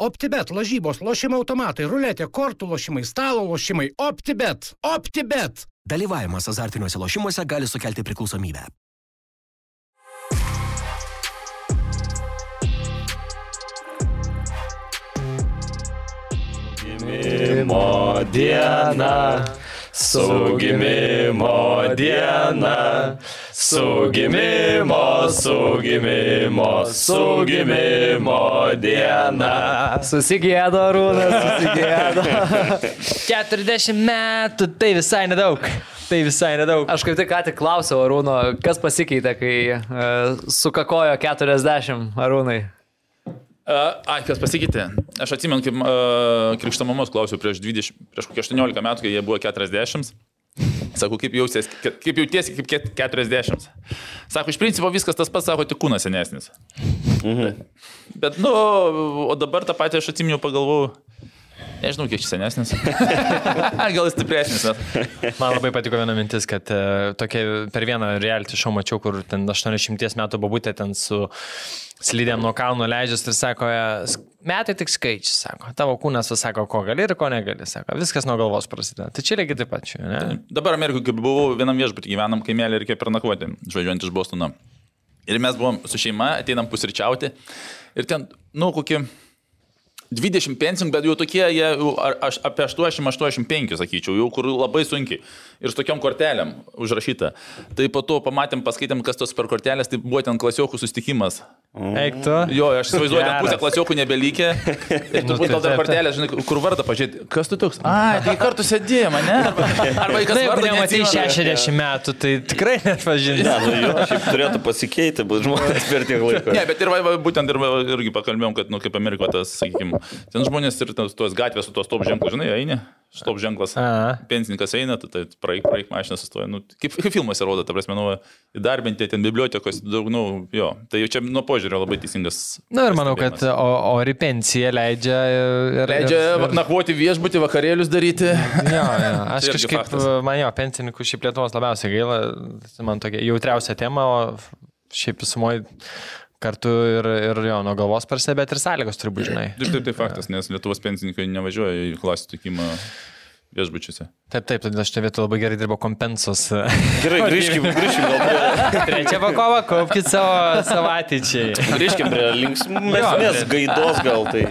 OptiBet, lažybos, lošimo automatai, ruletė, kortų lošimai, stalo lošimai. OptiBet. OptiBet. Dalyvavimas azartiniuose lošimuose gali sukelti priklausomybę. Gimimo diena, su gimimo diena, su gimimo, su gimimo, su gimimo diena. Susigėdo, Rūnas, susigėdo. 40 metų, tai visai nedaug. Tai visai nedaug. Aš kaip tik ką tik klausiau Arūno, kas pasikeitė, kai uh, sukakojo 40 Arūnai. Uh, ai, kas pasikeitė? Aš atsimenu, kaip uh, krikšto mamos klausiau prieš, 20, prieš kokį 18 metų, kai jie buvo 40. Sako, kaip jautiesi, kaip, jautiesi, kaip 40. Sako, iš principo viskas tas pats, sako, tik kūnas senesnis. Mhm. Bet, nu, o dabar tą patį aš atsiminiau, pagalvojau. Nežinau, kiek senesnis. Gal jis stipresnis. Bet. Man labai patiko viena mintis, kad uh, tokia per vieną reality show mačiau, kur ten 80 metų babutė ten su slidėm nuo kalno leidžiasi ir sako, metai tik skaičiai, sako, tavo kūnas sako, ko gali ir ko negali, sako, viskas nuo galvos prasideda. Tai čia lygiai taip pat čia, ne? Dabar Amerikoje, kai buvau vienam viešbutį, gyvenam kaimelį ir reikėjo pernakvoti, žvaigždžiuojant iš Bostono. Ir mes buvom su šeima, ateinam pusryčiauti. Ir ten, nu, kokie 20 pensininkų, bet jau tokie, jie aš, apie 80-85, sakyčiau, jau kur labai sunkiai. Ir su tokiom kortelėm užrašyta. Tai po to pamatėm, paskaitėm, kas tos per kortelės, tai buvo ten klasiokų sustikimas. Eik tu. Jo, aš įsivaizduoju, ten pusę klasiokų nebelykė. Ir tu būtum dar kortelę, žinai, kur vardą pažiūrėti. Kas tu toks? A, tai kartu sėdėjai, ne? Arba, arba kas vardą nematai 60 metų, tai tikrai nepažinai. Ne, nu jo, šiaip turėtų pasikeiti, bet žmonės per tiek laiko. Ne, bet ir va, va, būtent ir va, irgi pakalbėjom, kad, nu, kaip Amerikoje tas, sakykime, ten žmonės ir tos, gatvės su tos top ženklais, žinai, eini stop ženklas. A. Pensininkas eina, tai, tai praeik, praeik mašiną sustoja. Nu, kaip, kaip filmuose rodo, ta prasme, nu, įdarbinti ten bibliotekos, daug, nu, jo. Tai jau čia nuo požiūrio labai teisingas. Na ir manau, kad ori pensija leidžia. Ir, leidžia ir, nakvoti viešbutį, vakarėlius daryti. Jo, jo. Aš kažkaip, faktas. man jo, pensininkų šiaip Lietuvos labiausiai gaila, man tokia jautriausia tema, o šiaip visumoje kartu ir, ir jo, nuo galvos prasideda, bet ir sąlygos turi būti, žinai. Taip, taip, tai faktas, nes Lietuvos pensininkai nevažiuoja į klasių tikimą viešbučiuose. Taip, taip, todėl aš čia vietoj labai gerai dirbo kompensos. Gerai, grįžkim, grįžkim gal. Trečia pakova, kaupkite savo, ateičiai. Grįžkim prie linksmės gaidos gal tai.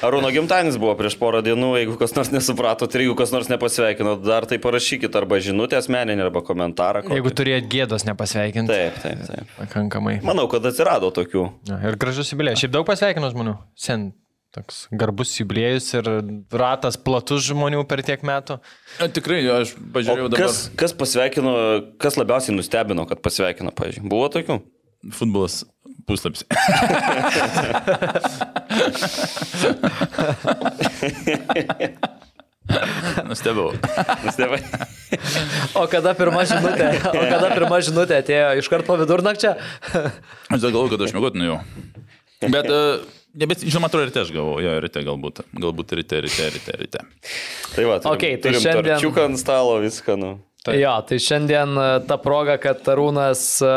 Arūno gimtadienis buvo prieš porą dienų, jeigu kas nors nesuprato, ir jeigu kas nors nepasveikino, dar tai parašykit arba žinutę asmeninį, arba komentarą. Kokį. Jeigu turėjot gėdos nepasveikinti. Taip, taip, taip. Pakankamai. Manau, kad atsirado tokių. Ja, ir gražus jubilėjus. Šiaip daug pasveikino žmonių. Sen Toks garbus jubiliejus ir ratas platus žmonių per tiek metų. A, tikrai, aš pažiūrėjau dabar. Kas, kas pasveikino, kas labiausiai nustebino, kad pasveikino, pažiūrėjau. Buvo tokių? Futbolas puslapis. Nustebau. Nustebau. o kada pirma žinutė, o kada pirma žinutė atėjo iš karto po vidurnakčio? aš dar galvoju, kad aš mėgot nuėjau. Bet uh, Ne, bet žinoma, atrodo, ryte aš gavau, jo, ryte galbūt, galbūt ryte, ryte, ryte, ryte. Tai va, turim, okay, tai turim šiandien... Čiuką ant stalo, viską, nu. Tai. Jo, tai šiandien e, ta proga, kad Arūnas e,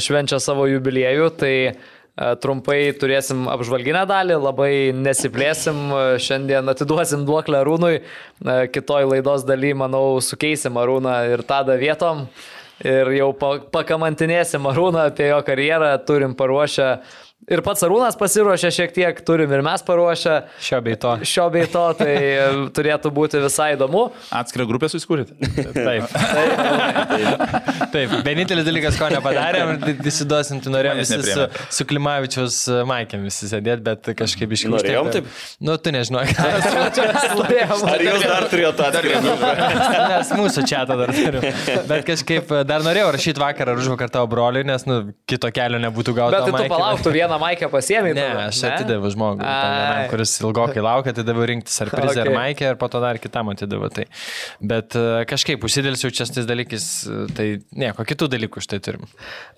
švenčia savo jubiliejų, tai e, trumpai turėsim apžvalginę dalį, labai nesiplėsim, šiandien atiduosim duoklę Arūnui, kitoj laidos daly, manau, sukeisim Arūną ir tada vietom ir jau pakamantinėsim Arūną apie jo karjerą, turim paruošę Ir pats Arūnas pasiruošė šiek tiek, turim ir mes paruošę. Šio bei to. Šio bei to, tai turėtų būti visai įdomu. Atskirą grupę susikūrėte? Taip. Taip. Taip. Vienintelis dalykas, ko nepadarėm, disiduosim, tai norėjom visi su, su Klimavičiaus Maikėm visi sėdėti, bet kažkaip iškilti. Norėjom taip? Nu, tu nežinai. Ar jūs dar turėjote atskirą grupę? Mes mūsų čia tą dar turim. Bet kažkaip dar norėjau rašyti vakar ar už vakar tavo broliui, nes nu, kito kelio nebūtų gauti. Bet tai tu palauktų vieną vieną maikę pasiemi? Ne, aš atidaviau žmogui, vienam, kuris ilgokai laukia, atidaviau rinktis ar prizą, okay. ar maikę, ir po to dar kitam atidaviau. Tai. Bet uh, kažkaip užsidėlsiu čia tais dalykais, tai nieko, kitų dalykų štai turim.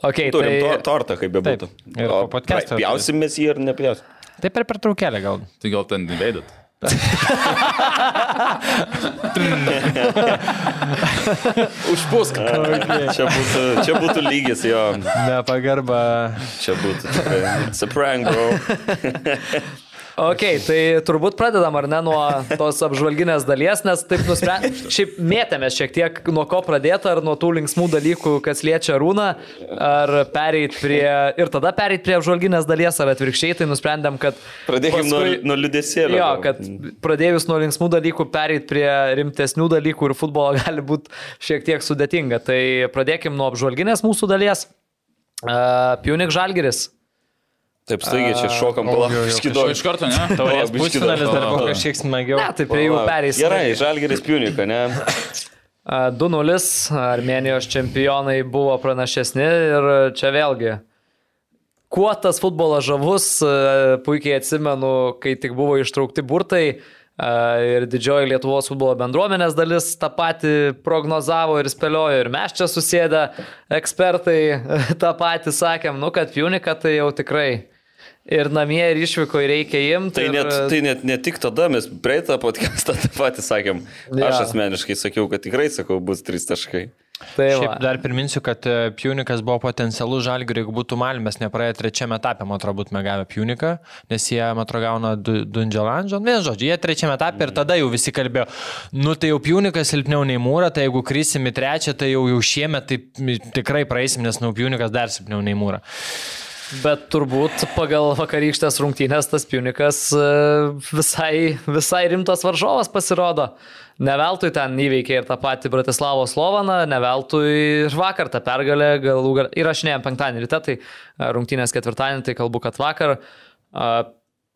Okay, turim tai... to, tortą, kaip bebūtų. Ir po podcast'o. Pjausimės jį ir nepjausim. Tai per pertraukėlę gal. Tai gal ten įveidat. Užpusk. Okay. Čia, būtų, čia būtų lygis jo. Nepagarba. Čia būtų. It's a prank, bro. Ok, tai turbūt pradedam ar ne nuo tos apžvalginės dalies, nes taip nusprendėme, šiaip mėtėmės šiek tiek nuo ko pradėti, ar nuo tų linksmų dalykų, kas liečia rūną, ar pereit prie, ir tada pereit prie apžvalginės dalies, ar atvirkščiai, tai nusprendėm, kad... Pradėkime nuo, paskui- nuo liudesėlio. Jo, kad pradėjus nuo linksmų dalykų pereit prie rimtesnių dalykų ir futbolo gali būti šiek tiek sudėtinga. Tai pradėkim nuo apžvalginės mūsų dalies. Uh, Pjunik Žalgeris. Taip staigiai čia šokam palauk. O iš karto, ne? Taurės pusfinalis dar buvo kažkiek smagiau. Ne, tai prie jų pereis. Gerai, Žalgeris Piunika, ne? A, 2-0 Armenijos čempionai buvo pranašesni ir čia vėlgi. Kuo tas futbolas žavus, puikiai atsimenu, kai tik buvo ištraukti burtai a, ir didžioji Lietuvos futbolo bendruomenės dalis tą patį prognozavo ir spėliojo ir mes čia susėdę ekspertai tą patį sakėm, nu kad Pjunika tai jau tikrai ir namie ir išvykoje reikia imti. Tai ir, net, tai net ne tik tada, mes praeitą podcastą tą patį sakėm. Jo. Aš asmeniškai sakiau, kad tikrai sakau, bus trys taškai. tai va. Šiaip dar priminsiu, kad e, Pjunikas buvo potencialus žalgiui, jeigu būtų Malmės nepraėję trečiame etape, man atrodo, būtume gavę Pjuniką, nes jie, man atrodo, gauna Du- Dundželandžą. Vien žodžiu, jie trečiame etape ir tada jau visi kalbėjo, nu tai jau Pjunikas silpniau nei Mūra, tai jeigu krysim į trečią, tai jau, jau šiemet tai tikrai praeisim, nes nu Pjunikas dar silpniau nei Mūra. Bet turbūt pagal vakarykštės rungtynės tas Punikas e, visai, visai rimtas varžovas pasirodo. Neveltui ten įveikė ir tą patį Bratislavo Slovaną, neveltui ir vakar tą pergalę galų gal... įrašinėjom penktadienį ryte, tai e, rungtynės ketvirtadienį, tai kalbu, kad vakar. a,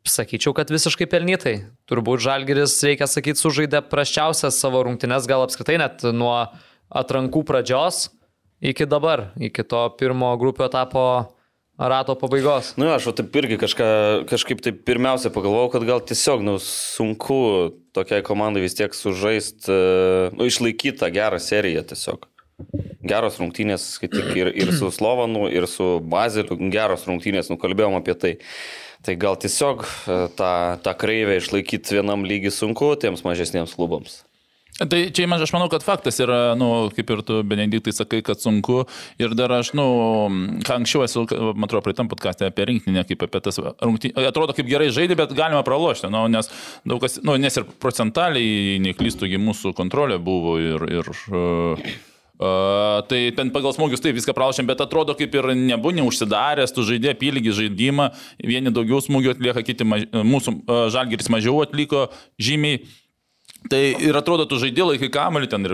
Sakyčiau, kad visiškai pelnytai. Turbūt Žalgeris, reikia sakyti, sužaidė prasčiausias savo rungtynes, gal apskritai net nuo atrankų pradžios iki dabar, iki to pirmo grupio etapo rato pabaigos. Nu, aš taip irgi kažką, kažkaip taip pirmiausia pagalvojau, kad gal tiesiog, nu, sunku tokiai komandai vis tiek sužaisti, nu, išlaikyti tą gerą seriją tiesiog. Geros rungtynės, kaip tik ir, ir su Slovanu, ir su Baziliu, geros rungtynės, nukalbėjom apie tai. Tai gal tiesiog e, tą, tą kreivę išlaikyti vienam lygiai sunku tiems mažesniems klubams. Tai čia aš manau, kad faktas yra, nu, kaip ir tu, Benediktai, sakai, kad sunku. Ir dar aš, nu, ką anksčiau esu, man atrodo, praeitam podcast'e apie rinktinę, kaip apie tas rungtynės. Atrodo, kaip gerai žaidė, bet galima pralošti. Nu, nes, daug kas, nu, nes ir procentaliai, neklystugi, mūsų kontrolė buvo ir... ir uh, Uh, tai ten pagal smūgius taip viską pralašėm, bet atrodo kaip ir nebuvo neužsidaręs, tu žaidė apylygį žaidimą, vieni daugiau smūgių atlieka, kiti maž... mūsų uh, žalgeris mažiau atliko žymiai. Tai ir atrodo, tu žaidži laikai kamelį ten ir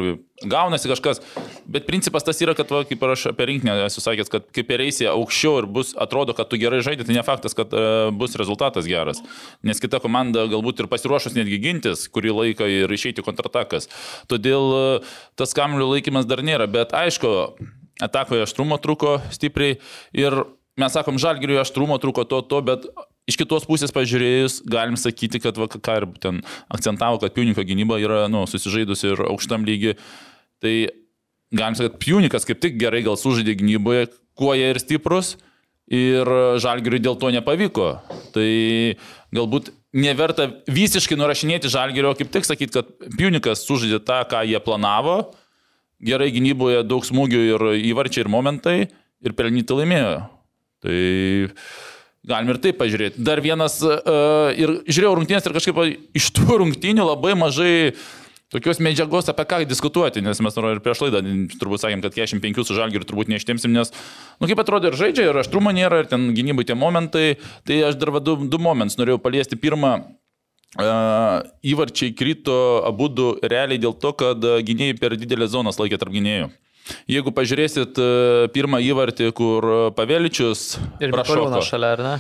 gaunasi kažkas, bet principas tas yra, kad, va, kaip ir aš apie rinkinį esu sakęs, kad kaip ir eisi aukščiau ir bus, atrodo, kad tu gerai žaidži, tai ne faktas, kad uh, bus rezultatas geras. Nes kita komanda galbūt ir pasiruošus netgi gintis kurį laiką ir išeiti kontratakas. Todėl uh, tas kamelio laikymas dar nėra, bet aišku, atakoje aštrumo truko stipriai ir mes sakom, žalgiriui aštrumo truko to, to, bet iš kitos pusės pažiūrėjus, galim sakyti, kad, va, ką ir ten akcentavo, kad Piuniko gynyba yra nu, susižaidusi ir aukštam lygiui. Tai galim sakyti, kad Piunikas kaip tik gerai gal sužaidė gynyboje, kuo jie ir stiprus. Ir žalgiriui dėl to nepavyko. Tai galbūt neverta visiškai nurašinėti žalgirio, kaip tik sakyti, kad Piunikas sužaidė tą, ką jie planavo. Gerai gynyboje daug smūgių ir įvarčiai ir momentai. Ir pelnyti laimėjo. Tai galim ir taip pažiūrėti. Dar vienas, uh, ir žiūrėjau rungtynės ir kažkaip iš tų rungtynių labai mažai tokios medžiagos apie ką diskutuoti, nes mes ir prieš laidą turbūt sakėm, kad 45 su žalgiriu turbūt neištemsim, nes, nu kaip atrodo ir žaidžia, ir aštrumo nėra, ir ten gynybai tie momentai, tai aš dar du, du momentus norėjau paliesti. Pirmą, Uh, įvarčiai krito abu du realiai dėl to, kad gynėjai per didelę zonas laikė tarp gynėjų. Jeigu pažiūrėsit uh, pirmą įvartį, kur uh, Paveličius Ir. Mikoliūnas šalia, ar ne?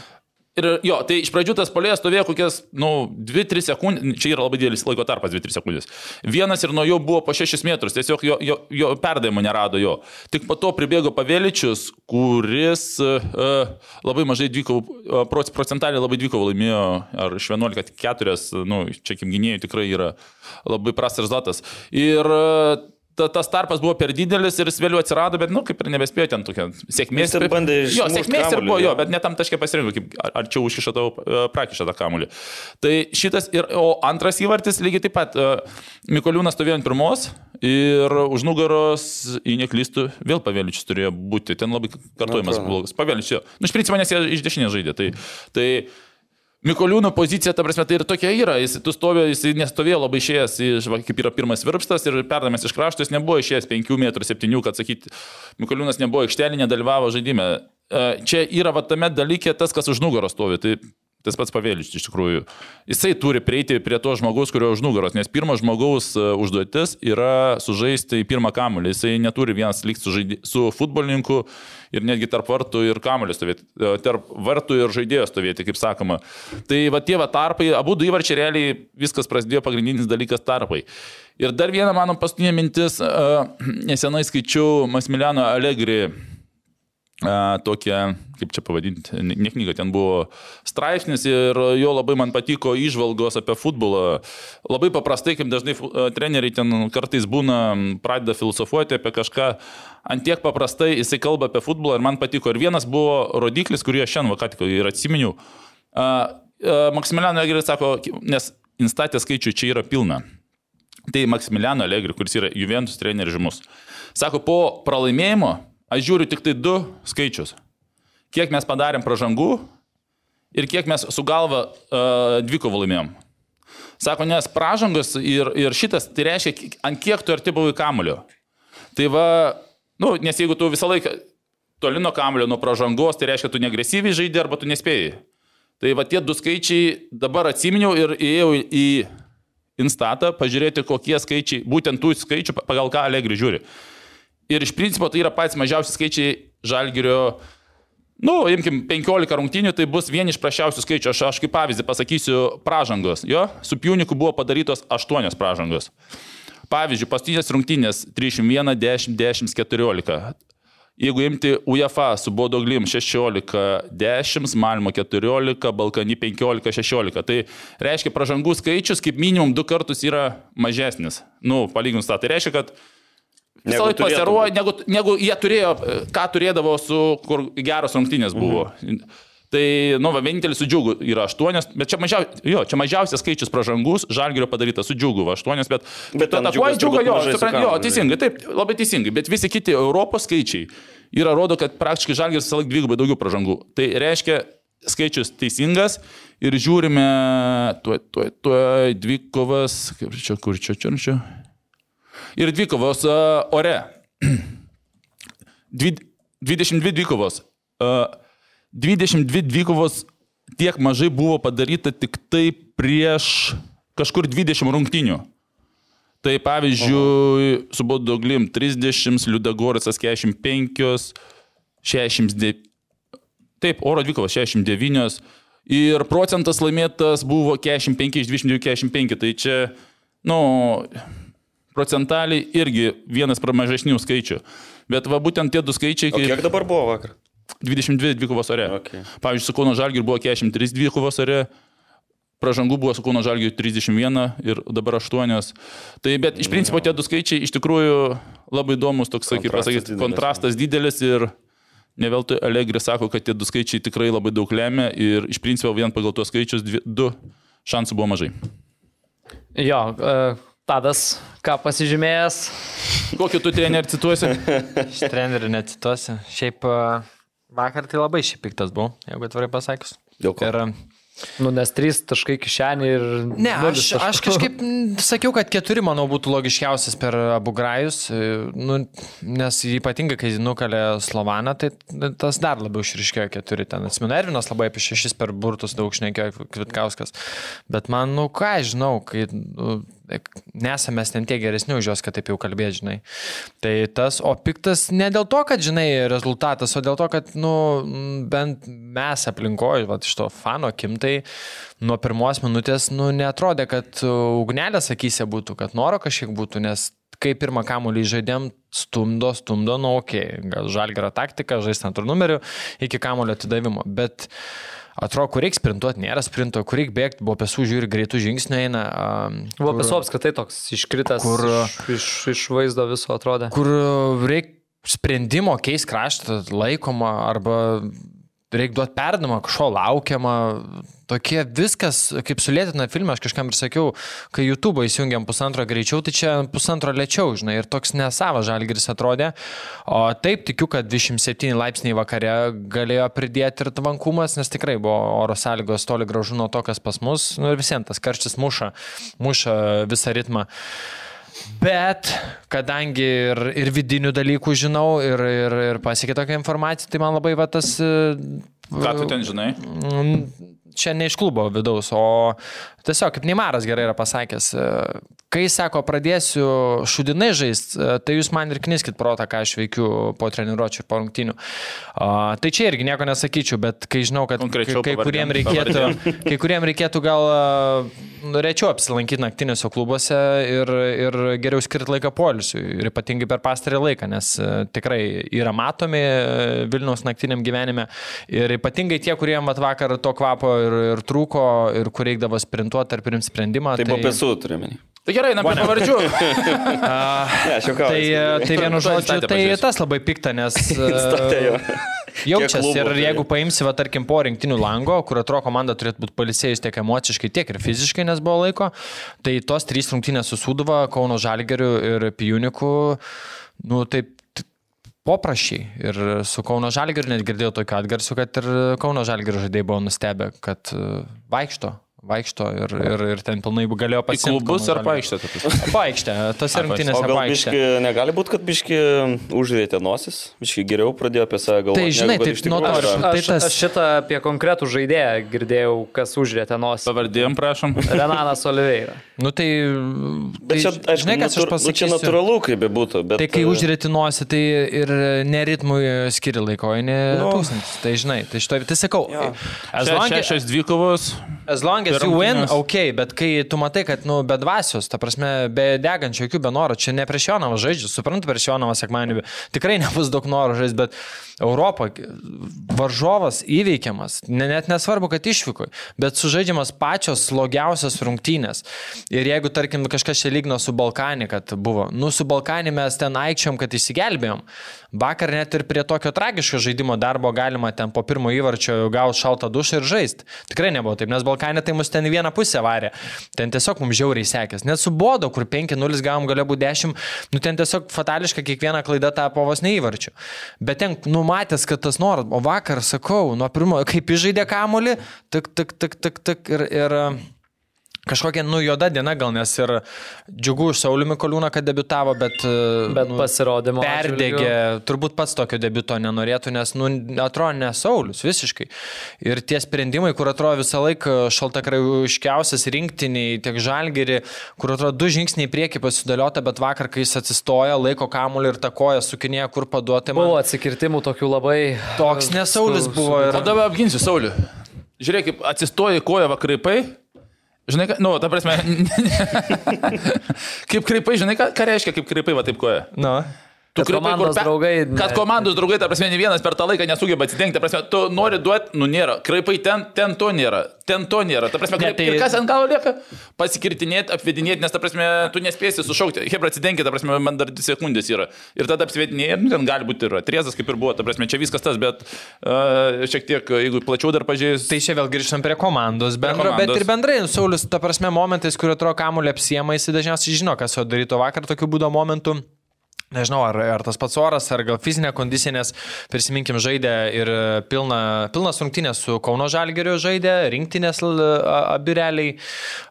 Ir jo, tai iš pradžių tas polėjas stovėjo kokias, nu, 2-3 sekundės, čia yra labai didelis laiko tarpas, 2-3 sekundės. Vienas ir nuo jo buvo po 6 metrus, tiesiog jo, jo, jo perdavimo nerado jo. Tik po to pribėgo Paveličius, kuris uh, labai mažai dvikovų, uh, procentaliai labai dvikovų laimėjo, ar iš 11-4, nu, čia kaip gynėjai tikrai yra labai prastas rezultatas. Ir uh, ta, tas tarpas buvo per didelis ir jis vėliau atsirado, bet, nu, kaip ir nebespėjo ten tokia sėkmės. Jis ir bandė Jo, išmušt sėkmės ir kamuolį, buvo, jo, jo. bet ne tam taške pasirinko, kaip ar- arčiau užkišo tavo e, prakišą tą kamuolį. Tai šitas ir, o antras įvartis lygiai taip pat, e, Mikoliūnas stovėjo ant pirmos ir už nugaros, į neklystų, vėl Paveličius turėjo būti, ten labai kartuojamas atrodo. blogas. Paveličius, jo. nu, iš principo, nes jie iš dešinės žaidė. Tai, tai Mikoliūno pozicija, ta prasme, tai ir tokia yra. Jis, tu stovė, jis nestovėjo labai išėjęs, iš, kaip yra pirmas virpstas ir perdamas iš krašto, jis nebuvo išėjęs 5 m 7, kad sakyti, Mikoliūnas nebuvo aikštelė, nedalyvavo žaidime. E, Čia yra va tame dalyke tas, kas už nugaros stovi. Tai tas pats pavėlis iš tikrųjų. Jisai turi prieiti prie to žmogaus, kurio už nugaros, nes pirmas žmogaus e, užduotis yra sužaisti į pirmą kamuolį. Jisai neturi vienas likti su, žaidė, su futbolininku ir netgi tarp vartų ir kamuolį stovėti, e, tarp vartų ir žaidėjo stovėti, kaip sakoma. Tai va tie va tarpai, abu du įvarčiai realiai viskas prasidėjo pagrindinis dalykas tarpai. Ir dar viena mano paskutinė mintis, e, nesenai skaičiau Masmiliano Allegri tokią, kaip čia pavadinti, ne knyga, ten buvo straipsnis ir jo labai man patiko išvalgos apie futbolą. Labai paprastai, kaip dažnai treneriai ten kartais būna, pradeda filosofuoti apie kažką, antiek paprastai jisai kalba apie futbolą ir man patiko. Ir vienas buvo rodiklis, kurį aš šiandien, ką tik ir atsiminiau. Maksimiliano Allegri sako, nes instatė skaičių čia yra pilna. Tai Maksimiliano Allegri, kuris yra Juventus treneris žymus. Sako, po pralaimėjimo Aš žiūriu tik tai du skaičius. Kiek mes padarėm pažangų ir kiek mes su galva uh, dvikovą laimėjom. Sako, nes pažangos ir, ir šitas, tai reiškia, ant kiek tu arti buvai kamulio. Tai va, nu, nes jeigu tu visą laiką toli nuo kamulio, nuo pažangos, tai reiškia, tu negresyviai žaidži arba tu nespėjai. Tai va tie du skaičiai dabar atsiminiau ir įėjau į Instatą pažiūrėti, kokie skaičiai, būtent tų skaičių, pagal ką Allegri žiūri. Ir iš principo tai yra patys mažiausi skaičiai žalgerio. Nu, imkim 15 rungtynių, tai bus vieni iš prašiausių skaičių. Aš, aš kaip pavyzdį pasakysiu pražangos. Jo, su Piuniku buvo padarytos 8 pražangos. Pavyzdžiui, paskutinės rungtynės 31, 10, 10, 14. Jeigu imti UEFA su Bodoglim 16, 10, Malmo 14, Balkani 15, 16, tai reiškia pražangų skaičius kaip minimum du kartus yra mažesnis. Nu, palyginus tą. Tai reiškia, kad Visą laiką pasiruoja, negu, negu jie turėjo, ką turėdavo su, kur geros rungtynės buvo. Mhm. Tai, nu, va, vienintelis su džiugu yra aštuonios, bet čia, mažiau, jo, čia mažiausias skaičius pražangus, žalgerio padaryta su džiugu, va, aštuonios, bet... Bet atakuoja džiugu, jo, supran, jo, teisingai, taip, labai teisingai, bet visi kiti Europos skaičiai yra rodo, kad praktiškai žalgeris visą laiką dvigubai daugiau pražangų. Tai reiškia, skaičius teisingas ir žiūrime, tuoj, tuoj, tuoj, dvikovas, kaip čia, kur čia, čia, čia ir dvikovos uh, ore. 22 dvikovos. Uh, 22 dvikovos tiek mažai buvo padaryta tik tai prieš kažkur 20 rungtinių. Tai pavyzdžiui, su Bodoglim 30, Liudagorisas 45, 69. Taip, oro dvikovas 69. Ir procentas laimėtas buvo 45 iš 22, 45. Tai čia, nu, procentaliai irgi vienas pramažesnių skaičių. Bet va būtent tie du skaičiai... Kaip... Kiek dabar buvo vakar? 22 dvikovos ore. Okay. Pavyzdžiui, su Kauno Žalgiriu buvo 43 dvikovos ore, pražangų buvo su Kauno Žalgiriu 31 ir dabar 8. Tai bet iš principo tie du skaičiai iš tikrųjų labai įdomus, toks, kaip pasakyti, kontrastas didelis ir ne veltui Allegri sako, kad tie du skaičiai tikrai labai daug lemia ir iš principo vien pagal tuos skaičius dvi, du šansų buvo mažai. Jo, uh Tadas, ką pasižymėjęs? Kokį tu trenerių cituosi? Iš trenerių necituosiu. Šiaip vakar tai labai šiaip piktas buvau, jeigu atvirai pasakius. Dėl ko? Ir Nu, nes trys taškai kišenį ir... Ne, aš, aš kažkaip sakiau, kad keturi, manau, būtų logiškiausias per abu grajus, nu, nes ypatingai, kai nukalė Slovaną, tai tas dar labiau išriškėjo keturi ten. Atsimenu, Ervinas labai apie šešis per burtus daug šnekėjo Kvitkauskas. Bet man, nu ką, žinau, kai nu, nesame mes ten tiek geresni už juos, kad taip jau kalbėt, žinai. Tai tas, o piktas ne dėl to, kad, žinai, rezultatas, o dėl to, kad, nu, bent mes aplinkoje, va, iš to fano kim, tai nuo pirmos minutės, nu, netrodė, kad ugnelės akise būtų, kad noro kažkiek būtų, nes kai pirmą kamuolį žaidėm, stumdo, stumdo, nu, okei, okay, gal žalgera taktika, žaisti antrų numerių iki kamuolio atidavimo, bet Atrodo, kur reikia sprintuoti, nėra sprinto, kur reikia bėgti, buvo pesų žiūri, greitų žingsnių eina. Um, buvo pesų apskritai toks iškritęs kur, iš, iš, iš vaizdo viso atrodė. Kur reikia sprendimo keisti kraštą laikoma arba reikia duoti perdamą, kažko laukiama. Tokie viskas, kaip sulėtina filmą, aš kažkam ir sakiau, kai YouTube įsijungiam pusantro greičiau, tai čia pusantro lėčiau, žinai, ir toks nesavas žalgeris atrodė. O taip tikiu, kad 27 laipsniai vakare galėjo pridėti ir tvankumas, nes tikrai buvo oro sąlygos toli gražu nuo to, kas pas mus, nu ir visiems tas karštis muša, muša visą ritmą. Bet kadangi ir, ir vidinių dalykų žinau ir, ir, ir pasiekė tokią informaciją, tai man labai va tas... e, Ką tu ten žinai? Mm, Čia ne iš klubo vidaus, o tiesiog, kaip Neimaras gerai yra pasakęs, e, kai sako, pradėsiu šudinai žaisti, tai jūs man ir kniskit protą, ką aš veikiu po treniruočio ir po rungtinių. Tai čia irgi nieko nesakyčiau, bet kai žinau, kad kai, Konkrečiau kai, kuriem pavardėm, reikėtų, kai kuriem reikėtų gal a, rečiau apsilankyti naktiniuose klubuose ir, ir geriau skirti laiką poilsiui, ir ypatingai per pastarį laiką, nes e, tikrai yra matomi e, Vilniaus naktiniam gyvenime ir ypatingai tie, kuriem vakar to kvapo ir, ir trūko ir kur reikdavo sprintuoti ar primti sprendimą. Tai buvo pesų, turiu menį. Tai gerai, na, prie pavardžių. Ne, aš jau ką. Tai, e, tai vienu žodžiu, tai tas labai pikta, nes e, jaučiasi ir tai- jeigu paimsi, va, tarkim, po rinktinių lango, kur atrodo komanda turėtų būti palisėjus tiek emociškai, tiek ir fiziškai, nes buvo laiko, tai tos trys rungtynės su Suduva, Kauno Žalgeriu ir Pijuniku, nu taip poprašiai. Ir su Kauno Žalgeriu net girdėjau tokių atgarsių, kad ir Kauno Žalgeriu žaidėjai buvo nustebę, kad e, vaikšto. Vaikšto ir, ir, ir ten pilnai galėjo pasiekti. klubus ar Ai, rungtynėse O gal paaištė. negali būti, kad biški užrėtė nosis, biški geriau pradėjo apie save galvoti. Tai žinai, iš nuo to aš- Tai Aš, tas- aš šitą apie konkretų žaidėją girdėjau, kas užrėtė nosį. Pavardėm, prašom. Renanas Oliveira. Nu tai... Bet čia, tai, aišku, žinai, kas aš natūr- nu, čia pasakysiu. natūralu, kaip bebūtų. Bet, Tai kai e, užretinuosi, tai ir neritmui skiri laiko, ne Nu. tūkstantis. Tai žinai, tai šitoj, tai sakau, as long, as, Šešios dvikovos. As long as you win, ok, bet kai tu matai, kad, nu, be dvasios, ta prasme, be degančių jokių, be noro, čia ne prieš Jonavą žaidžiu, suprantu, prieš Jonavą sekmanį tikrai nebus daug noro žaisti, bet Europo varžovas įveikiamas, ne, net nesvarbu, kad išvyko, bet sužaidžiamas pačios slogiausios rungtynės. Ir jeigu, tarkim, kažkas čia lygno su Balkanį, kad buvo, nu, su Balkanį mes ten aikčiom, kad išsigelbėjom. Vakar net ir prie tokio tragiško žaidimo darbo galima ten po pirmo įvarčio gauti šaltą dušą ir žaisti. Tikrai nebuvo taip, nes Balkanė tai mus ten į vieną pusę varė. Ten tiesiog mums žiauriai sekės. Net su Bodo, kur 5-0 gavom, galėjo būti 10, nu ten tiesiog fatališka kiekviena klaida tapo vos neįvarčiu. Bet ten numatęs, kad tas noras, o vakar sakau, nuo pirmo, kaip įžaidė kamolį, tik, tik, tik, tik, tik ir... ir Kažkokia, nu, juoda diena gal, nes ir džiugu už Sauliumi Koliūną, kad debitavo, bet... Bet nu, pasirodymo Perdegė, turbūt pats tokio debito nenorėtų, nes, nu, atrodo, ne Saulis visiškai. Ir tie sprendimai, kur atrodo visą laiką šaltakraiškiausias rinktiniai, tiek žalgeri, kur atrodo du žingsniai į priekį pasidaliota, bet vakar, kai jis atsistoja, laiko kamuolį ir takoja, sukinėja, kur paduoti man. Buvo atsikirtimų tokių labai. Toks nesaulis buvo ir... O dabar apginsiu Saulį. Žiūrėk, atsistoja koja vakraipai. Žinai, ką, nu, ta prasme, kaip kraipai, žinai, ką, ką reiškia, kaip kraipai, va taip koja. Nu. Tu Kad komandos pe- draugai Kad ne- komandos draugai, ta prasme, ne vienas per tą laiką nesugeba atsidengti, ta prasme, tu nori duoti, nu nėra. Kraipai ten, ten to nėra, ten to nėra. Ta prasme, Ne, tai- tai... kas ant galo lieka? Pasikirtinėti, apvedinėti, nes, ta prasme, tu nespėsi sušaukti. Hebra atsidengi, ta prasme, man dar 2 sekundės yra. Ir tada apsvedinėjai, nu, ten gali būti ir atriezas, kaip ir buvo, ta prasme, čia viskas tas, bet uh, šiek tiek, jeigu plačiau dar pažiūrėjus. Tai čia vėl grįžtam prie komandos bendro, komandos. bet ir bendrai, nu, Saulis, ta prasme, momentais, kur atrodo kamuolį apsiema, jis dažniausiai žino, kas jo darytų vakar, tokių būdo momentų. Nežinau, ar, ar tas pats oras, ar gal fizinė kondicija, nes prisiminkim, žaidė ir pilna, pilnas rungtynės su Kauno Žalgeriu žaidė, rinktinės l- a- abi realiai,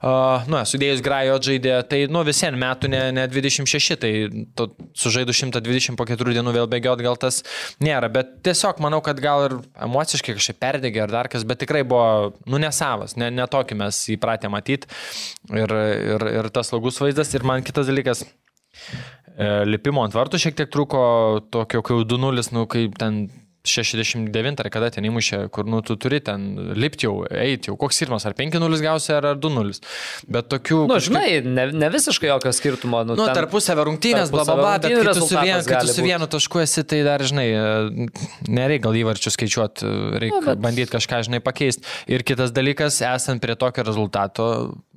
uh, nu, sudėjus grajo žaidė, tai, nu, visiems metų ne, ne 26, tai to, sužaidų 120 po 4 dienų vėl bėgiot, gal tas nėra, bet tiesiog manau, kad gal ir emociškai kažkaip perdegė ar dar kas, bet tikrai buvo, nu, nesavas, ne, ne tokį mes įpratę matyti ir, ir, ir tas laugus vaizdas ir man kitas dalykas. E, Lipimo ant vartų šiek tiek truko tokio, kai jau 2-0, nu, kai ten 69 ar kada ten įmušė, kur, nu, tu turi ten lipti jau, eiti jau, koks skirtumas, ar 5-0 gausi, ar, ar 2-0. Bet tokių... Nu, kažkaip- žinai, ne, ne visiškai jokio skirtumo. Nu, Nu, tarpusavio rungtynės, bla bla bla, bet kai tu su, rungtynių vien, kai tu su vienu tašku esi, tai dar, žinai, nereikia gal įvarčių skaičiuoti, reikia Nu, bet- bandyti kažką, žinai, pakeisti. Ir kitas dalykas, esant prie tokio rezultato,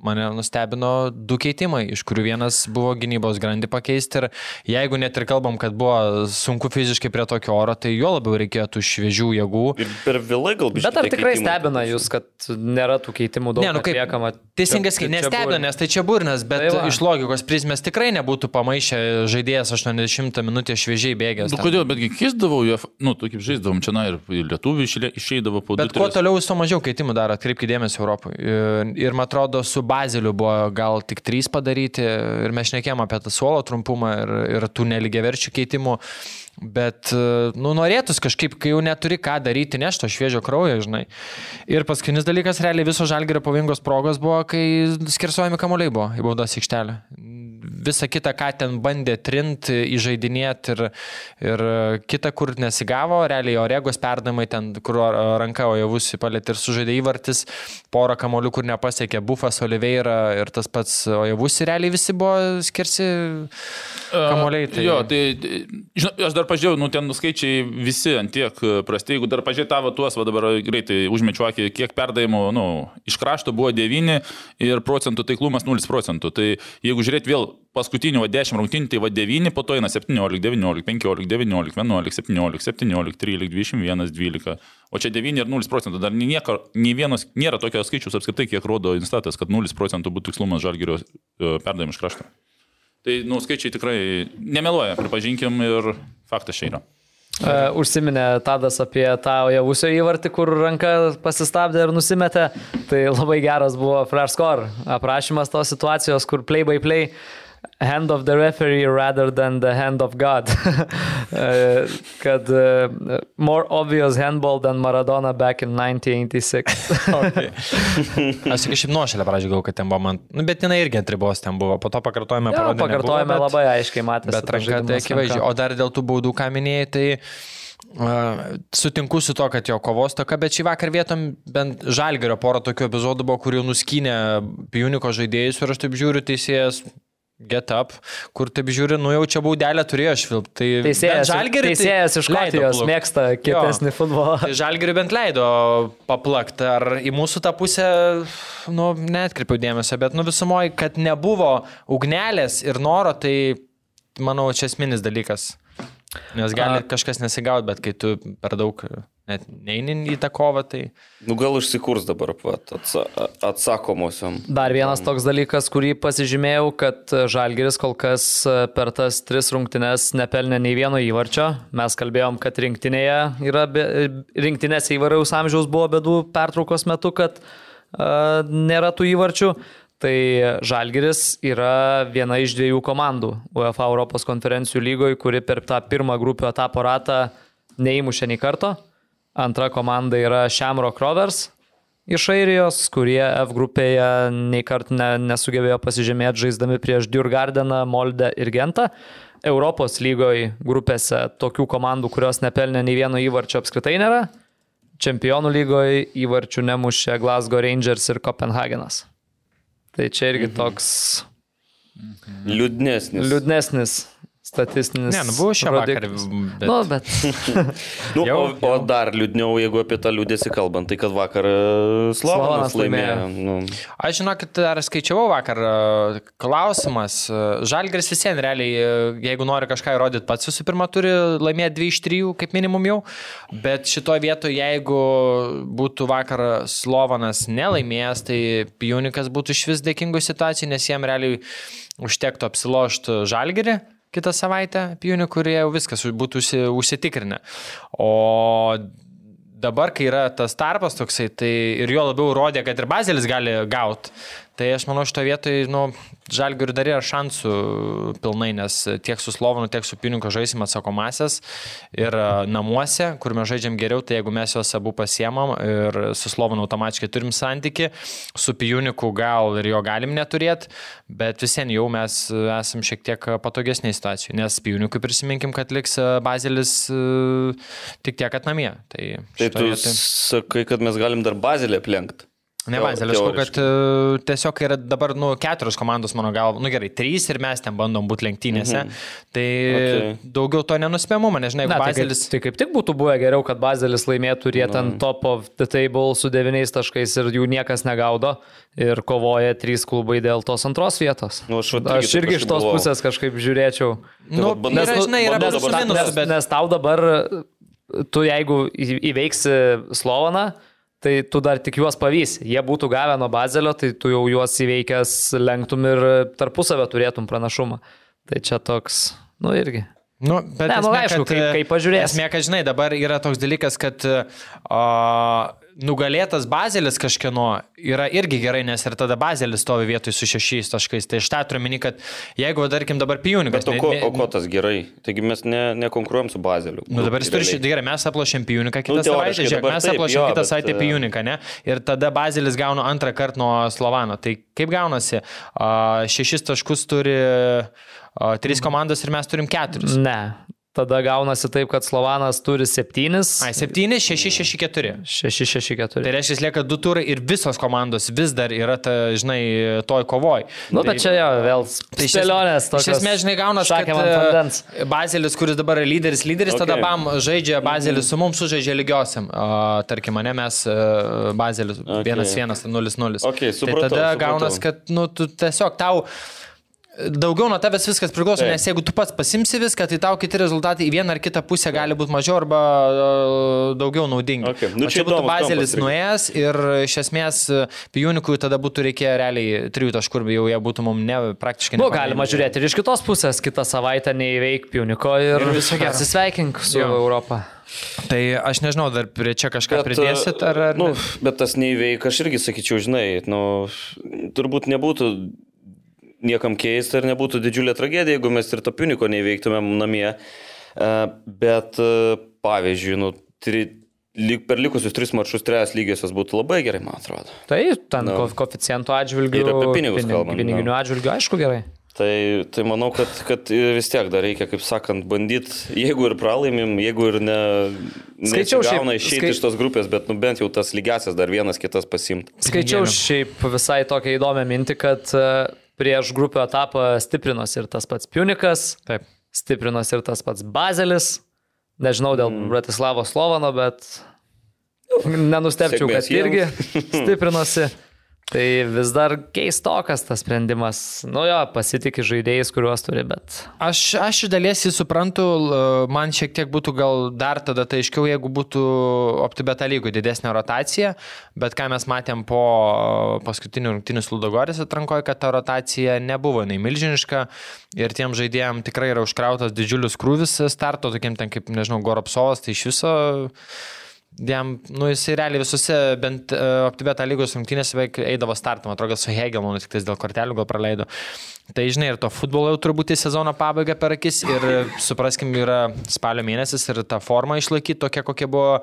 mane nustebino du keitimai, iš kurių vienas buvo gynybos grandį pakeisti ir jeigu net ir kalbam, kad buvo sunku fiziškai prie tokio oro, tai jo labiau reikėtų šviežių jėgų. Ir per vėlai galbūt. Bet ar tikrai stebina jūs, kad nėra tų keitimų daug Ne, nu kaip atliekama? Teisingas, Čia- čia nestebina, nes tai čia burnas, bet Tai va. iš logikos prizmės tikrai nebūtų pamaišę žaidėjas 80 minutės šviežiai bėgęs. Nu, ten. kodėl, betgi keisdavau, jie, nu, tu kaip žaisdavom čia, na, ir lietuvių išeidavo po Bet du, kuo toliau, tuo mažiau keitimų daro, atkreipkite dėmesį Europoje. Ir, ir man atrodo, su Baziliu buvo gal tik trys padaryti ir mes šnekėjom apie tą suolo trumpumą ir, ir tų neligiaverčių keitimų. Bet, e, nu, norėtus kažkaip, kai jau neturi ką daryti, nešto šviežio kraujo, žinai. Ir paskutinis dalykas, realiai viso žalgerio pavingos progos buvo, kai skirsuojami kamuoliai buvo į baudos aikštelę. Visa kita, ką ten bandė trint, įžeidinėti ir, ir kita, kur nesigavo, realiai Oregos perdavimai ten, kur ranka Ojavusi palėtė ir sužaidė įvartis, porą kamolių, kur nepasiekė Bufas, Oliveira ir tas pats Ojavusi, realiai visi buvo skirsi kamoliai. Tai... Jo, tai, tai, žinau, aš dar pažiūrėjau, nu ten skaičiai visi ant tiek prasti, jeigu dar pažiūrėjau tavo tuos, va dabar greitai užmečiu akį, kiek perdavimų, nu, iš krašto buvo 9 ir procentų taiklumas 0 procentų. Tai jeigu žiūrėt vėl paskutinių va, 10 rungtynių, tai va 9, po to eina 17, 19, 15, 19, 11, 17, 17, 13, 21, 12. O čia 9 ir 0 procentų. Dar nieko, nei vienas, nėra tokio skaičius apskritai, kiek rodo instatas, kad 0 procentų būtų tikslumas žalgerio perdavimų iš krašto. Tai, nu, skaičiai tikrai nemeluoja, pripažinkim ir faktas čia yra. Uh, užsiminė Tadas apie tą javusio įvartį, kur ranka pasistabdė ir nusimetė. Tai labai geras buvo Flash Score aprašymas tos situacijos, kur play by play hand of the referee rather than the hand of God. Uh, Kad uh, more obvious handball than Maradona back in 1986. Okay. Aš tik šiaip nuošalę pradžią gal, kad ten buvo man. Nu, bet jinai irgi ant ribos ten buvo. Po to pakartojame Jo, parodė, pakartojame nebuvo, bet- labai aiškiai matėsi. Bet ranka tai akivaizdžiai. O dar dėl tų baudų, ką minėjai, tai uh, sutinku su to, kad jo kovos toka, bet šį vakar vietom bent žalgerio porą tokių epizodų buvo, kur jau nuskynė Pijuniko žaidėjus ir aš taip žiūriu teisėjas. Get up, kur taip žiūri, nu jau čia baudelę turėjo švilpti. Tai bent Teisėjas, tai teisėjas iš leido Škotijos plukt. mėgsta kietesnį futbolą. Tai žalgiriui bent leido paplakti. Ar į mūsų tą pusę, nu, netkreipiau dėmesio, bet nu visumoji, kad nebuvo ugnelės ir noro, tai manau, čia esminis dalykas. Nes gali A. kažkas nesigauti, bet kai tu per daug net neini į tą kovą, tai... Nu gal užsikurs dabar pat atsa atsakomosiom. Dar vienas toks dalykas, kurį pasižymėjau, kad Žalgiris kol kas e, per tas tris rungtynes nepelnė nei vieno įvarčio. Mes kalbėjom, kad rinktinėje yra, be- rinktinėse įvairiaus amžiaus buvo bedų pertraukos metu, kad uh, nėra tų įvarčių. Tai Žalgiris yra viena iš dviejų komandų UEFA Europos konferencijų lygoje, kuri per tą pirmą grupių etapo ratą neįmušė nei karto. Antra komanda yra Shamrock Rovers iš Airijos, kurie F grupėje nei kart ne, nesugebėjo pasižymėti žaisdami prieš Djurgardeną, Moldę ir Gentą. Europos lygoje grupėse tokių komandų, kurios nepelnė nei vieno įvarčio apskritai nėra. Čempionų lygoje įvarčių nemušė Glasgow Rangers ir Kopenhagenas. Tai čia irgi toks Liūdnesnis. liūdnesnis statistinis. Ne, nu buvo šią vakarą. Bet... Nu, bet Nu, Jau- o, o dar liūdniau, jeigu apie tą liūdėsi kalbant, tai kad vakar e, Slavonas laimėjo. laimėjo. Nu, Aš žinokit, dar skaičiavau vakar e, klausimas. e, Žalgris visiems realiai, jeigu nori kažką įrodyti, pats visų pirma turi laimėti 2 iš 3 kaip minimum jau. Bet šitoje vietoje, jeigu būtų vakar Slovanas nelaimėjęs, tai Pijunikas būtų iš vis dėkingų situacijų, nes jiem realiai užtektų apsilošti Žalgirį kitą savaitę, Pijunių, kurie jau viskas būtų užsi- užsitikrinę. O dabar, kai yra tas tarpas toksai, tai ir jo labiau rodė, kad ir Bazelis gali gauti. Tai aš manau, šito vietoj, nu, Žalgiriui dar yra šansų pilnai, nes tiek su Slovanu, tiek su Pininko žaisim atsakomasias ir e, namuose, kur mes žaidžiam geriau, tai jeigu mes juos abu pasiemam ir su Slovanu automatiškai turim santyki, su Pijuniku gal ir jo galim neturėti, bet visiems jau mes esam šiek tiek patogesnėje situacijoje, nes Pijunikui prisiminkim, kad liks e, Bazelis e, tik tiek, kad namie. Tai, tai tu vietoj- sakai, kad mes galim dar bazilę aplenkti. Ne aš manau, kad e, tiesiog yra dabar, nu, keturios komandos, mano galva, nu gerai, trys ir mes ten bandom būti lenktynėse. Mhm. Tai Okay. daugiau to nenuspėmumo, nežinai, Ne, jeigu tai, Bazelis... tai kaip tik būtų buvę geriau, kad Bazelis laimėtų ir jie ten top of the table su devyniais taškais ir jų niekas negaudo ir kovoja trys klubai dėl tos antros vietos. Nu, aš vat aš irgi iš tos galvojau. pusės kažkaip žiūrėčiau. Nu, vat bandau- yra, žinai, yra dabar- minusų, nes, bet... nes tau dabar, tu jeigu įveiksi Slovaną, tai tu dar tik juos pavysi. Jie būtų gavę nuo Bazelio, tai tu jau juos įveikęs lenktum ir tarpusavę turėtum pranašumą. Tai čia toks, nu irgi. Nu, bet Ne, nu, esmė, aišku, kad, kaip- kaip pažiūrėsi. Esmė, kad žinai, dabar yra toks dalykas, kad o, nugalėtas bazelis kažkieno yra irgi gerai, nes ir tada bazelis stovi vietoj su šešiais taškais. Tai iš tą turiu meni, kad jeigu, tarkim, dabar pijūnikas... Bet o ko, o ko tas gerai? Taigi mes ne, nekonkuruojam su Bazeliu. Nu, dabar jis turi realiai. šitą gerai, mes aplošėm pijūniką kitą Nu, savaitę, žiūrėk, mes aplošėm kitą bet, savaitę e, pijūniką, ne? Ir tada bazelis gauna antrą kartą nuo Slovano. Tai kaip gaunasi? A, šešis taškus turi a, trys komandos ir mes turim keturis. Ne. Tada gaunasi taip, kad Slovanas turi septynis. Ai, septyni, šeši, šeši, keturi. 6-6-4. Tai reiškia, lieka du turai ir visos komandos vis dar yra, ta, žinai, toj kovoj. Nu, bet čia jo, vėl Tai spėlionės tokios. Iš esmės, žinai, gaunas, kad Šakėm ant vandens. e, Bazelis, kuris dabar yra lyderis, lyderis, okay. tada Okay. bam žaidžia Bazelis su mums, sužaidžia lygiosiam. Uh, tarkim, mane mes uh, Bazelis Okay. 1-1, 0-0. Okay, supratau, tai tada supratau. gaunas, kad, nu, tu tiesiog tau daugiau nuo tavęs viskas priklauso, Taip. nes jeigu tu pats pasimsi viską, tai tau kiti rezultatai į vieną ar kitą pusę gali būti mažiau arba uh, daugiau naudingi. Okay. Nu, O čia čia būtų Bazelis nuėjęs ir iš esmės Pijūnikui tada būtų reikėję realiai trijų taškų jau jie būtų mums ne, praktiškai Nu, nepamėgę. galima žiūrėti ir iš kitos pusės, kitą savaitę neįveik Piuniko ir, Ir viso gero. atsisveikink su Jo. Europą. Tai aš nežinau, dar prie čia kažką Bet, pridėsit ar... ar nu, bet tas neįveik, aš irgi sakyčiau, žinai, nu, turbūt nebūtų niekam keista ir nebūtų didžiulė tragedija, jeigu mes ir to piniko neįveiktumėm namie. E, Bet, e, pavyzdžiui, nu, tri, lyg, per likusius tris mačius trejas lygiosios būtų labai gerai, man atrodo. Tai ten Nu. no. koficientų atžvilgių. Ir apie pinigus kalbant, Piniginių nu. atžvilgių, aišku, gerai. Tai, tai manau, kad, kad vis tiek dar reikia, kaip sakant, bandyti, jeigu ir pralaimim, jeigu ir ne, Skaičiau šiaip- gauna išeiti skai- iš tos grupės, bet nu, bent jau tas lygiasias dar vienas kitas pasimti. Skaičiau šiaip visai tokią įdomią mintį, kad e, prieš grupių etapą stiprinosi ir tas pats Piunikas, Taip. stiprinosi ir tas pats Bazelis. Nežinau dėl mm. Bratislavo Slovano, bet nenustepčiau, kad irgi stiprinosi. Tai vis dar keistokas tas sprendimas. Nu jo, pasitikė žaidėjais, kuriuos turi, bet... Aš, aš iš dalies jį suprantu, man šiek tiek būtų gal dar tada tai aiškiau, jeigu būtų optibeta lygų didesnė rotacija, bet ką mes matėm po paskutinių rungtynių Sludogoris atrankoje, kad ta rotacija nebuvo nei milžiniška ir tiem žaidėjim tikrai yra užkrautas didžiulis krūvis starto, tokiem ten kaip, nežinau, Goropsovas, tai iš viso Jam, nu, jis realiai visose, bent uh, optibeta lygos rungtynėse beveik eidavo startą, man atrodo, su Hegelmanu tik tais dėl kortelių gal praleido. Tai žinai, ir to futbolo jau turbūt į sezono pabaigą per akis ir e, supraskim, yra spalio mėnesis ir tą formą išlaikyti tokia, kokia buvo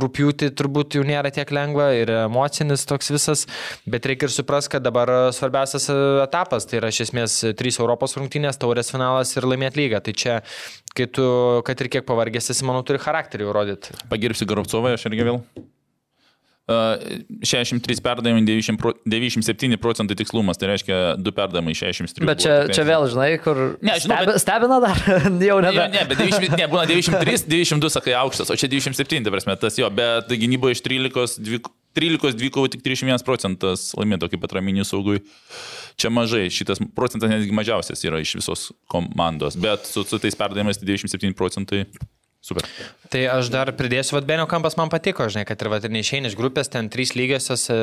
rūpjūti, turbūt jau nėra tiek lengva ir emocinis toks visas, bet reikia ir supras, kad dabar svarbiausias e, etapas, tai yra iš esmės trys Europos rungtynės, taurės finalas ir laimėti lygą. Tai čia, kai tu, kad ir kiek pavargęs esi, manau, turi charakterį rodyti. Pagirbsiu Garovcovą, aš irgi vėl. Uh, 63 perdavimai, 90 pro- 97 procentai tikslumas, tai reiškia 2 perdavimai iš 63. Bet čia, buvo čia vėl, žinai, kur... Ne, žinau, Stebi, bet- Stebina dar, jau Ne, nebe. ne, bet 90, ne, būna 93, 92 sakai aukštas, o čia 97, ta prasme, tas jo, bet gynyboje iš 13, dvik, 13 dvikovų tik 31 procentas laimėto kaip atraminių saugui. Čia mažai, šitas procentas netgi mažiausias yra iš visos komandos, bet su, su tais perdavimais tai 97 procentai. Super. Tai aš dar pridėsiu, vad Benio kampas man patiko, žinai, kad ir, vat, ir neišeini iš grupės, ten trys lygiosios, e,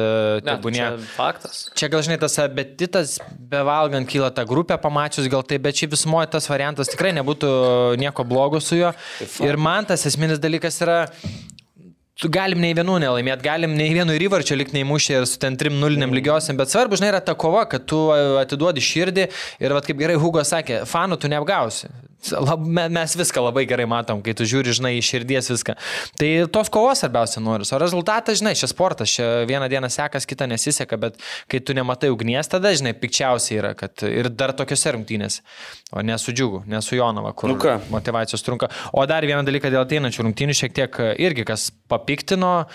tebūnie. čia faktas. Čia gal žinai tas apetitas bevalgant kyla tą grupę, pamačius gal tai, bet šiaip visumoje tas variantas tikrai nebūtų nieko blogo su juo. Ir man tas esminis dalykas yra, tu galim nei vienų nelaimėti, galim nei vieno ir įvarčio likti neįmušę ir su ten trim nuliniam lygiosiam, bet svarbu, žinai, yra ta kova, kad tu atiduodi širdį ir, vad kaip gerai Hugo sakė, fanų tu neapgausi. Lab, me- mes viską labai gerai matom, kai tu žiūri, žinai, iš širdies viską. Tai tos kovos svarbiausia nori. O rezultatas, žinai, šis sportas, čia vieną dieną sekas, kitą nesiseka, bet kai tu nematai ugnies, tada, žinai, pikčiausia yra, kad ir dar tokiuose rungtynėse, o ne su džiugu, ne su Jonava, kur Nu ką? motivacijos trunka. O dar vieną dalyką dėl ateinančių rungtynių šiek tiek irgi kas papiktino,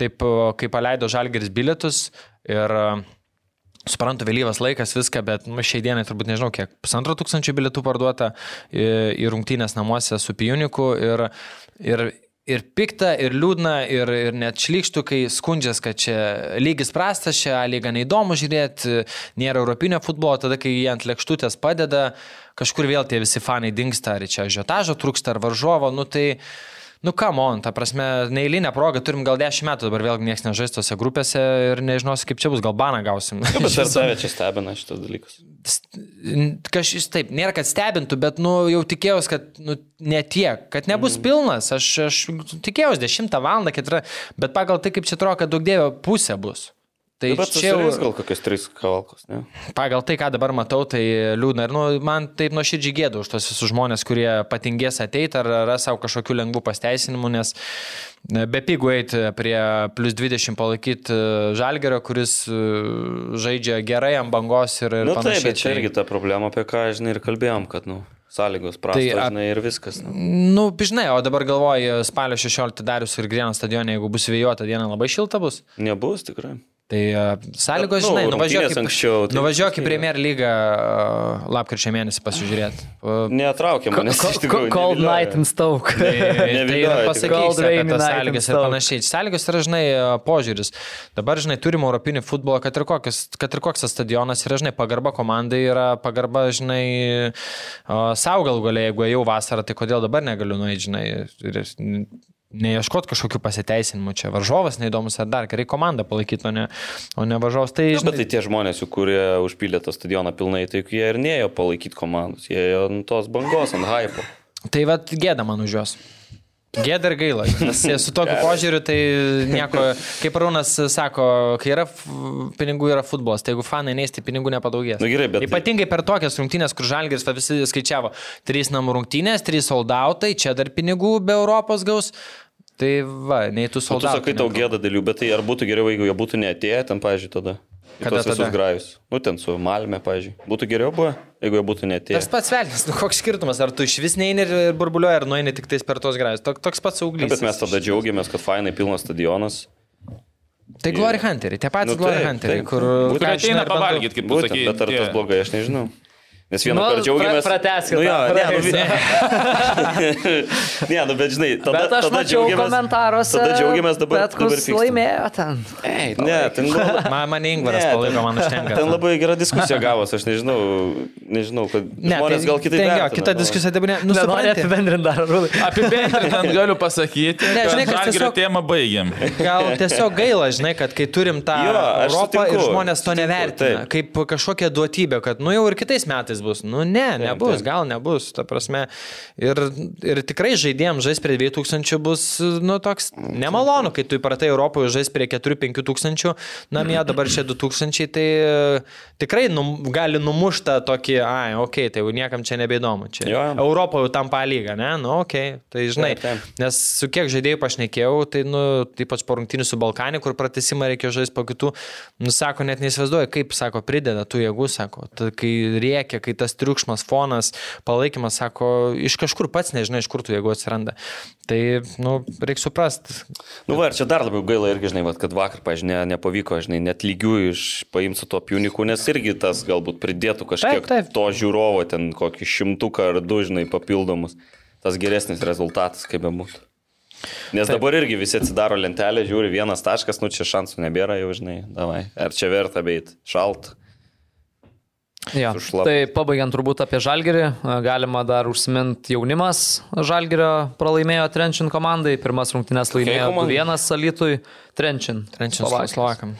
taip kai paleido Žalgeris bilietus, Ir e, suprantu, vėlyvas laikas, viską, bet nu, šiai dienai turbūt nežinau, kiek pusantro tūkstančio bilietų parduota į, į rungtynės namuose su Pijuniku. Ir, ir, ir pikta, ir liūdna, ir, ir net šlikštų, kai skundžias, kad čia lygis prastas, čia lyga neįdomu žiūrėti, nėra europinio futbolo, tada kai jie ant lėkštutės padeda, kažkur vėl tie visi fanai dinksta, ar čia žiotažo trūksta, ar varžovo, nu tai... Nu, ką, man, ta prasme, neįlinę progą turim gal 10 metų, dabar vėl niekas nežais tose grupėse ir nežinosi, kaip čia bus, gal baną gausim. Bet ar tave čia stebina šitas dalykas? Kažkas taip, nėra, kad stebintų, bet, nu, jau tikėjausi, kad, nu, ne tiek, kad nebus mm. pilnas. Aš, aš tikėjausi 10 val. 4, bet pagal tai, kaip čia atrodo, kad daug dievo pusė bus. Tai bet čia jau gal kokias tris kavalkos, ne? Pagal tai, ką dabar matau, tai liūdna. Ir nu, man taip nuoširdžiai gėdu už tos visus žmonės, kurie patingės ateiti ar ras savo kažkokių lengvų pasteisinimų, nes be pigų eiti prie plus 20 palaikyti žalgerio, kuris e, žaidžia gerai ant bangos ir, ir nu, panašiai. Taip, bet čia irgi ta problema, apie ką, žinai, ir kalbėjom, kad, nu, sąlygos prastos, tai, žinai, ir viskas. Nu. nu, žinai, o dabar galvoju, spalio 16 darius ir Grieno stadione, jeigu bus vėjuota diena, labai šilta bus? Nebus, tikrai. Tai uh, sąlygos, žinai, nu, nuvažiuok, anksčiau, tai nuvažiuok į Premier lygą uh, lapkričio mėnesį pasižiūrėti. Uh, Netraukia manęs iš tikrųjų. Cold night in Stoke. Tai, tai pasakysiu apie tas sąlygas ir panašiai. Sąlygos yra, žinai, požiūris. Dabar, žinai, turim europinį futbolą, kad ir, kokius, kad ir koks tas stadionas yra, žinai, pagarba komandai yra pagarba, žinai, savo gal galiai, jeigu jau vasarą, tai kodėl dabar negaliu nueiti, žinai. Ir, neieškot kažkokių pasiteisinimų, čia varžovas neįdomus ar dar, gerai komandą palaikyti, o ne, o ne varžovas. Tai, žinai, bet tai tie žmonės, kurie užpildė tą stadioną pilnai, tai jie ir neėjo palaikyti komandos, jie ėjo ant tos bangos, ant hypo. Tai vad gėda man už juos. Gėda ir gaila, nes su tokiu požiūriu tai nieko, kaip Rūnas sako, kai yra pinigų, yra futbolas, tai jeigu fanai neis, tai pinigų nepadaugės. Na gerai, bet... Ypatingai per tokias rungtynės, kur Žalgiris visi skaičiavo, trys namų rungtynės, trys soldautai, čia dar pinigų be Europos gaus. Tai va, nei tu soldautai. Tu sakai, tau gėda dėlių, bet tai ar būtų geriau, jeigu jie būtų neatėję ten, pažiūrėjau, tada? Kada visus grajus. Nu, ten su Malme, pažiūrėjau. Būtų geriau buvę, jeigu jie būtų netėję. Tas pats velnis, nu koks skirtumas, ar tu iš vis neini ir burbuliuoji, ar nueini tik tais per tos grajus. Tok, toks pats auglys. Bet mes tada džiaugiamės, kad fainai pilnas stadionas. Tai Glory Hunteriai, tie patys nu, Glory Hunteriai, kur... Kur ateina pavalgyti, kaip sakai. Bet ar tas blogai, aš nežinau. Nes vieną nu, kartą džiaugiamės. Prateskite. Nu, jo, ne, nu, ne, nu, bet žinai, tada, bet aš tada mačiau komentaruose. Tada džiaugiamės dabar. Bet kas laimėjo ten? Ei, ne, ten buvo. Man, man Ingvaras palaiko, man užtenka. Ten labai gera diskusija gavos, aš nežinau, nežinau, kad ne, žmonės tai, gal kitaip. Jo, kita diskusija dabar ne. Nu, Nenori apibendrinti dar, Rūdai. Apibendrinant galiu pasakyti, ne, žinai, kad tiesiog temą baigiam. Gal tiesiog gaila, žinai, kad kai turim tą jo, Europą ir žmonės to nevertina, kaip kažkokią duotybę, kad nu jau ir kitais metais metais bus. Nu ne, nebus, taip, taip. gal nebus, ta prasme. Ir, ir tikrai žaidėjams žais prie 2000 bus, nu, toks nemalonu, kai tu įpratai Europoje žais prie 4-5 tūkstančių, namie dabar čia 2000, tai tikrai num, gali numušta tokį, ai, okei, okay, tai jau niekam čia nebeįdomu. Čia jo. Europoje jau tampa lyga, ne? Nu, okei, okay, tai žinai. Taip, taip. Nes su kiek žaidėjų pašnekėjau, tai, nu, ypač po rungtynių su Balkanė, kur pratesimą reikėjo žaisti po kitų, nu, sako, net neįsivaizduoju, kaip, sako, prideda tų jėgų, sako, tai, kai rėkia, kai kai tas triukšmas, fonas, palaikymas, sako, iš kažkur pats nežinai, iš kur tu jeigu atsiranda. Tai, nu, reikia suprasti. Nu, va, ir čia dar labiau gaila irgi, žinai, va, kad vakar, ne, nepavyko, žinai, net lygių iš paimti su to piuniku, nes irgi tas galbūt pridėtų kažkiek taip, taip. to žiūrovo, ten kokį šimtuką ar du, žinai, papildomus. Tas geresnis rezultatas, kaip bebūtų. Nes Taip. dabar irgi visi atsidaro lentelę, žiūri vienas taškas, nu čia šansų nebėra jau, žinai, davai. Ar čia verta beit, šalt. Ja. Tai pabaigiant turbūt apie Žalgerį, galima dar užsiminti jaunimas Žalgerio pralaimėjo Trenčin komandai, pirmas rungtynės laimėjo 1 Salitui, Trenčin. Trenčin Slovakam.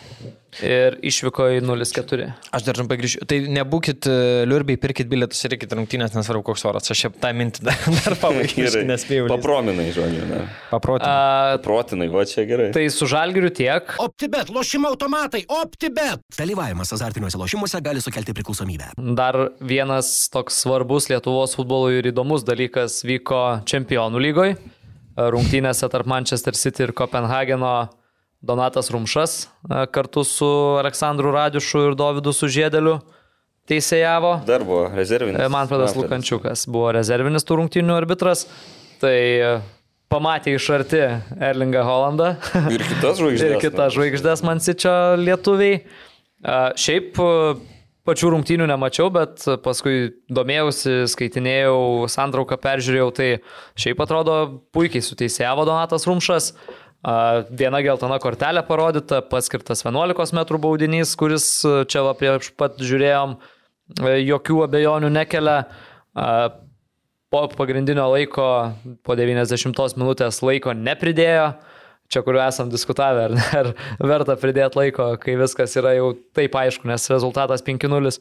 Ir išvyko į 0-4. Aš dar trumpai grįšiu. Tai nebūkit e, liurbiai, pirkit bilietus ir reikit rungtynės, nesvarbu koks oras. Aš šiaip tą mintį dar, dar pabaigiau. Nespėjau. Paprominai, žodžiu. Ne. Paprotinai. Paprotinai, va čia gerai. Tai su žalgiriu tiek. OptiBet, lošimo automatai, OptiBet. Dalyvavimas azartiniuose lošimuose gali sukelti priklausomybę. Dar vienas toks svarbus Lietuvos futbolui ir įdomus dalykas vyko Čempionų lygoje. Rungtynėse tarp Manchester City ir Kopenhageno Donatas Rumšas e, kartu su Aleksandru Radiušu ir Dovydu Sužėdeliu teisėjavo. Dar buvo rezervinis. E, Manfredas Lukančiukas buvo rezervinis tų rungtynių arbitras. Tai e, pamatė iš arti Erlingą Holandą. Ir kitas žvaigždės. ir kitas žvaigždės Mansičio lietuviai. A, Šiaip pačių rungtynių nemačiau, bet paskui domėjausi, skaitinėjau, santrauką peržiūrėjau, tai šiaip atrodo puikiai suteisėjavo Donatas Rumšas. Viena geltona kortelė parodyta, paskirtas 11 m baudinys, kuris a, čia va prieš pat žiūrėjom, a, jokių abejonių nekelia. Po pagrindinio laiko, po 90 minutės laiko nepridėjo čia, kur esam diskutavę, ar, ar verta pridėti laiko, kai viskas yra jau taip aišku, nes rezultatas 5-0.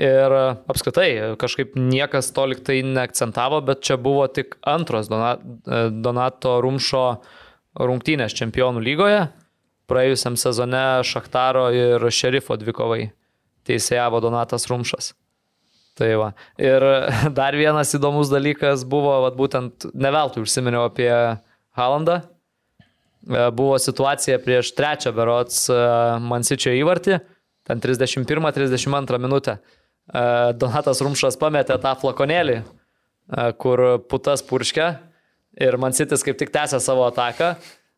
Ir apskritai, kažkaip niekas to liktai neakcentavo, bet čia buvo tik antros Dona- Donato Rumšo rungtynės čempionų lygoje. Praėjusiam sezone Šaktaro ir Šerifo dvikovai teisėjavo Donatas Rumšas. Tai va. Ir dar vienas įdomus dalykas buvo, vat, būtent neveltui užsiminiau apie Halandą. E, Buvo situacija prieš trečią berots e, Mansičio įvartį, ten 31-32 minutę. E, Donatas Rumšas pametė tą flakonėlį, kur putas purškia ir Mansitis kaip tik tęsė savo ataką.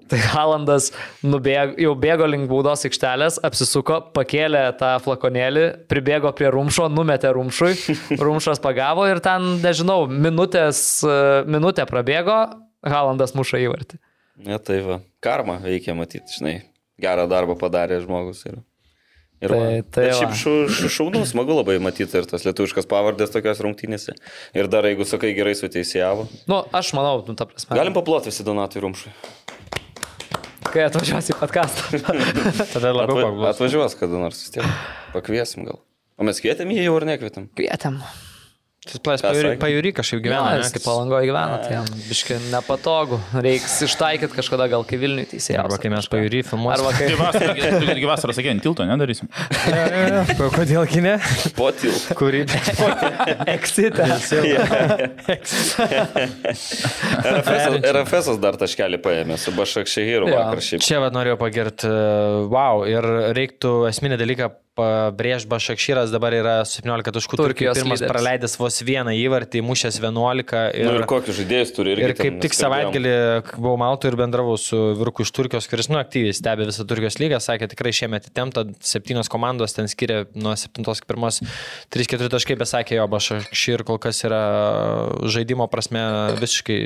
Tai Halandas nubėg, jau bėgo link baudos aikštelės, apsisuko, pakėlė tą flakonėlį, pribėgo prie rumšo, numetė rumšui, rumšas pagavo ir ten, nežinau, minutės, e, minutė prabėgo, Halandas muša įvartį. Ne, tai va. Karma veikia matyti, žinai. Gerą darbą padarė žmogus. Ir, ir Tai- va. tai šiaip šu, šu, šaunu, smagu labai matyti ir tas lietuviškas pavardės tokios rungtynėse. Ir dar, jeigu sakai, gerai suteisėjavo. Nu, aš manau, nu, ta prasme. Galim paploti visi Donatui Rumšui. Kai atvažiuosi į podcastą. Tada labiau Atva, paglausiu. atvažiuos kada nors vis tiek. Pakviesim gal. O mes kvietėm jį jau ar nekvietėm? Kvietėm. Plas Ką pajūry, pajūry kažkaip Gyvena, ne? kaip palangoje gyvena, tai jam biškai nepatogu. Reiks ištaikyti kažkada gal kai Vilniui teisėjai. Arba kai mes pajūry filmuosime. Arba kai... Vasarą, sakė, ant tilto nedarysim. Kodėl kinė? Po tiltų. Kurį? Eksite. RFS, dar taškelį paėmė su Bašakšehiru Jo. vakar šiaip. Čia vad norėjau pagirti, wow, ir reiktų esminį dalyką pabrėžti, Bašakšyras dabar yra su 17 taškų, Turkijos pirmas lyderis. praleidęs vos vieną įvartį, mušęs 11 ir, Nu, ir kokius žaidėjus turi. Ir ten kaip tik mes kalbėjom. savaitgalį buvau Maltoje ir bendravau su Virku iš Turkijos, kuris nu, aktyviai stebi visą Turkijos lygą, sakė, tikrai šiemet įtempta, septynios komandos ten skiria nuo 7-1 3-4 taškai, bet sakė, jo, Bašakšyr kol kas yra žaidimo prasme visiškai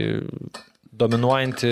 dominuojanti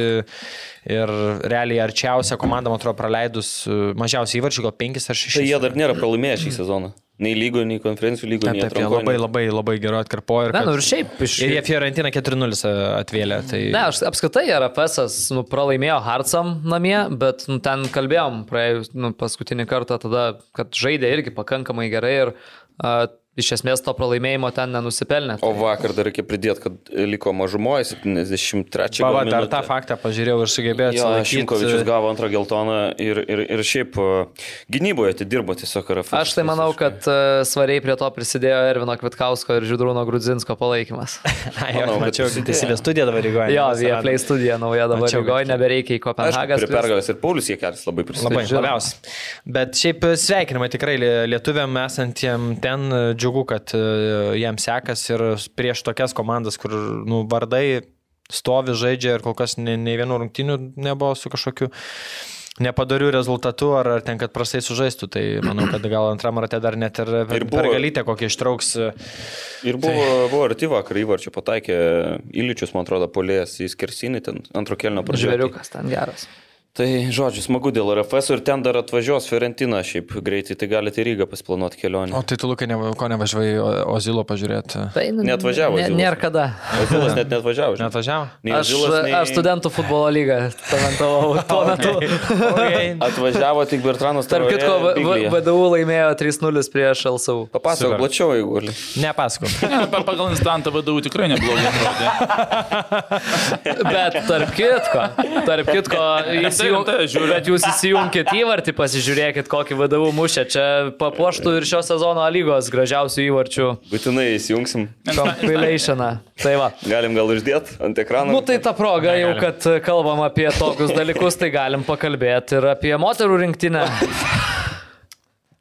ir realiai arčiausia komanda, man atrodo, praleidus e, mažiausiai įvarčių, gal 5 ar 6. Tai jie dar nėra pralaimėję šį sezoną. Nei lygo, nei konferencijų lygo, Taip, taip, jie labai, labai, labai gerai atkarpo ir, kad- nu ir šiaip iš... ir jie Fiorentina 4-0 atvėlė. Tai... Ne, aš apskritai RFS nu, pralaimėjo Hartsam namie, bet nu, ten kalbėjom praėjus nu, paskutinį kartą tada, kad žaidė irgi pakankamai gerai ir a, iš esmės to pralaimėjimo ten nenusipelnė. O vakar dar reikia pridėti, kad liko mažumoje 73 Va, va, gal dar tą faktą pažiūrėjau ir sugebėjau atsilaikyti. Šimkovičius gavo antrą geltoną ir, ir, ir šiaip gynyboje atidirbo tiesiog RFS. Aš tai manau, kad a, svariai prie to prisidėjo Ervino Kvitkausko ir Žydrūno Grudzinsko palaikymas. Ai, jo, Manau, kad mačiau, prisidėjo. teisybės studija dabar rygoje. jo, Vieplay studija nauja dabar kad Rygoje, nebereikia į Kopenhagą. prie pergalės ir Paulius Jėkelis labai prisidėjo. Labai, labiausiai. Bet šiaip sveikinimai tikrai lie- lietuviam esantiem ten džiugu, kad e, jam sekas ir prieš tokias komandas, kur nu, vardai stovi, žaidžia ir kol kas nei, nei vienų rungtinių nebuvo su kažkokiu nepadariu rezultatu ar, ar ten, kad prastai sužaistų. Tai manau, kad gal antram rate dar net ir, Ir buvo- pergalytę kokį ištrauks. e, Ir buvo, buvo arti vakar įvarčių, pataikė Iličius, man atrodo, polės į skersinį, ten antro kelnio pradžioje. Žvėriukas ten geras. Tai žodžiu, smagu dėl RFS ir ten dar atvažiuos Fiorentina šiaip greitai, tai galite į Rygą pasplanuoti kelionę. O tai tu, Lukai, ne, ko nevažiavai Ozilo pažiūrėti? Tai nu, Neatvažiavo Ne, nėra kada. Ozilas net net važiavo. žinai. Neatvažiavo? Nei Aš, Ozilas, nei- aš studentų futbolo lygą komentavau tuo metu. Okay. Atvažiavo tik Bertranas Tarp kitko, VDU laimėjo 3-0 prieš LSU. Papasakok plačiau, jeigu gali. Nepasakau. Ne, pa- Pagal instantą vadovų tikrai neblogai. Bet tarp kitko, tarp kitko, įsijung... žiūriu. bet jūs įsijunkit įvartį, pasižiūrėkit, kokį vadovų mušė. Čia papuoštų ir šio sezono A lygos gražiausių įvarčių Būtinai įsijungsim. compilationą. Tai va. Galim gal uždėti ant ekrano. Nu tai ta proga, jau kad kalbam apie tokius dalykus, tai galim pakalbėti ir apie moterų rinktinę.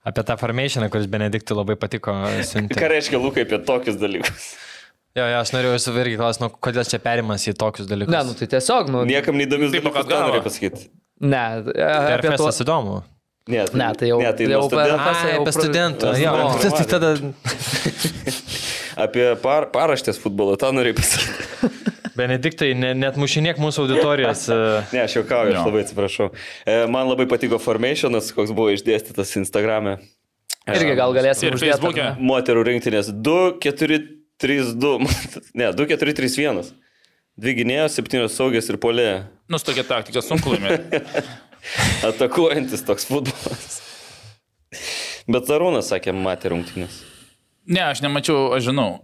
Apie tą formationą, kuris Benediktui labai patiko. siuntė. Ką reiškia Lukai apie tokius dalykus? Jo, jo, aš norėjau jūsų irgi klausti, nu, kodėl čia perimas į tokius dalykus. Ne, nu tai tiesiog, nu. Niekam neįdomius dalykus, ką noriu pasakyti. Ne, Tai apie ar tuos. festas įdomu? Ne, Ne, tai jau- ne, tai jau per- Ai, jau apie pra- studentų. Jo, buvo. tai tada Apie par, paraštės futbolo, tą norėjau pasakyti. Benediktai, ne, net mušinėk mūsų auditorijos. e, Ne, aš juokauju, aš labai atsiprašau. E, Man labai patiko formationas, koks buvo išdėstytas Instagram'e. Irgi gal galėsim Ir uždėti, Facebook'e. Moterų rinktinės 2, 4, 3, 2. Ne, 2, 4, 3, 1. Dvi gynėjos, septynios saugės ir polė. Nu, tokia taktika sunku laimėti. Atakuojantis toks futbolas. Bet Arūnas sakė, matė rungtynės. Ne, aš nemačiau, aš žinau.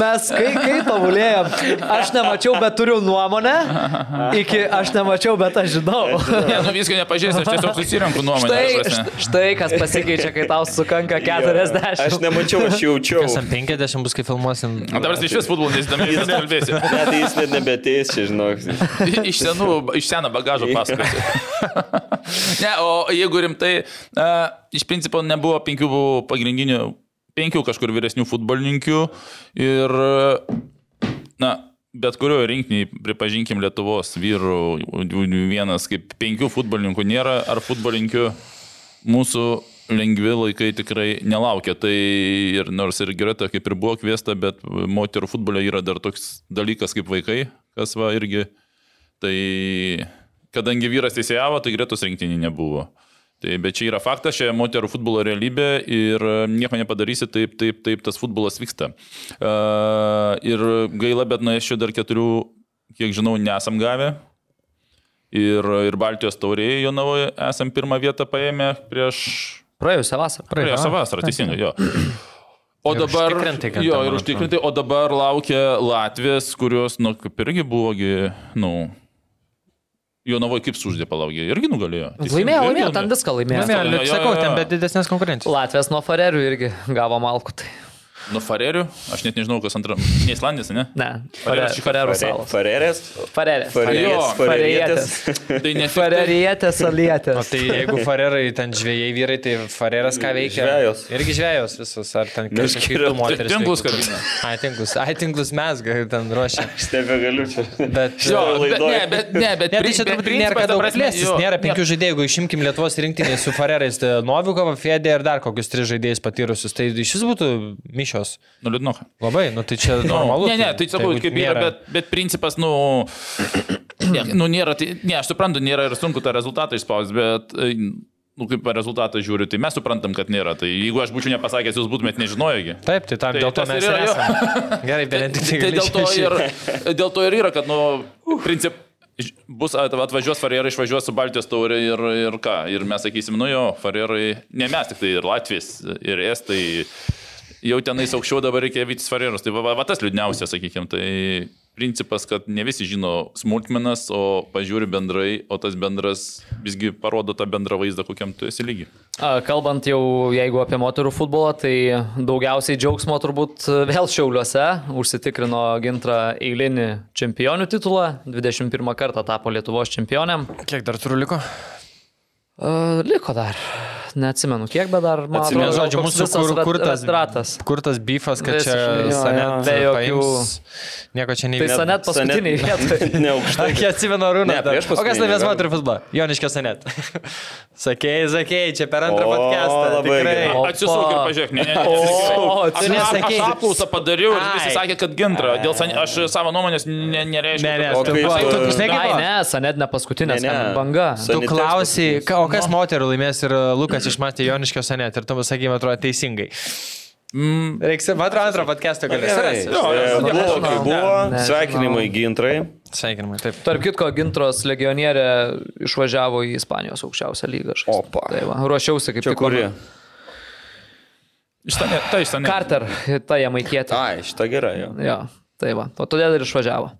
Mes kai, kai tobulėjom, aš nemačiau, bet turiu nuomonę, iki aš nemačiau, bet aš žinau. Ne, nu visko nepažįstu, aš tiesiog susirenku nuomonę. Štai, štai kas pasikeičia, kai tau sukanka 40. Aš nemačiau, aš jaučiau. Ant 50 bus, kai filmuosim. O dabar iš vis futbolų nesidomi, vis kalbėsiu. Ne, tai jis net nebeteis, žinok. Iš, senų, iš seno bagažo pasakosiu. ne, o jeigu rimtai, uh, iš principo nebuvo penkių pagrindinių, penkių kažkur vyresnių futbolininkių ir, na, bet kurioje rinkiniai, pripažinkim, Lietuvos vyrų, vienas kaip penkių futbolininkų nėra, ar futbolininkių mūsų lengvi laikai tikrai nelaukia. Tai ir nors ir Greta kaip ir buvo kviesta, bet moterų futbole yra dar toks dalykas kaip vaikai, kas va irgi. Tai kadangi vyras teisėjavo, tai Gretos rinktinį nebuvo. Tai, bet čia yra faktas, čia moterų futbolo realybė ir e, nieko nepadarysi, taip, taip, taip tas futbolas vyksta. Uh, ir gaila, bet nuo šių dar keturių, kiek žinau, nesam gavę. Ir, ir Baltijos taurėje Jonavoje esam pirmą vietą paėmę prieš Praėjusią vasarą. Praėjusią vasarą, teisingai, jo. O Ir dabar, užtikrintai, kad jo, ir man užtikrintai, o dabar laukia Latvijas, kurios, nu, kaip irgi buvogi, nu, Jonavoje kaip suždė palaugė, irgi nugalėjo. Teisingai, Laimėjo, laimėjo, ten viską laimėjo. Ne, Jo, jo, sakau, ten be didesnės konkurencijos. Latvijas nuo Farerių irgi gavo malkų. Tai. Nu, Farerių, aš net nežinau, kas antra. Ne Islandijas, ne? Ne. Farerės. Farerės. Farerės. Tai ne tai- Farerietės, O alietės. tai jeigu farerai ten žvėjai vyrai, tai fareras ką veikia? Žvejos. Irgi žvėjos visus, ar ten Neskiriat. kitų moteris. Tinklus kabina. Ai, tinklus, ai, tinklus mes gal ten ruošia. Aš nebegaliu čia. Bet, Jo, bet, ne, bet, ne, bet, Ne, tai čia turbūt nėra ta daug jo, nėra ne- penkių žaidėjų, jeigu išimkim Lietuvos rinktinį su Farerais, tai Novikovą, Fedė ir dar kokius tris žaidėjus patyrusius, tai iš vis būtų mišios. Nu, liūdnoka. Labai, nu tai čia normalu. Ne, ne, tai sakau, jeigu kaip yra, bet, bet principas, nu, ne, nu, nėra, tai, ne, aš suprantu, nėra ir sunku tą rezultatą išspausti, bet, e, nu, kaip rezultatą žiūriu, tai mes suprantam, kad nėra. Tai jeigu aš būčiau nepasakęs, jūs būtumėt nežinojogi. Taip, tai tam Tai dėl to mes ir esame. Gerai, Benediktai, Tai dėl to, ir, dėl to ir yra, kad, nu, princip, bus at- atvažiuos Farerai, išvažiuos su Baltijos taurė ir, ir ką. Ir mes sakysim, nu jo, Farerai, ne mes tik tai, ir Latvijas, ir Estai, jau tenais aukščiau dabar reikia vytis Farerus. Tai va, va, va tas liūdniausia, sakykime. Tai principas, kad ne visi žino smulkmenas, o pažiūri bendrai, o tas bendras visgi parodo tą bendrą vaizdą, kokiam tu esi lygi. A, Kalbant jau, jeigu apie moterų futbolą, tai daugiausiai džiaugsmo turbūt vėl Šiauliuose užsitikrino gintrą eilinį čempionių titulą, 21 kartą tapo Lietuvos čempionėm. Kiek dar turiu liko? Uh, liko dar, neatsimenu kiek, bet dar, man Atsimenu, atrodo, žodžiu, mūsų kur, kur tas ratas. Kur tas bifas, kad čia Visiškai, jo, Sanet jo. Be jokių- paims, Nieko čia Tai neįvyks. Sanet paskutiniai vietoje. Ne aukštai. Aš atsimenu Arūną. O kas paskutinį, laimės moterų futbolą? Joniškio Sanet. sakėjai, sakėjai, čia per antrą podcastą. labai. Atsisuk ir pažiūrėk, ne, ne, ne. O, tu nesakei. aš apklausą padariau ir visi sakė, kad gintra. Dėl aš savo nuomonės ne, nereiškia. Ne, ne, ne, Sanet ne paskutinė, Ne, ne. banga. Tu klausai, o kas moterų laimės ir uh, Lukas išmatė Joniškio Sanet ir sakė, man atrodo, teisingai. Mm, Reiks, man atrodo, antrą podcastą galės Gerai. rasti. Jo, jo, Buvo, kai buvo. Sveikinimai gintrai. Sveikinimai, taip. Tarp kitko, Gintros legionierė išvažiavo į Ispanijos aukščiausią lygą. žaisti. Opa. Tai va, ruošiausi kaip Čia tik kuri? iš ten, tai iš ten. Carter, ta jamaikietė. Ai, šitą gerai. Jo. Jo, tai va, o todėl ir išvažiavo.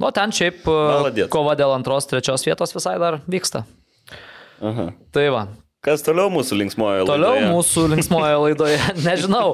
Nu, ten šiaip Maladėc. kova dėl antros, trečios vietos visai dar vyksta. Aha. Tai va, Kas toliau mūsų linksmojo laidoje? Toliau mūsų linksmojo laidoje, nežinau,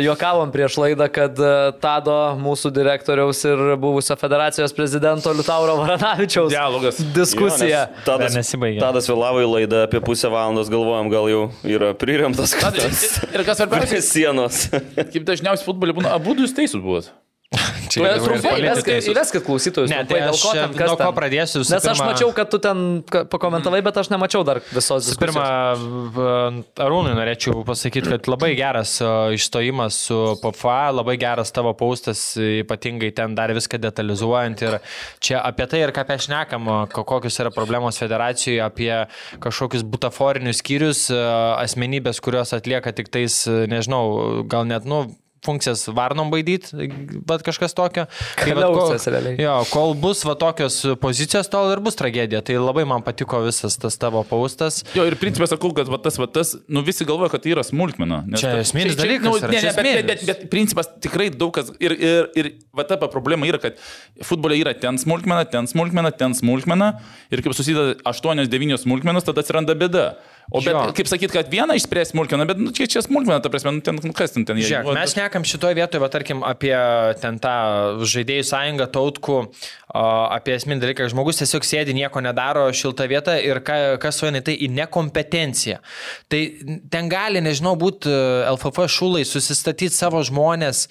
juokavom prieš laidą, kad e, Tado, mūsų direktoriaus ir buvusio federacijos prezidento Liutauro Varanavičiaus Dialogas. diskusija. Jo, Tadas, Dar nesibaigė. Tadas vėlavo į laidą apie pusę valandos, galvojom, gal jau yra priremtas kažkas. Ir kas svarbiausia, Prie sienos. kaip dažniausiai futbolė būna, abu jūs teisūs buvot. Čia jau ir Trumpai, įveskit, klausytojus. Ne, trumpai, tai aš ko ten, nuo ko ten. pradėsiu. Nes aš pirma- mačiau, kad tu ten pakomentavai, bet aš nemačiau dar visos diskusijos. pirma, v- Arūnui norėčiau pasakyti, kad labai geras išstojimas su PFA, labai geras tavo paustas, ypatingai ten dar viską detalizuojant ir čia apie tai ir ką apie šnekam, kokios yra problemos federacijoje, apie kažkokius butaforinius skyrius, asmenybės, kurios atlieka tik tais, nežinau, gal net, nu, funkcijas varnom baidyti, bet kažkas tokio. Tai vat kol- realiai. Jo, kol bus va tokios pozicijos, tol ir bus tragedija. Tai labai man patiko visas tas tavo paustas. Jo, ir principė sakau, kad va, tas, va, tas, nu visi galvoja, kad tai yra smulkmena. nes Čia ta- esminis čia- dalykas Nu, ne, ne, bet, bet, bet, bet principas tikrai daug kas. Ir, ir, ir va ta problema yra, kad futbole yra ten smulkmena, ten smulkmena, ten smulkmena. Ir kaip susideda 8-9 smulkmenos, tada atsiranda bėda. O bet, Jo. kaip sakyt, kad vieną išspręs smulkmeną, bet nu, čia, čia smulkmena, ta prasme, nu, ten nu, kas ten ten jie- Žiūrėk, mes nekam šitoje vietoje, va, tarkim, apie ten tą žaidėjų sąjungą, tautkų, apie esminį dalyką, žmogus tiesiog sėdi, nieko nedaro šiltą vietą ir ka, kas sueina tai į nekompetenciją. Tai ten gali, nežinau, būti LFF šulai susistatyti savo žmonės,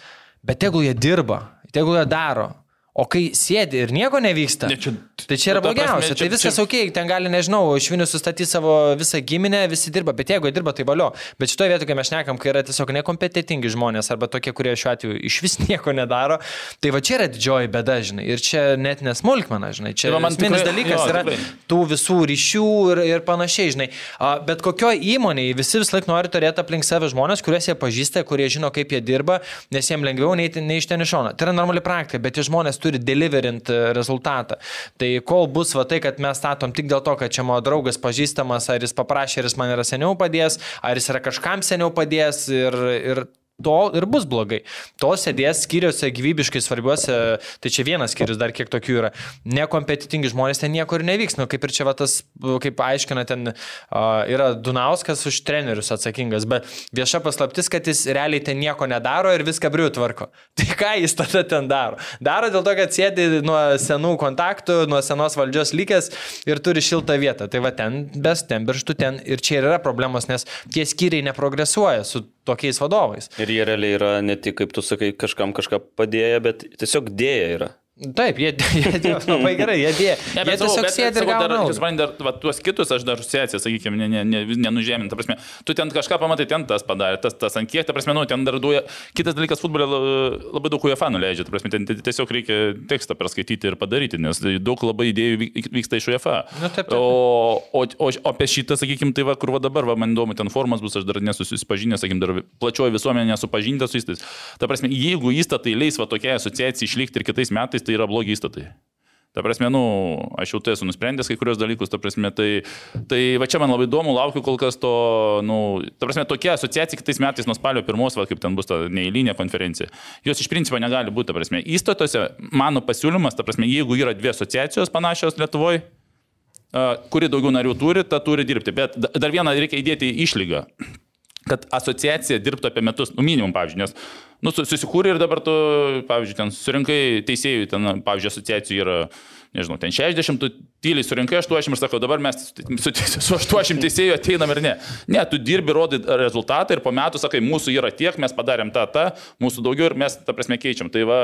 bet tegul jie dirba, tegul jie daro. O kai sėdi ir nieko nevyksta, Ne, čia- tai čia yra prasme, blogiausia. čia- Tai viskas čia- ok, ten gali, nežinau, iš Vilnius sustatyti savo visą giminę, visi dirba, bet jeigu jie dirba, tai valio. Bet šitoje vietoje, kai mes šnekam, kai yra tiesiog nekompetitingi žmonės arba tokie, kurie šiuo atveju iš vis nieko nedaro, tai va čia yra didžioji bėda, žinai. Ir čia net nesmulkmena, žinai. Čia Tai man tikrai- dalykas jo, yra tikrai. tų visų ryšių ir, ir panašiai, žinai. A, Bet kokioje įmonėje visi vis laik nori turėti aplink save žmonės, kuriuos jie pažįsta, kurie žino, kaip jie dirba, nes jiems lengviau nei, nei iš ten iš šono. Tai yra normali praktika, bet tie žmonės turi deliverint e, rezultatą. Tai kol bus va tai, kad mes statom tik dėl to, kad čia mano draugas pažįstamas, ar jis paprašė, ar jis man yra seniau padės, ar jis yra kažkam seniau padės ir, ir to ir bus blogai. To sėdės skyriuose gyvybiškai svarbiuose, tai čia vienas skyrius, dar kiek tokių yra. Nekompetitingi žmonės ten niekur nevyks. Nu, kaip ir čia va tas, kaip aiškina, ten uh, yra Dunauskas už trenerius atsakingas, bet vieša paslaptis, kad jis realiai ten nieko nedaro ir viską briu tvarko. Tai ką jis tada ten daro? Daro dėl to, kad sėdi nuo senų kontaktų, nuo senos valdžios lygės ir turi šiltą vietą. Tai va ten, best, ten birštų ten ir čia ir yra problemos, nes tie skyriai neprogresuoja su tokiais vadovais. Ir jie realiai yra ne tik, kaip tu sakai, kažkam kažką padėję, bet tiesiog dėję yra. Taip, jie, jie, jie labai gerai, jie dėjo. Ne, jie sakau, tiesiog sėdi ir gauna. jūs man dar, va, tuos kitus aš dar asociaciją, sakykime, ne, ne, ne, nenužemint. Ta prasme, tu ten kažką pamatai, ten tas padarė, tas, tas ant kiek, ta prasme, nu, ten dar duoja. Kitas dalykas, futbolė la- labai daug UEFA nuleidžia, ta prasme, ten tiesiog reikia tekstą perskaityti ir padaryti, nes daug labai idėjų vyk- vyksta iš UEFA. Nu, taip, taip. O, o, o, o apie šitą, sakykime, tai va, kur va dabar, va, man įdomu, ten formas bus, aš dar nesusipažinęs, sakykime, dar plačioji visuomenė nesupažinta su įstais. Ta prasme, jeigu įstatai leis va tokiai asociacijai išlikti ir kitais metais, tai yra blogi įstatai. Ta prasme, nu, aš jau tai esu nusprendęs kai kurios dalykus, ta prasme, tai, tai va čia man labai įdomu, laukiu kol kas to, nu, ta prasme, tokia asociacija kitais metais nuo spalio pirmos, va, kaip ten bus ta neįlinė konferencija, jos iš principo negali būti, ta prasme, įstatuose mano pasiūlymas, ta prasme, jeigu yra dvi asociacijos panašios Lietuvoje, kuri daugiau narių turi, ta turi dirbti, bet da- dar vieną reikia įdėti išlygą kad asociacija dirbtų apie metus, nu minimum, pavyzdžiui, nes, nu, su- susikūrė ir dabar tu, pavyzdžiui, ten surinkai teisėjų, ten, pavyzdžiui, asociacijų yra, nežinau, ten 60, tu tyliai surinkai 80 ir sakau, dabar mes su, su 80 teisėjų ateinam ir ne. Ne, tu dirbi, rodai rezultatą ir po metų sakai, mūsų yra tiek, mes padarėm tą, tą, mūsų daugiau ir mes, ta prasme, keičiam. Tai va,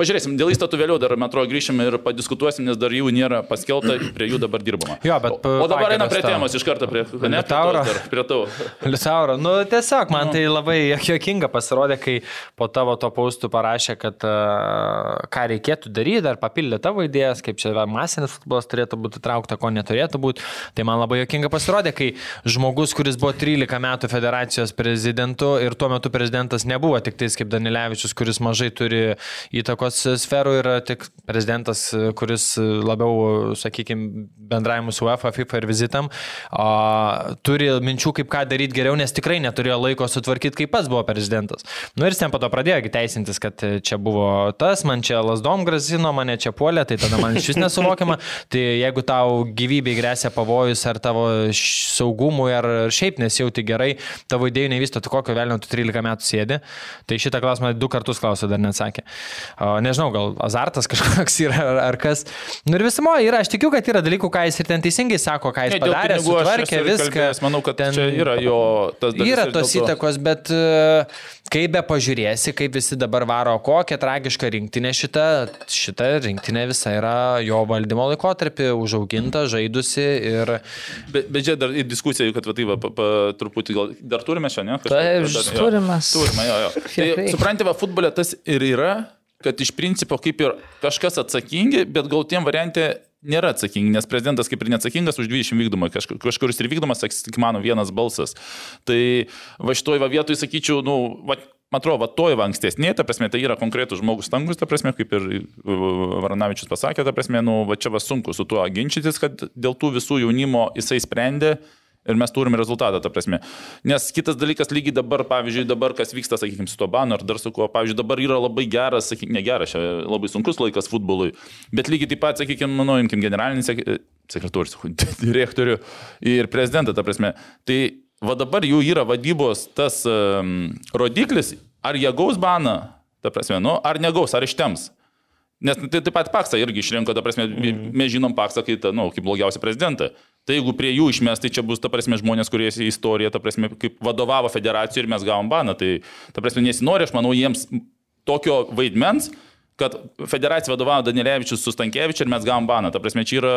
pažiūrėsim, dėl įstatų vėliau dar, man atrodo, grįšim ir padiskutuosim, nes dar jų nėra paskelta, prie jų dabar dirbama. Jo, bet o, o dabar einam prie temos iš karto, prie, ne, prie, dar, tavo. Lisauro, nu tiesiog man tai labai jokinga pasirodė, kai po tavo to paustų parašė, kad uh, ką reikėtų daryti, ar papildė tavo idėjas, kaip čia masinis futbolas turėtų būti traukta, ko neturėtų būti. Tai man labai jokinga pasirodė, kai žmogus, kuris buvo 13 metų federacijos prezidentu ir tuo metu prezidentas nebuvo tik tais kaip Danilevičius, kuris mažai turi įtakos sferų, yra tik prezidentas, kuris labiau, sakykime, bendravimus su UEFA, FIFA ir vizitam, o, turi minčių, kaip ką daryti geriau, nes tikrai neturėjo laiko sutvarkyti, kaip pats buvo prezidentas. Nu ir jis ten po to pradėjo teisintis, kad čia buvo tas, man čia lasdom grazino, mane čia puolė, tai tada man iš vis nesuvokiama. Tai jeigu tau gyvybei grėsia pavojus ar tavo saugumui ar šiaip nesijauti gerai, tavo idėjų nevysto, tu kokio vėliau tu 13 metų sėdi. Tai šitą klausimą du kartus klausiau, dar neatsakė. O, nežinau, gal azartas kažkoks yra ar, ar kas. Nu ir visamo yra, aš tikiu, kad yra dalykų, ką jis ir ten teisingai sako, ką jis Ne, padarė, sutvarkė viską. kalbėjęs, Manau, kad ten... čia yra jo tas dalykas. Yra ir tos to- įtakos, bet e, kaip be pažiūrėsi, kaip visi dabar varo, kokią tragišką rinktinę šitą, šita rinktinė visa yra jo valdymo laikotarpį užauginta, žaidusi ir Bet, bet čia dar į diskusiją, kad va, tai va, pa, pa, truputį gal dar turime šiandien. Taip, turime. Turime, jo, jo. Tai, suprantate, futbole tas ir yra, kad iš principo kaip ir kažkas atsakingi, bet gal tiem variantė nėra atsakingi, nes prezidentas kaip ir neatsakingas už 20 vykdomą, kažkur, kažkuris ir vykdomas, tik mano vienas balsas. Tai va šitoj va vietoj sakyčiau, nu, va, man atrodo, va toj va ankstesnė, ta prasme, tai yra konkretus žmogus stangus, ta prasme, kaip ir uh, Varanavičius pasakė, ta prasme, nu, va čia va sunku su tuo ginčytis, kad dėl tų visų jaunimo jisai sprendė. Ir mes turime rezultatą, ta prasme. Nes kitas dalykas, lygiai dabar, pavyzdžiui, dabar kas vyksta, sakykime, su to banu ar dar su kuo, pavyzdžiui, dabar yra labai geras, sakykime, negeras, čia labai sunkus laikas futbolui, bet lygiai taip pat, sakykime, manau, imkim generalinį sek sekretorių, direktorių ir prezidentą, ta prasme. Tai va dabar jų yra vadybos tas um, rodiklis, ar jie gaus baną, ta prasme, nu, ar negaus, ar ištems. Nes tai taip pat Paksą irgi išrinko, ta prasme, mm. mes žinom Paksą kaip, ta, nu, kaip blogiausią prezidentą. Tai jeigu prie jų išmes, tai čia bus, ta prasme, žmonės, kurie į istoriją, ta prasme, kaip vadovavo federacijai ir mes gavom baną. Tai, ta prasme, nesinori, aš manau, jiems tokio vaidmens, kad federacija vadovavo Danilevičius su Stankievičiu ir mes gavom baną. Ta prasme, čia yra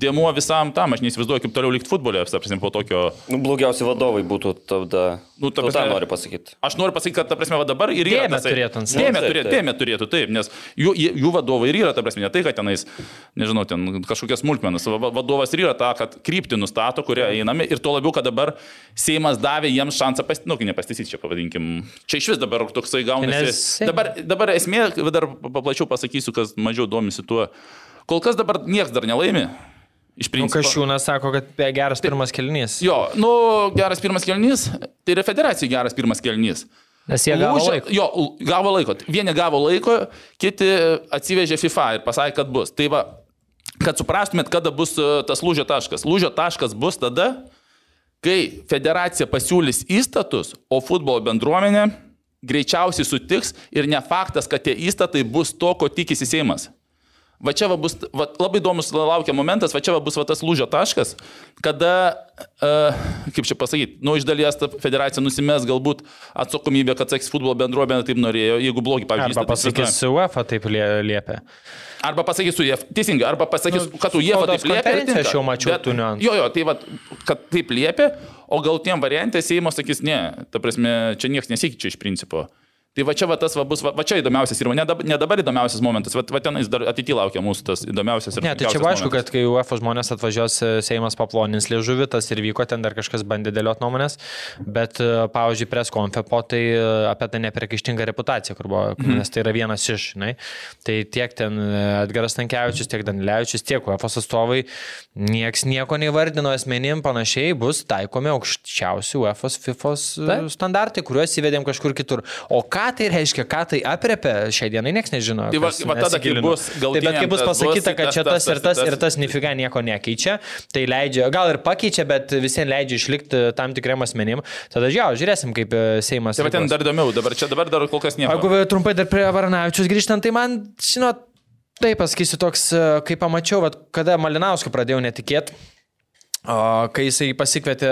dėmuo visam tam, aš neįsivaizduoju, kaip toliau likti ta prasme, po tokio... Nu, blogiausi vadovai būtų tada. Nu, ta prasme- nori pasakyti. Aš noriu pasakyti, kad, ta prasme, va dabar ir yra. Dėmę tasai- turėtų. Dėmę Taip, turėtų, taip. dėmę turėtų, taip, nes jų, jų vadovai ir yra, ta prasme, ne tai, kad tenais, nežinau, ten kažkokias smulkmenas. Va- va- Vadovas ir yra ta, kad kryptį nustato, kurią einame ir tuo labiau, kad dabar Seimas davė jiems šansą, pas, nu, kai nepastysyti čia, pavadinkim. Čia iš vis dabar toksai gaunasi. Nes- Dabar, dabar esmė, dar paplačiau pasakysiu, kas mažiau domisi tuo. Kol kas dabar niekas dar nelaimi. Iš nu, principo. Kašiūnas sako, kad geras pirmas kelnys. Jo, nu, geras pirmas kelnys, tai yra federacijai geras pirmas kelnys. Nes jie gavo Lūžio- laiko. Jo, gavo laiko. Vieni gavo laiko, kiti atsivežė FIFA ir pasakė, kad bus. Tai va, kad suprastumėt, kada bus e, tas lūžio taškas. Lūžio taškas bus tada, kai federacija pasiūlys įstatus, o futbolo bendruomenė greičiausiai sutiks ir ne faktas, kad tie įstatai bus to, ko tikisi Seimas. Va čia va bus va, labai įdomus laukia momentas, va čia va bus va tas lūžio taškas, kada, uh, kaip čia pasakyti, nu iš dalies ta federacija nusimės galbūt atsakomybę, kad, sakys, futbolo bendruomenė taip norėjo, jeigu blogi, pavyzdžiui, Arba pasakys, tvirtinami. UEFA taip lie- liepia. Arba pasakys JF, teisingai, arba pasakys, Nu, kad spaudos taip liepia. aš jau mačiau Bet- tų niuansų. Jo, jo, tai va, kad taip liepia, o gal tiem variantė Seimo sakys, ne, ta prasme, čia niekas nesikeičia iš principo. Tai va čia va tas va bus, va, va čia įdomiausias ir ne dabar, ne dabar įdomiausias momentas, va, va tenais dar ateityje laukia mūsų tas įdomiausias ir Ne, tai čia aišku, momentas. kad kai UEFA žmonės atvažiuos, e, Seimas paplonins liežuvį, tas ir vyko, ten dar kažkas bandė dėliot nuomonės, bet, e, pavyzdžiui, preskonfe po tai e, apie tą nepriekaištingą reputaciją, kur buvo, Mhm. nes tai yra vienas iš, žinai. Tai tiek ten Edgaras Tankievičius, tiek Danilevičius, tiek UEFA atstovai, nieks nieko neįvardino asmenim, panašiai bus taikomi aukščiausi UEFA, FIFA standartai, kuriuos įvedėm kažkur kitur. O ką tai reiškia, ką tai apriepia, šiai dienai niekas nežino. Tai va- va tada, kai bus Tai bet kai bus pasakyta, kad čia tas, ir tas, ir tas nifiga nieko nekeičia, tai leidžia, gal ir pakeičia, bet visiems leidžia išlikti tam tikriam asmenim. Tada žiau, žiūrėsim, kaip e, Seimas. Tai va ten dar įdomiau, dabar čia dabar dar kol kas nieko. Jeigu trumpai dar prie Varanavičius grįžtant, tai man, žinot, taip pasakysiu toks, e, kai pamačiau, vat, kada Malinausku pradėjau netikėti. Kai jisai pasikvietė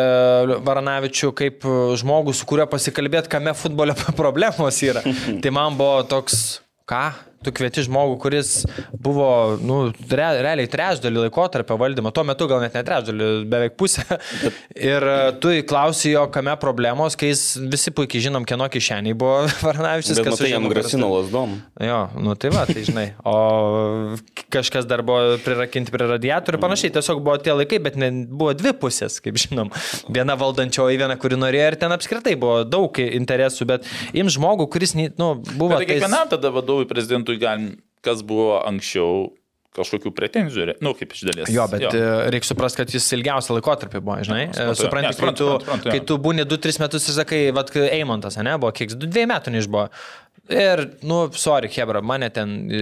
Varanavičių kaip žmogų, su kuriuo pasikalbėti, kame futbole problemos yra, tai man buvo toks, ką, tu kvieti žmogų, kuris buvo, nu, re, realiai trečdalį laikotarpio valdymo, tuo metu gal net ne trečdalį, beveik pusę. Ir e, tu įklausi jo, kame problemos, kai jis visi puikiai žinom, kieno kišeniai buvo Varanavičius, Bet kas matai, jam grasino lasdom. Jo, nu tai va, tai žinai. O kažkas dar buvo prirakinti prie radiatorių ir panašiai. Tiesiog buvo tie laikai, bet ne, buvo dvi pusės, kaip žinom. Viena valdančioji, viena, kuri norėjo ir ten apskritai buvo daug interesų, bet im žmogų, kuris, nu, buvo... Bet tai kiekvienam tada vadovui prezidentui galim, kas buvo anksčiau kažkokių pretenzijų, re- nu, kaip iš dalies. Jo, bet jo. reikia suprasti, kad jis ilgiausią laikotarpį buvo, žinai. suprantu, Supranti, kai tu, kai tu būni 2-3 metus ir sakai, vad, Eimontas, ne, buvo kiek, 2 metų neišbuvo. Ir, nu, sorry, Hebra, mane ten e,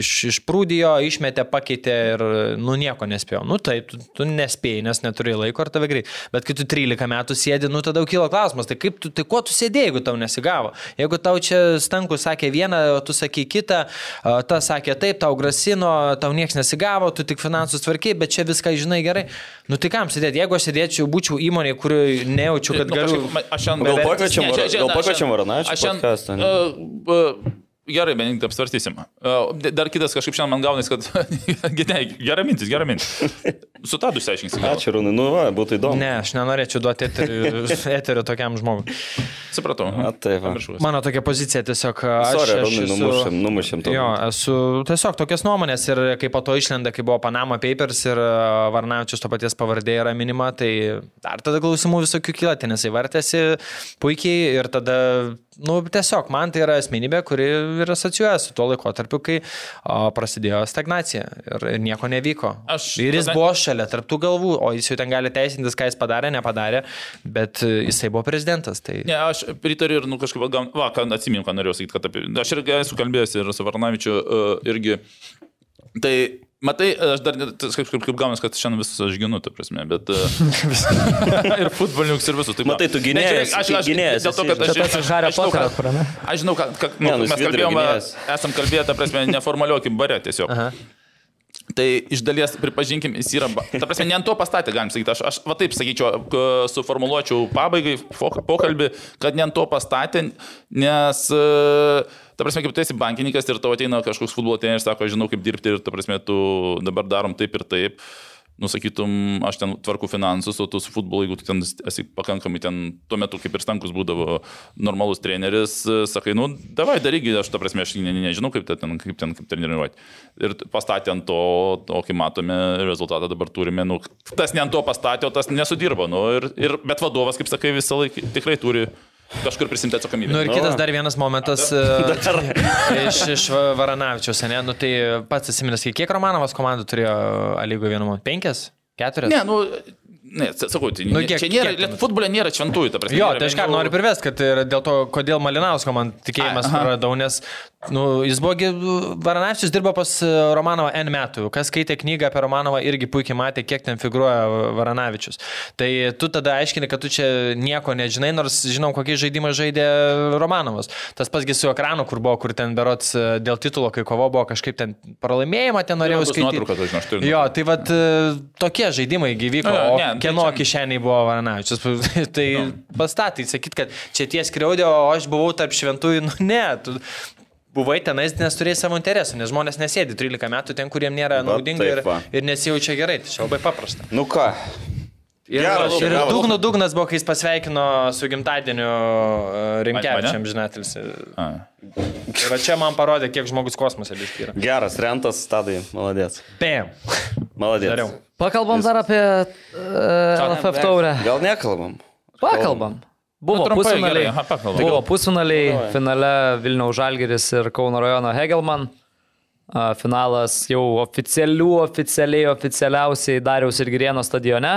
iš, išprūdijo, išmetė, pakeitė ir, nu, nieko nespėjau. Nu, tai tu, tu nespėjai, nes neturi laiko ar tave greit. Bet kai tu 13 metų sėdi, nu, tada jau kyla klausimas, tai kaip tu, tai kuo tu sėdėjai, jeigu tau nesigavo? Jeigu tau čia stankus sakė vieną, o tu sakė kitą, a, tas sakė taip, tau grasino, tau niekas nesigavo, tu tik finansus tvarkiai, bet čia viską žinai gerai. Nu, tai kam sėdėti? Jeigu aš sėdėčiau, būčiau įmonėje, kurioje nejaučiu, kad Nu, galiu... kažkaip ma- Aš šiandien Gal pakviečiam Ne, Var- čia- čia- gal na, aš šiandien- Gerai, Benediktą apsvarstysim. Dar kitas kažkaip šiandien man gaunasi, kad... Gerai, gera mintis, gera mintis. Su tadu išsiaiškinsim. Ačiū, Rūnai, nu, va, būtų įdomu. Ne, aš nenorėčiau duoti eterių, eterių tokiam žmogui. Supratau. A, taip, va. Mano tokia pozicija tiesiog... Aš, Sorry, aš Rūnai, esu- numušėm, numušėm to. Jo, esu tiesiog tokias nuomonės ir kai po to išlenda, kai buvo Panama Papers ir Varnavičius to paties pavardė yra minima, tai dar tada klausimų visokių kyla, ten jisai vartėsi puikiai ir tada, nu, tiesiog man tai yra asmenybė, kuri ir asociuoja su tuo laikotarpiu, kai o, prasidėjo stagnacija ir, ir nieko nevyko. Aš- ir jis kadangi- buvo šalia tarptų galvų, o jis jau ten gali teisintis, ką jis padarė, nepadarė, bet e, jisai buvo prezidentas. Tai... Ne, aš pritariu ir, nu, kažkaip, gal, va, ką atsimenu, ką norėjau sakyti, kad apie... Aš irgi esu kalbėjęs ir su Varnavičiu uh, irgi. Tai, matai, aš dar kažkaip kaip gaunas, kad šiandien visus aš ginu, ta prasme, bet... Uh, ir futbolininkus, ir visus. Tai, Matai, tu gynėjas, aš, aš, gynėjas Dėl to, kad aš... Iš Hario aš žinau, ne? Aš žinau, kad, kad Ne, nu, jis mes kalbėjome, esam kalbėję, ta prasme, neformaliau kaip bare tiesiog. Aha. Tai iš dalies, pripažinkim, jis yra, ta prasme, ne ant to pastatė, galim sakyti, aš, aš va taip sakyčiau, suformuluočiau pabaigai pokalbį, kad ne ant to pastatė, nes, e, ta prasme, kaip tu esi bankininkas ir tavo ateina kažkoks futbolo treneris, sako, žinau, kaip dirbti ir, ta prasme, tu dabar darom taip ir taip. Nusakytum, aš ten tvarku finansus, o tu su futbolu, jeigu ten esi pakankamai ten, tuo metu kaip ir stankus būdavo normalus treneris, e, sakai, nu, davai darygi, aš ta prasme, aš ne, ne, nežinau, kaip ten, kaip ten kaip treniruoti. Ir pastatė ant to, o kai matome rezultatą dabar turime, nu, tas ne ant to pastatė, o tas nesudirbo. Nu, ir, ir, bet vadovas, kaip sakai, visą laiką tikrai turi kažkur prisimti atsakomybę. Nu ir Nu, kitas va. dar vienas momentas e, iš, iš Varanavičiaus, ne, nu tai pats atsiminęs, kiek Romanovas komandų turėjo Alygo vienu, penkias, keturias? Ne, nu, ne, sakau, tai, Nu, nu, kiek- čia nėra, kiek futbole nėra šventųjų, ta prasme. Jo, tai aš ką noriu privesti, kad ir dėl to, kodėl Malinausko man tikėjimas praradau, nes nu, jis buvo, Varanavičius dirbo pas e, Romanovą N metų, kas skaitė knygą apie Romanovą irgi puikiai matė, kiek ten figuruoja Varanavičius. Tai tu tada aiškini, kad tu čia nieko nežinai, nors žinom, kokį žaidimą žaidė Romanovas. Tas pasgi su ekranu, kur buvo, kur ten berots e, dėl titulo, kai kovo buvo kažkaip ten pralaimėjimą, ten norėjau skaityti. nuotrauka, tai žinau, turiu Jo, tai vad tokie žaidimai gyvyko, Jo, jo, o ne, tai kieno čia- kišeniai buvo Varanavičius. tai pastatai, sakyt, kad čia tie skriaudė, o aš buvau tarp šventųjų, nu ne, tu buvai tenais, nes turėjai savo interesų, nes žmonės nesėdi 13 metų ten, kuriem nėra Va, naudinga ir, taip va. ir nesijaučia gerai, tai čia labai paprasta. Nu ką, Ir, Geras, ir geras. dugnų dugnas buvo, kai jis pasveikino su gimtadieniu Rinkevičiam, žinatelis. A. Tai va čia man parodė, kiek žmogus kosmose biškai yra. geras, rentas, tadai, maladės. Bam. Maladės. Dariau. Pakalbam dar apie uh, LFF taurę. Gal nekalbam? Pakalbam. Buvo trumpai, pusfinaliai. aha. Buvo pusfinaliai. Finale Vilniaus Žalgeris ir Kauno rajono Hegelman. Finalas jau oficialių, oficialiai, oficialiausiai Dariaus ir Girieno stadione.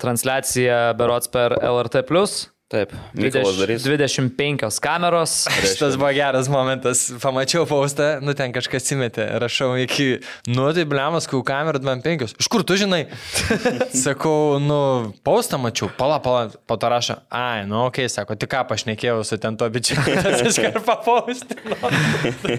Transliacija berots per LRT. Taip, Mykolas darys. 25 kameros. Šitas buvo geras momentas. Pamačiau paustą, nu ten kažkas įmetė. Rašau iki, nu tai blemas, kau kamerą 25. Iš kur tu žinai? Sakau, nu, paustą mačiau. Pala, pala, po to rašo. Ai, nu, okei, okay, sako, tik ką pašnekėjau su ten to bičiu. Tas iš karto papaustino.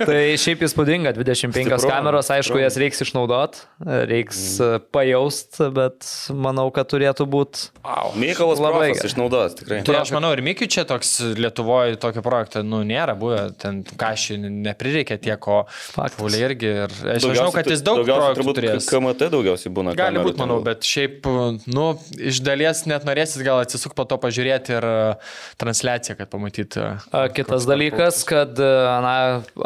Tai šiaip įspūdinga, 25 Stipru, kameros, aišku, stipru. jas reiks išnaudot, reiks mm. pajaust, bet manau, kad turėtų būti Mykolas Labai labai gerai. išnaudos, tikrai. Tai aš manau, ir Mikiu čia toks Lietuvoje tokio projekto, nu, nėra buvę, ten kažkai neprireikė tiek, o Faktas. Pauliai irgi. Ir aš žinau, kad jis daug daugiausiai projektų turbūt turės. KMT daugiausiai būna. Gali būti, manau, bet šiaip, nu, iš dalies net norėsit gal atsisuk po to pažiūrėti ir uh, transliaciją, kad pamatyt. A, Kitas dalykas, kad e, ana,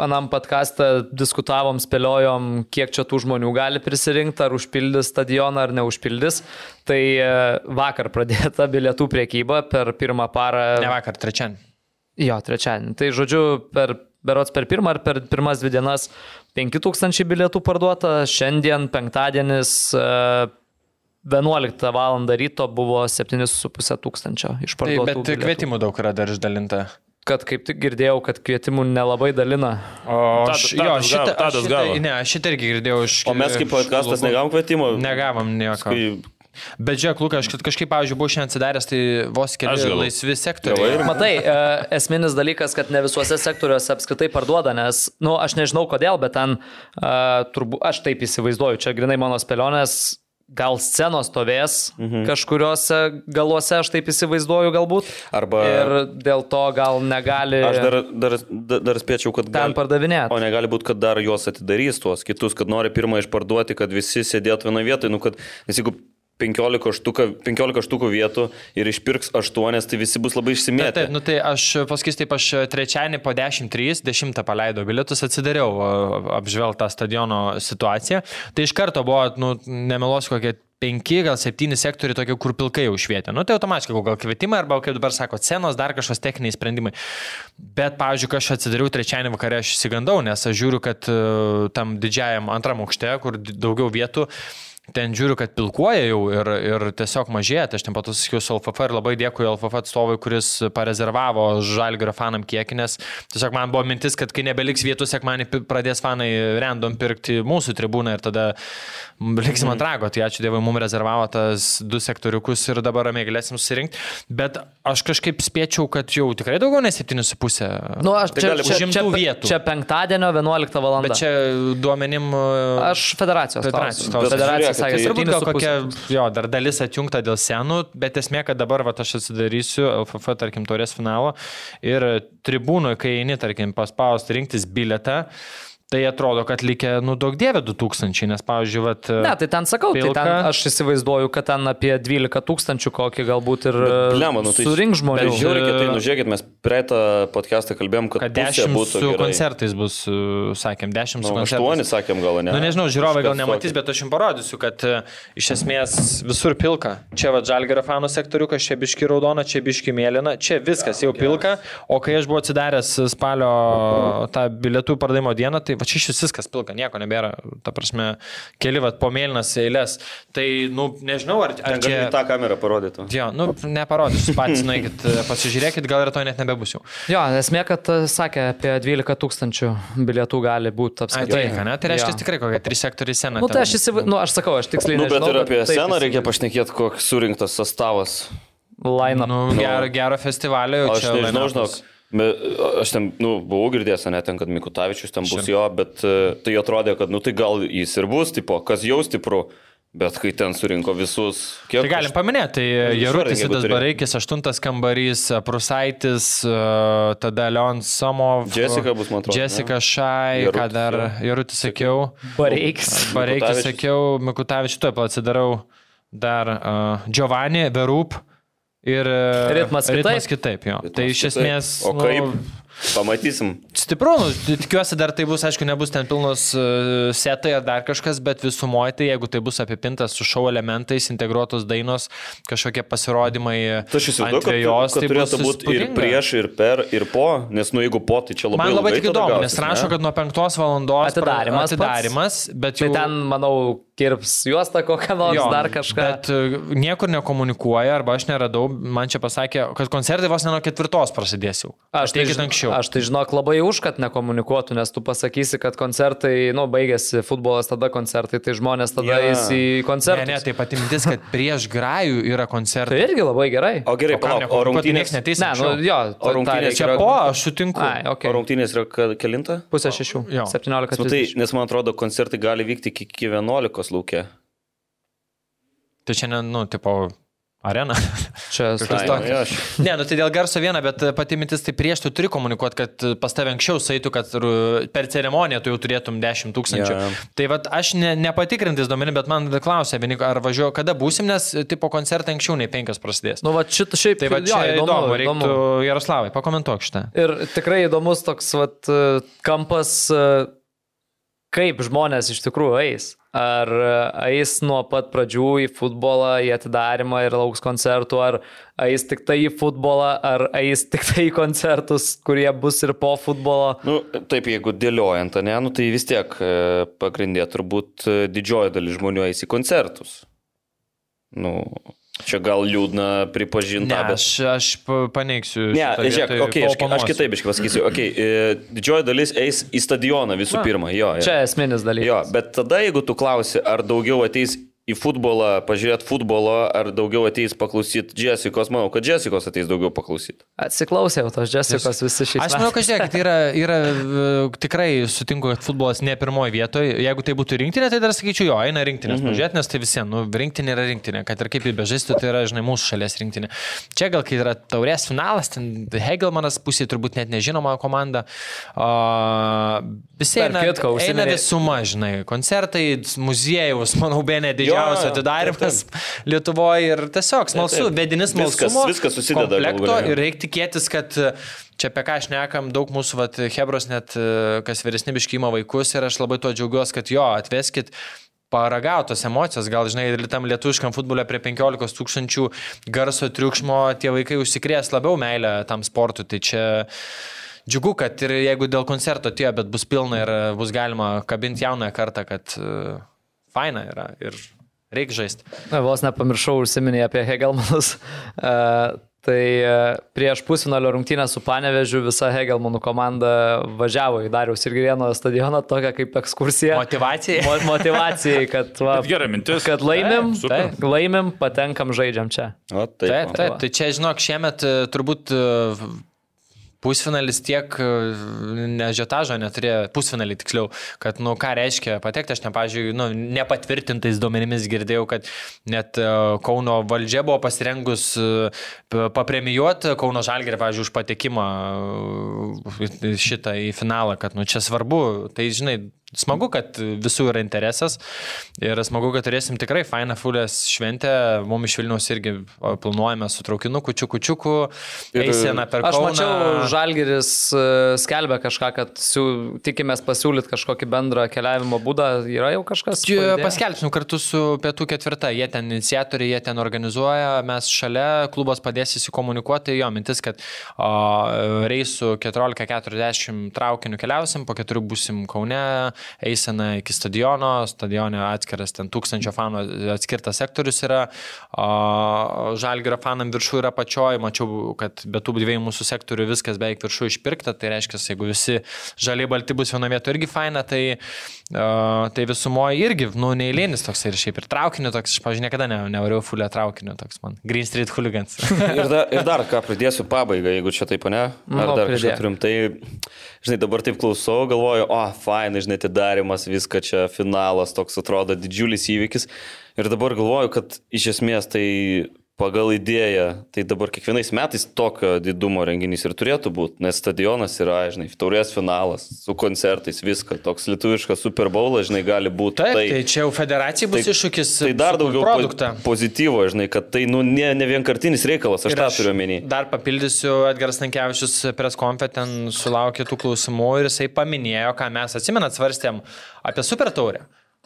anam podcastą diskutavom, spėliojom, kiek čia tų žmonių gali prisirinkti, ar užpildys stadioną, ar neužpildys. Tai e, vakar pradėta bilietų priekyba per pirmą parą. Ne vakar, trečiadienį. Jo, trečiadienį. Tai žodžiu, per, berots per pirmą ar per pirmas dvi dienas 5000 bilietų parduota, šiandien penktadienis e, 11 val. ryto buvo 7,5 tūkstančio Tai, išparduotų. bet bilietų. kvietimų daug yra dar išdalinta. kad kaip tik girdėjau, kad kvietimų nelabai dalina. O aš, jo, Tadas šitą, Tadas gavo. ne, aš šitą irgi girdėjau iš... O mes kaip podcastas negavom kvietimo. Negavom nieko. Kai Bet žiūrėk, Lukas, aš kažkaip, pavyzdžiui, buvau šiandien atsidaręs, tai vos keli laisvi sektoriai. Matai, e, esminis dalykas, kad ne visuose sektoriuose apskritai parduoda, nes, na, nu, aš nežinau kodėl, bet ten, turbūt, aš taip įsivaizduoju, čia grinai mano spėlionės, gal scenos stovės mhm. kažkuriuose galuose, aš taip įsivaizduoju galbūt. Arba- Ir dėl to gal negali Aš dar, dar, dar, dar spėčiau, kad ten pardavinėti. O negali būti, kad dar juos atidarys tuos kitus, kad nori pirmą išparduoti, kad visi sėdėtų vienoje vietoje. Nu, kad, nes jeigu 15 štukų, 15 štukų vietų ir išpirks 8, tai visi bus labai Taip, išsimėtę. taip, nu tai aš pasakysiu, taip, aš trečiąjį po 10.3, 10 paleidau bilietus, atsidariau apžvelgtą stadiono situaciją. Tai iš karto buvo, nu, nemeluosiu, kokie penki, gal septyni sektoriai tokie, kur pilkai jau švietė. Nu, tai automatiškai gal kvietimai arba, kaip dabar sako, scenos, dar kažkokios techniniai sprendimai. Bet, pavyzdžiui, kai aš atsidariau trečiąjį vakarą, aš įsigandau, nes aš žiūriu, kad e, tam didžiajam antram aukšte, kur daugiau vietų, ten žiūriu, kad pilkuoja jau ir, ir tiesiog mažėja. Tai aš ten pat susikiau su LFF ir labai dėkui LFF atstovui, kuris parezervavo žalgrio fanam kiekį, nes tiesiog man buvo mintis, kad kai nebeliks vietų, sekmanį pradės fanai random pirkti mūsų tribūną ir tada liksim ant rago. Tai ačiū Dievui, mums rezervavo tas du sektoriukus ir dabar ramiai galėsim susirinkti. Bet aš kažkaip spėčiau, kad jau tikrai daugiau nei 7,5. Nu, aš Tai čia, čia, čia, pe- vietų. čia penktadienio 11 val. Bet čia duomenim. Aš federacijos. Federacijos klausiu. Sakė, tai- Turbūt gal 7,5. kokia, jo, dar dalis atjungta dėl senų, bet esmė, kad dabar va, aš atsidarysiu LFF, tarkim, torės finalo ir tribūnoje, kai eini, tarkim, paspausti rinktis biletą, tai atrodo, kad likę, nu, daug dievė 2000, nes, pavyzdžiui, vat, Ne, tai ten sakau, Pilka. tai ten aš įsivaizduoju, kad ten apie 12 tūkstančių kokį galbūt ir Blema, nu, tai surink žmonių. Bet žiūrėkit, tai nužiūrėkit, mes praeitą podcastą kalbėjom, kad, kad pusė 10 būtų su gerai. koncertais bus, uh, sakėm, 10 su Nu, koncertais. 8 sakėm gal, ne? Na, nu, nežinau, žiūrovai gal nematys, bet aš jums parodysiu, kad e, iš esmės visur pilka. Čia va žalgerio fanų sektoriukas, čia biški raudona, čia biški mėlyna, čia viskas jau pilka, o kai aš buvau atsidaręs spalio tą bilietų pardavimo dieną, tai va čia iš vis viskas pilka, nieko nebėra, ta prasme, keli va po mėlynas eilės. Tai, nu, nežinau, ar, ar čia... tą kamerą parodyti. Jo, nu, neparodysiu, patys nueikit, e, pasižiūrėkit, gal rytoj net nebebus jau. Jo, esmė, kad e, sakė, apie 12 tūkstančių bilietų gali būti Ai, apskritai. tai, ne, tai reiškia Jo. tikrai kokie trys sektoriai sena. Nu, tai aš įsivaizduoju, nu, aš sakau, aš tiksliai Nu, bet nežinau. ir apie taip sceną reikia pašnekėti, koks surinktas sastavas. Line-up. Nu, gero, gero festivalio jau Aš čia. nežinau, žinok. Bet aš ten, nu, buvau girdėjęs, ne ten, kad Mikutavičius ten bus jo, bet e, tai atrodė, kad, nu, tai gal jis ir bus, tipo, kas jau stipru, bet kai ten surinko visus, kiek... Tai galim paminėti, tai Jarutis jeigu Vidas turi. Bareikis, aštuntas kambarys, Prusaitis, e, tada Leon Somov, Jessica bus, man atrodo, Jessica Šai, ką Jarutis, dar jo. Jarutis sakiau. Bareikis. Bareikis Mikutavičius. sakiau, Mikutavičius, tuoj pat atsidarau dar uh, Giovanni, Verup ir uh, Ritmas kitaip? Ritmas kitaip, jo. tai iš Kitaip. esmės... O nu, kaip? Pamatysim. Stipru, nu, tikiuosi dar tai bus, aišku, nebus ten pilnos uh, setai ar dar kažkas, bet visumoje tai jeigu tai bus apipintas su šou elementais, integruotos dainos, kažkokie pasirodymai Tai aš įsivaizduoju, kad, vėjos, kad tai turėtų bus būti ir prieš, ir per, ir po, nes, nu, jeigu po, tai čia labai Man labai įdomu, gausis, nes rašo, ne? kad nuo 5 valandos Atidarymas pats. atidarymas bet Tai jau... ten, manau, kirps juostą kokią nors, Jo, dar kažką. Bet uh, niekur nekomunikuoja, arba aš neradau, man čia pasakė, kad koncertai vos ne nuo ketvirtos prasidės jau. Aš tai, teikit žin- anksčiau. aš tai žinok labai už, kad nekomunikuotų, nes tu pasakysi, kad koncertai, nu, baigėsi futbolas, tada koncertai, tai žmonės tada Jo. eis į koncertą. Ne, ne, tai pati mintis, kad prieš grajų yra Tai koncertai. irgi labai gerai. O gerai, O palauk, o rungtynės, neteis. Ne, nu, jo, O rungtynės Čia yra- po, aš sutinku. Ai, o ok. rungtynės yra kelinta? Pusė šešių. Jo. 17. Nu, tai, nes man atrodo, koncertai gali vykti iki, iki 11 laukia. Tai čia, ne, nu, tipo, arena. Čia jo, aš- Ne, nu tai dėl garso viena, bet pati mintis tai prieš tu turi komunikuoti, kad pas tave anksčiau saitų, kad per ceremoniją tu jau turėtum 10 tūkstančių. Jo. Tai vad aš ne, nepatikrintis duomenį, bet man klausia, vieni, ar važiuoju, kada būsim, nes tipo koncertai anksčiau nei 5 prasidės. Nu, va, šit, šiaip, Tai va jo, čia įdomu, įdomu, reiktų įdomu. Jaroslavai, pakomentuok šitą. Ir tikrai įdomus toks vat, kampas, e, kaip žmonės iš tikrųjų eis. Ar e, eis nuo pat pradžių į futbolą, į atidarimą ir lauks koncertų, ar eis tik tai į futbolą, ar eis tik tai į koncertus, kurie bus ir po futbolo. Nu, taip, jeigu dėliojant, ne, nu, tai vis tiek e, pagrindė turbūt e, didžioji dalis žmonių eis į koncertus. Nu, Čia gal liūdna pripažinti, Ne, aš, aš pa- paneigsiu. Ne, žiūrėk, okay, aš, aš kitaip pasakysiu. Okay, e, didžioji dalis eis į stadioną visų pirma. Jo, jo. Čia esminis dalykas. Jo, bet tada, jeigu tu klausi, ar daugiau ateis į futbolą, pažiūrėti futbolo, ar daugiau ateis paklausyti Jessicos, manau, kad Jessicos ateis daugiau paklausyti. Atsiklausė jau tos Jessicos visi šiais Aš manau, kad žiūrėk, yra, yra e, tikrai sutinku, kad futbolas ne pirmoje vietoje. Jeigu tai būtų rinktinė, tai dar sakyčiau, jo, eina rinktinės. Mhm. Pažiūrėt, nes tai visiems, nu, rinktinė yra rinktinė, kad ir kaip jį bežaistų, tai yra, žinai, mūsų šalies rinktinė. Čia gal, kai yra taurės finalas, ten Hegelmanas pusė turbūt net nežinoma komanda. O, visi eina, kitko, eina visuma, žinai, koncertai, muziejus, manau, be ne Jo, didžiausias jo, atidarymas Lietuvoje ir tiesiog smalsu, vedinis Viskas- smalsumo. viskas susideda gale, jo. ir reikia tikėtis, kad e, čia apie ką aš nekam, daug mūsų vat, Hebros net, e, kas vyresni biškymo vaikus ir aš labai tuo džiaugiuosi, kad jo, atveskit paragautos emocijos, gal žinai, ir tam lietuviškam futbole prie 15 tūkstančių garso triukšmo tie vaikai užsikrės labiau meilę tam sportui. Tai čia džiugu, kad ir jeigu dėl koncerto tie, bet bus pilna ir e, bus galima kabinti jaunąją kartą, kad uh, faina yra ir reikia žaisti. Na, vos nepamiršau užsiminti apie Hegelmanus. Uh, tai uh, prieš pusfinalio rungtynę su Panevežiu visa Hegelmanų komanda važiavo į Dariaus ir Grieno stadioną, tokia kaip ekskursija. Motivacijai. Mo motivacijai, kad, va, Bet gera mintis. kad laimim, super. taip, laimim, patenkam, žaidžiam čia. O, taip, Taip, taip. Tai čia, žinok, šiemet e, turbūt pusfinalis tiek e, nežiotažo neturėjo, pusfinalį tiksliau, kad, nu, ką reiškia patekti, aš, ne, pažiūrėjau, nu, nepatvirtintais duomenimis girdėjau, kad net e, Kauno valdžia buvo pasirengus e, papremijuoti Kauno Žalgirį, pažiūrėjau, už patekimą šitą į finalą, kad, nu, čia svarbu, tai, žinai, smagu, kad visų yra interesas ir smagu, kad turėsim tikrai fainą fulės šventę. Mums iš Vilniaus irgi planuojame su traukinu, kučiu, kučiuku, Ir- eisena per Aš Kauną. mačiau, Žalgeris e, skelbia kažką, kad siū, tikimės pasiūlyti kažkokį bendrą keliavimo būdą. Yra jau kažkas? Paskelbsim kartu su Pietų ketvirta, jie ten iniciatoriai, jie ten organizuoja, mes šalia, klubas padės įsikomunikuoti, jo mintis, kad o, reisų 14.40 traukiniu keliausim, po keturių busim Kaune, eisena iki stadiono, stadione atskiras ten tūkstančio fanų atskirtas sektorius yra, žalgerio fanam viršų yra pačioj, mačiau, kad be tų dviejų mūsų sektorių viskas beveik viršų išpirkta, tai reiškia, jeigu visi žaliai balti bus viena vieta irgi faina, tai, tai visumoje irgi, nu, neįlėnis toks ir šiaip ir traukiniu toks, aš, pažiūrėjau, niekada ne, nevažiavau fulę traukiniu toks man. Green Street hooligans. Ir, da, ir dar ką pridėsiu pabaigą, jeigu čia taip, ne? Ar Nu, dar kažką turim? Tai, žinai, dabar taip klausau, galvoju, o, fainai, žinai, atidarimas, viską čia finalas, toks atrodo didžiulis įvykis. Ir dabar galvoju, kad iš esmės tai pagal idėją, tai dabar kiekvienais metais tokio didumo renginys ir turėtų būti, nes stadionas yra, žinai, taurės finalas su koncertais, viską, toks lietuviškas Super Bowlas, žinai, gali būti. Taip, tai, tai čia jau federacijai bus tai- iššūkis. Tai dar daugiau produktą. po, pozityvo, žinai, kad tai, nu, ne, ne vienkartinis reikalas, aš Ir tą turiu omeny. Dar papildysiu, Edgaras Tankievičius preskonfet ten sulaukė tų klausimų ir jisai paminėjo, ką mes atsimenat svarstėm apie Super Taurę.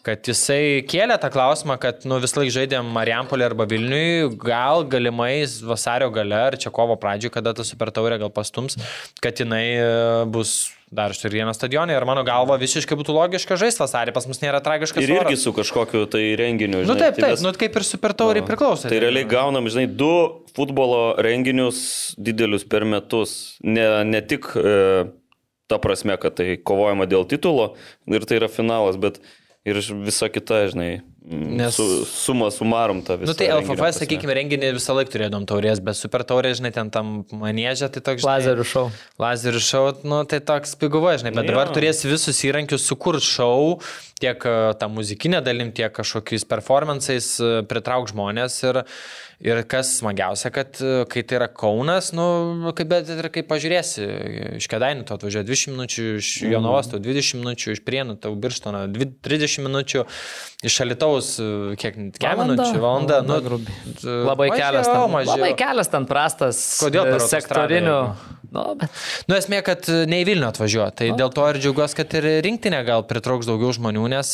Kad jisai kėlė tą klausimą, kad nu, vis laik žaidėm Mariampolė arba Vilniui, gal galimai vasario gale ar čia kovo pradžioje, kada ta Super Taurė gal pastums, kad jinai e, bus dar ir vieną stadioną ir mano galva visiškai būtų logiška žaisti vasarį, pas mus nėra tragiškas Ir irgi oras. su kažkokiu tai renginiu. Nu žinai, taip, tai taip, mes- nu kaip ir Super Taurė priklauso. Tai realiai gaunam, žinai, du futbolo renginius didelius per metus. Ne, ne tik e, ta prasme, kad tai kovojama dėl titulo ir tai yra finalas, bet ir visa kita, žinai, Nes- Nes... su, suma sumarum tą visą. Nu tai LFF, sakykime, renginį visą laiką turėdom taurės, bet super taurė, žinai, ten tam manėžė, tai toks... Lazerių šou. Lazerių šou, nu tai toks piguva, žinai, bet Nu, dabar turės visus įrankius sukurti šou, tiek e, tą muzikinę dalim, tiek kažkokiais performanceais e, pritrauk žmonės ir, ir kas smagiausia, kad e, kai tai yra Kaunas, nu, kaip, bet ir kaip pažiūrėsi, iš Kedainių tu atvažiuoji 20 minučių, iš. Jonavos tau 20 minučių, iš Prienų tau Birštono 30 minučių, iš Alitaus e, kiek, kiek minučių, valanda, nu, grubiai. t- Labai mažiau, kelias, ten, mažiau. labai kelias ten prastas. Kodėl e, sektorinių. Nu, bet Nu, esmė, kad ne į Vilnių atvažiuoja. Tai dėl to ir džiaugiuosi, kad ir rinktinė gal pritrauks daugiau žmonių, nes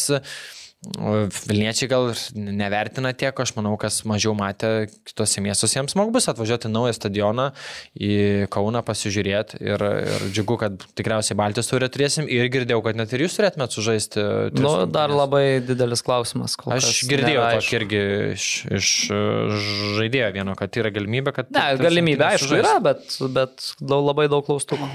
Vilniečiai gal nevertina tiek, aš manau, kas mažiau matė kitose miestuose, jiems smagu bus atvažiuoti naują stadioną, į Kauną pasižiūrėti ir, ir džiugu, kad tikriausiai Baltijos turė turėsim ir girdėjau, kad net ir jūs turėtumėt sužaisti. tris Nu, dar rungtynes. labai didelis klausimas. kol Aš girdėjau tokį irgi iš, iš žaidėjo vieno, kad yra galimybė, kad... Ne, galimybė aišku yra, bet, bet daug, labai daug klaustukų.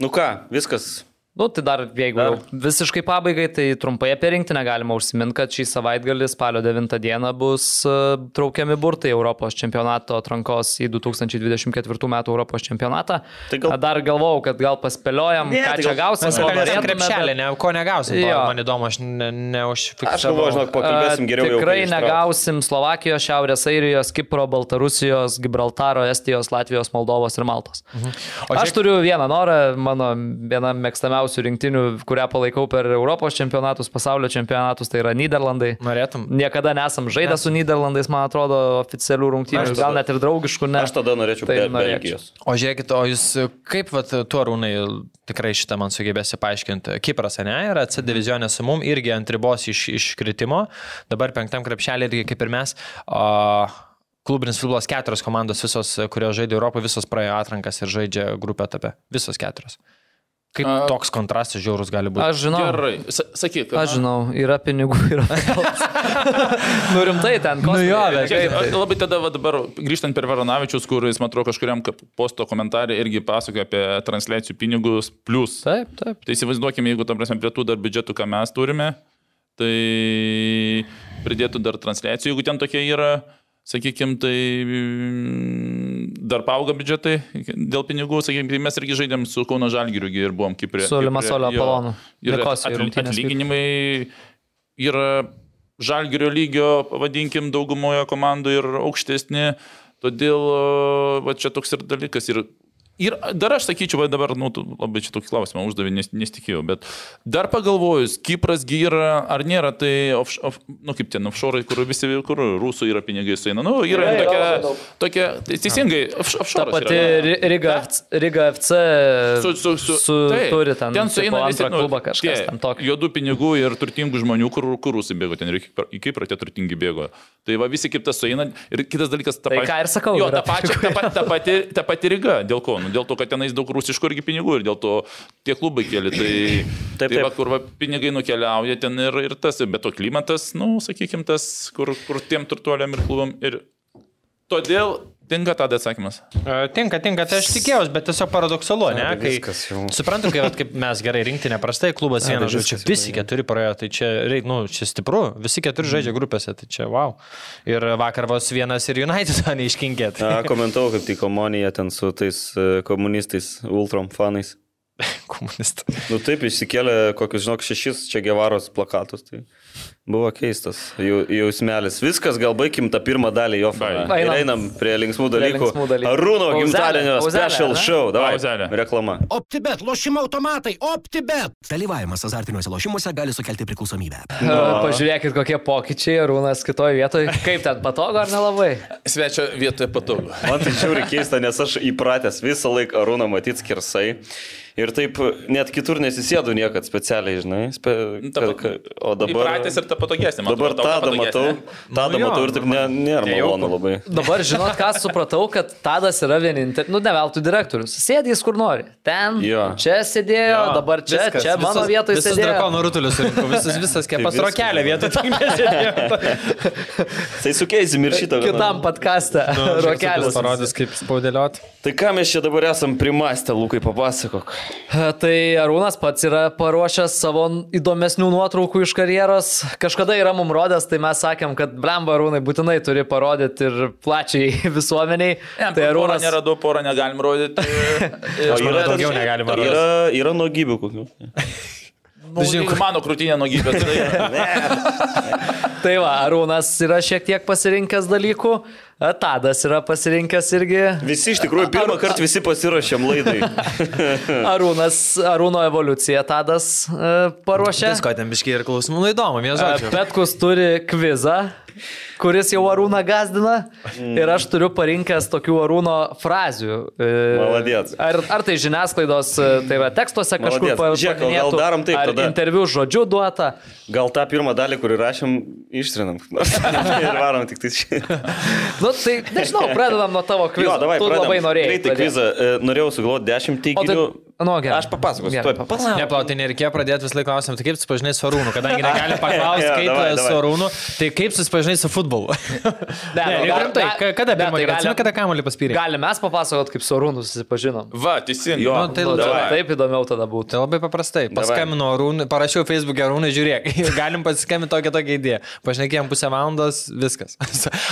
Nu ką, viskas. Nu, tai dar, jeigu Dar. visiškai pabaigai, tai trumpai apie rinktinę galima užsiminti, kad šį savaitgalį spalio 9 dieną bus e, traukiami burtai Europos čempionato atrankos į 2024 metų Europos čempionatą. Tai gal-. Dar galvojau, kad gal paspėliojam, Ne, ką tai čia gal- gausim. Mes ko kalbėsim norėtume, krepšelį, ne, ko negausim, Jo. man įdomu, aš ne, neužfiksavau. Aš galvoju, žinok, pakalbėsim geriau. jau, Tikrai ištrauks. negausim Slovakijos, Šiaurės Airijos, Kipro, Baltarusijos, Gibraltaro, Estijos, Latvijos, Moldovos ir Maltos. O O Aš žiūrėk- turiu vieną norą, mano viena mėgstamiausių rinktinių, kurią palaikau per Europos čempionatus, pasaulio čempionatus, tai yra Niderlandai. Norėtum? Niekada nesam žaidę su Niderlandais, man atrodo, oficialių rungtynių, Aš gal net ir draugiškų, ne. Aš tada norėčiau Tai. Belgijos. O žiūrėkit, o jūs kaip, vat, tu arūnai, tikrai šitą man sugebėsi paaiškinti. Kipras, ne, yra C divizionė su mum, irgi ant ribos iš, iškritimo, dabar penktam krepšelė irgi kaip ir mes. O, Klubinis futbolas keturios komandos, visos, kurios žaidė Europoje, visos praėjo atrankas ir žaidžia grupę etape. Visos keturios. Kaip A- toks kontrastas žiaurus gali būti? Aš žinau. Gerai, Sa- sakyk. Aš žinau, yra pinigų, yra. nu rimtai ten, ko. Nu jo, bet Žiūrėkit, a- Labai tada va, dabar grįžtant per Varanavičius, kur jis, man atrodo, kažkuriam posto komentarė irgi pasakoja apie transliacijų pinigus plus. Taip, taip. Tai įsivaizduokime, jeigu, tam prasme, prie tų dar biudžetų, ką mes turime, tai pridėtų dar transliacijų, jeigu ten tokie yra, sakykime, tai mm, dar paauga biudžetai dėl pinigų, sakykime, tai mes irgi žaidėm su Kauno Žalgiriu gi ir buvom Kiprė. Su Limasolio. Apolonu. Ir atlyginimai yra Žalgirio lygio, pavadinkim, daugumoje komandų ir aukštesni. Todėl va, čia toks ir dalykas. Ir, ir dar aš sakyčiau, va, dabar, nu, tu labai čia tokį klausimą uždavė, nes nesitikėjau, bet dar pagalvojus, Kipras gi yra, ar nėra tai, off, off, nu kaip ten, offshore, kur visi, kur rusų yra pinigai sueina. Nu, yra Yra, yra tokia, tokia, tai teisingai, off- Ta offshore. pati Ri- Riga, Riga FC su, su, su, su, taip, turi ten, ten sueina visi, nu, klubą kažkas tie ten tokio. Juodų pinigų ir turtingų žmonių, kur, kur rusai bėgo, ten ir į Kiprą tie turtingi bėgo. Tai va visi kaip tas sueina. Ir kitas dalykas, ta Tai ką ir sakau, Jo, yra ta, pačia, ta, pa- ta, pati, ta pati Riga. Dėl ko? Nu, dėl to, kad tenais daug rusiškų irgi pinigų ir dėl to tie klubai keli. Tai, Taip, tai va, taip. kur va, pinigai nukeliauja ten ir, ir tas, bet to klimatas, nu, sakykime, tas, kur, kur tiem turtuoliam ir klubam. Ir todėl tinka tada atsakymas. E, Tinka, tinka, tai aš tikėjausi, bet tiesiog paradoksalu, ne? tai Kai, suprantu, kai, vat, kaip mes gerai rinkti neprastai, klubas vienas žaidžia, visi keturi praėjo, tai čia, nu, čia stipru, visi keturi žaidžia grupėse, tai čia wow. Ir vakar vos vienas ir United to neiškinkėt. A, komentavau kaip tik komuniją ten su tais e, komunistais, ultram fanais. Komunistai. Nu taip, išsikėlė kokius, žinok, šešis čia gevaros plakatus. Tai buvo keistas jų jausmelis. Viskas, gal baigim tą pirmą dalį jo. Bai. Ir Einam. prie linksmų Prie dalykų. linksmų dalykų. Arūno gimtadienio special ne? show. Davai, Pauzelė. reklama. OptiBet, lošimo automatai, OptiBet. Dalyvavimas azartiniuose lošimuose gali sukelti priklausomybę. E, Pažiūrėkit, kokie pokyčiai, Arūnas kitoje vietoje. Kaip ten patogu ar nelabai? Svečio vietoje patogu. Man tai žiauri keista, nes aš įpratęs visą laiką Arūną matyti skirsai. Ir taip net kitur nesisėdu niekad specialiai, žinai. Spe... Ta- ka- ka- O dabar... Įpratęs ir ta patogesnė. Dabar ta tada matau, patogesnė. tada Nu matau ir taip ne, nėra malonu labai. Dabar žinot, ką supratau, kad Tadas yra vienintelis, nu ne veltui direktorius. Sėdė jis kur nori. Ten, Jo. čia sėdėjo, Jo, dabar čia, viskas, čia mano vietoje sėdėjo. drakono rutulius visas, visas kepas viskas. rokelė vietoj tik nesėdėjo. Tai sukeisim ir šitą. Kitam podkastą. Rokelis. Parodys, kaip spaudėliot. Tai ką mes čia dabar esam primastę, Lukai, papasakok. Tai Arūnas pats yra paruošęs savo įdomesnių nuotraukų iš karjeros. Kažkada yra mum rodęs, tai mes sakėm, kad blemba Arūnai būtinai turi parodyti ir plačiai visuomeniai. Ne, tai porą Arūnas neradau, porą negalim rodyti. O manau, daugiau negalima rasti. Yra, yra nuogybių kokių. Nu, žinai, mano krūtinė nuogybė. Tai Tai va, Arūnas yra šiek tiek pasirinkęs dalykų, Tadas yra pasirinkęs irgi. Visi iš tikrųjų pirmą kartą visi pasirašėm laidai. Arūnas, Arūno evoliucija Tadas e, paruošė. Visko ten biškiai ir klausimų, nu įdomu, vienas E. Petkus turi kvizą kuris jau Arūną gazdina. Ir aš turiu parinkęs tokių Arūno frazių. E, Maladėc. Ar, ar tai žiniasklaidos, tai yra tekstuose kažkur o gal darom taip ar tada? interviu žodžiu duota. Gal tą pirmą dalį, kurį rašėm, ištrinam. ir varom tik tai šį. Nu, tai nežinau, pradedam nuo tavo kvizo. Jo, davai, tu pradedam. labai norėjai. Greitai kvizą. E, Norėjau sugalvoti 10 tai, teiginių. nu, gerai. Aš papasakosiu. Gerai, papasakosiu. Neplauti, nereikėjo pradėti vis laik klausimą, tai kaip susipažinai su Arūnu, kadangi negali paklausti, Jo, kaip davai, su davai. Arūnu, tai kaip susipažinai su futbolu. Ne, Ne, nu, ne, rimtai, kada ne, pirmą tai kartą, galim- atsimeni, kada kamuolį paspyrė? Galim mes papasakot, kaip su Arūnu susipažinom. Va, teisingai. Jo. Nu, tai Nu, davai. tai taip įdomiau tada būtų. Tai labai paprastai. Paskambinau Arūnui, parašiau Facebook'e Arūnui, žiūrėk, galim pasiskambinti tokią tokią idėją. Pašnekėjom pusę valandos, viskas.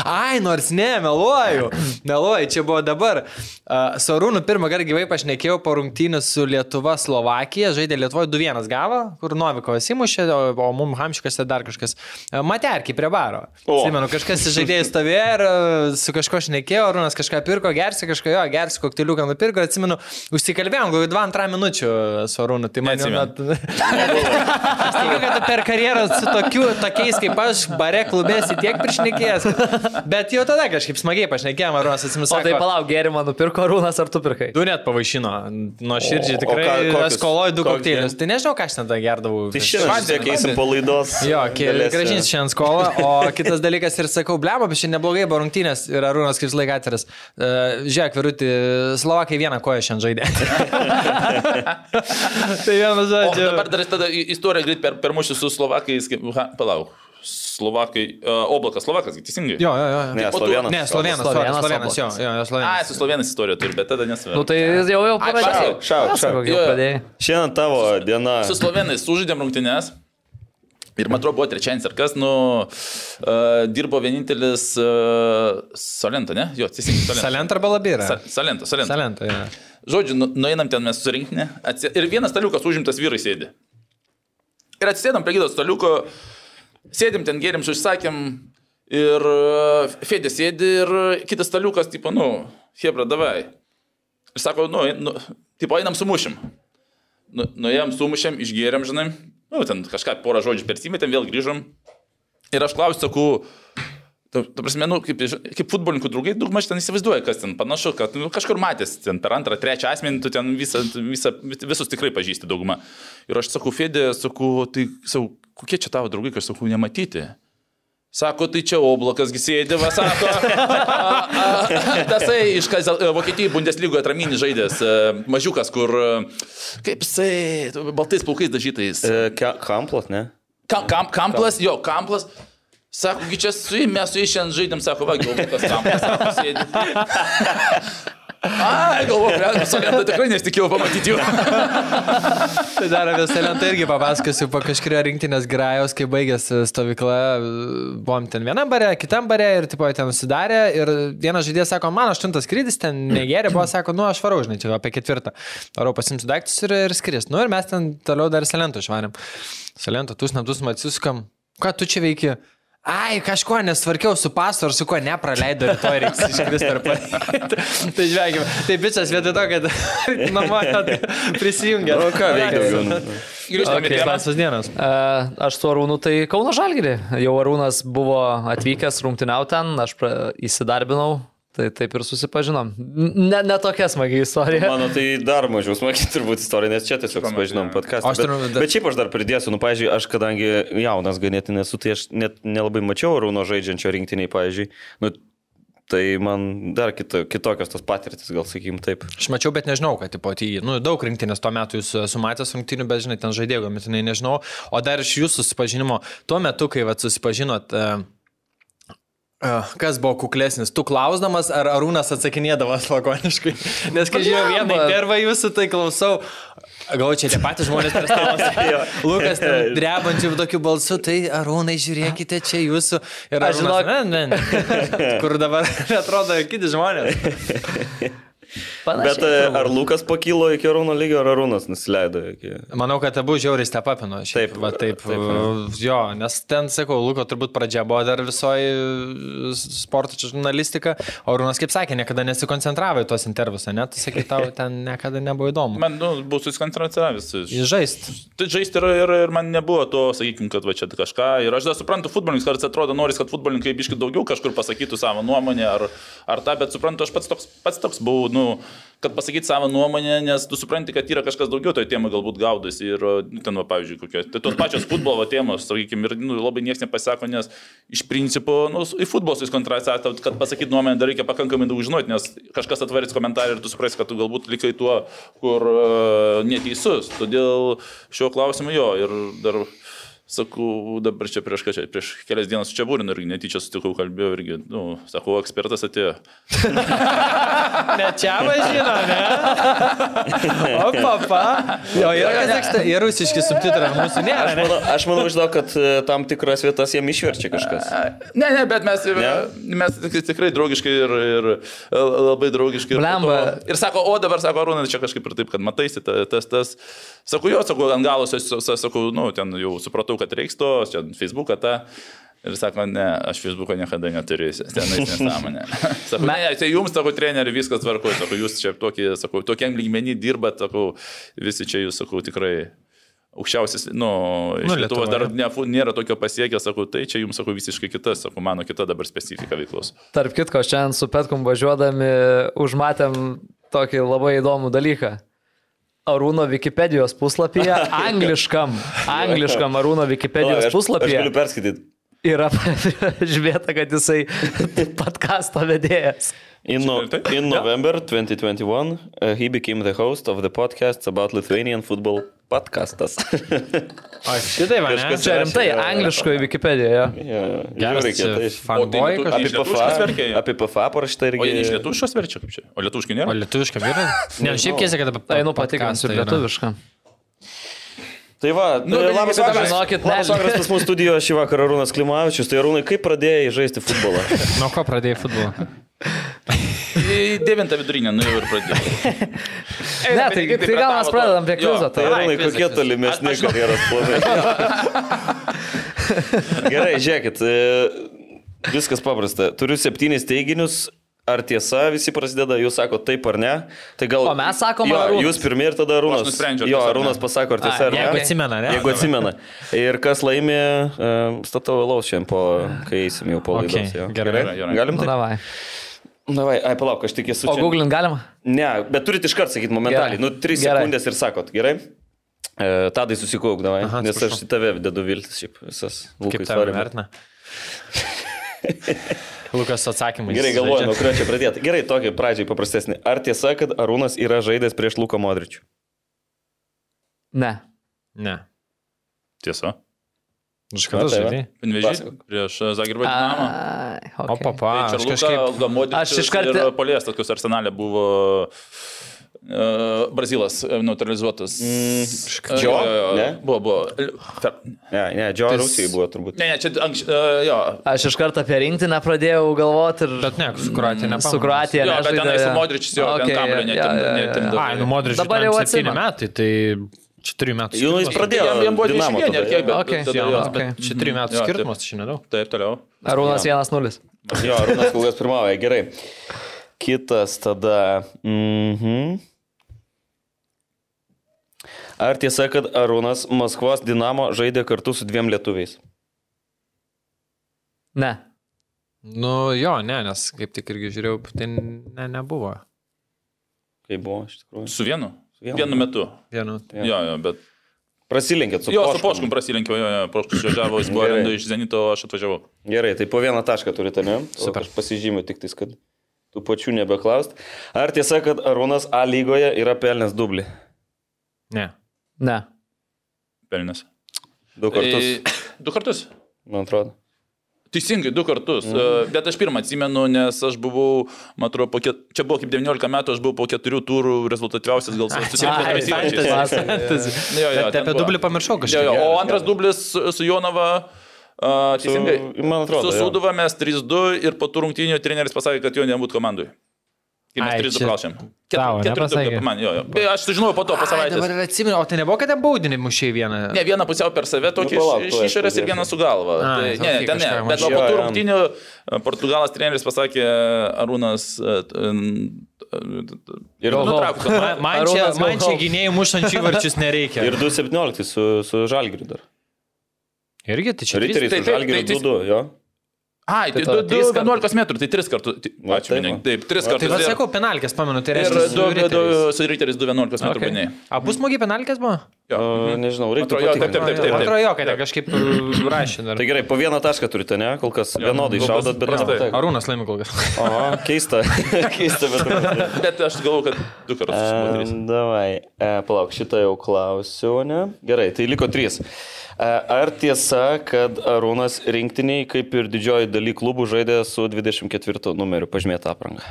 Ai, nors ne, meluoju. Meluoju, čia buvo dabar. Uh, su Arūnu pirmą kartą gyvai pašnekėjau po rungtynių su Lietuva Slovakija. Žaidė Lietuvoje 2-1 gavo, kur Novikovas įmušė, o, o mum Hamšikas ir dar kažkas. Uh, Materkiai prie baro. Atsimenu, kažkas iš žaidėjų stovėjo ir uh, su kažko šnekėjo, Arūnas kažką pirko, gersi kažką, jo, gersi kokteliuką nupirko. Ir Atsimenu, užsikalbėjom, gal 2-2 minučių su Arūnu. Tai man jau net... Aš tikiu, kad per karjerą su tokiu, tokiais kaip aš, bare klubėsi tiek prišnekėjęs. Bet jau tada kažkaip smagiai pašnekėjom, Arūnas atsimenu. O tai palauk, gerimą nupirko Arūnas, ar tu pirkai? Du net pavaišino, nuo širdžiai O- o tikrai skoloju du kokteilius. Tai nežinau, ką aš ten tą gerdavau. Tai šiandien tiek eisim po laidos. Jo, gražins šiandien skolą, o kitas dalykas ir sakau, blemo, bet šiandien neblogai buvo rungtynės ir Arūnas kaip laik atviras. Uh, žiūrėk, virutį, Slovakai vieną koją šiandien žaidė. tai vienu O žodžiu. dabar dar tada istorija greit per, per mūšį su Slovakais. Kaip, ha, palauk. Slovakai, uh, Oblakas, Slovakas, teisingai? Jo, jo, jo. Ne, Slovenas. Ne, Slovenas, Slovenas, Slovenas, Slovenas, jo, jo, jo, A, Slovenas. su Slovenais istorija turi, bet tada nesvarbu. Nu tai jau jau šauk, šauk, šauk. Jau Jo, jo. pradėjai. Šiandien tavo diena. Su Slovenais sužaidėm rungtynės. Ir man atrodo, buvo trečiadienis ar kas, nu, uh, dirbo vienintelis uh, Salento, ne? Jo, teisingai, Salento. Salent arba labira? Sa- Salento, Salento. Salento, jo. Žodžiu, nu, nueinam ten mes surinkti. Atsi... Ir vienas staliukas užimtas vyrai sėdi. Ir atsisėdam prie kito staliuko, sėdim ten, gėrim, užsakėm. Ir uh, Fedė sėdi ir kitas staliukas, tipo, nu, Hebra, davai. Ir sako, nu, nu tipo, einam sumušim. Nu, nuėjom, sumušėm, išgėrėm, žinai. Nu, ten kažką porą žodžių persimetėm, vėl grįžom. Ir aš klausiu, sakau, Tu, tu prasme, nu, kaip, kaip futbolininkų draugai, daugmaž ten įsivaizduoja, kas ten panašu, kad nu, kažkur matęs, ten per antrą, trečią asmenį, tu ten visą, visą, visus tikrai pažįsti daugumą. Ir aš sakau, Fedė, sakau, tai, sakau, kokie čia tavo draugai, aš sakau, nematyti. Sako, tai čia oblakas va, sako. Tasai iš Kazel- Vokietijos Bundeslygoje atraminis žaidės, e, mažiukas, kur, e, kaip jisai, baltais plaukais dažytais. E, ke- Kamplas, ne? Kam, kam, kamplas, jo, kamplas. Sako, gi čia su jais, mes su jais šiandien žaidėm, sako, va, galvokas kamplas, sako. Ai, galvoju, realiai, solentą tikrai nesitikėjau pamatyti jų. Tai dar apie Salentą irgi papasakosiu po kažkurio rinktinės grajos, kai baigėsi stovykla, buvom ten vienam bare, kitam bare ir tipo ten užsidarė ir vienas žaidėjas sako, man aštuntas skrydis, ten negerė, buvo, sako, nu aš varau, žinai, čia apie ketvirtą. Varau pasimsiu daiktus ir, ir skris. Nu ir mes ten toliau dar Salentų išvarėm. Salentą, tu snatus matsiuskam, ką tu čia veiki? Ai, kažko nesvarkiau su pasu ar su kuo nepraleido rytoj reiks iškristi ar padaryti. tai žvegim, tai bičias vietoj to, kad mama prisijungia. O ką veikti daugiau? Grįžtame Okay, į temą. laisvas dienas. E, Aš su Arūnu tai Kauno Žalgirį. Jau Arūnas buvo atvykęs rungtyniau ten, aš įsidarbinau, tai taip ir susipažinom. Ne, ne tokia smagi istorija. Mano tai dar mažiau smagiai turbūt istorija, nes čia tiesiog pažinom podcast'ą. Bet, turiu- bet šiaip aš dar pridėsiu, nu, pavyzdžiui, aš kadangi jaunas ganėtinai esu, tai aš net nelabai mačiau Rūno žaidžiančio rinktiniai, pavyzdžiui. Nu, tai man dar kita, kitokios tos patirtis, gal sakykim taip. Aš mačiau, bet nežinau, kad tipo, tai, nu, daug rinktinės tuo metu jūs esu matęs rungtinių, bet žinai, ten žaidėjų, gamintinai nežinau. O dar iš jūsų susipažinimo, tuo metu, kai vat, susipažinot, uh, kas buvo kuklesnis, tu klausdamas, ar Arūnas atsakinėdamas lakoniškai. Nes kai žiūrėjau vieną intervą jūsų, tai klausau. Gal čia tie patys žmonės prie stalo. Lukas drebančių tokių balsų, tai Arūnai, žiūrėkite, čia jūsų. Ir Aš žinau. Kur dabar atrodo kiti žmonės. Bet e, ar Lukas pakilo iki Arūno lygio, ar Arūnas nusileido iki... Manau, kad abu žiauriai stepapino. Taip, va, taip, taip, taip, jo, nes ten, sakau, Luko turbūt pradžia buvo dar visoji sporto žurnalistika, o Rūnas, kaip sakė, niekada nesikoncentravo į tuos intervius, net, tu sakai, tau ten niekada nebuvo įdomu. Man, nu, buvau susikoncentravęs. Žaist. Tai žaisti ir, ir, ir man nebuvo to, sakykime, kad va čia kažką. Ir aš dar suprantu, futbolininkas, kartais atrodo, noris, kad futbolininkai biški daugiau kažkur pasakytų savo nuomonę ar, ar tą, bet suprantu, aš pats toks, pats toks buvau, nu, kad pasakyti savo nuomonę, nes tu supranti, kad yra kažkas daugiau toje temoje galbūt gaudosi. Ir nu, ten, va, pavyzdžiui, kokios, tai tos pačios futbolo temos, sakykime, ir nu, labai niekas nepasako, nes iš principo, nu, į futbolą susikontratą, kad pasakyti nuomonę dar reikia pakankamai daug žinoti, nes kažkas atvarys komentarą ir tu suprasi, kad tu galbūt likai tuo, kur uh, neteisus. Todėl šiuo klausimu jo ir dar... Sakau, dabar čia prieš, čia, prieš kelias dienas su čia būrinu irgi netyčia sutikau, kalbėjau irgi, nu, sakau, ekspertas atėjo. ne čia važino, ne? O papa. Jo, yra kazaksta, yra rusiški subtitrai, mūsų nėra. Aš manau, aš manau žinau, kad e, tam tikras vietas jiem išverčia kažkas. Ne, ne, bet mes, Ne? mes tikrai draugiškai ir, ir labai draugiškai. Ir, Blemba. to- ir sako, o dabar sako, Arūnas, čia kažkaip ir taip, kad mataisi ta- tas, tas. Sakau, jo, sakau, ant galos, aš sakau, nu, ten jau supratau, kad reiks to, čia Facebooką tą. Ir sako, ne, aš Facebook'o niekada neturėsiu, tenais nesąmonė. Sakau, ne, tai jums, sakau, treneri, viskas tvarko, sakau, jūs čia tokie, sakau, tokiam lygmenį dirbat, sakau, visi čia jūs, sakau, tikrai aukščiausias, nu, iš Nu, Lietuvos dar ne, nėra tokio pasiekę, sakau, tai čia jums, sakau, visiškai kitas, sakau, mano kita dabar specifika veiklos. Tarp kitko, šiandien su Petkum važiuodami užmatėm tokį labai įdomų dalyką. Arūno Wikipedijos puslapyje, angliškam, angliškam Arūno Wikipedijos puslapyje galiu perskaityti. Yra žvieta, kad jisai podkasto vedėjas. In, no, tai- in. November 2021, uh, he became the host of the podcast about Lithuanian football podcastas. O šitai va, ne? Kažkas Čia rimtai, jo, jo. angliškoje Wikipedijoje. yeah, Geras reikia, tai. fanboy O kažkas. Apie PFA, parašyta O jie iš irgi. lietuviškos verčia kaip čia? O lietuviškai O nėra? lietuviška vyra? Ne, šiaip kiesi, kad apie... Tai nu patikrinsiu podcastą yra. Tai va, Nu, bet labas vakaras. žinokit, labas ne- vakaras pas mūsų studijoje šį vakarą Arūnas Klimavičius. Tai Arūnai, kaip pradėjai žaisti futbolą? Nuo ko pradėjai futbolą? Į devintą vidurinę, nu jau ir pradėjau. Ne, tai, tai gal mes pradedam prie kvizo. Tai Tai Arūnai, kvizas, kokie tolimesni karjeros planai? Gerai, žiūrėkit. e, Viskas paprasta. Turiu septynis teiginius. Ar tiesa visi prasideda, jūs sako taip ar ne? Tai gal... O mes sakom, jo? Jūs pirmie ir tada Arūnas. Aš nusprendžiu, Jo. Arūnas pasako, ar tiesa Ai, ar ne. Jeigu atsimena, ne? Jeigu atsimena. Ir kas laimė, uh, statau laus šiandien, po, kai eisim jau po Okay, laidos. jo. gerai, gerai. Galim Nu, tai? davai. Davai, ai, palauk, aš tik esu O čia. googlint galima? Ne, bet turite iškart sakyti momentaliai. Gerai. Nu, 3 Gerai. sekundės ir sakot, gerai? E, tadai susikauk, davai. Aha, Nes aš į tave dedu viltis, šiaip visas Kaip lūkas tave vertina? Lukas atsakymai. Gerai, galvoju, nuo kurio čia pradėti. Gerai, tokį pradžiai paprastesnį. Ar tiesa, kad Arūnas yra žaidęs prieš Luką Modričių? Ne. Ne. Tiesa. Tai va. žaidai? Panvežys prieš Zagirbą Dinamą. Ai, O okay. papa, Tai aš kažkaip... kažkaip... Aš iškart- Ir Polės, tokius arsenalė buvo uh, Brazilas e, neutralizuotas. Mm, Džio? jo. Ne? Buvo, buvo. Fer- Ne, ne, Džio Tai Rusijai buvo turbūt. Ne, ne, čia anksčiau. Uh, jo. Aš iš karto apie rinktinę pradėjau galvoti ir... Bet ne, su Kroatija nepamenu. Su Kroatija. Jo, bet tenai su jo, ten Okay, kamuolio jo, netim- jo, jo, jo. netimdavo. Ai, nu Modričius Dabar jau atsimenu. metai, tai čia trijų metų Jau jis pradėjo. Jam, jam buvo Dinamo 21 ar tada, kiek, bet Okay. tada Jo, jo. Okay. bet čia trijų metų Jo, taip. skirtumas, čia nedaug. Taip, toliau. Arūnas 1-0. Jo, Arūnas kol kas pirmauja, gerai. Kitas tada. Mhm. Ar tiesa, kad Arūnas Maskvos Dinamo žaidė kartu su dviem lietuviais? Ne. Nu jo, ne, nes kaip tik irgi žiūrėjau, tai ne, nebuvo. Kaip buvo, iš tikrųjų. Su vienu? Su vienu. Vienu metu. Vienu. Jo. Jo, jo, bet. Prasilenkėt su Jo, su Poškum. Poškum prasilenkiau, jo, jo, Poškus važiavo, jis buvo rendu iš Zenito, aš atvažiavau. Gerai, tai po vieną tašką turite, ne? Super. Aš pasižymiu tik tais, kad tų pačių nebeklaust. Ar tiesa, kad Arūnas A lygoje yra pelnęs dublį? Ne. Ne. Pelnės. Du kartus, E, Du kartus. man atrodo. Teisingai, du kartus. Mhm. Bet aš pirmą atsimenu, nes aš buvau, man atrodo, po ket... čia buvo kaip 19 metų, aš buvau po keturių turų rezultatyviausias gal susirinkęs apie dublį pamiršau jo, o antras dublis su, Jonava. Uh, teisingai. Su, man atrodo. Su. Suduva mes 3-2 ir po tų rungtynių treneris pasakė, kad jo nebūtų komandai. Kai mes Ai, tris tau, nepasakė? Man, jo, jo. Aš sužinojau po to, po Ai, savaitės. dabar atsimenu, o tai nebuvo, kad ten baudinį mušiai vieną. Ne, vieną pusiau per save, tokį Nu, palauk, iš, išorės ir vieną su galva. A, tai, ne, ten ne. Bet po tų rungtynių e, Portugalas treneris pasakė Arūnas. e, t- n- Ir, Go home. nutrauk tą- Man, čia, Arūnas man čia gynėjų mušančių varčius nereikia. ir 2.17 su, su Žalgiriu dar. Irgi, tai čia Riteriai tai- su tai- Žalgiriu tai- 2-2, jo. Ai, tai Tai tada trys 11 metrų, tai 3 kartus. Ačiū, taip, Minė. va. Taip, 3 Tai kartus. va ir- sakau, penalkės, pamenu, tai Ir reiškia. du, su du, riteriais. su Ryteris 2.11 metrų Okay. gynėjai. Abu smūgiai penalkės buvo? Jo. Mhm. nežinau, reiktų jo, taip, taip, taip, taip. Atrodo, jo, kad ten kažkaip uh, rašė dar. Tai gerai, po vieną tašką turite, ne? Kol kas vienodai kol kas šaudot, bet prastai. Arūnas laimi kol kas. Aha, keista. keista, bet... Bet aš galvoju, kad du kartus. davai, e, palauk, šitą jau klausiau, ne? Gerai, tai liko trys. E, ar tiesa, kad Arūnas rinktiniai, kaip ir didžioji daly klubų, žaidė su 24 numeriu pažymėta apranga?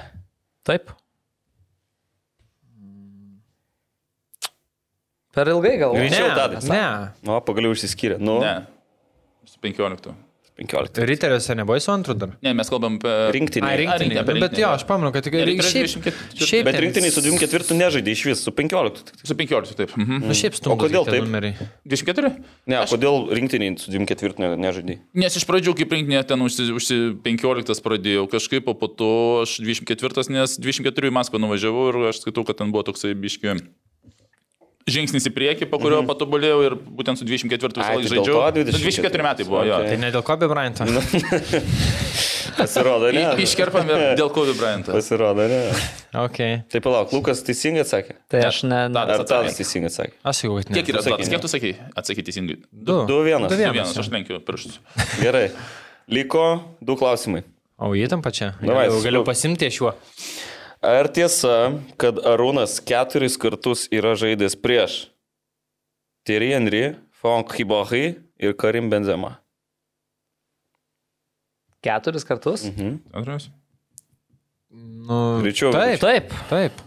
Taip. Per ilgai gal. Ne. Ne, Greičiau, Tadai. ne. O, pagaliau išsiskyrė. Nu, Ne. Su 15. 15. Riteriuose nebuvo su antru dar. Ne, mes kalbam apie... Rinktinė. rinktinė, Bet, bet jo, aš pamenu, kad tik Ne, šiaip, Riteriai šiaip, 24. Bet rinktiniai su 24 nežaidė iš vis, su 15. tik. Su 15, taip. Mhm. Nu, šiaip stumdo. kodėl taip? Numeriai. 24? Ne, aš... kodėl rinktiniai su 24 ne- nežaidė? Nes iš pradžių, kai rinktinė ten užsi, užsi 15 pradėjau kažkaip, o po to aš 24, nes 24 į Maskvą nuvažiavau ir aš skaitau, kad ten buvo toksai biški žingsnis į priekį, po kurio mhm. patobulėjau ir būtent su 24 visą Ai, laiką tai žaidžiau. to 24, 24 metai buvo, okay. Okay. Tai ne dėl Kobe Bryanto. Pasirodo, ne? jo. Iškerpam ir dėl Kobe Bryantą. Pasirodo, ne? Okay. Tai palauk, Lukas teisingai atsakė? Tai aš ne. Tadas Ar Tadas teisingai atsakė? Aš jau, kad ne. Kiek yra ne? Kiek tu sakai? Atsakyti teisingai. Du. 2-1. Du Du vienas. vienas, aš lenkiu pirštus. Gerai. Liko du klausimai. O įtampa čia. Davai, Galiu, galiu pasimti iš juo. Ar tiesa, kad Arūnas keturis kartus yra žaidęs prieš Thierry Henry, Frank Hibohi ir Karim Benzema? Keturis kartus? Mhm. Antras. Nu, Greičiau. Taip, Taip. taip.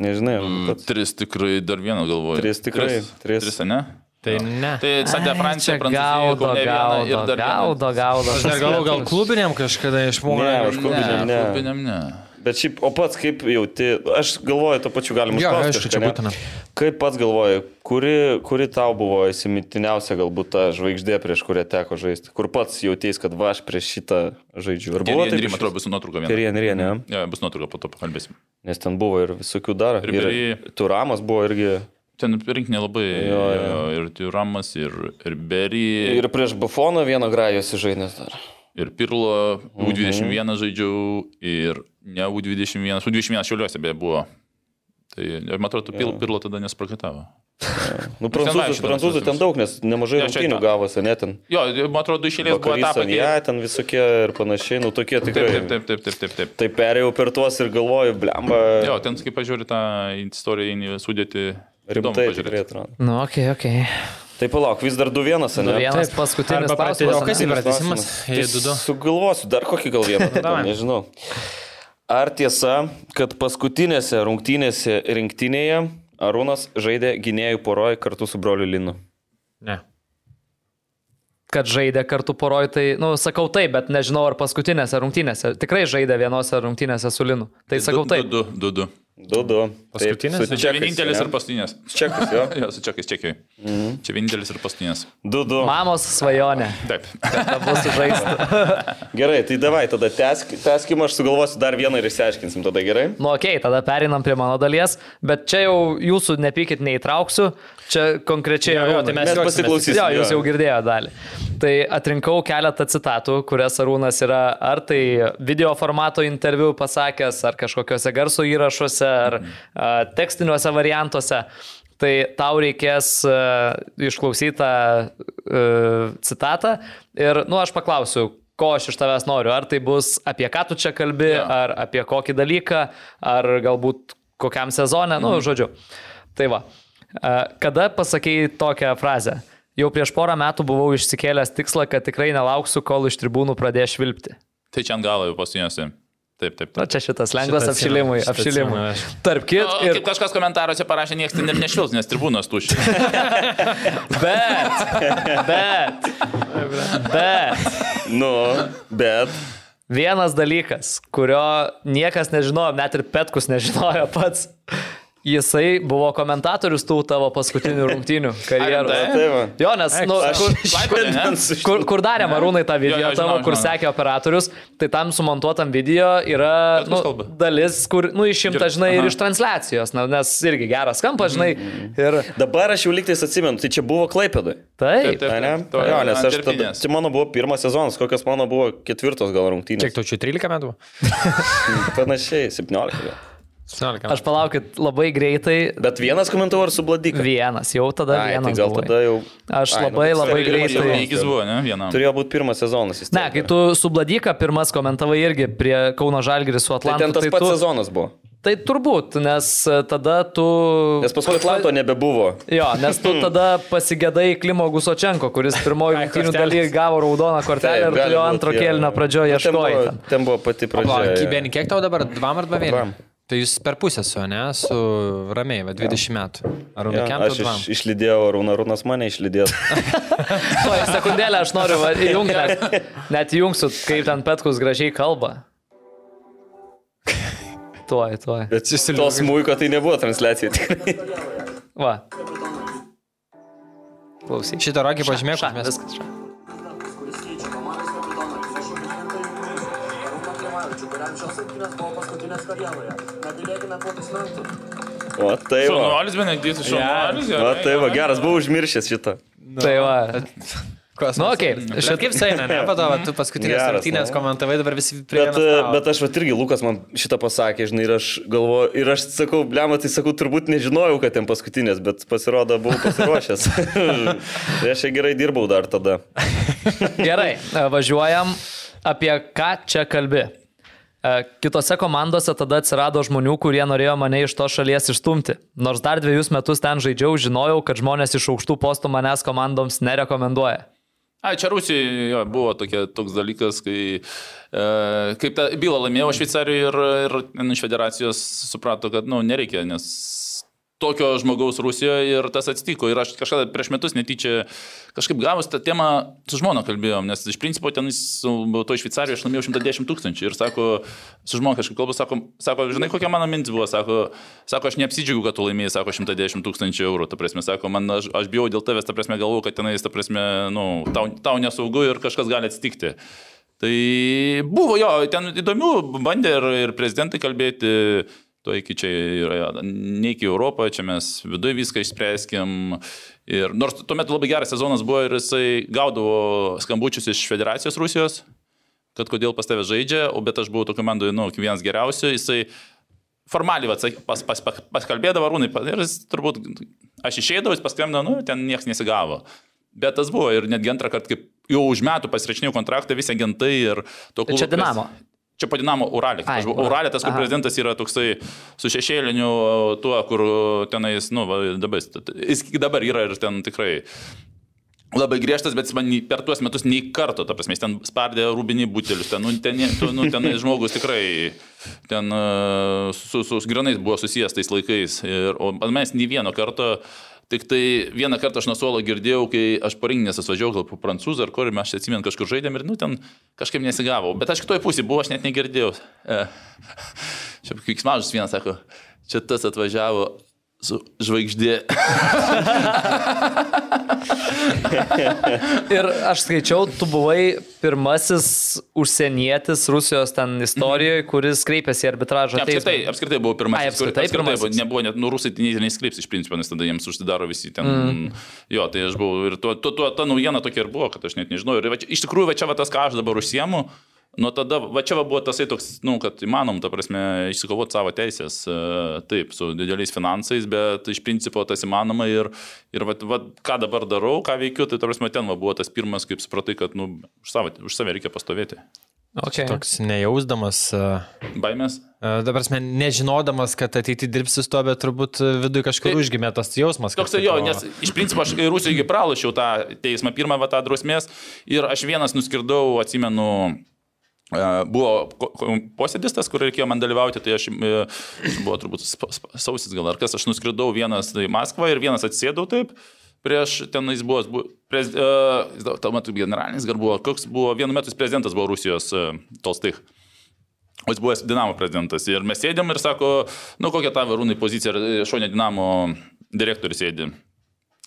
Nežinai, pats. Tris tikrai, dar vieną galvoju. Tris tikrai, tris. Tris, ne? Tai ne. Tai Santė Francija, Prancūzija, gaudo, Kaune gaudo, ir dar gaudo, gaudo. Aš dar galvoju, gal klubiniam kažkada išmokau. Ne, aš klubiniam ne. Klubiniam ne. Bet šiaip, o pats kaip jauti, aš galvoju, to pačiu galim Jo, užklausti aišku, kažką, čia būtina. Kaip pats galvoji, kuri, kuri tau buvo įsimintiniausia galbūt ta žvaigždė, prieš kurią teko žaisti? Kur pats jautės, kad va aš prieš šitą žaidžiu? Ir buvo tai, man atrodo, bus nuotrauka viena. Terry Henry, ne? Jo, bus nuotrauka, po to pakalbėsim. Nes ten buvo ir visokių dar. Ir Ribery. Turamas buvo irgi. Ten rinkinė labai. Jo, Jo, jo. ir Tiramas, ir, ir Berry, Ir prieš Bufoną vieną grajus žaidęs dar. ir Pirlo, U21 žaidžiau, ir ne U21, U21 šiuliuose beje buvo. Tai, man atrodo, Pil, Pirlo tada nesprakaitavo. Nu, prancūzų, prancūzų ten daug, nes nemažai rungtynių gavosi, net ten. Jo, man atrodo, išėlės buvo Vakarys etapai. Anja, kai- ten visokie ir panašiai, nu tokie tikrai. taip, taip, taip, taip, taip, taip. Tai perėjau per tuos ir galvoju, blemba. Jo, ten, kai pažiūri tą istoriją, sudėti. Rimtai tikrai atrodo. Nu, okei, okei. Tai palauk, vis dar 2-1, Du ne? vienas Taip. paskutinis Arba pratė- klausimas. o kas pratęsimas? Tai. Sugalvosiu dar kokį gal vieną, tada, nežinau. Ar tiesa, kad paskutinėse rungtynėse rinktinėje Arūnas žaidė gynėjų poroje kartu su broliu Linu? Ne. Kad žaidė kartu poroj, tai, na, nu, sakau taip, bet nežinau, ar paskutinėse rungtynėse. Tikrai žaidė vienose rungtynėse su Linu. Tai sakau taip. 2, 2, 2. 2-2. Paskutinės? Taip, Čia vienintelis ne? ir paskutinės. Čekas, jo. Jo, su čekais čekiai. Čia vienintelis ir paskutinės. 2-2. Mamos svajonė. Taip. Kad abu sužaistų. Gerai, tai davai, tada teskim, aš sugalvosiu dar vieną ir išsiaiškinsim, tada gerai? Nu, okei, okay, tada perinam prie mano dalies, bet čia jau jūsų nepykit neįtrauksiu, čia konkrečiai... Jo, jo, tai mes Mes juoksimės. pasiklausysim. Jo, jūs jau girdėjote dalį. Tai atrinkau keletą citatų, kurias Arūnas yra ar tai video formato interviu pasakęs, ar kažkokiuose garso įrašuose, ar a, tekstiniuose variantuose. Tai tau reikės uh, išklausyti tą uh, citatą ir, nu, aš paklausiu, ko aš iš tavęs noriu. Ar tai bus apie ką tu čia kalbi, Jo. ar apie kokį dalyką, ar galbūt kokiam sezonė, nu, žodžiu. Tai va. A, Kada pasakėjai tokią frazę? Jau prieš porą metų buvau išsikėlęs tikslą, kad tikrai nelauksiu, kol iš tribūnų pradės švilpti. Tai čia ant galo jau paskutinėse. Taip, taip, Na, taip. čia šitas lengvas atsimenu, apšilimui. šitą apšilimui. aš. Tarp kit O, ir... Kaip kažkas komentaruose parašė, niekas ten ir nešvils, nes tribūnos tuščios. Bet, bet, bet. Nu, bet. vienas dalykas, kurio niekas nežinojo, net ir Petkus nežinojo pats. Jisai buvo komentatorius tų tavo paskutinių rungtynių karjeros. rimtai? Tai. Jo, nes, nu, Aš kur, sužinojau. kur, kur darė Marūnai tą video Jo, jo, tavo, žinau, kur žinau. sekė operatorius, tai tam sumontuotam video yra nu, dalis, kur, nu, išimta, Ir- žinai, ir aha. iš transliacijos, na, nes irgi geras kampas, žinai. Ir Dabar aš jau liktais atsimenu, tai čia buvo Klaipėdai. taip, Taip, Ne? To Jo, nes aš tada, tai mano buvo pirmas sezonas, kokios mano buvo ketvirtos gal rungtynės. Kiek tau čia 13 metų? Panašiai, 17. Gal. 17 metų. aš palaukit labai greitai. Bet vienas komentavo ar su Bladika? Vienas, jau tada Ai, tai vienas. gal buvai. tada jau... Aš Ai, nu, labai, tai labai tikrai greitai- Lygis buvo, ne? Vienam. Turėjo būti pirmas sezonas. Ne, kai tu su Bladyka pirmas komentavai irgi prie Kauno Žalgiris su Tai Atlantu. ten tas tai pats tu, sezonas buvo. Tai turbūt, nes e, tada tu... Nes paskui Atlanto nebebuvo. Jo, nes tu tada pasigėdai Klimo Gusočenko, kuris pirmoji rungtynių kortelės. daly gavo raudoną kortelę ir tu gali jo antro kėlinio pradžioje Nu, ten buvo- ten. Ten buvo pati pradžia. Kibeni, kiek tau dabar? Dvam arba Dvam. Tai jūs per pusę su, ne? Su ramiai, va, 20 metų. Ar Jo, runekiam aš tu dvam? iš, išlydėjau, Rūna Rūnas mane išlydėjo. Tuoj, sekundėlę aš noriu va, įjungti, net, net įjungsiu, kaip ten Petkus gražiai kalba. Tuoj, tuoj. Bet tos mūiko tai nebuvo transliacija. tikrai. Va. Klausyk. Šitą rokį pažymėk, kad mes... viskas. ša. Paskutinės karjeroje. Negailėkime aplodismentų. O tai va. Šaunuolis, Benediktas, šaunuolis. O tai va, geras, buvau užmiršęs šitą. Tai va. Kosmosas. Nu, okei. Šit kaip saina, ne? Po to, va, tu paskutinės Geras, rungtynės nu. komentavai, dabar visi prie Bet, e, bet aš va irgi, Lukas man šitą pasakė, žinai, ir aš galvoju, ir aš sakau, blema, tai sakau, turbūt nežinojau, kad ten paskutinės, bet pasirodo, buvau pasiruošęs. aš čia gerai dirbau dar tada. Gerai, važiuojam. Apie ką čia kalbi? E, Kitose komandose tada atsirado žmonių, kurie norėjo mane iš to šalies išstumti. Nors dar dviejus metus ten žaidžiau, žinojau, kad žmonės iš aukštų postų manęs komandoms nerekomenduoja. Ai, čia Rusijoje jo, buvo tokia, toks dalykas, kai e, kaip tą bylą laimėjo Šveicarijoje ir, ir iš federacijos suprato, kad nu, nereikia, nes tokio žmogaus Rusijoje ir tas atsitiko. Ir aš kažkada prieš metus netyčia kažkaip gavus tą temą su žmona kalbėjom, nes iš principo ten to Šveicarijoje aš laimėjau 110 tūkstančių ir sako, su žmona kažkaip kalbu, sako, sako, žinai, kokia mano mintis buvo, sako, sako aš neapsidžiaugiu, kad tu laimėjai, sako, 110 tūkstančių eurų, ta prasme, sako, man, aš, aš bijau dėl tavęs, ta prasme, galvoju, kad tenais, ta prasme, nu, tau, tau nesaugu ir kažkas gali atsitikti. Tai buvo jo, ten įdomių, bandė ir, ir prezidentai kalbėti, to iki čia yra, ne iki Europą, čia mes viduje viską išspręskim. Ir nors tuo metu labai geras sezonas buvo ir jisai gaudavo skambučius iš federacijos Rusijos, kad kodėl pas tave žaidžia, o bet aš buvau to komandoje, nu, vienas geriausių, jisai formaliai sak- pas, pas, pas, paskalbėdavo rūnai ir jis turbūt, aš išeidavau, jis paskambino, nu, ten niekas nesigavo. Bet tas buvo ir netgi antrą kartą, kaip jau už metų pasirašinėjau kontraktą, visi agentai ir to Tai čia klubo pres- Dinamo? Čia po Dinamo Uralė. Ai, buvau Uralė, tas, kur Aha. prezidentas yra toksai su šešėliniu tuo, kur tenais, nu, va, dabar, jis dabar yra ir ten tikrai labai griežtas, bet jis man per tuos metus nei karto, ta prasme, jis ten spardė rūbinį butelius, ten, nu, ten, tu, nu, ten žmogus tikrai ten e, su, su granais buvo susijęs tais laikais. Ir, o mes nei vieno karto, tik tai vieną kartą aš nuo suolo girdėjau, kai aš po rinkinės atvažiavau, gal po prancūzų ar kur, mes atsimenu kažkur žaidėm ir, nu, ten kažkaip nesigavo. Bet aš kitoje pusėje buvau, aš net negirdėjau. E, čia kiksmažus vienas sako, čia tas atvažiavo su žvaigždė. Ir aš skaičiau, tu buvai pirmasis užsienietis Rusijos ten istorijoje, kuris kreipėsi į arbitražo Ne, apskritai, teismą. apskritai buvo pirmasis. Ai, apskritai kur- pirmasis. buvo, nebuvo net, nu, rusai nei- neišskrips iš principo, nes tada jiems užsidaro visi ten. Mm. Jo, tai aš buvau ir tuo, tuo, tuo, ta naujiena tokia ir buvo, kad aš net nežinau. Ir va, iš tikrųjų, va čia va tas, ką aš dabar užsiemu. Nuo tada, va čia va buvo tasai toks, nu, kad įmanom, ta prasme, išsikovoti savo teisės, e, taip, su dideliais finansais, bet iš principo tas įmanoma ir, ir va, va, ką dabar darau, ką veikiu, tai, ta prasme, ten va, buvo tas pirmas, kaip supratai, kad, nu, už, savo, už save reikia pastovėti. Okay. Toks nejausdamas, e, Baimės? e, dabar mes nežinodamas, kad ateity dirbsi su to, bet turbūt viduje kažkur Tai- užgimė tas jausmas. Toks jo, tipo- nes iš principo aš Rusijoje pralašiau tą teismą, pirmą va, tą drausmės ir aš vienas nuskirdau, atsimenu, e, buvo ko- ko- posėdis tas, kur reikėjo man dalyvauti, tai aš e, buvo turbūt sausis gal ar kas, aš nuskridau vienas į Maskvą ir vienas atsėdau taip. prieš tenais buvo, buvo prez, uh, tuo metu generalinis gar buvo, koks buvo, vienu metu jis prezidentas buvo Rusijos uh, Tolstych. O jis buvo Dinamo prezidentas. Ir mes sėdėm ir sako, nu kokia tavo rūnai pozicija, šonė Dinamo direktorius sėdi.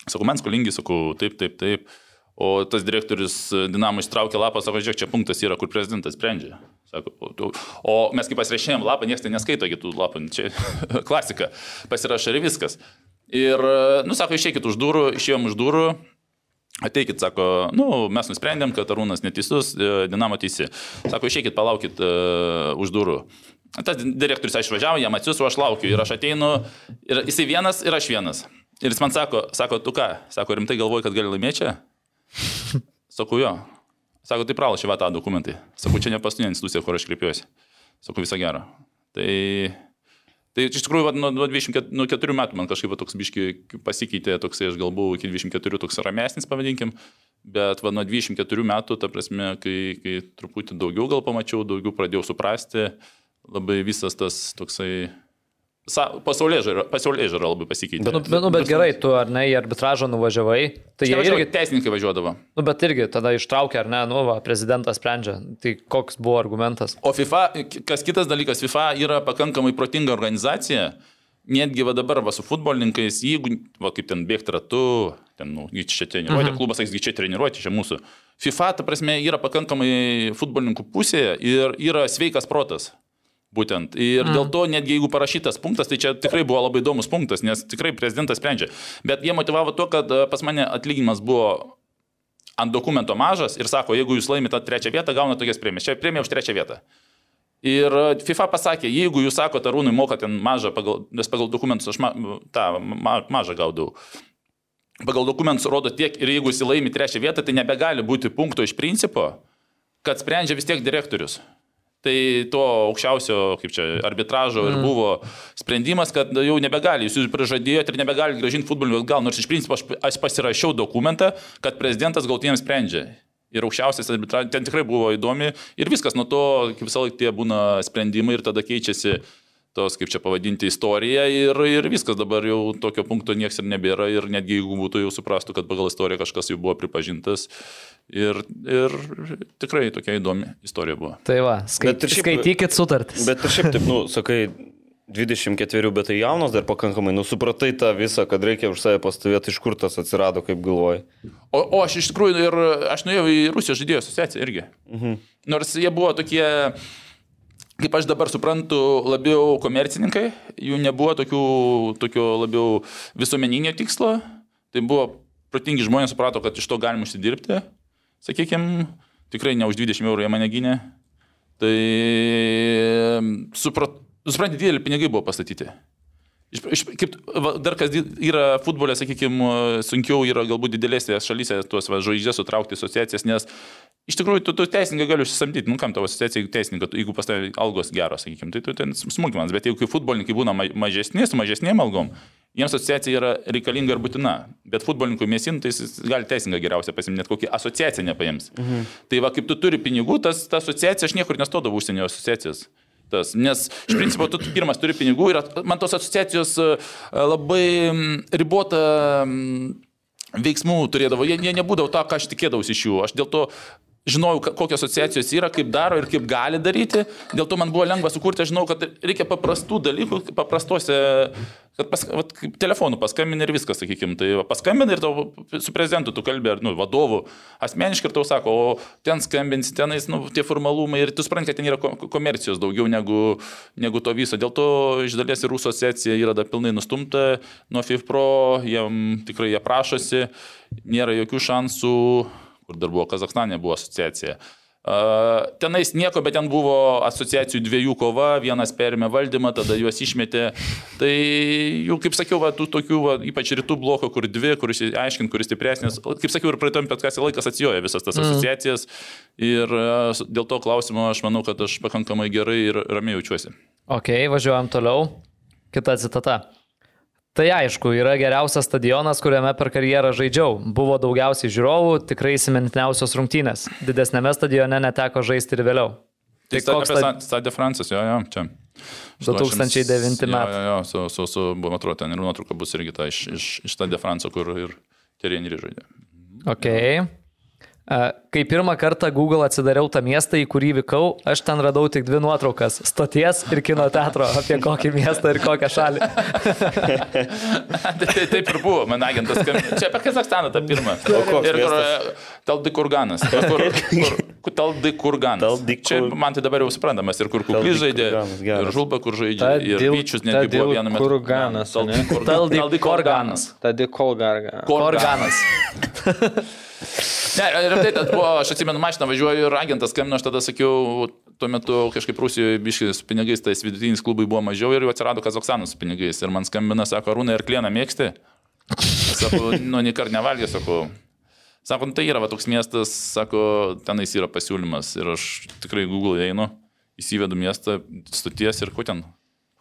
Sakau, man skolingi, sakau, taip, taip, taip. O tas direktorius Dinamo ištraukė lapą, sako, žiūrėk, čia punktas yra, kur prezidentas sprendžia. Sako, o, tu, o mes kaip pasirašėjom lapą, niekas tai neskaito kitų lapų, čia klasika, pasirašė ir viskas. Ir, nu, sako, išeikit už durų, išėjom už durų, Ateikit, sako, nu, mes nusprendėm, kad Arūnas neteisus, e, Dinamo teisi. Sako, išeikit, palaukit uh, už durų. Tas direktorius išvažiavo, jam atsiųsiu, aš laukiu ir aš ateinu, ir jisai vienas ir aš vienas. Ir jis man sako, sako, tu ką, sako, rimtai galvoji, kad gali laimėti čia? Sakau, jo. Sako, tai pralašė va tą dokumentai. Sakau, čia ne paskutinė institucija, kur aš kreipiuosi. Sakau, visą gerą. Tai Tai iš tikrųjų, va, nuo, nuo 24 nuo 4 metų man kažkaip va, toks biški pasikeitė, toksai aš galbūt iki 24 toks ramesnis, pavadinkim, bet va, nuo 24 metų, ta prasme, kai, kai truputį daugiau gal pamačiau, daugiau pradėjau suprasti, labai visas tas toksai Pasaulyje žiūra labai pasikeitė. Bet, nu, bet, nu, gerai, tu ar ne į arbitražą nuvažiavai, tai jie irgi... Teisininkai važiuodavo. Nu, bet irgi tada ištraukė, ar ne, nu, va, prezidentas sprendžia. Tai koks buvo argumentas? O FIFA, kas kitas dalykas, FIFA yra pakankamai protinga organizacija. Netgi va dabar va su futbolininkais, jeigu, va kaip ten bėgti ratu, ten, nu, čia treniruoti, mhm. klubas sakys, čia treniruoti, čia mūsų. FIFA, ta prasme, yra pakankamai futbolininkų pusėje ir yra sveikas protas. Būtent. Ir mm. dėl to, netgi jeigu parašytas punktas, tai čia tikrai buvo labai įdomus punktas, nes tikrai prezidentas sprendžia. Bet jie motivavo to, kad e, pas mane atlyginimas buvo ant dokumento mažas ir sako, jeigu jūs laimite tą trečią vietą, gauna tokias premijas. Čia premija už trečią vietą. Ir e, FIFA pasakė, jeigu jūs sakote, Arūnui moka ten mažą, pagal, nes pagal dokumentus aš ma, tą ma, mažą gaudau. Pagal dokumentus rodo tiek ir jeigu jis laimi trečią vietą, tai nebegali būti punkto iš principo, kad sprendžia vis tiek direktorius. Tai to aukščiausio, kaip čia, arbitražo ir mm. buvo sprendimas, kad jau nebegali, jūs prižadėjote ir nebegali gražinti futbolininkų atgal, nors iš principo aš, aš pasirašiau dokumentą, kad prezidentas gautiniam sprendžia. Ir aukščiausias arbitražas, ten tikrai buvo įdomi ir viskas, nuo to, kaip visą laiką tie būna sprendimai ir tada keičiasi tos, kaip čia pavadinti, istoriją ir, ir viskas dabar jau tokio punkto niekas ir nebėra ir netgi jeigu būtų jau suprastų, kad pagal istoriją kažkas jau buvo pripažintas ir, ir tikrai tokia įdomi istorija buvo. Tai va, skait, šiaip, skaitykit sutartis. Bet ir šiaip taip, nu, sakai, 24, bet tai jaunas dar pakankamai, nu supratai tą visą, kad reikia už save pastovėti, iš kur tas atsirado, kaip galvoji. O, o aš iš tikrųjų ir aš nuėjau į Rusijos žaidėjų asociaciją irgi. Mhm. Nors jie buvo tokie kaip aš dabar suprantu, labiau komercininkai, jų nebuvo tokių, tokio labiau visuomeninio tikslo, tai buvo protingi žmonės suprato, kad iš to galima užsidirbti, sakykime, tikrai ne už 20 eurų jie mane gynė, tai suprat, suprantate, dideli pinigai buvo pastatyti. Iš, iš, kaip, va, dar kas yra futbolė, sakykime, sunkiau yra galbūt didelėse šalyse tuos žvaigždės sutraukti asociacijas, nes Iš tikrųjų, tu, tu teisininką gali užsisamdyti, nu kam tavo asociacija, jeigu teisininką, jeigu pas tavai algos geros, sakykime, tai tu ten smulkmenas, bet jeigu futbolininkai būna mažesni, su mažesniem algom, jiems asociacija yra reikalinga ir būtina, bet futbolininkui mėsin, tai jis gali teisininką geriausiai pasimti, net kokį asociaciją nepaims. Mhm. Tai va, kaip tu turi pinigų, tas ta asociacija, aš niekur nestodavau užsienio asociacijas. Tas, nes iš principo tu pirmas turi pinigų ir man tos asociacijos e, labai ribota veiksmų turėdavo, jie, jie nebūdavo to, ką aš tikėdavausi iš jų. Aš dėl to žinojau, kokios asociacijos yra, kaip daro ir kaip gali daryti. Dėl to man buvo lengva sukurti, aš žinau, kad reikia paprastų dalykų, paprastose, kad pas, vat, telefonu paskambini ir viskas, sakykime. Tai paskambini ir tau su prezidentu tu kalbė, ar nu, vadovu, asmeniškai ir tau sako, o ten skambinsi, tenais nu, tie formalumai ir tu supranti, kad ten yra komercijos daugiau negu, negu to viso. Dėl to iš dalies ir Rusų asociacija yra dar pilnai nustumta nuo FIFPRO, jiem tikrai jie prašosi, nėra jokių šansų kur dar buvo Kazakstane, buvo asociacija. Tenais nieko, bet ten buvo asociacijų dviejų kova, vienas perėmė valdymą, tada juos išmetė. Tai jau, kaip sakiau, va, tų tokių, va, ypač rytų bloko, kur dvi, kuris aiškint, kuris stipresnis, kaip sakiau, ir praeitam petkasi laikas atsijoja visas tas mhm. asociacijas. Ir dėl to klausimo aš manau, kad aš pakankamai gerai ir ramiai jaučiuosi. Ok, važiuojam toliau. Kita citata. Tai aišku, yra geriausias stadionas, kuriame per karjerą žaidžiau. Buvo daugiausiai žiūrovų, tikrai įsimintiniausios rungtynės. Didesnėme stadione neteko žaisti ir vėliau. Tai, tai koks stadionas? Stadė Francis, jo, jo, čia. 2009 metai. Jo, jo, jo, su, su, su, man atrodo, ten ir nuotrauka bus irgi ta iš, iš, iš Stadė Franco, kur ir Terjenį žaidė. Ok. A, Kai pirmą kartą Google atsidariau tą miestą, į kurį vykau, aš ten radau tik dvi nuotraukas - stoties ir kino teatro apie kokį miestą ir kokią šalį. tai, tai, taip ir buvo, man agentas. Čia apie Kazakstaną tą pirmą. ir kur miestas? Taldikurganas. Kur, kur, kur, Taldikurganas. Taldikur- Čia man tai dabar jau suprantamas. Ir kur Kuklys žaidė, Taldikurganas, ir Žulba, kur žaidė, ir Vyčius netgi buvo ane? Taldikurganas. Tada Kolgarga. Korganas. Ne, rimtai, tad buvo, aš atsimenu, mašiną važiuoju ir agentas skambino, aš tada sakiau, tuo metu kažkaip Rusijoje biškis su pinigais, tais vidutinis klubai buvo mažiau ir jau atsirado Kazakstanas su pinigais. Ir man skambina, sako, Rūna, ir klieną mėgsti? Sako, nu, nei kart nevalgė, sako. Sako, nu, tai yra va, toks miestas, sako, tenais yra pasiūlymas. Ir aš tikrai Google einu, įsivedu miestą, stoties ir ko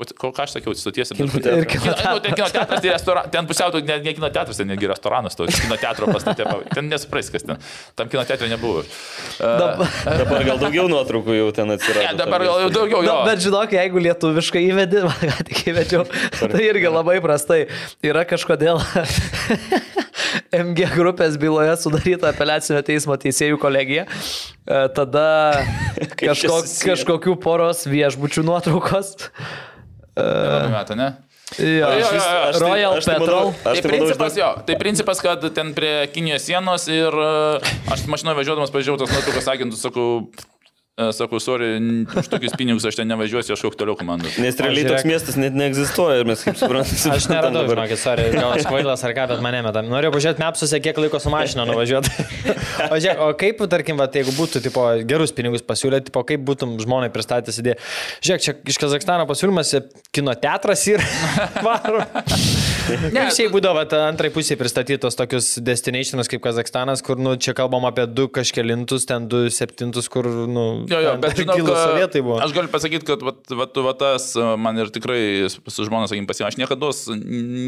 ten. Ko, ko ką aš sakiau, stoties ir Ir kino Kino, nu, ten kino teatras, tai restora, ten pusiau, ne, ne kino teatras, ten netgi restoranas, to kino teatro pastate. Ten nesupras, kas ten. Tam kino teatre nebuvo. Uh, Dabar gal daugiau nuotraukų jau ten atsirado. ne, dabar gal jau daugiau jo. Na, bet žinok, jeigu lietuviškai įvedi, man ką tik įvedžiau, tai irgi labai prastai. Yra kažkodėl MG grupės byloje sudaryta apeliacinio teismo teisėjų kolegija. Tada kažko, kažkokių poros viešbučių nuotraukos. Metą, ne? Jo, Jo, jo, jo, tai- Royal tai Petrol. Aš Tai tai manau, principas, jo, tai principas, kad ten prie Kinijos sienos ir aš mašinoje važiuodamas pažiūrėjau tos nuotraukas, agentų, sakau, e, sakau, sorry, už tokius pinigus aš ten nevažiuosiu, aš toliau komandos. Nes realiai toks miestas net neegzistuoja ir mes kaip suprantame. Aš neradau, žinokit, sorry, gal aš kvailas ar ką, bet mane metam. Norėjau pažiūrėti mapsuose, kiek laiko su mašina nuvažiuoti. o, žiūrėk, o kaip, tarkim, va, jeigu būtų, tipo, gerus pinigus pasiūlyti, tipo, kaip būtum žmonai pristatęs idėją. Žiūrėk, čia iš Kazakstano pasiūlymas, kino teatras ir varo. Ne, šiaip būdavo antrai pusė pristatytos tokius destinationus kaip Kazakstanas, kur, nu, čia kalbam apie du kažkelintus, ten du septintus, kur, nu, Jo, jo, bet žinau, kad-. Aš galiu pasakyti, kad vat, vat, vat, tas man ir tikrai su žmona, sakykim, pasiėmė. Aš niekada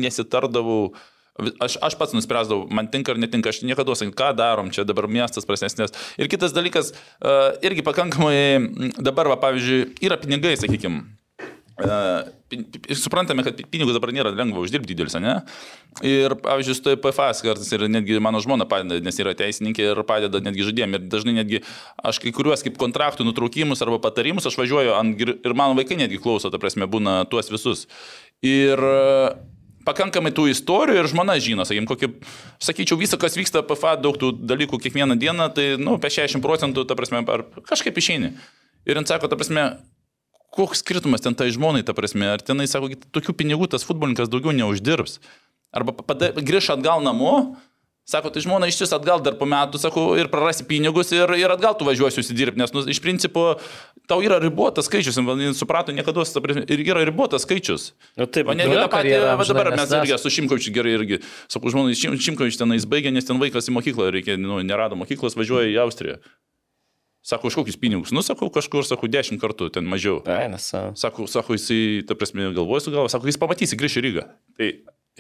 nesitardavau. Aš, aš pats nuspręsdavau, man tinka ar netinka, aš niekada sakyk, ką darom, čia dabar miestas prasesnės. Ir kitas dalykas, irgi pakankamai, dabar, va, pavyzdžiui, yra pinigai, sakykime. Uh, suprantame, kad pinigus dabar nėra lengva uždirbti didelis, ne? Ir, pavyzdžiui, su PFS kartais ir netgi mano žmona padeda, nes yra teisininkė ir padeda netgi žaidėjim. Ir dažnai netgi aš kai kuriuos kaip kontraktų nutraukimus arba patarimus aš važiuoju ant, ir mano vaikai netgi klauso, ta prasme, būna tuos visus. Ir e, pakankamai tų istorijų ir žmona žino, sakykim, kokį, sakyčiau, visą, kas vyksta PFA, daug tų dalykų kiekvieną dieną, tai, nu, apie 60 procentų, ta prasme, ar kažkaip išeini. Ir jis sako, ta prasme, koks skirtumas ten tai žmonai, ta prasme, ar tenai, sako, tokių pinigų tas futbolininkas daugiau neuždirbs. Arba grįž atgal namo, sako, tai žmona iš vis atgal dar po metų, sako, ir prarasi pinigus ir, ir atgal tu važiuosi užsidirbti, nes nu, iš principo tau yra ribotas skaičius, suprato niekada, ir yra ribotas skaičius. Nu, taip, O ne Nu, tą patį, karjera, va dabar mes nes irgi su Šimkovičiu gerai irgi, sakau, žmonai, Šim- Šimkovičius tenais baigė, nes ten vaikas į mokyklą reikia, nu, nerado mokyklos, važiuoja į Austriją. Sako, už kokius pinigus? Nu, sakau, kažkur, sakau, dešimt kartų, ten mažiau. Ai, nesą. Sako, sako jisai, ta prasme, galvoja su galva, sako, jis pamatysi, grįš į Rygą. Tai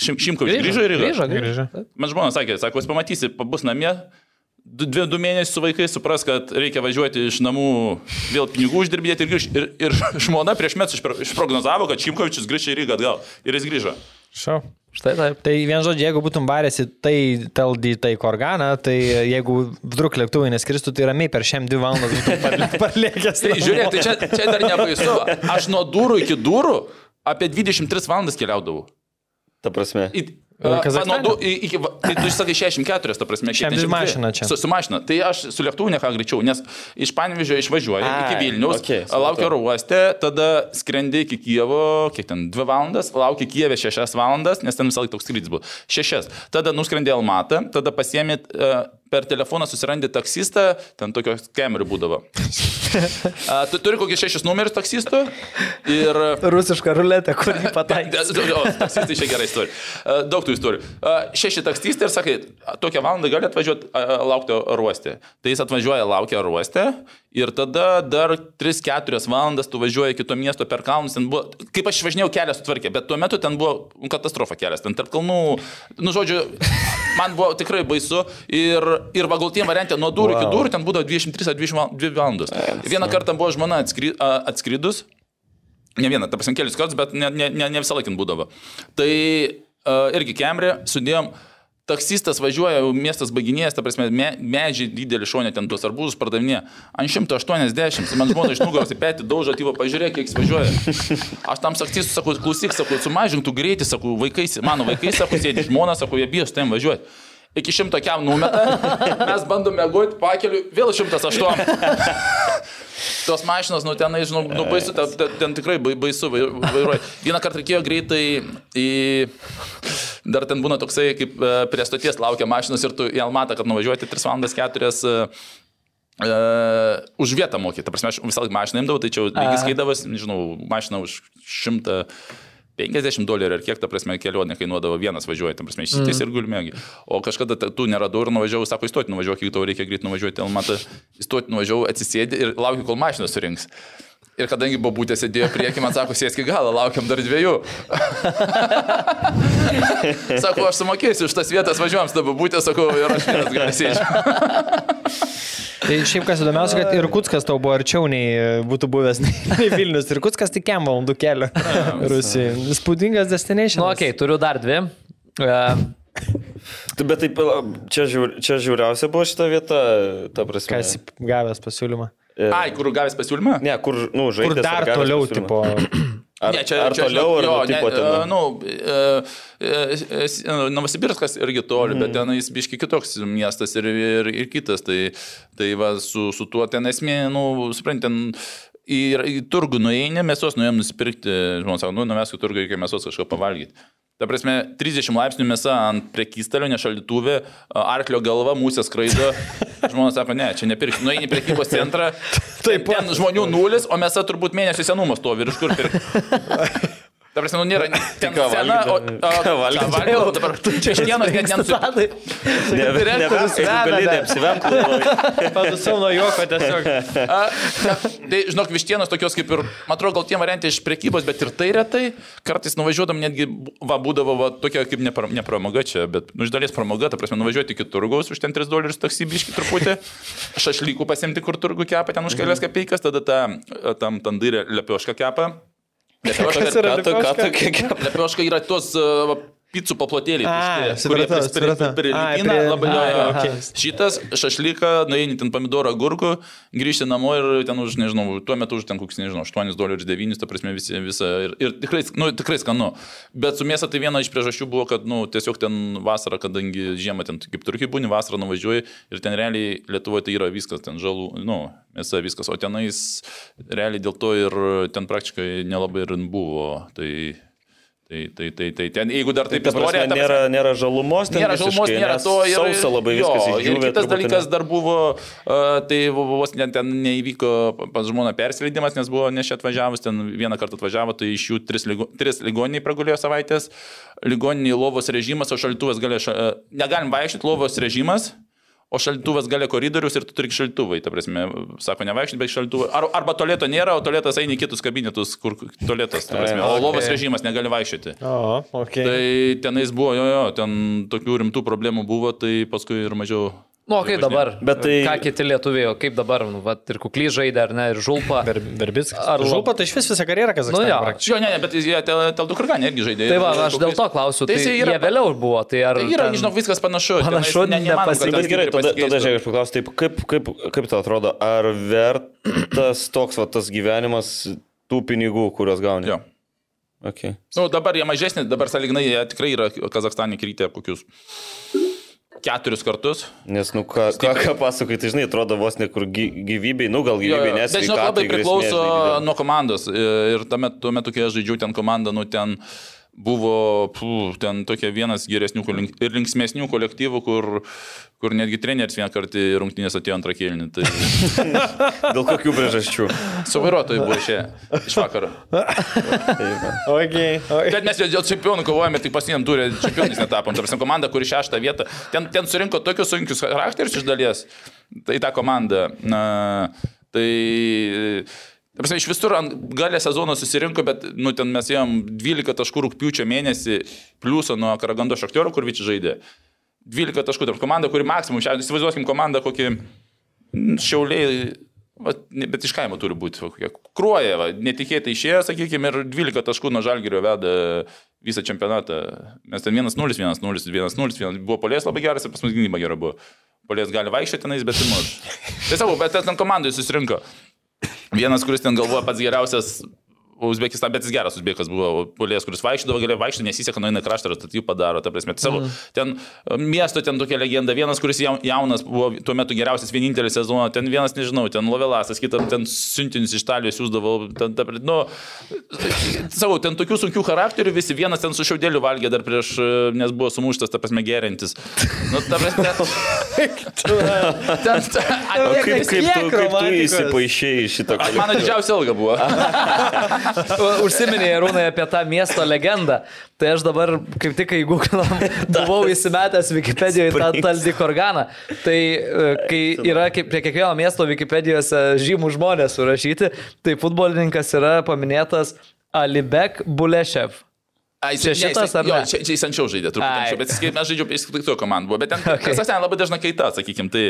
šim, Šimkovičius grįžo į Rygą. Grįžo, grįžo. Man žmona sakė, sako, jis pamatysi, bus namie, du, dvi, du mėnesius su vaikais supras, kad reikia važiuoti iš namų, vėl pinigų uždirbėti ir grįžti. Ir, ir žmona prieš metus išpro- išprognozavo, kad Šimkovičius grįž į Rygą atgal. Ir jis grįžo. Šau. Štai taip. Tai vien žodžiu, jeigu būtum varėsi tai teldi tai korganą, tai jeigu vdruk lėktuvai neskristų, tai ramiai per šiam dvi valandas būtum par- parlėkęs. Tai žiūrėk, tai čia, čia dar nebaisu. Aš nuo durų iki durų apie 23 valandas keliaudavau. Ta prasme. Į, A, Kazachstane? va, nuo du- į- iki, va, tai tu sakai 64, ta prasme, ten 62 šiaip- mašina čia. Su, su mašina. Tai aš su lėktuvu ne ką greičiau, nes iš Panevižio išvažiuoju Ai, iki Vilnius, okay, laukiu oro uoste, tada skrendi iki Kievo, kiek ten 2 valandas, laukiu Kievė 6 valandas, nes ten visą laiką toks skrydis buvo. 6. Tada nuskrendi Almatą, tada pasiemi uh, per telefoną susirandi taksistą, ten tokios kamerų būdavo. A, tu turi kokius šešis numerius taksistų ir Rusiška ruletė, kur jį pataikė. Taksistai čia gerai. A, Daug tų istorijų. Šeši taksistai ir sakai, "A, tokią valandą gali atvažiuoti, laukti aruoste. Tai jis atvažiuoja, laukia aruoste ir tada dar 3-4 valandas tu važiuoji kito miesto per kalnus. Buvo, kaip aš išvažinėjau kelią sutvarkė, bet tuo metu ten buvo katastrofa kelias. Ten tarp kalnų, nu žodžiu, man buvo tikrai baisu. Ir, ir vagaltiem variantė nuo durų wow. iki durų ten būdavo 23 ar 22 valandos. Vieną kartą buvo žmona atskry, a, atskridus. Ne vieną, ta prasme, kelius kartus, bet ne, ne, ne, ne visą laiką būdavo. Tai uh, irgi Kemrė sudėjom, taksistas važiuoja, miestas baiginėjęs, ta prasme, me, medžiai didelį šonę ten tuos arbūzus pardavinė. Ant 180, man žmona iš nugaros į petį daužo, tyvo, pažiūrėk, kiek jis važiuoja. Aš tam taksistui sakau, klausyk, sakau, sumažink tu greitį, sakau, vaikai, mano vaikai, sakau, sėdi žmona, sakau, jie bijo su tam važiuoti. Iki šimto kiam numeta, mes bandome mėgoti, pakeliu, vėl 108. Tos mašinos, nu tenai, žinau, nu baisu, ten, ten, tikrai bai- baisu vai- vairuoja. Vieną kartą reikėjo greitai į... Dar ten būna toksai, kaip e, prie stoties laukia mašinos ir tu į Almatą, kad nuvažiuoti 3 valandas 4 uh, už vietą mokyti. Ta prasme, aš visą laiką mašiną imdavau, tai čia lygis skaidavas, nežinau, mašiną už 150 dolerių ar kiek, ta prasme, kelionė kainuodavo vienas važiuoja, ta prasme, išsities mm. ir gulmėgi. O kažkada tu neradau ir nuvažiavau, sako, įstoti nuvažiuok, jeigu tau reikia greit nuvažiuoti, Almatą, įstoti nuvažiavau, atsisėdi ir laukiu, kol mašiną surinks. Ir kadangi bobutė sėdėjo priekį, man sako, sėsk į galą, laukiam dar dviejų. sako, aš sumokėsiu už tas vietas, važiuojam, tada bobutė, sakau, ir aš vienas gali sėdžiu. Tai šiaip kas įdomiausia, kad ir Kutskas tau buvo arčiau nei būtų buvęs nei, Vilnius. Ir Kutskas tik kem valandų kelio Rusijai. Spūdingas destination. Nu, okei, okay, turiu dar dvi. Tu, Bet taip, čia, žiūr, čia žiūriausia buvo šita vieta, ta prasme. Kas gavęs pasiūlymą? Ai, kur gavęs pasiūlymą? Ne, kur, nu, Kur žaidė. dar toliau, tipo. Ar, Ne, čia, ar čia, toliau, ar jo, nu, tipo ne, ten. e, Nu, e, e, e, Novosibirskas irgi toli, bet ten jis biški kitoks miestas ir, ir, ir kitas. Tai, tai va, su, su tuo ten esmė, nu, suprantate, ten į, į turgų nueini, mėsos nuėjom nusipirkti, žmonės sako, nu, nuvesk į turgų, reikia mėsos kažką pavalgyti. Ta prasme, 30 laipsnių mėsa ant prekystalio, nešaldytuvė, arklio galva, mūsės skraido. Žmonės sako, ne, čia nepirkti. Nueini į prekybos centrą, taip, ten žmonių nulis, o mėsa turbūt mėnesio senumas to ir iš kur pirkti. Ta prasme, nu nėra ten ką sena, o... o- Ką valgyti? ką valgyti? Dabar čia vienas net nenusipirkti. Ne, ne, direktorius veda, neapsivemti. Padusau nuo juoko tiesiog. A, ne, Tai, žinok, vištienos tokios kaip ir, man atrodo, gal tie variantai iš prekybos, bet ir tai retai. Kartais nuvažiuodam netgi, va, būdavo va, tokia kaip ne, ne pramoga čia, bet, nu, iš dalies pramoga, ta prasme, nuvažiuoti iki turgaus už ten 3 dolerius taksibiški truputį, šašlykų pasimti, kur turgų kepa, ten už kelias kapeikas, tada tą, tam tandairę lepiošką kepa. Lepioška, lepioška? yra tos va, picų paplotėliai. A, tušti, kurie supratau, pris- prie- supratau. prie- Ai, prilipina, labai jo, ai, jo. okei. Šitas šašlyką, nueini ten pomidorą gurkų, grįžti namo ir ten už, nežinau, tuo metu už ten koks, nežinau, 8 dolerius 9, ta prasme visi, visa. Ir, ir tikrai, nu, tikrai skanu. Bet su mėsa tai viena iš priežasčių buvo, kad, nu, tiesiog ten vasara, kadangi žiemą ten kaip turkiai būni, vasarą nuvažiuoji ir ten realiai Lietuvoje tai yra viskas, ten žalų, nu, mėsa viskas, o tenais realiai dėl to ir ten praktiškai nelabai ir buvo. Tai, Tai, tai, tai, tai ten, jeigu dar taip Ta prasme, istorija, ta nėra, nėra žalumos, ten Nėra žalumos, visiškai, nėra to. Ir, Sausa labai viskas jo, išdžiūvė. Ir kitas dalykas ne? dar buvo, uh, tai vos net ten neįvyko pas žmoną persileidimas, nes buvo ne čia atvažiavus, ten vieną kartą atvažiavo, tai iš jų tris, ligo, tris ligoniniai pragulėjo savaitės, ligoniniai lovos režimas, o šaltuvas galėjo, ša, uh, negalim vaikščioti lovos režimas. O šaltuvas gali koridorius ir tu turi šaltuvai, ta prasme, sako, nevaikščiai, bet šaltuvai. Ar, arba toleto nėra, o toletas eina į kitus kabinetus, kur toletas, ta prasme, o lovos režimas negali vaikščioti. O, ok. Tai tenais buvo, jo, jo, ten tokių rimtų problemų buvo, tai paskui ir mažiau. Nu, kaip dabar? Bet tai- Ką kiti lietuviai, kaip dabar? Nu, vat, ir kuklį žaidė, ar ne, ir žulpa. Ver, verbickas. Ar žulpa, tai iš vis visą karjerą Kazakstane. Nu jo. Jo, ne, ne, bet jie tel, tel du kurganė irgi žaidė. Tai va, aš dėl to klausiu, tai, Tai yra- jie vėliau buvo, tai ar... Tai yra, ten- žinau, viskas panašu. Panašu, ne- nepasikeitė. Bet gerai, tada, tada žiūrėk, aš paklausiu, taip, kaip, kaip, kaip tau atrodo, ar vertas toks va, tas gyvenimas tų pinigų, kuriuos gauni? Jo. Okay. Nu, dabar jie mažesni, dabar salignai jie tikrai yra Kazakstane krytę kokius keturis kartus. Nes, nu, ką, ką, ką pasakai, tai žinai, atrodo vos ne kur gy, gyvybei, nu gal gyvybei, Bet nes žinok, labai priklauso nuo komandos. Ir metu, tuo metu, kai aš žaidžiau ten komandą, nu ten buvo pū, ten tokie vienas geresnių ir linksmėsnių kolektyvų, kur, kur netgi treneris vieną kartą rungtynės atėjo antrą kėlinį. Tai Dėl kokių priežasčių? su vairuotojai buvo išėję iš vakaro. Okay, okay. Bet mes dėl čempionų kovojame, tik pasiem turė čempionais netapom. Tarsi komanda, kuri šeštą vietą. Ten, ten surinko tokius sunkius charakterius iš dalies. Tai ta komanda. Na, tai... Prasme, iš visur galę sezono susirinko, bet nu, ten mes jam 12 taškų rūpiučio mėnesį pliusą nuo Karagando Šaktioro, kur Vyčiai žaidė. 12 taškų, tarp komanda, kuri maksimum, šiandien įsivaizduokim komandą kokį Šiauliai Va, ne- bet iš kaimo turi būti va, kokie. Kruoja, va, netikėtai išėjo, sakykime, ir 12 taškų nuo Žalgirio veda visą čempionatą. Mes ten 1-0, 1-0, 1-0, 1 buvo polės labai geras ir pas mus gynyba gera buvo. Polės gali vaikščioti tenais, bet įmuš. Tiesiog, bet ten komandai susirinko. Vienas, kuris ten galvoja pats geriausias Uzbekistan, bet jis geras Uzbekas buvo, polės, kuris vaikščiodavo, galėjo vaikščioti, nesiseka, nueina kraštą ir statybų padaro, ta prasme. Savo, mm. ten e, miesto ten tokia legenda, vienas, kuris jau- jaunas buvo tuo metu geriausias vienintelį sezoną, ten vienas, nežinau, ten Lovelasas, kitam ten siuntinius iš Italijos siūsdavo, ten, ta, nu, savo, ten tokių sunkių charakterių visi, vienas ten su šiaudėliu valgė dar prieš, e, nes buvo sumuštas, ta prasme, gerintis. Nu, ta prasme, ten, ten, O kaip, kaip, tu, kaip tu šito kolektyvo? Mano didžiausia ilga buvo. Užsiminė Rūnai apie tą miesto legendą. Tai aš dabar, kaip tik kai Google'am, buvau įsimetęs Wikipedijoje tą Taldi Korganą. Tai e, kai yra kaip prie kiekvieno miesto Wikipedijose žymų žmonės surašyti, tai futbolininkas yra paminėtas Alibek Bulešev. Ai, Čia šitas ar jo, ne? Čia, čia jis anksčiau žaidė, truputį anksčiau, bet jis, mes žaidžiau, jis kitų komandų buvo, bet ten, Okay. okay. ten labai dažna kaita, sakykim, tai,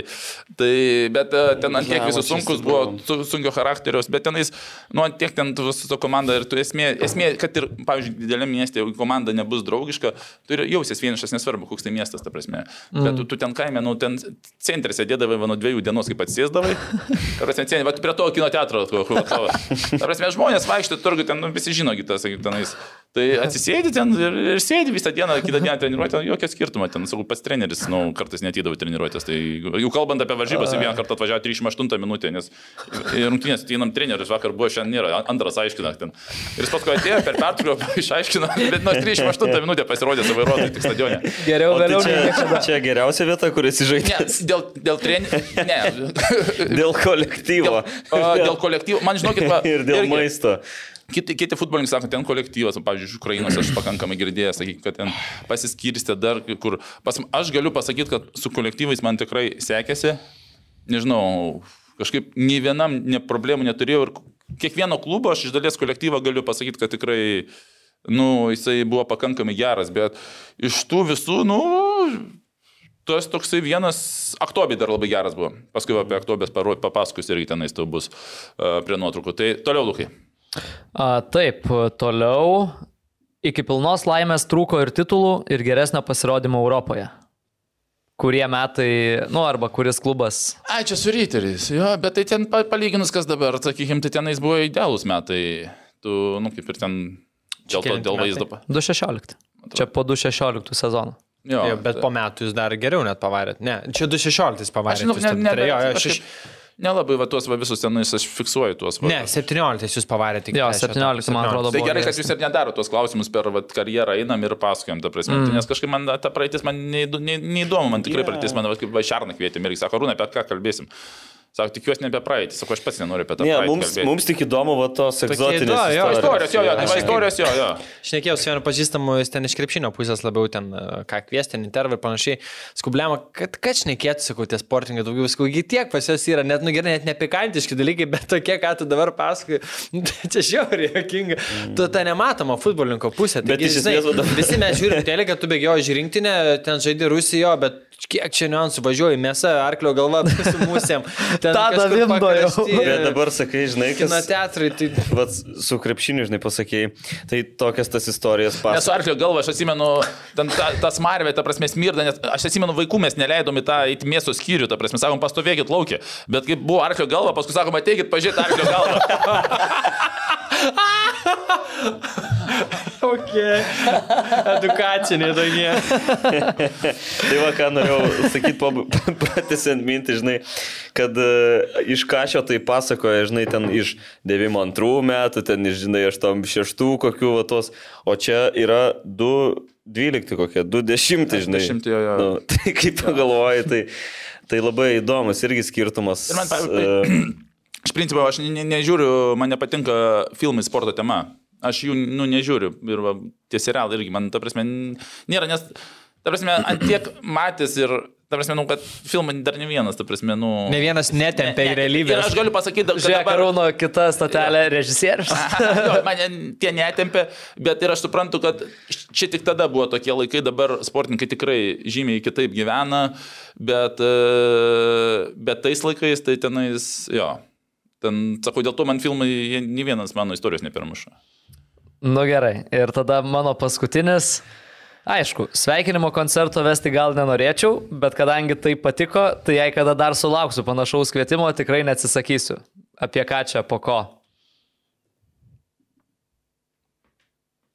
tai bet ten ant tiek visi sunkus su buvo, sunkio charakteriaus, bet tenais, nu, ant tiek ten tu su to komanda ir tu esmė, esmė, kad ir, pavyzdžiui, didelė miestė, jeigu komanda nebus draugiška, tu ir jausies vienišas, nesvarbu, koks tai miestas, ta prasme. Mm. Bet tu, tu ten kaime, nu, ten centre sėdėdavai va, nuo dviejų dienos, kaip atsėsdavai. Ta prasme, centre, va, prie to kino teatro, kur, kur, kur, ta prasme, žmonės vaikšto turgu, ten nu, visi žino, kitas, sakykim, tenais. Tai atsisėdi ten ir, ir sėdi visą dieną, kitą dieną treniruotę, jokio skirtumo, ten, sakau, pas treneris, nu, kartais netydavo treniruotės. Tai jau kalbant apie varžybas, tai vieną kartą atvažiavo 38 minutę, nes rungtynės ateinam trenerius, vakar buvo šiandien nėra, antras aiškina ten. Ir jis paskui atėjo per pertrauką, išaiškino, bet nuo 38 minutę pasirodė su vairuotoju tik stadione. Geriau tai vėliau nei čia, niekada. čia geriausia vieta, kur esi Ne, žaidęs. dėl, dėl trenerių. Ne. Dėl kolektyvo. Dėl, a, dėl kolektyvo. Man žinokit, va, Ir dėl irgi- maisto. Kiti, kiti futbolininkai sako, ten kolektyvas, pavyzdžiui, iš Ukrainos aš pakankamai girdėjęs, sakyk, kad ten pasiskirstė dar kur. Pas, aš galiu pasakyti, kad su kolektyvais man tikrai sekėsi. Nežinau, kažkaip nei vienam ne problemų neturėjau ir kiekvieno klubo aš iš dalies kolektyvą galiu pasakyti, kad tikrai, nu, jisai buvo pakankamai geras, bet iš tų visų, nu, Tas toksai vienas, Aktobi dar labai geras buvo. Paskui apie Aktobės papasakos irgi tenais tau bus uh, prie nuotraukų. Tai toliau, Lukai. A, taip, toliau. Iki pilnos laimės trūko ir titulų, ir geresnio pasirodymo Europoje. Kurie metai, nu arba kuris klubas. Ai, čia su Ryteriais, jo, bet tai ten pa- palyginus, kas dabar, sakykime, tai tenais buvo idealūs metai. Tu, nu, kaip ir ten dėl, to, dėl vaizdo. pa- 216. Čia po 216 sezono. Jo, Jo, bet po metų jūs dar geriau net pavarėt. Ne, čia 216 Aš pavarėt. žinau, jūs ne, ten ne, turėjo- jo, bet aš iš- kažkaip Nelabai va tuos va visus tenais aš fiksuoju tuos. Va. Ne, 17 jūs pavarėte tik. Jo, trečią 17, man atrodo, Tai gerai, kad jūs ir nedaro tuos klausimus per vat, karjerą einam ir pasakojam, ta prasme. Mm. Nes kažkaip man ta praeitis man neįdomu, man tikrai yeah. praeitis, man vat kaip Vašarną kvietėm ir jis sako, Rūna, apie ką kalbėsim. Sako, tikiuosi ne apie praeitį, sako, aš pats nenoriu apie tą Ne, mums, kalbėti. mums tik įdomu va tos egzotinės įdomu, jo, Istorijos, jo, jo, tai va, Aš- istorijos, jo, jo. Šnekėjau su vienu pažįstamu, jis ten iš krepšinio pusės labiau ten, e, ką kviesti, intervą ir panašiai. Skubliama, kad, kad šnekėtų, sakau, tie sportininkai daugiau, sakau, gi tiek pas juos yra, net, nu gerai, net nepikantiški dalykai, bet tokie, ką tu dabar pasakoji, nu, tai čia žiauriai jokinga. Mm. Tu tą nematomą futbolininko pusę. Bet Taigi, iš žinai, esmės visi mes žiūrim telį, kad tu bėgioji žirinktinę, ten žaidži Rusijoje, bet kiek čia niuansų važiuoji, mėsa, arklio galva su Tadą kažkur Vimbo jau. Bet dabar sakai, žinai, Kino kas... teatrai, tai Vat su krepšiniu, žinai, pasakėjai, tai tokias tas istorijas Nesu pasakoja. arklio galva, aš atsimenu, ten ta, tas marvė, ta prasme, smirda, nes aš atsimenu, vaikų mes neleidom į tą į miesto skyrių, ta prasme, sakom, pastovėkit laukia. Bet kaip buvo arklio galva, paskui sakom, ateikit, pažiūrėkit arklio galvą. okay. edukaciniai tokie. Tai va, ką norėjau sakyti, pratęsiant mintį, žinai, kad uh, iš kažio tai pasakoja, žinai, ten iš 92 metų, ten iš, žinai, 86 kokių va tos, o čia yra 2. 12 kokie, 20, žinai. 20, jo, jo. Nu, tai kaip pagalvoji, tai, tai labai įdomus irgi skirtumas. Ir man, Iš principo, aš ne, ne, nežiūriu, man nepatinka filmai sporto tema. Aš jų, nu, nežiūriu. Ir va, tie serialai irgi, man, ta prasme, nėra, nes, ta prasme, ant tiek matęs ir, ta prasme, nu, kad filmai dar ne vienas, ta prasme, nu... Ne vienas netempia į Ir realybę. aš galiu pasakyti, kad Žiūrėk, dabar... Karūno kita statelė režisierius. mane tie netempė, bet ir aš suprantu, kad čia tik tada buvo tokie laikai, dabar sportininkai tikrai žymiai kitaip gyvena, bet, e, bet tais laikais tai tenais, jo. Ten, sakau, dėl to man filmai, jie nei vienas mano istorijos nepermuša. Nu gerai, ir tada mano paskutinis. Aišku, sveikinimo koncerto vesti gal nenorėčiau, bet kadangi tai patiko, tai jei kada dar sulauksiu panašaus kvietimo, tikrai neatsisakysiu. Apie ką čia, po ko?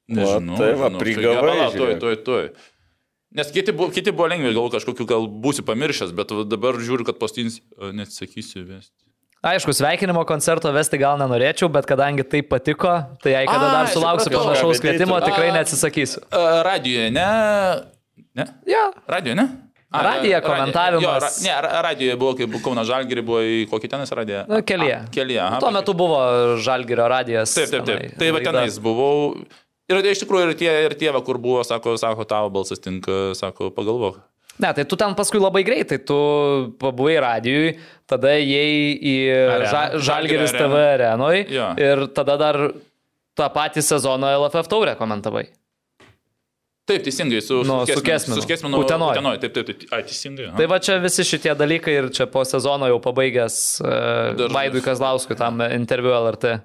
Nežinau. tai va, žinau. prigavai, palauk, Tuoj, tuoj, tuoj. Nes kiti buvo, kiti buvo lengvi, gal kažkokiu, gal būsi pamiršęs, bet dabar žiūriu, kad pastins, nesakysiu vesti. Aišku, sveikinimo koncerto vesti gal nenorėčiau, bet kadangi tai patiko, tai jei kada Ai, dar sulauksiu panašaus kvietimo, tai tikrai A. neatsisakysiu. Radijoje, ne? Ne? Jo. Radijoje, ne? A, Radija, komentavimas. Jo, ra, ne, ra- radijoje buvo, kai buvo Kauna Žalgiri, buvo į kokį tenis radiją? Nu, kelyje. A, Kelyje, aha. Tuo metu buvo Žalgirio radijas. Taip, taip, taip. Tai va tenais buvau. Ir iš tikrųjų ir tie, ir tie, kur buvo, sako, sako, tavo balsas tinka, sako, pagalvok. Ne, tai tu ten paskui labai greitai, tu pabuvai radijui, tada įėjai į ža, Žalgirio TV arenoj Jo. ir tada dar tą patį sezoną LFF taurę komentavai. Taip, teisingai, su, Nu, su Kesminu. Su Kesminu. Utenoj. Utenoj. Taip, taip, taip. Ai, teisingai. aha. Tai va čia visi šitie dalykai ir čia po sezono jau pabaigęs uh, Vaidui Kazlauskui tam interviu LRT.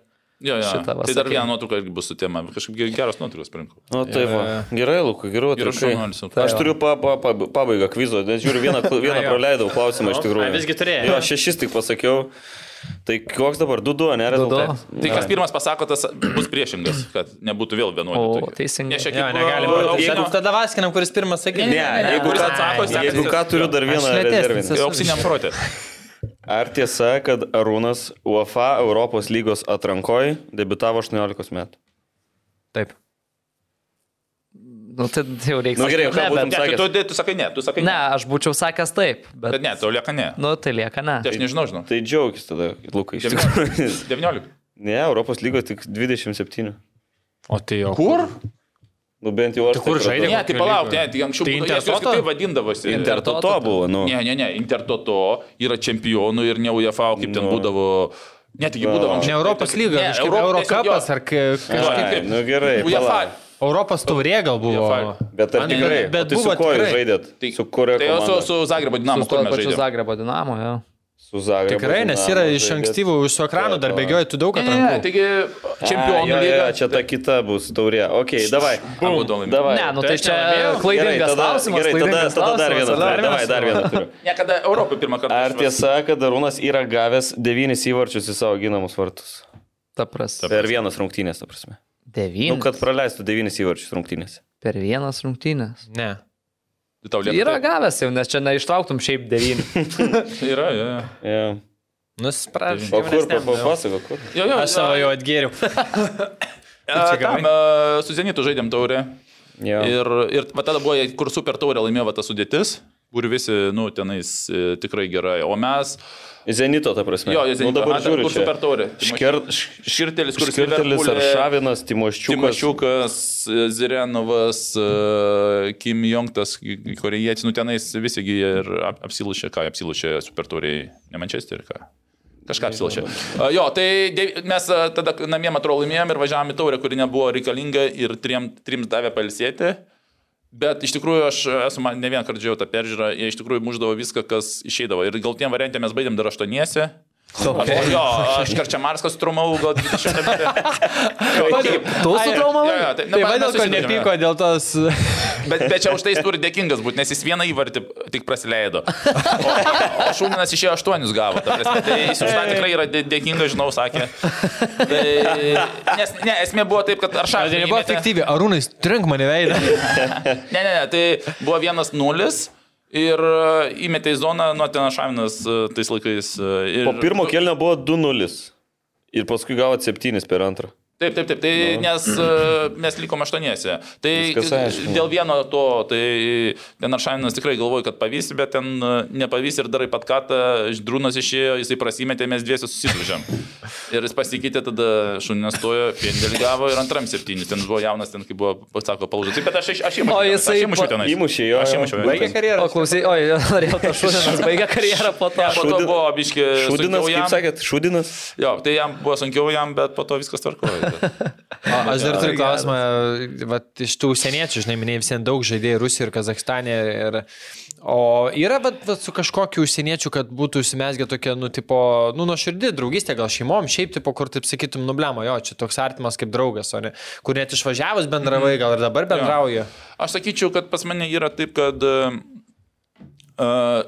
Jo, jo. šitą va Tai dar sakei. viena nuotrauka irgi bus su tema. Kažkaip ge- geros nuotraukos parinkau. Nu, tai va. Gerai, Lukai, gerai, Geras atrakai. šaunuolis. Aš turiu pa, pa, pa, pabaigą kvizo, nes žiūriu, vieną, vieną jo. praleidau klausimą iš tikrųjų. Ai, visgi turėjai. Jo, šešis tik pasakiau. Tai koks dabar 2-2, ne rezultatas? Tai kas pirmas pasako, tas bus priešingas, kad nebūtų vėl O, vienuoliktų. teisingai. Ne, šiek tiek negalim. auksinio- Jeigu tada vaskinam, kuris pirmas sakė. Ne, ne, Jeigu kuris ką, atsako, jeigu ką turiu dar vieną rezervinį. Auksiniam protė. Ar tiesa, kad Arūnas UEFA Europos lygos atrankoje debitavo 18 metų? Taip. Nu, tai jau reikia. Nu, gerai, ką būtum sakęs? tu, tu, sakai ne, tu sakai ne, ne. aš būčiau sakęs taip, bet, Bet ne, tau lieka ne. nu, tai lieka ne. Tai aš nežinau, žinau. Tai džiaugis tada, Lukai. iš tikrųjų. 19. Ne, Europos lygos tik 27. O tai jau. Kur? Nu bent jau aš. Tai kur taip žaidė? Ne, tai palauk, ne, tai anksčiau Tai būdavo- Intertoto? kaip vadindavosi. Intertoto buvo, nu. Ne, ne, ne, Intertoto yra čempionų ir ne UEFA, kaip ten Nu. būdavo. Ne, taigi būdavo Ne Europos lyga, Ne, kažkaip Euro- Eurocapas tiesiog ar kažkaip. Ai, nu gerai, UEFA. Europos taurė gal buvo. Bet ar tikrai? bet tai su buvo kuo žaidėt? Tai- Su kuria Tai su, komanda? su Zagrebo Su Dinamo, žaidėme. Zagrebo dinamo, jo. Su Zagrebo. Tikrai, nes yra iš ankstyvų, iš su ekranu dar bėgioji, tu daug Ne, ne, ne, atrankų. taigi Ai, čempionų lyga. jo, Čia ta kita bus taurė. Ok, davai. Davai. Ne, nu Tai čia klaidingas klausimas. gerai, tada, tada dar vieną. Davai, dar vieną turiu. Ne, kada Europoje pirmą kartą. Ar tiesa, kad Arūnas yra gavęs devynis įvarčius į savo ginamus vartus? Ta prasme. Per vienas rungtynės, ta prasme. Nu, Devynis. kad praleistų devynis įvarčius rungtynėse. Per vienas rungtynės. Ne. Tau lieka. Yra gavęs jau, nes čia neištrauktum šiaip devyni. Yra, jo, jo. Ja. Nuspręs. O kur, papasako, kur? Jo, jo, Aš savo jau atgėriau. Tam a, su Zenitu žaidėm taurę. Jo. Ir, ir va tada buvo, kur super taurė laimėjo ta sudėtis, kur visi, nu, tenais e, tikrai gerai. O mes, Zenito, ta prasme. jo, Nu, Zenito, dabar žiūriu. kur super taurė. Šker... Širtelis, kur Skirtelis ar Šavinas, Timoščiukas. Timošiukas, Zirenovas, e, Kim Jongtas, korejietis, nu tenais visi gi ir ap- apsilušė, ką apsilušė super tauriai, ne Manchester, ką. Kažką apsilušė. A, Jo, tai mes a, tada namie, man atrodo, laimėjom ir važiavome į taurę, kuri nebuvo reikalinga ir trim, trims davė palsėti. Bet iš tikrųjų aš esu man ne vieną kartą žiūrėjau tą peržiūrą, jie iš tikrųjų muždavo viską, kas išeidavo. Ir gal tiem variantė mes baigėm dar aštuoniese. Okay. Jo, aš Karčiamarskas trumau gal 20 metų. Tu sutraumavai? Jo, tai, Tai vadėl, kad nepyko dėl tos... Bet, bet čia už tai jis turi dėkingas būti, nes jis vieną įvartį tik praleido. O, o Šūminas išėjo aštuonius gavo. ta Prasme, tai jis už tą tikrai yra dė- dėkingas, žinau, sakė. Tai, nes, ne, esmė buvo taip, kad ar Tai nebuvo efektyvi. Arūnai, trink mane veidą. Ne, ne, ne, tai buvo vienas nulis. Ir e, įmetė į zoną, nuo ten Šavinas e, tais laikais. e, Ir, Po pirmo kelnio buvo 2-0. Ir paskui gavo 7 per antrą. Taip, taip, taip, tai Nu. nes e, mes likom aštuoniese. Tai dėl vieno to, tai ten Aršavinas tikrai galvoja, kad pavysi, bet ten e, nepavysi ir darai pat katą, Drūnas išėjo, jisai prasimetė, mes dviesi susidūžėm. Ir jis pasikeitė, tada šuninės stojo, pendėlį gavo ir antram septynis, ten buvo jaunas, ten kaip buvo, sako, palūžęs. Taip, bet aš, aš įmušiau. O jisai Aš įmušiau tenais. Įmušė jo. Aš įmušiau. Baigė karjerą. O klausai, oi, norėjau tą šūdinas, baigė karjerą po to. Ne, po to buvo biški. Šudinas, kaip sakėt, šudinas. Jo, tai jam buvo sunkiau jam, bet po to viskas tvarkojo. Aš dar turiu klausimą, vat, iš tų užsieniečių, žinai, minėjai visiems daug žaidėjų Rusijoje ir Kazakstane. Ir, o yra vat, vat, su kažkokiu užsieniečiu, kad būtų užsimesgę tokia, nu, tipo, nu, nuoširdį draugystė, gal šeimom, šiaip, tipo, kur, taip sakytum, nublemo, jo, čia toks artimas kaip draugas, o ne, kur net išvažiavus bendravai, gal ir dabar bendrauja. Aš sakyčiau, kad pas mane yra taip, kad uh,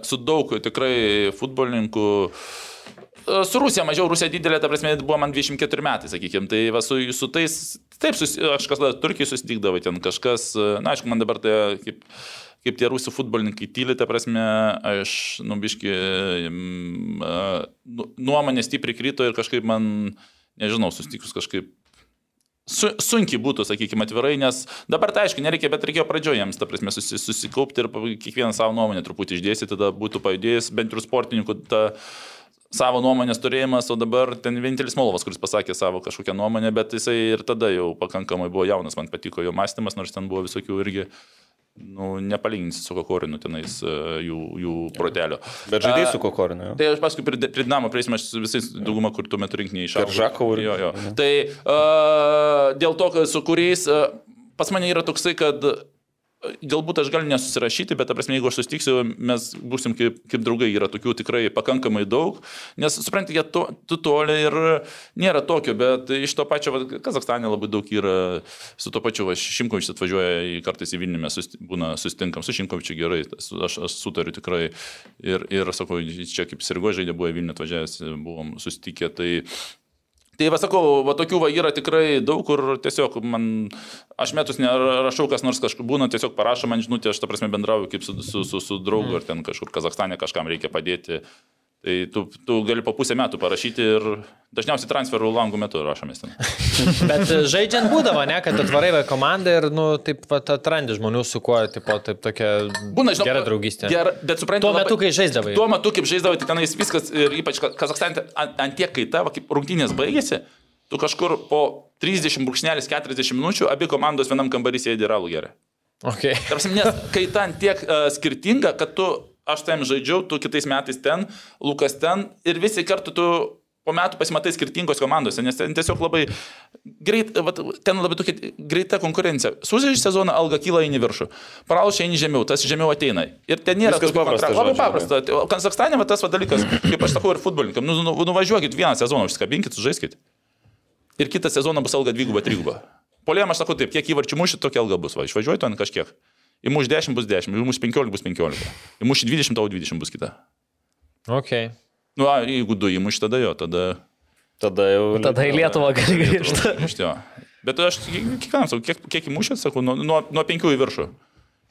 su daug tikrai futbolininkų uh, Su Rusija mažiau, Rusija didelė, ta prasme, buvo man 24 metai, sakykime. Tai va, su, su tais, taip, sus, aš kažkada Turkijai susitikdavau ten kažkas, na, aišku, man dabar tai kaip, kaip tie rusų futbolininkai tyli, ta prasme, aš, nubiški, nuomonė stipriai krito ir kažkaip man, nežinau, susitikus kažkaip su, sunkiai būtų, sakykime, atvirai, nes dabar tai aišku, nereikia, bet reikėjo pradžioje jiems, ta prasme, susi, susikaupti ir kiekvieną savo nuomonę truputį išdėstyti, tada būtų pajudėjęs bent ir sportininkų ta savo nuomonės turėjimas, o dabar ten vienintelis Molovas, kuris pasakė savo kažkokią nuomonę, bet jisai ir tada jau pakankamai buvo jaunas, man patiko jo mąstymas, nors ten buvo visokių irgi nu, nepalyginsi su kokorinu tenais e, jų, jų protelio. Bet žaidėjai su kokorinu. Tai aš paskui prie, prie Dinamo prieisime visais dauguma, kur tuo metu rinkiniai išėjo. Ir Žakovų Jo, jo. Tai uh, dėl to, su kuriais uh, pas mane yra toksai, kad galbūt aš galiu nesusirašyti, bet, ta prasme, jeigu aš susitiksiu, mes būsim kaip, kaip draugai, yra tokių tikrai pakankamai daug, nes, suprantate, jie to, tu toli ir nėra tokio, bet iš to pačio, va, Kazakstane labai daug yra, su to pačiu, va, Šimkovičius atvažiuoja į kartais į Vilnių, mes susti, būna susitinkam, su Šimkovičiu gerai, su- aš, aš sutariu tikrai. Ir, ir sakau, čia kaip Sirgo žaidė, buvo į Vilnių atvažiavęs, buvom susitikę, tai Tai va sakau, va tokių va yra tikrai daug, kur tiesiog man, aš metus nerašau, kas nors kažkur būna, tiesiog parašo man žinutę, aš ta prasme bendrauju kaip su, su, su, su draugu, ar ten kažkur Kazakstane kažkam reikia padėti. Tai tu, tu gali po pusę metų parašyti ir dažniausiai transferų langų metu rašomės ten. Bet e, žaidžiant būdavo, ne, kad atvarai va komandą ir, nu, taip pat atrandi žmonių, su kuo, tipo, taip tokia Būna, žinau, gera draugystė. Gera, bet suprantate, Tuo metu, kai žaisdavai. Tuo metu, kaip žaisdavai, tai tenais viskas, ir ypač Kazakstane, ant, ant tiek kaita, va, kaip rungtynės baigėsi, tu kažkur po 30 brūkšnelis 40 minučių abi komandos vienam kambarį sėdi ir alų gerai. Okay. Tarsi, nes kaita ant tiek uh, skirtinga, kad tu, aš tam žaidžiau, tu kitais metais ten, Lukas ten ir visi kartu tu po metų pasimatai skirtingos komandose, nes ten tiesiog labai greit, vat, ten labai tokia greita konkurencija. Sužaidži sezoną, alga kyla į viršų, pralšia į žemiau, tas žemiau ateina. Ir ten nėra Viskas paprasta. Labai paprasta. Kazakstane tas va, dalykas, kaip aš sakau ir futbolininkam, nu, nu, nuvažiuokit vieną sezoną, užskabinkit, sužaiskit. Ir kitą sezoną bus alga dviguba, triguba. Polėm aš sakau taip, kiek įvarčių mušit, tokia alga bus, va, išvažiuoji ten kažkiek. Įmuš 10 bus 10, įmuš 15 bus 15. Įmuš 20, tau 20 bus kita. Okay. Nu, a, jeigu du įmuš, tada jo, tada... Tada jau. Tada į Lietuvą gali grįžti. Įmušti jo. Bet aš kiekvienam sakau, kiek, kiek įmušit, sakau, nuo, nuo, nuo 5 į viršų.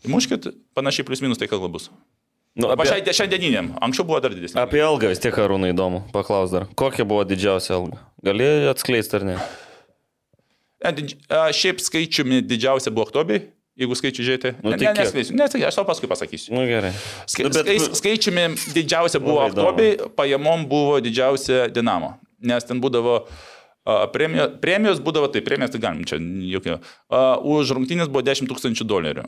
Įmuškit, panašiai plus minus tai kalba bus. Nu, apie, šiai- šiandieniniam, anksčiau buvo dar didesnė. apie algą vis tiek arūnai įdomu. Paklaus dar. Kokia buvo didžiausia alga? Gali atskleisti ar ne? E, didž- a, Šiaip skaičiumi didžiausia buvo oktobiai, jeigu skaičių žiūrėti. Nu, Ne, tai ne, kiek? nesakysiu, nesakysiu, aš tau paskui pasakysiu. Nu gerai. Skai, Nu, bet- skais, skaičiumi didžiausia buvo oktobiai, pajamom buvo didžiausia Dinamo. Nes ten būdavo a, premijos, premijos būdavo, tai premijos tai galim, čia jokio. A, Už rungtynės buvo 10 tūkstančių dolerių.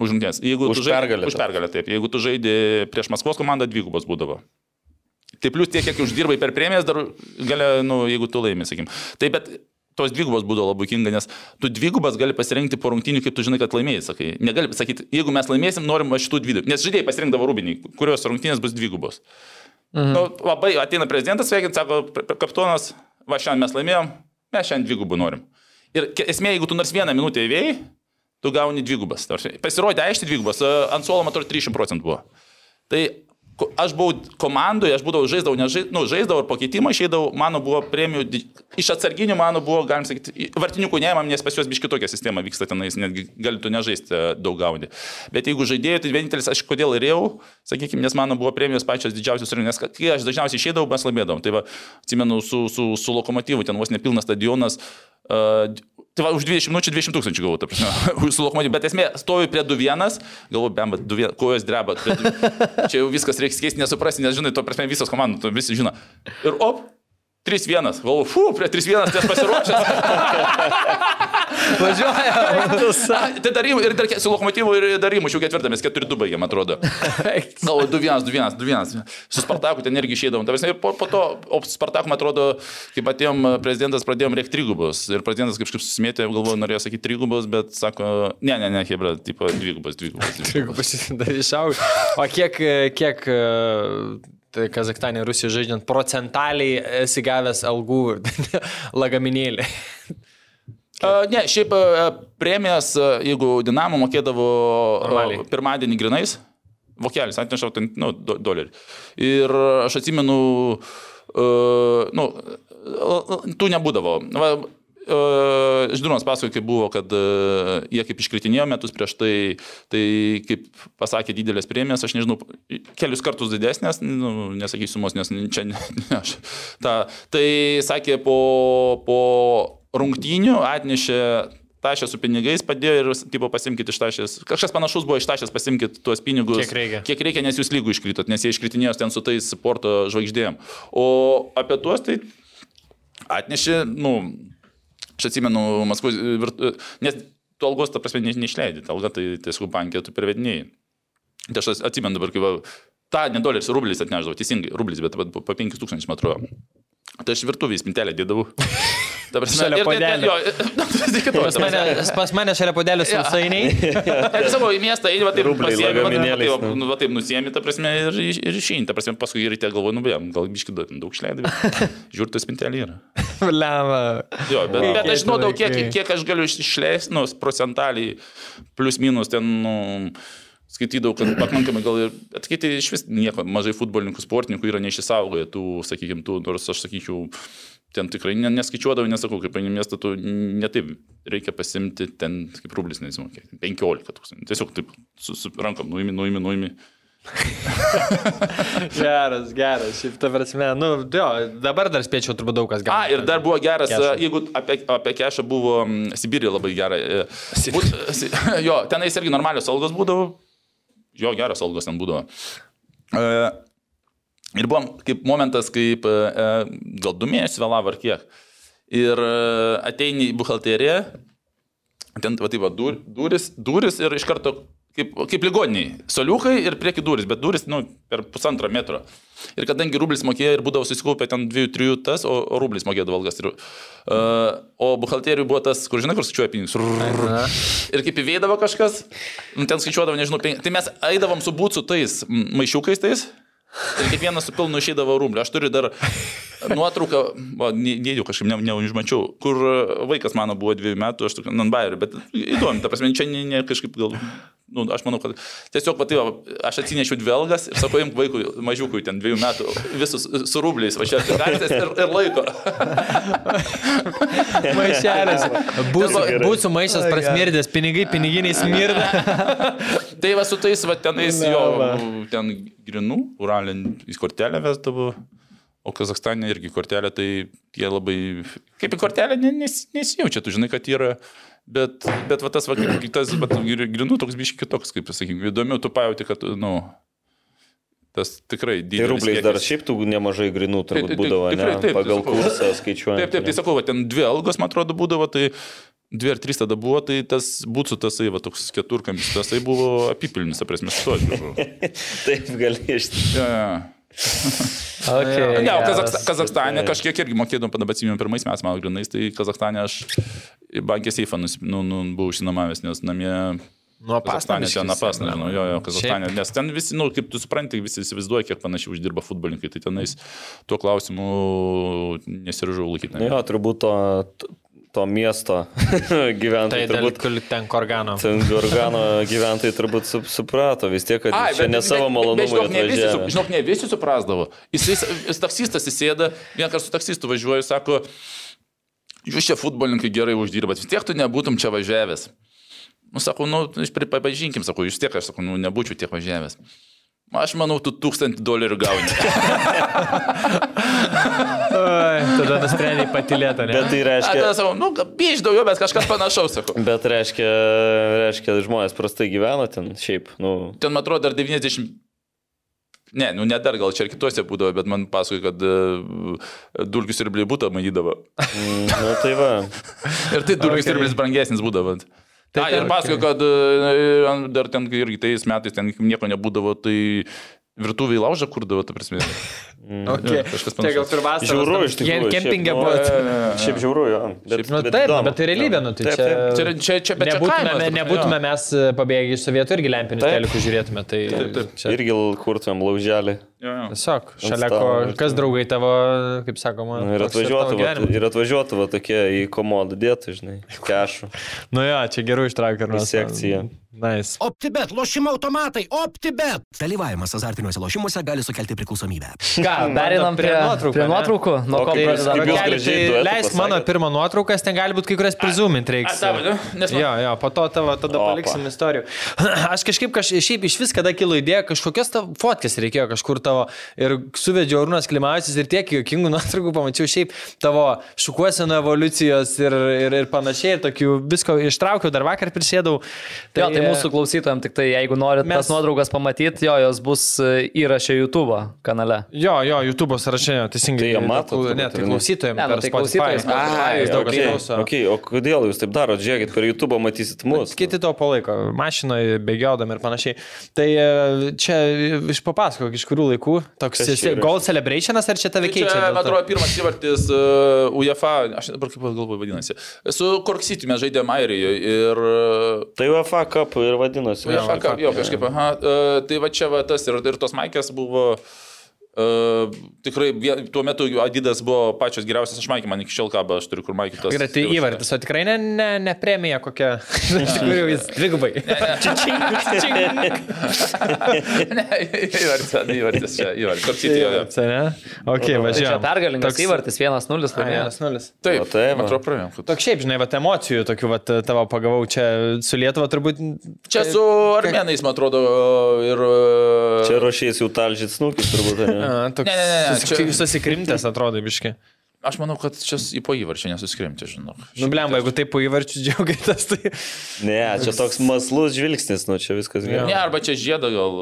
Už rungtynės. Jeigu Už tu žaidži- pergalę, Už pergalę, taip. Jeigu tu žaidži prieš Maskvos komandą, dvigubos būdavo. Tai plus tiek, kiek uždirbai per premijas, dar gali, nu, jeigu tu laimi, sakykim. Tai bet tos dvigubos būdavo labai kinga, nes tu dvigubas gali pasirinkti po rungtynių, kaip tu žinai, kad laimėjai, sakai. Negali pasakyti, jeigu mes laimėsim, norim va šitų dvigubų. Nes žaidėjai pasirinkdavo rūbinį, kurios rungtynės bus dvigubos. Mhm. Nu, labai ateina prezidentas, sveikinti, sako, "Pre- pre- kapitonas, va šiandien mes laimėjom, mes šiandien dvigubų norim. Ir esmė, jeigu tu nors vieną minutę įvėjai, tu gauni dvigubas. Pasirodė aiškiai dvigubas, ant suolo, matau, 300 procentų buvo. Tai aš buvau komandoje, aš būdavau žaisdavau, nežaisdavau, nu, žaisdavau ir po keitimo išeidavau, mano buvo premijų, iš atsarginių mano buvo, galim sakyti, vartininkų neėmam, nes pas juos biški tokia sistema vyksta tenais, netgi galėtų nežaisti e, daug gauni. Bet jeigu žaidėjai, tai vienintelis, aš kodėl ir jau, sakykime, nes mano buvo premijos pačios didžiausios ir nes ka- kai aš dažniausiai išeidavau, mes laimėdavom. Tai va, atsimenu, su, su, su lokomotyvu, ten vos nepilnas stadionas. Uh, Tai va, už 20 minučių 20 tūkstančių gavau, ta prasme, su lokomotyvu. Bet esmė, stovi prie 2-1, galvoju, bem, 2-1, kojos dreba. Čia jau viskas reikia keisti, nesuprasti, nes žinai, to prasme visos komandos, visi žino. Ir op, 3-1. Galvoju, fu, prie 3-1 tai aš pasiruošęs. Važiuoja. Tai dar įmu- ir dar su lokomotyvu ir dar įmušiau ketvirtą, mes 4-2 baigėm, atrodo. Galvoju, 2-1, 2-1, 2-1. Su Spartaku ten irgi išėdavom. Ir po, po to, o Spartaku, man atrodo, kaip atėjom, prezidentas pradėjom reikti trigubus. Ir prezidentas kažkaip susimėtė, galvoju, norėjo sakyti trigubus, bet sako, ne, ne, ne, Hebra, tipo, dvigubus, dvigubus. dvigubus. Pasidarė išaugti. O kiek, kiek tai Kazakstanė, Rusija žaidžiant, procentaliai esi gavęs algų lagaminėlį? A, Ne, šiaip a, premijas, a, jeigu Dinamo mokėdavo Normaliai. pirmadienį grinais, vokelis atnešau ten, nu, do, dolerį. Ir aš atsimenu, uh, nu, tų nebūdavo. Va, uh, Ždunas pasakoja, kaip buvo, kad uh, jie kaip iškritinėjo metus prieš tai, tai kaip pasakė didelės premijas, aš nežinau, kelius kartus didesnės, nu, nesakysiu sumos, nes čia ne, ne aš. Ta, tai sakė, po, po rungtynių atnešė tašę su pinigais, padėjo ir tipo, pasimkit iš tašės. Kažkas panašus buvo iš tašės, pasimkit tuos pinigus. Kiek reikia. Kiek reikia, nes jūs lygų iškritot, nes jie iškritinėjo ten su tais sporto žvaigždėm. O apie tuos tai atnešė, nu, aš atsimenu, Maskvos, virt- nes tu algos, ta prasme, ne- neišleidai, ta alga tai tiesiog bankė, tu pervedinėjai. Tai aš atsimenu dabar, kai va, tą ne doleris, rublis atneždavau, teisingai, rublis, bet va, po 5000 man atrodo. Tai aš virtuvės spintelę dėdavau. Prasme, Šalia. Jo, tai kitokia, Pas mane, pas mane šalia podėlis Jo. sausainiai. Ir savo į miestą, eini, va taip, pasiemi, va va taip, nu, va taip nusiemi, ta prasme, ir, ir išeini, ta prasme, paskui ir tie galvoju, nu, beje, gal biški daug daug išleidai, žiūrėtų spintelį yra. Lemą. Jo, bet, bet Kokie aš žinodavau, tu kiek, kiek aš galiu išleisti, nu, procentaliai, plus minus ten, nu, skaitydavau, kad pakankamai gal ir, atskaitė iš vis nieko, mažai futbolininkų, sportininkų yra neišsisaugoję tų, sakykime, tų, nors aš sakyčiau, ten tikrai ne- neskaičiuodavau, nesakau, kaip į miestą, tu netaip reikia pasimti ten, kaip rublis, kiek, 15 tūkstančių. Tiesiog taip su, su rankom, nuimi, nuimi, nuimi. Geras, geras. Šiaip ta prasme, nu, jo, dabar dar spėčiau turbūt daug kas A, gali. ir dar buvo geras, Kešą. jeigu apie, apie kešą buvo Sibirija labai gera. e, Būt, si- jo, tenais irgi normalios algos būdavo. Jo, geras algos ten būdavo. E, Ir buvo kaip momentas, kaip e, gal du mėnesius vėlavo ar kiek. Ir e, ateini į buhalteriją, ten, va, taip, va, dur, duris, duris ir iš karto kaip, kaip ligoniniai. Soliukai ir prieki duris, bet duris, nu, per pusantro metro. Ir kadangi rublis mokėjo ir būdavo susikaupę ten dviejų, trijų tas, o, o rublis mokėdavo algas. Ir, uh, o buhalterijų buvo tas, kur žinai, kur skaičiuoja pinigus. Ir kaip įveidavo kažkas, nu, ten skaičiuodavo, nežinau, pen... tai mes eidavom su būtų tais maišiukais tais. Ir kiekvienas su pilnu išeidavo rumbliu. Aš turiu dar nuotrauką, neįdėjau kažkaip, ne- neužmačiau, kur e, vaikas mano buvo dviejų metų, aš tokia non-bairiu, bet įdomu, ta prasme, čia ne, ne kažkaip gal, nu, aš manau, kad tiesiog pati, va, aš atsinešiau dvi algas ir sakau, imk vaikui, mažiukui, ten dviejų metų, visus su rubliais, va čia kartais ir, ir laiko. Maišelis. Būtų maišas prasmirdęs, pinigai, piniginiai smirda. Tai va su tais, va tenais jo, ten grinų, uralin į kortelę vesdavo. O Kazakstane irgi kortelė, tai jie labai, kaip į kortelę ne- nes, nesijaučia, tu žinai, kad yra, bet, bet va tas, va, tas va, gr- grinų toks biški kitoks, kaip pasakykime, įdomiau, tu pajauti, kad, nu, tas tikrai Tai didelis. rubliais dar kiekis. šiaip tų nemažai grinų turbūt būdavo, tikrai ne? taip, Pagal tai kursą skaičiuojant. Taip, taip, tai sakau, va, ten dvi algos, man atrodo, būdavo, tai dvi ar trys tada buvo, tai tas būtų tasai, va, toks keturkamis, tasai buvo apipilnis, to aš buvau. Taip, gali iš. Ja, ja. Okay, Ne, o. Kazaksta- Kazakstane kažkiek irgi mokėdom, tada atsimenu, pirmais metais mano grinais, tai Kazakstane aš bankė seifą nu, nu, buvau išsinamavęs, nes namie Nuo Kazakstane ten napas, nu, nežinau, jo, jo, Kazakstane, nes ten visi, nu, kaip tu supranti, visi įsivaizduoja, kiek panašiai uždirba futbolininkai, tai tenais tuo klausimu nesiržau laikyti. Nu jo, turbūt to, to miesto Tai gyventojai, dėl turbūt kur ten korgano. ten Gorgano gyventojai turbūt sup- suprato vis tiek, kad Ai, čia ne savo malonumui žinok, ne visi, su- žinok, ne visi suprasdavo. Jis, jis, jis taksistas įsėda, vieną kartą su taksistu važiuoju, sako, jūs čia futbolininkai gerai uždirbat, vis tiek tu nebūtum čia važiavęs. Nu, sakau, nu, pripažinkim, sakau, jūs tiek, aš sakau, nu, nebūčiau tiek važiavęs. Aš manau, tu tūkstantį dolerių gauni. Oi, tada nusprendai patilėti, ne? Bet tai reiškia, tada sakau, nu, biš daugiau, bet kažkas panašaus, sakau. bet reiškia, reiškia, žmonės prastai gyveno ten šiaip, nu, Ten, man atrodo, dar 90. Ne, nu ne dar, gal čia ir kitose būdavo, bet man pasakoja, kad e, dulkius ir blibutą manydavo. Mm, nu, tai va. Ir tai dulkius ir blibus brangesnis būdavo. Tai ir pasakoja, kad e, dar ten irgi tais metais ten nieko nebūdavo, tai virtuviai laužą kurdavo, ta prasme. Okay. kažkas Tai gal ir vasarą. Žiauru iš tikrųjų. Kempingė šiaip, nu, buvo. Šiaip žiauru, jo. Bet, Nu, taip, nu, bet tai realybė, nu, tai Taip, čia... taip. Čia, čia, čia, bet čia Nebūtume, ta prasme, nebūtume mes e, pabėgę iš sovietų irgi lempinius Taip. telikus žiūrėtume. Tai čia Irgi kurtumėm lauželį. Jo, jo. tiesiog šalia ko, ir kas draugai tavo, kaip sakoma, Nu, ir atvažiuotų, va, gyvenimas. ir atvažiuotų va, tokie į komodą dėtų, žinai, kešų. Nu jo, čia gerų ištraukė ir Į sekciją. Nice. OptiBet, lošimo automatai, OptiBet. Dalyvavimas azartiniuose lošimuose gali sukelti priklausomybę. Ką, perinam prie, nuotraukų, prie nuotraukų? Nuo ko kaip jūs- pradedam? kaip jūs Gali, gražiai tai leisk mano pirmą nuotraukas, ten gali būti kai kurias prizumint reiks. Ne? Nes Jo, jo, po to tavo tada Opa. paliksim istorijų. Aš kažkaip, kaž, šiaip iš vis, kada kilo idėja, kažkokios tavo fotkės reikėjo kažkur tavo ir suvedžiau Arūnas Klimavičius ir tiek juokingų nuotraukų pamačiau šiaip tavo šukuosenų evoliucijos ir, ir, ir panašiai, ir tokių visko ištraukiau, dar vakar prisėdau. Jo, tai mūsų klausytojams, tik tai jeigu norit Mes- tas nuotraukas pamatyti, jo, jos bus e, įrašė YouTube kanale. Jo, jo, YouTube sąraše, teisingai. Tai jie mato Ne, tai klausytojams. Ne, nu, per tai Spotify, Ai, daug daug kas Okay, o kodėl jūs taip darot? Žiūrėkit, per YouTube matysit mus. Kiti to palaiko, mašinoje bėgiodami ir panašiai. Tai e, čia iš papasakok, iš kurių laikų toks esi yra? Gold Celebrationas ar čia tave Tai keičia? Čia, man atrodo, pirmas įvartis uh, UEFA, aš dabar kaip galvoju vadinasi. Su Korksity mes žaidėme Airijoje ir... Uh, Tai UEFA Cup ir vadinasi. UEFA, jo, jo, kažkaip, aha. Uh, tai va čia va tas ir, ir tos maikės buvo... Uh, tikrai vie- tuo metu Adidas buvo pačios geriausias, aš maikį, man iki šiol kabo, aš turiu kur maikį tos. Gerai, tai įvartis, o tikrai ne, ne, ne premija kokia. Iš tikrųjų, jis dvigubai. ne, įvartis, įvartis čia, įvartis. Jo. Tai ne? Ok, Tai čia važiuojam. pergalingas Toks- įvartis 1-0 Ai, laimėjęs. 1-0. Taip, tai man atrodo, praėjom. Toks šiaip, žinai, va, emocijų tokių, va, tavo pagavau čia su Lietuva turbūt. Čia su armenais, man atrodo, ir... Čia ruošiais jau talžyt snukis turbūt. ne? A, toks Ne, ne, ne, ne, susik- čia- Susikrimtęs atrodo, biški. Aš manau, kad čia į po įvarčią nesuskrimti, žinau. Nu, blemba, jeigu taip po įvarčių džiaugiatės, tai... Ne, čia toks maslus žvilgsnis, nu čia viskas gerai. Ne, arba čia žiedą gal.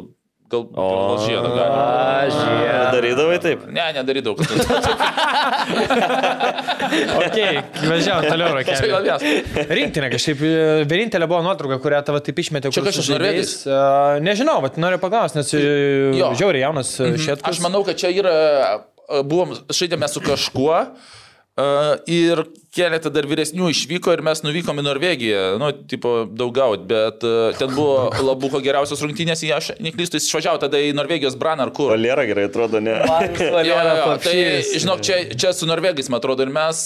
Gal, gal žiedą gali. A, žiūrėk. Darydavai taip? Ne, nedarydavau. kad- Ok, važiavam toliau, vienas. Rinktinė kažkaip, vienintelė buvo nuotrauka, kurią tavo taip išmetė. Čia kažkas. E, Nežinau, bet noriu paklausti, nes e, Jo. žiauriai jaunas e, šiet. Aš manau, kad čia yra, e, buvom, žaidėme su kažkuo ir keletą dar vyresnių išvyko ir mes nuvykom į Norvegiją, nu, tipo, daug gaut, bet e, ten buvo Labuko geriausios rungtynės, jei aš neklystu, jis išvažiavo tada į Norvegijos Bran ar kur. Valera gerai atrodo, ne? Marius Jo, jo, Valera, jo, tai, žinok, čia, čia su Norvegais, man atrodo, ir mes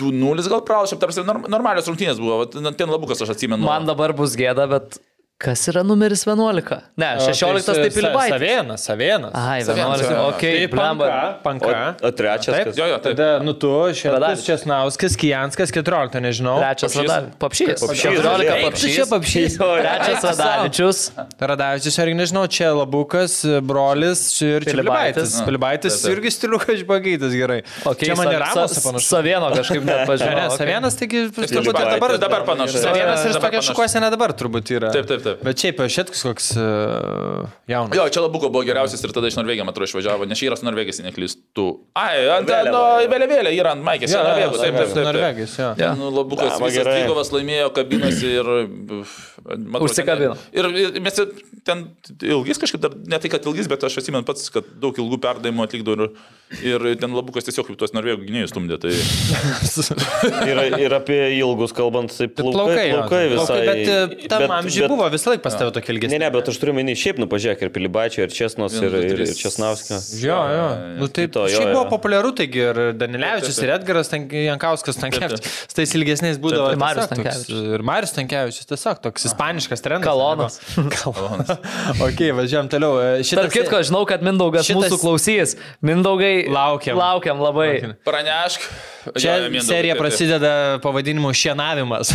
2-0 gal pralašėm, tarsi norm, normalios rungtynės buvo, ten Labukas aš atsimenu. Man dabar bus gėda, bet kas yra numeris 11? Ne, 16 tai Pilibaitis. Savienas, Savienas. Ai, Savienas, 11. jo. Ok, Tai blemba. panka, O, panka. o trečias. Taip, kas? Jo, jo, taip. Tada, nu tu, Radavičius. Česnauskas, Kijanskas, 14, nežinau. Trečias Papšys. Radavičius. Papšys. Papšys, 14 Valera. Kaip tu Papšys. čia papšys? Trečias Radavičius. Radavičius, irgi nežinau, čia Labukas, brolis ir Taip, taip. irgi stiliukas pakeitas gerai. Okay, čia man ir Ramos panašu. Savieno kažkaip net Ne, pažiūrėjau. ne, Savienas, taigi turbūt dabar, Dabar panašus. Savienas ir tokia panašus. šukuosena dabar turbūt yra. Taip, taip, taip. Bet šiaip šitkus koks uh, jaunas. Jo, čia Labuko buvo geriausias ir tada iš Norvegijos, atrodo, išvažiavo, nes čia yra jei neklystu. Ai, ant vėliavėlė yra ant Maikės, jo, Norvegų, taip, taip, taip. Norvegijos, jo. Ja. Nu, Labukas. Dvigovas laimėjo, kabinasi ir... atrodo, Užsikabino. ten- Ir, ir mes ten ilgis kažkaip dar, ne tai, kad ilgis, bet aš atsimenu pats, kad daug ilgų perdavimų atlikdavo ir, ir ten Labukas tiesiog kaip tuos norvegų gynėjus stumdė. Tai... Ir, ir apie ilgus kalbant, tai plaukai, Plaukai, plaukai visai. Bet e, tam amžiui buvo visą laiką pas tave tokia Ne, ilgesnė. ne, bet aš turiu menį šiaip, nu pažiūrėk, ir Pilibaičio, ir Česnos, ir, ir, ir trys. Česnauską. Jo, jo. Nu, tai jo, šiaip buvo populiaru, taigi ir Danilevičius, ir Edgaras Jankauskas, Tankievičius. Tais ilgesniais būdavo. Ir Marius Stankevičius. Ir Marius Tankievičius, tiesiog toks ispaniškas treneris. Kalonas. Kalonas. ok, važiuojam toliau. E, Tarp kitko, žinau, kad Mindaugas mūsų klausys. Mindaugai. Laukiam. Laukiam labai. Pranešk, Čia serija prasideda pavadinimu šienavimas.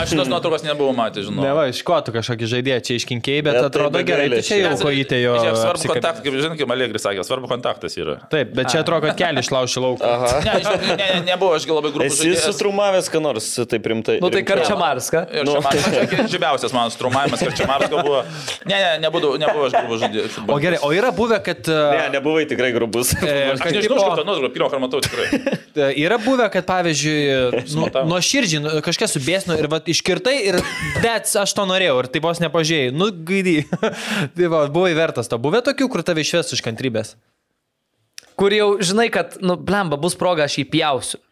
Aš šitos nuotraukos nebuvau matęs, žinau. Ne, va, iš ko tu kažkokį žaidėją čia iškinkėjai, bet Bet tai atrodo be gerai, tai čia jau kojytė jo. Svarbu kontaktas, kaip žinai, kaip Allegris sakė, svarbu kontaktas yra. Taip, bet čia atrodo, kad keli išlauši lauk. Ne, ne, ne, nebuvo, aš gal labai grūdus. Esi sutrumavęs, ką nors taip rimtai. Nu tai? Karčiamarska. Ir čia man žybiausias mano strumavimas, kad čia Marsko buvo. Ne, ne, nebūdavo, nebuvo aš grūdus žaidėjas. O gerai, o yra buvę, kad... Ne, e, nebuvai tikrai grubus. e, Aš kad nežinau, tipo- šitą nuotrauką, pirmą kartą matau tikrai. E, Yra buvę, kad pavyzdžiui, nu, nuo širdžiai nu, kažkas subėsino ir va, iškirtai ir bet aš to norėjau ir tai vos nepažiūrėjai. Nu, gaidy. tai va, buvai vertas to. Buvę tokių, kur tave išves iš kantrybės. Kur jau žinai, kad, nu, blemba, bus proga, aš jį pjausiu.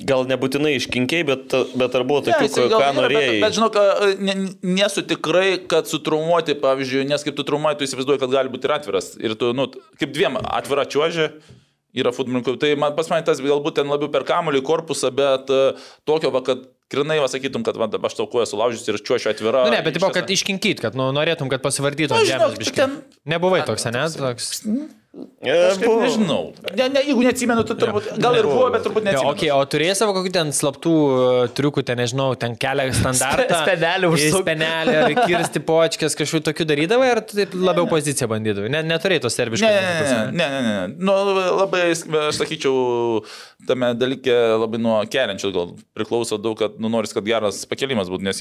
Gal nebūtinai iškinkiai, bet, bet ar buvo tokių, jisai ką, norėjai? Bet, bet žinok, ne, nesu tikrai, kad sutrumuoti, pavyzdžiui, nes kaip tu trumuoji, tu įsivaizduoji, kad gali būti ir atviras. Ir tu, nu, kaip dviem atvira čiuožė. Yra futbolininkų. Tai man pas mane tas galbūt ten labiau per kamuolį korpusą, bet tokio, va, kad grinai, va, sakytum, kad va, aš tau koją sulaužysiu ir čiuošiu atvira. Na, nu, ne, bet tipo, kad iškinkyt, kad nu, norėtum, kad pasivardytum Nu, žemės žinok, ten- Nebuvai toks, ne? Toks. E, Kažkaip buvo. nežinau. Ne, ne, jeigu neatsimenu, tai turbūt. Gal ir buvo, bet turbūt neatsimenu. okay, o turėjai savo kokių ten slaptų uh, triukų, ten nežinau, ten kelią standartą. Spenelį užsukt. Spenelį, kirsti počkės, kažkokių tokių darydavai, ar tu taip labiau poziciją bandydavai? Ne, neturėjai tos serbiškos. Ne, ne, ne, ne, ne. Nu, labai, aš sakyčiau, tame dalyke labai nuo keliančio gal priklauso daug, kad nu, noris, kad geras pakelimas būtų, nes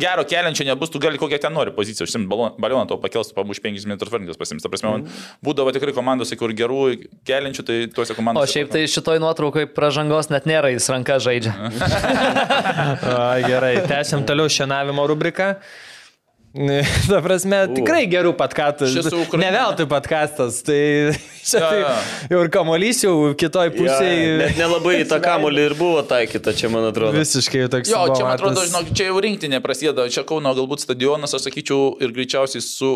gero keliančio nebus, tu gali kokią ten nori poziciją, užsimti balioną, to pakels, pamuš 5 metrus varnės pasims. Ta prasme, man būdavo tikrai komandose, kur gerų keliančių, tai tuose O komandose. šiaip tai šitoj nuotraukai pražangos net nėra, jis ranka žaidžia. A, gerai, tęsiam toliau šienavimo rubriką. Ta prasme, tikrai gerų podkastų. Ne veltui podkastas. Tai čia Jo, tai jo. jau ir kamuolys jau kitoj Ja, pusėje. net nelabai į tą kamolį ir buvo taikyta, čia man atrodo. Visiškai toks. Jo, čia man atrodo, žinok, čia jau rinktinė prasideda, čia Kauno galbūt stadionas, aš sakyčiau, ir greičiausiai su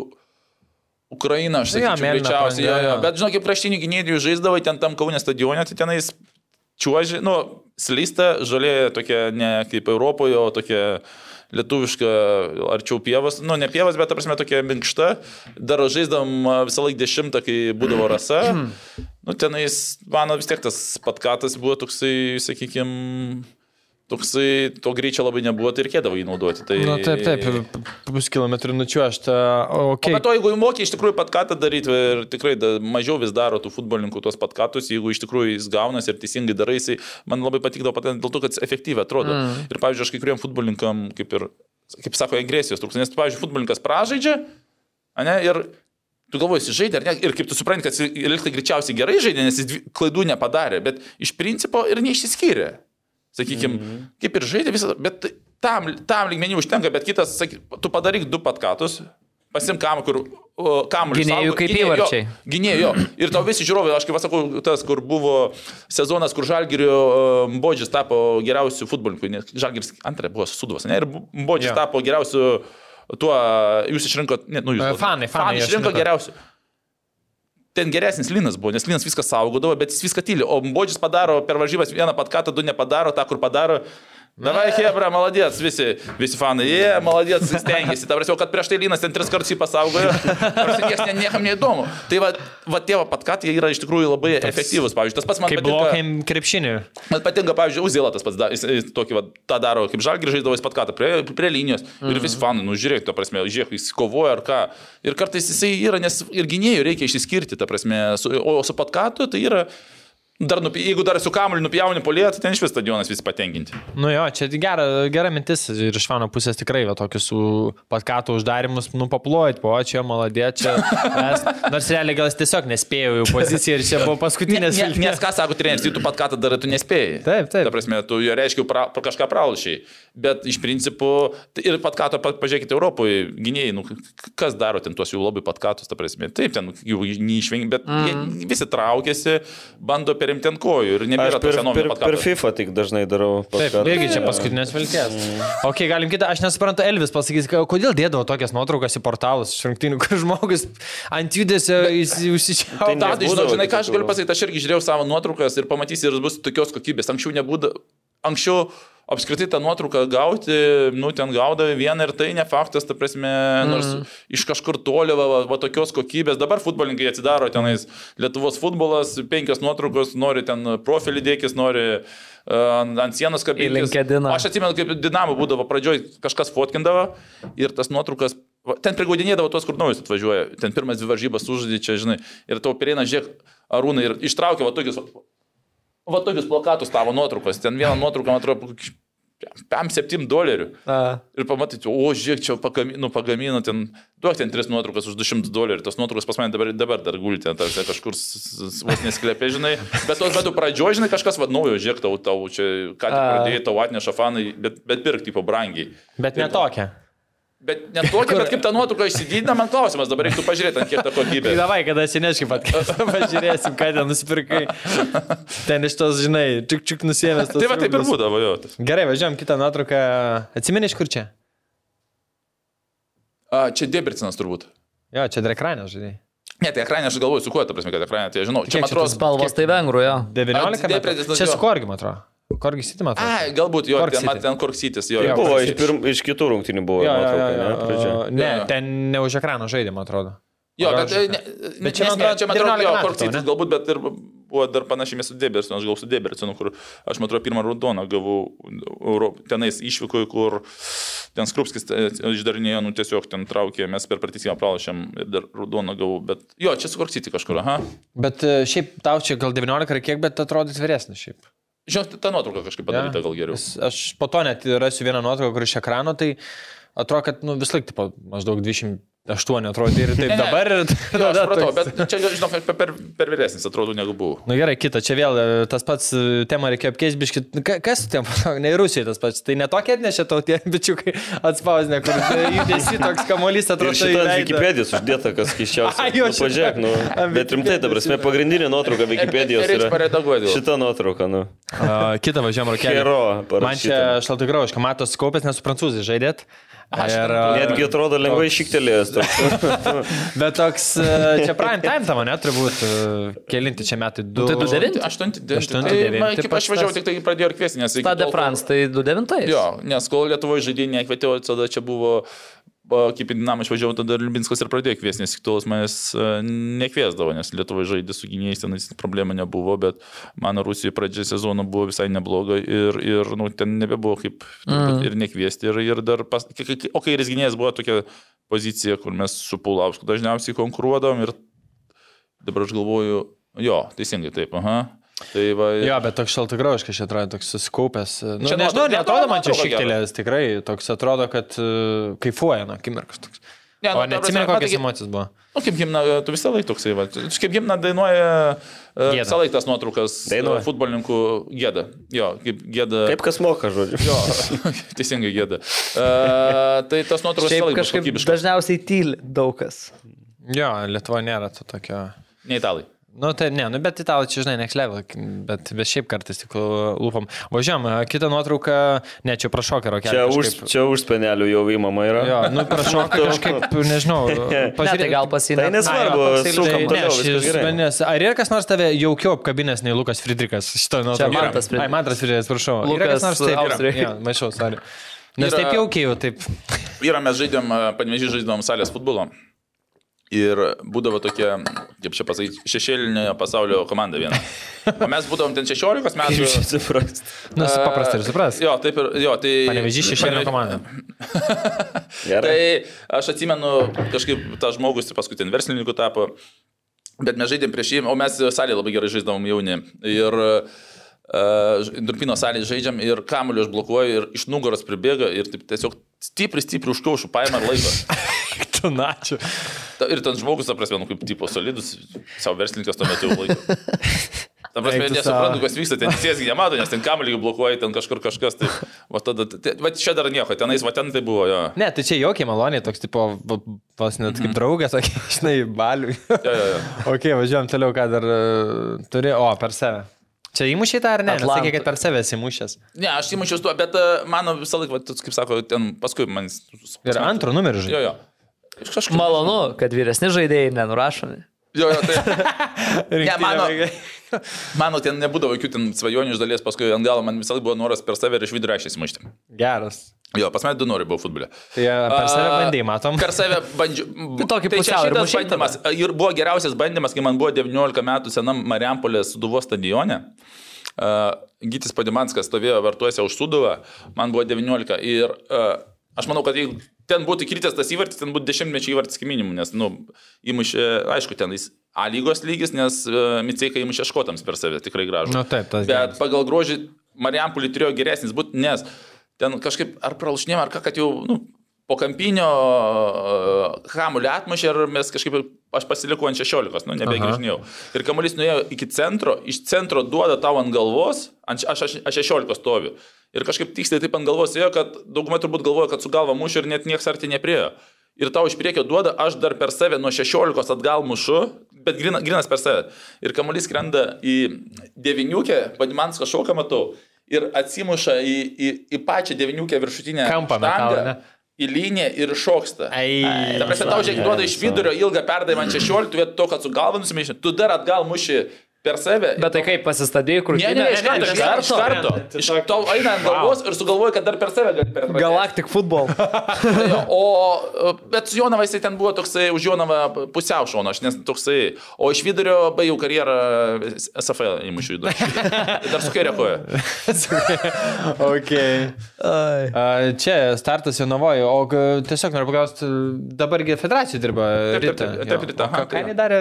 Ukraina, aš Nu sakyčiau, mėlyna greičiausiai. Jo. jo. Bet žinok, kaip kraštinių gynėjų žaisdavai ten tam Kaunė stadione, tai tenais čiuoži, nu, slysta, žalė tokia ne kaip Europoje, o tokia lietuviška, arčiau pievas, nu ne pievas, bet, ta prasme, tokia minkšta. Dar žaisdam visą laiką dešimtą, kai būdavo rasa. Nu, tenais, mano vis tiek tas patkatas buvo toksai, sakykime, toksai, to greičio labai nebuvo, tai reikėdavo jį naudoti. Tai... Na taip, taip, pus kilometrų nučiuošta. O Okay. be to, jeigu moki iš tikrųjų patkatą daryti ir tikrai da, mažiau vis daro tų futbolininkų tuos patkatus, jeigu iš tikrųjų jis gaunasi ir teisingai darai, jisai man labai patikdavo pat dėl to, kad efektyviai atrodo. Mm. Ir pavyzdžiui, aš kai kuriem futbolininkam, kaip ir, kaip sako, agresijos trūksta, nes, pavyzdžiui, futbolininkas pražaidžia, ane, ir tu galvoji, jis žaidė ar ne, ir kaip tu supranti, kad jis liktai greičiausiai gerai žaidė, nes jis klaidų nepadarė, bet iš principo ir neišsiskyrė. Sakykime, mm -hmm. kaip ir žaidė visą, bet tam, tam lygmenį užtenka, bet kitas, saky, tu padaryk du patkatus, pasim kam, kur kamuolį. Gynėjų kaip įvarčiai. Gynėjų, jo. Ir tau visi žiūrovai, aš kaip pasakau, tas, kur buvo sezonas, kur Žalgirio Bodžis tapo geriausiu futbolininku, nes Žalgiris antrą buvo suduvas, ne? Ir Bodžis tapo geriausiu tuo, jūs išrinkot, ne, nu jūs. E, fanai, fanai išrinko išrinko. geriausiu. Ten geresnis Linas buvo, nes Linas viską saugodavo, bet jis viską tyli. O Bodžis padaro per varžybas vieną patkatą, du nepadaro, tą, kur padaro. Davai, Hebra, maladėts, visi, visi fanai, jie, yeah, maladėts, stengiasi. Ta prasme, kad prieš tai Linas ten tris kartus jį pasaugojo, tarsi niekas ne, niekam neįdomu. Tai va, va tie va patkatai yra iš tikrųjų labai efektyvus. Pavyzdžiui, tas pats man Kaip patinka. blokiem krepšinių. Man patinka, pavyzdžiui, Uzėla tas pats, da- jis, jis tokį va, tą daro, kaip žalgį žaidavo jis patkatą prie, prie linijos. Mm. Ir visi fanai, nu žiūrėk, ta prasme, žiūrėk, jis kovoja ar ką. Ir kartais jisai yra, nes ir gynėjų reikia išsiskirti, ta prasme, su, o su patkatu tai yra... Dar, nupi, jeigu dar su kamuoliu nupjauni polėje, tai ten iš vis stadionas visi patenkinti. Nu jo, čia gera, gera mintis ir iš mano pusės tikrai va, tokius su patkatų uždarimus, nu paplojit, po čia maladė, čia. Mes, nors realiai gal jis tiesiog nespėjo į poziciją ir čia buvo paskutinės Ne, vilties. nes ką sako treneris, tai tu pat ką darai, tu nespėjai. Taip, taip. Ta prasme, tu jo reiškia pra, pra kažką pralašiai. Bet iš principo, ir pat ką, pažiūrėkite, Europoje gynėjai, nu, kas daro ten tuos jau labai pat katus, ta prasme. Taip, ten jau neišvengiai, bet mm. visi traukiasi, bando perimti ant kojų ir nebėra per, per, per. FIFA tik dažnai darau. Taip, paskatą. irgi čia paskutinės vilties. Ok, galim kitą, aš nesuprantu, Elvis pasakys, kodėl dėdavo tokias nuotraukas į portalus iš rungtynių, kur žmogus ant judesio užsičiaupė. Tai žinau, žinai, ką aš galiu pasakyti, aš irgi žiūrėjau savo nuotraukas ir pamatysi, ir bus tokios kokybės. Anksčiau nebūdavo. Anksčiau apskritai tą nuotrauką gauti, nu ten gaudavai vieną ir tai ne faktas, ta prasme, nors mm. iš kažkur toli, va, va, va tokios kokybės, dabar futbolininkai atsidaro tenais Lietuvos futbolas, penkios nuotraukos, nori ten profilį dėkis, nori uh, ant sienos. LinkedIną. Aš atsimenu, kaip Dinamo būdavo pradžioj, kažkas fotkindavo ir tas nuotraukas, ten prigaudinėdavo tos, kur naujus atvažiuoja, ten pirmas dvi varžybas užžaidė čia, žinai, ir tau prieina, žiūrėk, arūnai ir ištraukia va tokius, va tokius plakatus tavo nuotraukos, ten vieną nuotrauką, man atrodo, 5-7 dolerių. A, Ir pamatyti, o žiūrėk, čia pagamino, pagamino ten, duok ten tris nuotraukas už 200 dolerių. Tos nuotraukos pas mane dabar, dabar dar guli ten, tarsi kažkur vos nesklepė, žinai. Bet tos metų pradžioje, žinai, kažkas vad naujo, žiūrėk, tau, tau čia, ką tik pradėjai, tau atneša fanai, bet, bet pirkti po brangiai. Bet ne tokia. Bet ne tokia, bet kaip ta nuotrauka išsididina, man klausimas, dabar reiktų pažiūrėti, kiek ta kokybė. Tai davai, kada atsineškai pat, pažiūrėsim, ką ten nusipirkai. Ten iš tos, žinai, čik čik nusėmęs. Tai va taip ir būdavo, jo. Gerai, važiuojam kitą nuotrauką. Atsimeni iš kur čia? A, čia Debricinas turbūt. Jo, čia dar ekranė, žinai. Ne, tai ekranė, aš galvoju, su kuo, ta prasme, kad ekranė, tai žinau. Čia, Kiek man atrodo, spalvos tai vengrų, jo. 19 A, metų. Čia su Korgi, man atrodo. Man atrodo. Ai, galbūt jo, Cork ten, ten Korksytis, jo. Jo. Buvo iš, pirm, iš kitų rungtynių buvo. Jo, jo, jo, jo, ne, jo. Ne, ten ne už ekrano žaidė, man atrodo. Jo, bet, aš- ne, Bet čia, man atrodo, čia man atrodo, 19 jo, ne? galbūt, bet ir buvo dar panašiai su Debersinu, aš gal su Debersinu, kur aš, man atrodo, pirmą raudoną gavau Euro- tenais išvykoje, kur ten Skrupskis e, išdarinėjo, nu tiesiog ten traukė, mes per pratisymą pralašėm ir dar raudoną gavau, bet jo, čia su Korksyti kažkur, aha. Bet e, šiaip tau čia gal 19 ar kiek, bet atrodys vyresnis šiaip. Žinot, ta nuotrauka kažkaip padaryta gal geriau. Aš po to net rasiu vieną nuotrauką, kur iš ekrano, tai atrodo, kad nu, vis laik, tipo, maždaug 28 atrodo ir taip Ne, ne. dabar. Ir, Jo, aš supratau, bet čia, žinok, per, per, per vyresnis atrodo negu buvau. Na nu, gerai, kita, čia vėl e, tas pats e, temą reikėjo apkeisti, biškit, ka- kas su tem, ne Rusijai tas pats, tai netokia atnešė tau tie bičiukai atspausdinę, kur e, judesi toks kamuolys Ir atrodo. į šitą. Wikipedijos uždėta, kas jo, nu, pažiūrėk, šitą. nu. Bet rimtai, ta prasme, pagrindinė nuotrauka Wikipedijos yra. Šita nuotrauka, nu. A, Kita važiuojam. Hero Man čia graužka, matos kaupės, nes su prancūzai žaidėt. Ir, a, Netgi atrodo lengvai šiktelėjęs. toks. Bet toks, čia prime time tavo, net turbūt, e, kelinti čia metai, du. Tai 29? 8, Aštunti, 9. devinti Tai, kaip aš važiavau, tik tai pradėjau ir kviesti, nes... kol- France, tai 29. Jo, nes kol Lietuvoje žaidėjai nekvietė, tada čia buvo, o, kaip į Dinamą išvažiavau, tada Libinskas ir pradėjo kviesti, nes iki tol jis manęs e, nekviesdavo, nes Lietuvoje žaidė su gynėjais, tenais problemų nebuvo, bet mano Rusijoje pradžia sezono buvo visai nebloga ir, ir nu, ten nebebuvo kaip mm. ir nekviesti. Ir, ir dar pas, o kai ir gynėjas buvo tokia pozicija, kur mes su Pulausku dažniausiai konkuruodavom ir dabar aš galvoju, jo, teisingai taip, aha. Tai va, Jo, bet toks šaltai graužkas čia atrodo, toks susikaupęs. Nu, Čia nežinau, netrodo man čia šiktelės, tikrai toks atrodo, kad uh, kaifuoja nuo akimirkos toks. Ne, O nu, ta neatsimeni, prasme, kokias taigi- emocijas buvo. Nu, kaip gimna, tu visą laiką toksai, va. Kaip gimna dainuoja Gėda. uh, visą laiką tas nuotraukas Dainuoja. futbolininkų gėda. Jo, kaip gėda. Kaip kas moka, žodžiu. Jo, teisingai gėda. Uh, tai tas nuotraukas visą laiką kažkaip dažniausiai tyli daug kas. Jo, Lietuva nėra to tokio. Ne italai. Nu, tai ne, nu, bet italai čia, žinai, next level, bet, bet šiaip kartais tik lūpom. Važiuojam, kitą nuotrauką, ne, čia prašokė rokelį. Čia už, čia už spenelių jau įmama yra. Jo, nu, prašokė kažkaip, nežinau. Ne, tai gal Tai pasinė. nesvarbu, sukam tai, toliau, ne, viskas šis gerai. manęs- Ar yra kas nors tave jaukiau apkabinęs nei Lukas Friedrichas? Šitą nuotrauką. Mantas Friedrichas. Ai, Mantas Friedrichas, prašau. Lukas kas nors taip? Austrijoj. Ja, maišau, sorry. Nes Yra- taip jaukiai jau taip. Yra, mes žaidėm, panevežį žaidėm salės futbolo. Ir būdavo tokia, kaip čia pasakyti, šešėlinė pasaulio komanda viena. O mes būdavom ten 16 metų. Čia suprast? Nu, su paprastai ir supras. Jo, taip ir, jo, tai... Panevežys šešėlinė komanda. Gerai. Tai aš atsimenu, kažkaip tas žmogus paskui ten verslininku tapo, bet mes žaidėm prieš jį, o mes salėje labai gerai žaiddavom jauni. Ir uh, Durpino salėje žaidžiam ir kamuolį aš blokuoju ir iš nugaros pribėga ir taip tiesiog stipriai, stipriai užkaušų paima ir laiko. Tu načiu. Ta- Ir ten žmogus, ta prasme, nu, kaip tipo solidus, savo verslininkas tuo metu jau laiko. Ta prasme, nesuprantu, kas vyksta, ten tiesiai nemato, nes ten kamuolį blokuoja, ten kažkur kažkas. Tai, va, tada, tai, va, čia dar nieko, tenais, va, ten tai buvo, jo. Ne, tai čia jaukiai maloniai, toks tipo, vos net kaip draugas, tokia, žinai, baliui. Jo, jo, jo. ok, važiuojam toliau, ką dar e, turi. O, per save. Čia įmušiai tą ar ne? Nes Atlanta. sakė, kad per save įmušęs. Ne, aš įmušiau tuo, bet uh, mano visą laiką, va, kaip sako, ten paskui man... Ir antro numerį Jo, žaidžiu. jo. Kažkaip. Malonu, kad vyresni žaidėjai nenurašomi. Jo, jo, tai. Ne, mano, Mano, ten nebūdavo jokių ten svajonių iš dalies, paskui ant galo man visą laiką buvo noras per save ir iš vidurio aš įsimušti. Geras. Jo, pas mane du nori buvo futbole. Tai e, per save bandai, matom. Per save bandžiau. Tai tokį čia pusiau ir šitas bandymas. Ir buvo geriausias bandymas, kai man buvo 19 metų senam Mariampolės Suduvo stadione. Uh, Gytis Padimanskas stovėjo vartuose už Suduvą, man buvo 19 ir uh, aš manau, kad jeigu ten būtų kritęs tas įvartis, ten būtų dešimtmečiai įvartis kaip minimum, nes, nu, įmušė, aišku, ten jis A lygos lygis, nes uh, Miceikai įmušė škotams per save, tikrai gražu. Nu, taip, tas Bet geras. pagal grožį Marijampolį turėjo geresnis būti, nes ten kažkaip ar pralašinėjom, ar ką, kad jau, nu, po kampinio hamulį atmušė ir mes kažkaip, aš pasilikau ant 16, nu, nebegrįžinėjau. Ir kamuolys nuėjo iki centro, iš centro duoda tau ant galvos, ant, aš, aš, aš 16 stoviu. Ir kažkaip tiksliai taip ant galvos ėjo, kad daugumai turbūt galvoja, kad su galva mušiu ir net niekas arti nepriejo. Ir tau iš priekio duoda, aš dar per save nuo 16 atgal mušu, bet grina, grinas per save. Ir kamuolys krenda į deviniukę, Padimansko šoką matau, ir atsimuša į, į, į pačią deviniukę viršutinę Kampą štangą, į liniją ir šoksta. Prasme, tau žiūrėk, duoda iš vidurio ilgą perdavimą ant 16, vietoj to, kad su galva nusimaišė, tu dar atgal muši per save. Bet tai kaip pasistadėjai, kur Ne, ne, ne, iš karto, iš karto. Iš karto. Iš tau eina ant galvos ir sugalvoja, kad dar per save gali per Galactic football. Jo, O, bet su Jonava jisai ten buvo toksai, už Jonavą pusiau šono, aš nes toksai, o iš vidurio baigiau karjerą SFL įmušiu į dušą. Dar su kairė koja. A, Čia startas Jonavoje, o tiesiog noriu paklausti, dabargi federacija dirba Taip, taip, Rita. taip, taip, Rita, O ką- tai jo. darė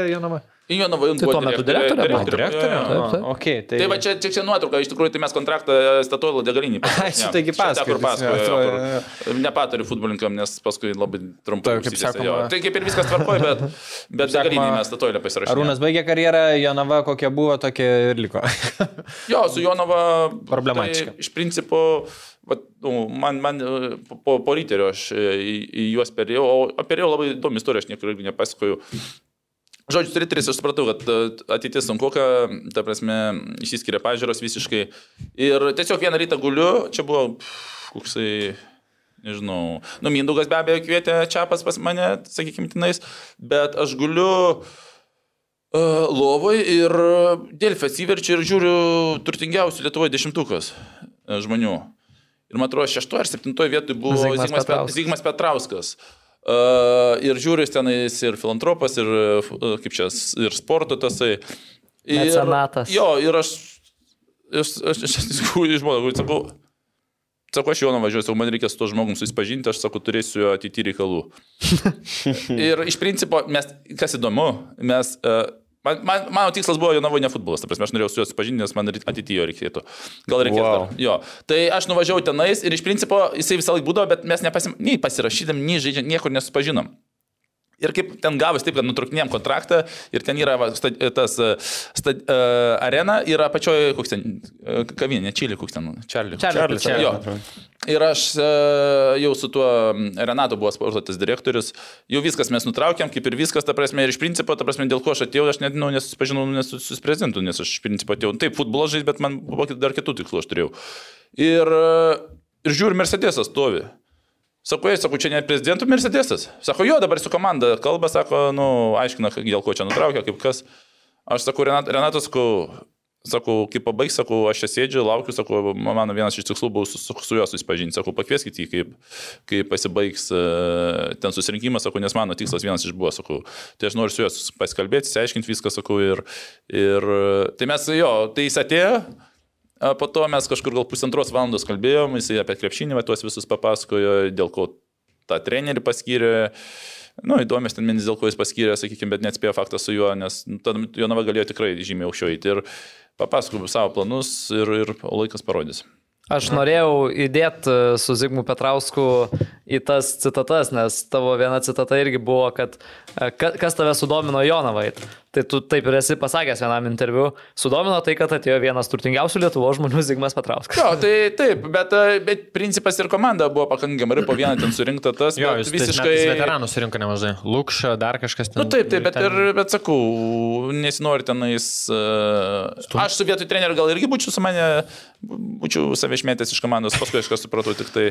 Jonava? Jums Tai buvo tuo metu direktorė buvo? Direktorė? jo, jo. Okay, tai... Tai va čia tik čia nuotrauka, iš tikrųjų tai mes kontraktą statoilo degalinį. Čia taigi pasakoju, kur nepatariu futbolininkam, nes paskui labai trumpai. Tai, kaip sakoma-. Tai kaip ir viskas tvarkoja, bet, bet degalinį mes statoilę pasirašėme. Arūnas baigė karjerą, Jonava kokia buvo, tokia ir liko. Jo, su Jonava. Problematiška. Tai, iš principo, vat, nu, man, man e, po- po, po ryterio aš e, į, į juos perėjau, o perėjau labai įdomi istorija, aš niekur irgi nepasakoju. Žodžiu, su riteriais aš supratau, kad e, ateitis sunku, ta prasme, išsiskiria pažiūros visiškai. Ir tiesiog vieną rytą guliu, čia buvo, koksai, nežinau, nu, Mindugas be abejo kvietė Čiapas pas mane, sakykime, tinais, bet aš guliu uh, lovoj ir Dėlfė atsiverčiu ir žiūriu turtingiausių Lietuvoje dešimtukas e, žmonių. Ir man atrodo, šeštoje ar septintoje vietoje buvo Zigmas, Zigmas, Petrauskas. Petrauskas. Ir žiūriu, jis tenais ir filantropas, ir, uh, kaip čia, ir sporto tasai. Ir, Mecenatas. Jo, ir aš, aš, aš, aš, aš žmogui sakau, Sako, aš Joną važiuosiu, man reikia su to žmogum susipažinti, aš sakau, turėsiu ateityje reikalų. ir iš principo, mes, kas įdomu, mes, uh, man, man, mano tikslas buvo Jonavoje ne futbolas, ta prasme, aš norėjau su juo susipažinti, nes man ateityje reikėtų. Gal reikėtų. Wow. Wow. Jo. Tai aš nuvažiavau tenais ir iš principo jisai visą laiką būdavo, bet mes nepasim, nei pasirašydam, nei žaidžiam, niekur nesusipažinom. Ir kaip ten gavus taip, kad nutruknėjom kontraktą ir ten yra va, sta, tas uh, sta, uh, arena, yra pačioje, koks ten, uh, kavinė, Čilį, koks ten, Čarli. Čarli, Čarli. Jo. Ir aš uh, jau su tuo Renatu buvo sporto tas direktorius, jau viskas mes nutraukėm, kaip ir viskas, ta prasme, ir iš principo, ta prasme, dėl ko aš atėjau, aš net nu, nesusipažinau nes su, prezidentu, nes aš iš principo atėjau, taip, futbolo žais, bet man buvo dar kitų tikslų aš turėjau. Ir, uh, ir žiūriu, Mercedesas stovi. Sako, jis, sako, čia ne prezidentų Mercedesas. Sako, jo, dabar su komanda kalba, sako, nu, aiškina, dėl ko čia nutraukė, kaip kas. Aš sakau, Renat, Renatas, sakau, sakau, kai pabaigs, sakau, aš čia sėdžiu, laukiu, sakau, mano vienas iš tikslų buvo su, su, su juo susipažinti, sakau, pakvieskite jį, kaip, kai pasibaigs uh, ten susirinkimas, sakau, nes mano tikslas vienas iš buvo, sakau, tai aš noriu su juo pasikalbėti, išsiaiškinti viską, sakau, ir, ir e, tai mes, jo, tai jis atėjo. A, Po to mes kažkur gal pusantros valandos kalbėjom, jisai apie krepšinį va, tuos visus papasakojo, dėl ko tą trenerį paskyrė. Nu, įdomias ten mintis, dėl ko jis paskyrė, sakykime, bet neatspėjo faktą su juo, nes nu, tada Jonava galėjo tikrai žymiai aukščiau eiti. Ir papasakojau savo planus ir, ir laikas parodys. Aš norėjau įdėti su Zigmu Petrausku į tas citatas, nes tavo viena citata irgi buvo, kad e, ka- kas tave sudomino Jonavai. Tai tu taip ir esi pasakęs vienam interviu. Sudomino tai, kad atėjo vienas turtingiausių Lietuvo žmonių Zigmas Petrauskas. Jo, tai taip, bet, e, bet principas ir komanda buvo pakankamai po vieną ten surinkta tas. Jo, bet jūs visiškai... veteranų surinko nemažai. Lukša, dar kažkas ten. Nu taip, taip, bet, ten- ir, bet sakau, nesinori tenais. Uh, aš su vietoj treneriu gal irgi būčiau su mane būčiau save išmėtęs iš komandos, paskui aš ką supratau, tik tai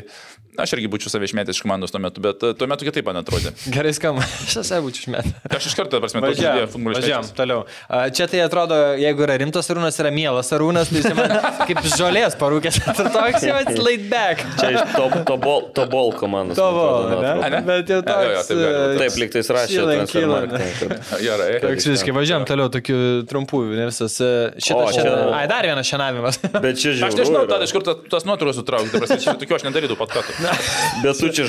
aš irgi būčiau save išmėtęs iš komandos tuo metu, bet e, tuo metu kitaip man atrodė. Gerai skamba. Aš esu būčiau išmetęs. Aš iš karto, prasme, idėja futbolo važiuojam toliau. A, Čia tai atrodo, jeigu yra rimtas arūnas, yra mielas arūnas, tai jis man kaip žolės parūkęs. Toks jau ats laid back. Čia iš to, to, bol, to bol komandos. Man atrodo, ne? Bet jau Jo, jo, toks. taip būt. e, tais rašė. Gerai. Toks visiškai važiuojam toliau, tokių trumpų, ne visas. e, O, Šitas čia-. Ai, dar vienas šiandienavimas. Bet čia Aš žiūriu. nežinau, tada iš kur ta- tas nuotraukas sutraukti, prasme, čia tokių aš nedarydavau pat kartu. Bet tu čia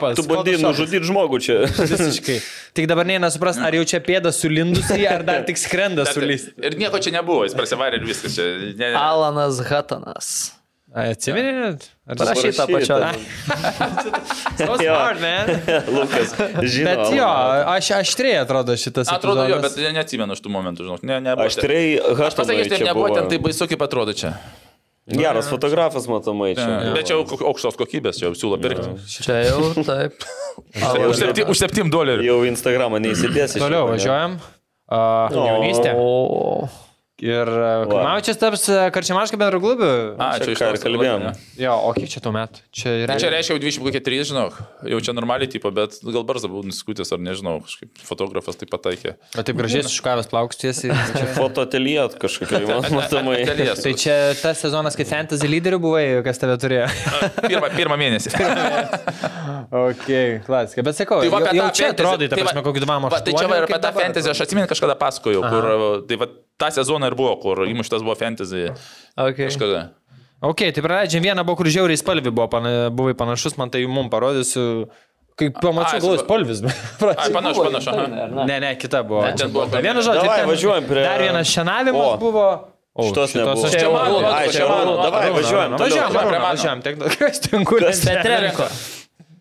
bandy- Tu bandai nužudyti žmogų čia. Visiškai. Tik dabar neina supras, ar jau čia pėda sulindusi, ar dar tik skrenda sulys. Ir nieko čia nebuvo, jis prasivarė ir viskas čia. Ne, ne. Alanas Hatanas. Atsiminėt? Ar Parašyta pačio. So smart, man. Lukas, žinau. Bet jo, aš aštriai atrodo šitas. Atrodo jo, epizodas. bet neatsimenu iš tų momentų, žinok. Ne, nebuvo. Aštriai, Aš pasakysiu, tai nebuvo ten taip baisu, kaip atrodo čia. Geras fotografas, matomai čia. Bet čia jau aukštos kokybės, jau siūlo pirkti. Čia jau taip. Už 7 už 7 dolerių. Jau Instagramą neįsidėsi. Toliau važiuojam. Uh, jaunystė. O. Ir uh, Maučias taps Karčiamaška bendro klubiu. A, Čia čia iš ką ir tos kalbėjom. ne? Jo, o kiek čia tuo metu? Čia yra. Čia reiškia jau 23, žinok. Jau čia normaliai tipo, bet gal barzda buvo nuskutęs ar nežinau, kažkaip fotografas taip pataikė. O taip gražiai sušukavęs plaukus tiesiai. Fototeliet kažkokia, matomai. Tai čia tas sezonas, kai fantasy lyderių buvai, kas tave turėjo. Pirmą, pirmą mėnesį. ok, klasika. Bet sakau, Tai va, jau, jau čia fantasy- atrodai, ta tai prasme, kokį dvamą. Va, tai čia va apie tą fantasy, aš atsimenu kažkada pasakojau, kur, tai va, tą sezoną ir buvo, kur įmuštas buvo fantasy. Okay. Kažkada. Ok, tai praleidžiam vieną, buvo, kur žiauriai spalvi buvo, pana, buvai panašus, man tai mum parodysiu. Kai pamačiau, su- spalvis. Ai, panašu, panašu. Ne, ne, kita buvo. Ne, ten buvo- Vienas žodžiu, Davai, važiuojam prie- Dar vienas šianavimas O. buvo. O, Šitos nebuvo. aš Čia mano, Ai, čia mano, davai, važiuojam. važiuojam, važiuojam. tiek- Kas ten kur? Petrenko.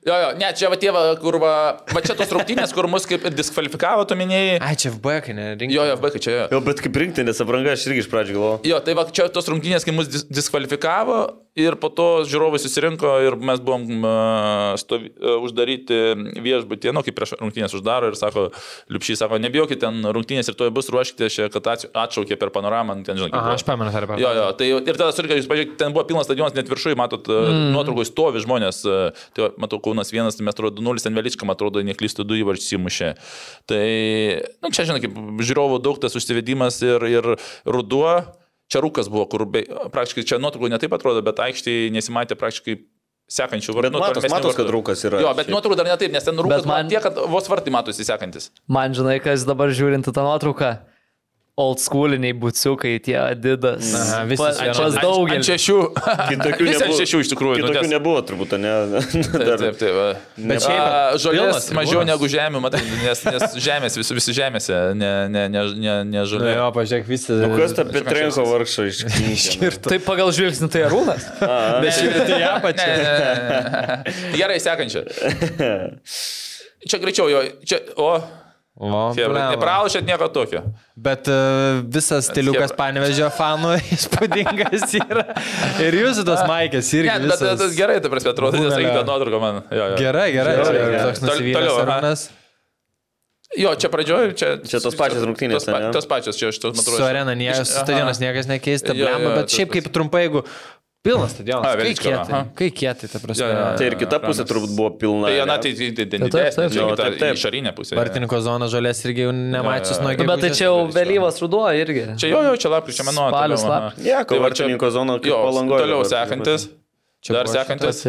Jo, jo, ne, čia va tie, kur va, va čia tos rungtynės, kur mus kaip ir diskvalifikavo, tu minėjai. Ai, čia FB, kai ne, rinkti. Jo, jo, vaikai čia jo. Jo, bet kaip rinktinės apranga, aš irgi iš pradžių galvojau. Jo, tai va čia tos rungtynės, kai mus dis diskvalifikavo ir po to žiūrovai susirinko ir mes buvom uh, stovi, uh, uždaryti viešbutį, nu, kaip prieš rungtynės uždaro ir sako, Liupšys sako, nebijokit, ten rungtynės ir to bus ruoškite, čia, kad atš- atšaukė per panoramą, ten žinai, kaip aš pamenu, ar apie. Jo, jo, tai ir tada surika, jūs pažiūrėkite, ten buvo pilnas stadionas, net viršui, matot, mm. nuotraukoje stovi žmonės, e, tai matau, Kaunas vienas, tai mes atrodo 2-0, ten Velička, man atrodo, neklystu, du įvarčius įmušė. Tai, na, nu, čia, žinai, kaip žiūrovų daug tas užsivedimas ir, ir ruduo, čia rūkas buvo, kur be, praktiškai čia nuotraukoje netaip atrodo, bet aikštėje nesimatė praktiškai sekančių Bet matos, matos, kad rūkas yra. Jo, bet nuotraukų dar netaip, nes ten rūkas man- man tiek, kad vos vartai matosi sekantis. Man žinai, kas dabar žiūrint į tą nuotrauką. Old schooliniai buciukai, tie adidas. Aha, visi pas, vienodi. pas Ant daugelį. šešių. Kitokių Visi ant nebuvo. šešių iš tikrųjų. Kitokių nes- nebuvo turbūt, ne? Taip, Dar- taip, taip. va. Bet A, šiaip Žolės pilnas mažiau negu žemė, matai, nes, nes žemės, visi, visi žemėse, ne, ne, ne, ne, ne žolė. jo, pažiūrėk, visi. Nu, kas ta Petrenko vargšą iškirto? Tai pagal žvilgsnį tai arūnas. Bet šiaip tai ne, ne. Gerai, sekančia. Čia greičiau jo, čia, o, O, nepralaušėt nieko tokio. Bet uh, visas stiliukas panevežio fanų įspūdingas yra. Ir jūsų tos maikės irgi. Ne, bet visas... tas gerai, tai prasme, atrodo, nes Bumelio. sakyta nuotrauka man. Jo, jo. Gerai, gerai. Gerai, gerai. Toks nusivylęs arūnas. Jo, čia pradžioje, čia... Čia tos pačios rungtynės, Tos, pa, tos pačios, čia aš tos matau. Su arena niekas, Iš- aha. stadionas niekas nekeista, Jo, jo, blemba, bet šiaip kaip trumpai, jeigu pilnas stadionas. Kai kietai, kai kietai, ta prasme. Jo, jo, jo. Tai ir kita pusė turbūt buvo pilna. Tai, na, ne? tai, tai, tai, tai didesnė, išorinė pusė. Vartininko zona žolės irgi jau nemačius nuo Nu, bet tai čia jau vėlyvas ruduo irgi. Čia jo, jo, čia lapkričio mėnuo. Spalis, toliau, aha. Jo, Tai va čia- vartininko zona kaip Jo, Palangoje toliau sekantis. Čia Dar sekantis.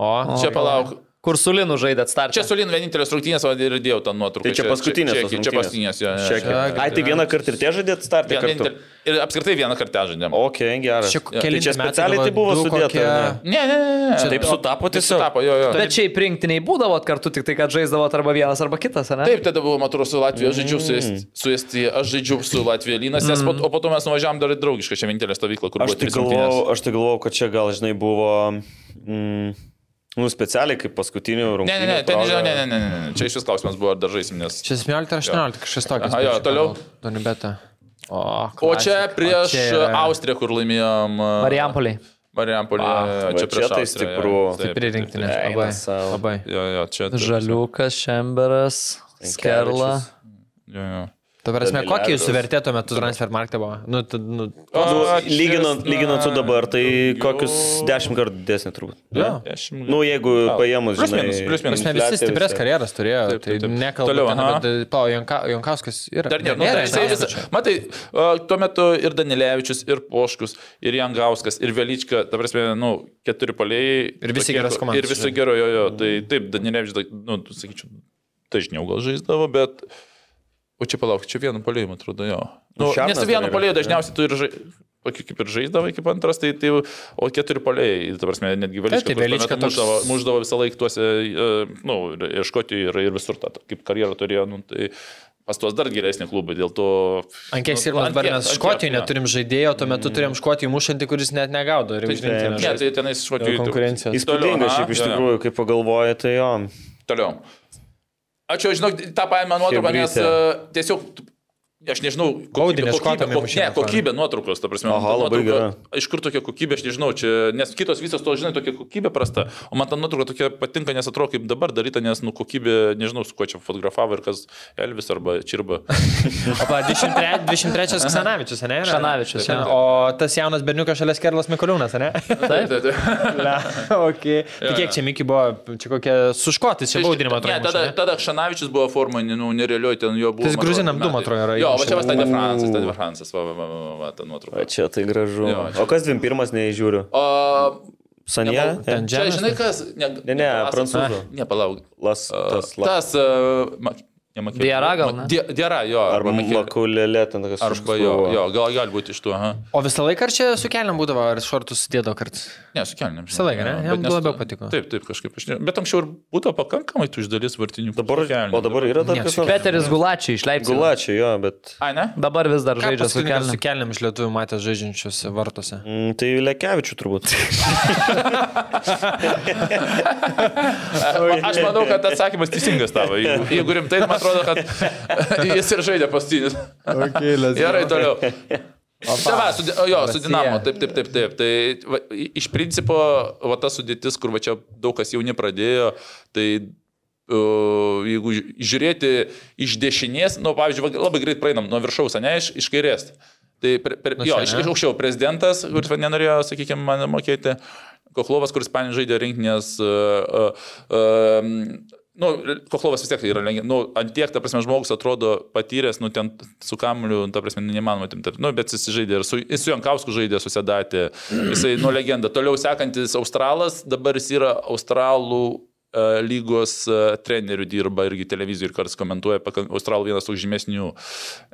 O, Čia palauk. Kur su Linu žaidėt startą. Čia su Lin vienintelės rungtynės, o ir dėjau tą nuotrauką. Tai čia paskutinės Čia, čia, čia paskutinės, jo. jo. Čia- Ai, tai vieną kartą ir tie žadėt startą vienintel- Ir apskritai vieną kartą žaidėm. Ok, geras. čia Tai keli čia specialiai tai buvo sudėta. ne? Ne, ne, ne. ne. Taip sutapo Taip tiesiog. sutapo, jo, jo. Bet šiaip rinktiniai būdavot kartu, tik tai, kad žaisdavot arba vienas, arba kitas, ne? Taip, tada buvo, atrodo, su Latvija, aš žaidžiau su, Est- su Estija, aš žaidžiau su Latvija Lynas, nes po, o po to mes nuvažiavam dar į draugišką čia vienintelę stovyklą, kur Aš buvo tai galvojau, aš tai galvojau, kad čia gal, žinai, buvo... Mm, nu, specialiai kaip paskutinių Ne, rungtynių. ne, ne, ten, proga. ne, ne, ne, ne, ne, čia iš vis klausimas buvo, ar dar žaisim, nes... Čia 17 ar 18 kažkas tokio. Aha, jo, toliau. Donibeta. O, O čia prieš O čia Austriją, kur laimėjom... uh, Mariampoliai. Marijampolį. Va, Čia čia prieš tai stipru. jo, taip, Stipri rinktinė. Labai. Labai. Jo, jo, čia... Žaliukas, Šemberas, Skerla. Jo, jo. Tu prasme, kokį Danilevičius. jūsų vertė tuo metu transfer markete buvo? Nu, tu, nu, Nu, A, lyginant, lyginant su na, dabar, tai daugiau- kokius dešimt kartų didesnį turbūt. Jo. Dešimt- Nu, jeigu A, paėmus, plius žinai, minus, plius minus. prasme, visi stiprias karjeras turėjo. Taip, taip, Tai taip. nekalbu Toliau, ten aha. apie... Pau, Janka, Jankauskas yra. Dar ne, nu, nėra, tai, nėra, jisai, vis, matai, tuo metu ir Danilevičius, ir Poškus, ir Jangauskas, ir Velička, ta prasme, nu, keturi poliai. Ir visi tokie, geros komandos, Ir visi žinai. gero, jo, jo. Tai taip, Danilevičius, da- nu, sakyčiau, dažniau gal žaisdavo, bet... O čia palauk, čia vienu poliai, man atrodo, jo. Nu, Nu, nes vienu yra, poliai ne? dažniausiai tu ir žai... Tokį kaip ir žaisdavai kaip antras, tai, tai o keturi poliai, ta prasme, netgi Velička, tai metu toks- muždavo, muždavo visą laiką tuose, e, nu, ir Škotijoje, ir, ir visur tą, kaip karjerą turėjo, nu, tai pas tuos dar geresnį klubą, dėl to... Mes ant kiek, Škotijoje jo. neturim žaidėjo, tuo metu turėjom Škotijoje mušantį, kuris net negaudo. Ir rinktinė Ne, tai tenais Škotijoje... konkurencijos. Įspūdinga Toliau, šiaip iš tikrųjų, kaip pagalvoji, tai jo. Toliau. Ačiū, žinok, tą paėmę nuotrauką, nes Chebrytė. e, tiesiog, aš nežinau, kokybė, kokybė, ne, kokybė nuotraukos, ta prasme, Aha, ta labai nuotrauka- Iš kur tokia kokybė, aš nežinau, čia, nes kitos visos to, žinai, tokia kokybė prasta, o man ta nuotrauka tokia patinka, nes atrodo kaip dabar daryta, nes, nu, kokybė, nežinau, su kuo čia fotografavo ir kas Elvis arba Čirba. Apa, 23 23 Ksanavičius, ne? Ksanavičius, jo. O tas jaunas berniukas šalia Skerlas Mikoliūnas, ne? Taip, taip, taip. Le, okay. Tai kiek čia Miki buvo, čia kokia suškotis, čia baudinimą Ne, atrodo. tada, tada Kšanavičius buvo formai, nu, nerealioj ten jo buvo. Tai gruzinam du, atrodo, yra Jo, va įmušę. čia vas Tadė Francas, Tadė Francas, va, va, va, va, va, ta Va, nuotrauka. čia tai gražu. Jo, čia- O kas 21 neįžiūriu? O, Ten čia, žinai kas? Ne, Ne, ne, prancūzų. Ne, palauk. Las, tas, la, Tas, uh, Makė- Diara gal, ne? Di- Diara, jo. arba makulėlė, ten kažkas. Arba jo, jo, gal gali būti iš tų, aha. O visą laiką ar čia su keliam būdavo, ar šortus sudėdavo kartais? Ne, su kelniam. Visą laiką, ne? Jam labiau patiko. Taip, taip, kažkaip. Aš ne, bet anksčiau ir būtų pakankamai tų iš dalies vartinių. Dabar, o dabar yra dar Ne, kas su nors? Peteris Gulačiai iš Leipzig. Gulačiai, jo, bet... Ai, ne? Dabar vis dar Ką žaidžia su kelniu. su keliam iš lietuvių matęs žaidžiančius vartuose? Mm, tai Lekevičių turbūt. Aš manau, kad atsakymas teisingas tavo. Jeigu, jeigu rimtai, man atrodo, kad jis ir žaidė pastinis. Okay, Gerai, toliau. Tai va, su, o jo, su. Dinamo, taip, taip, taip, taip. Tai va, iš principo, va ta sudėtis, kur va čia daug kas jauni pradėjo, tai uh, jeigu ži- žiūrėti iš dešinės, nu, pavyzdžiui, va, labai greit praeinam nuo viršaus, ne, iš, iš kairės. Tai, per, per, Nu, jo, čia, iš, iš aukščiau prezidentas, kuris nenorėjo, sakykime, man mokėti, Koklovas, kuris panė žaidė rinkinės. Uh, uh, uh, Nu, Koklovas vis tiek yra, nu, ant tiek, ta prasme, žmogus atrodo patyręs, nu, ten su kamuliu, ta prasme, neįmanoma timti. Nu, bet jis žaidė ir su, jis su Jankausku žaidė, susidatė. Jisai, nu, legenda. Toliau sekantis Australas, dabar jis yra Australų e, lygos e, trenerių dirba irgi televizijų ir kartais komentuoja, Australų vienas toks žymesnių.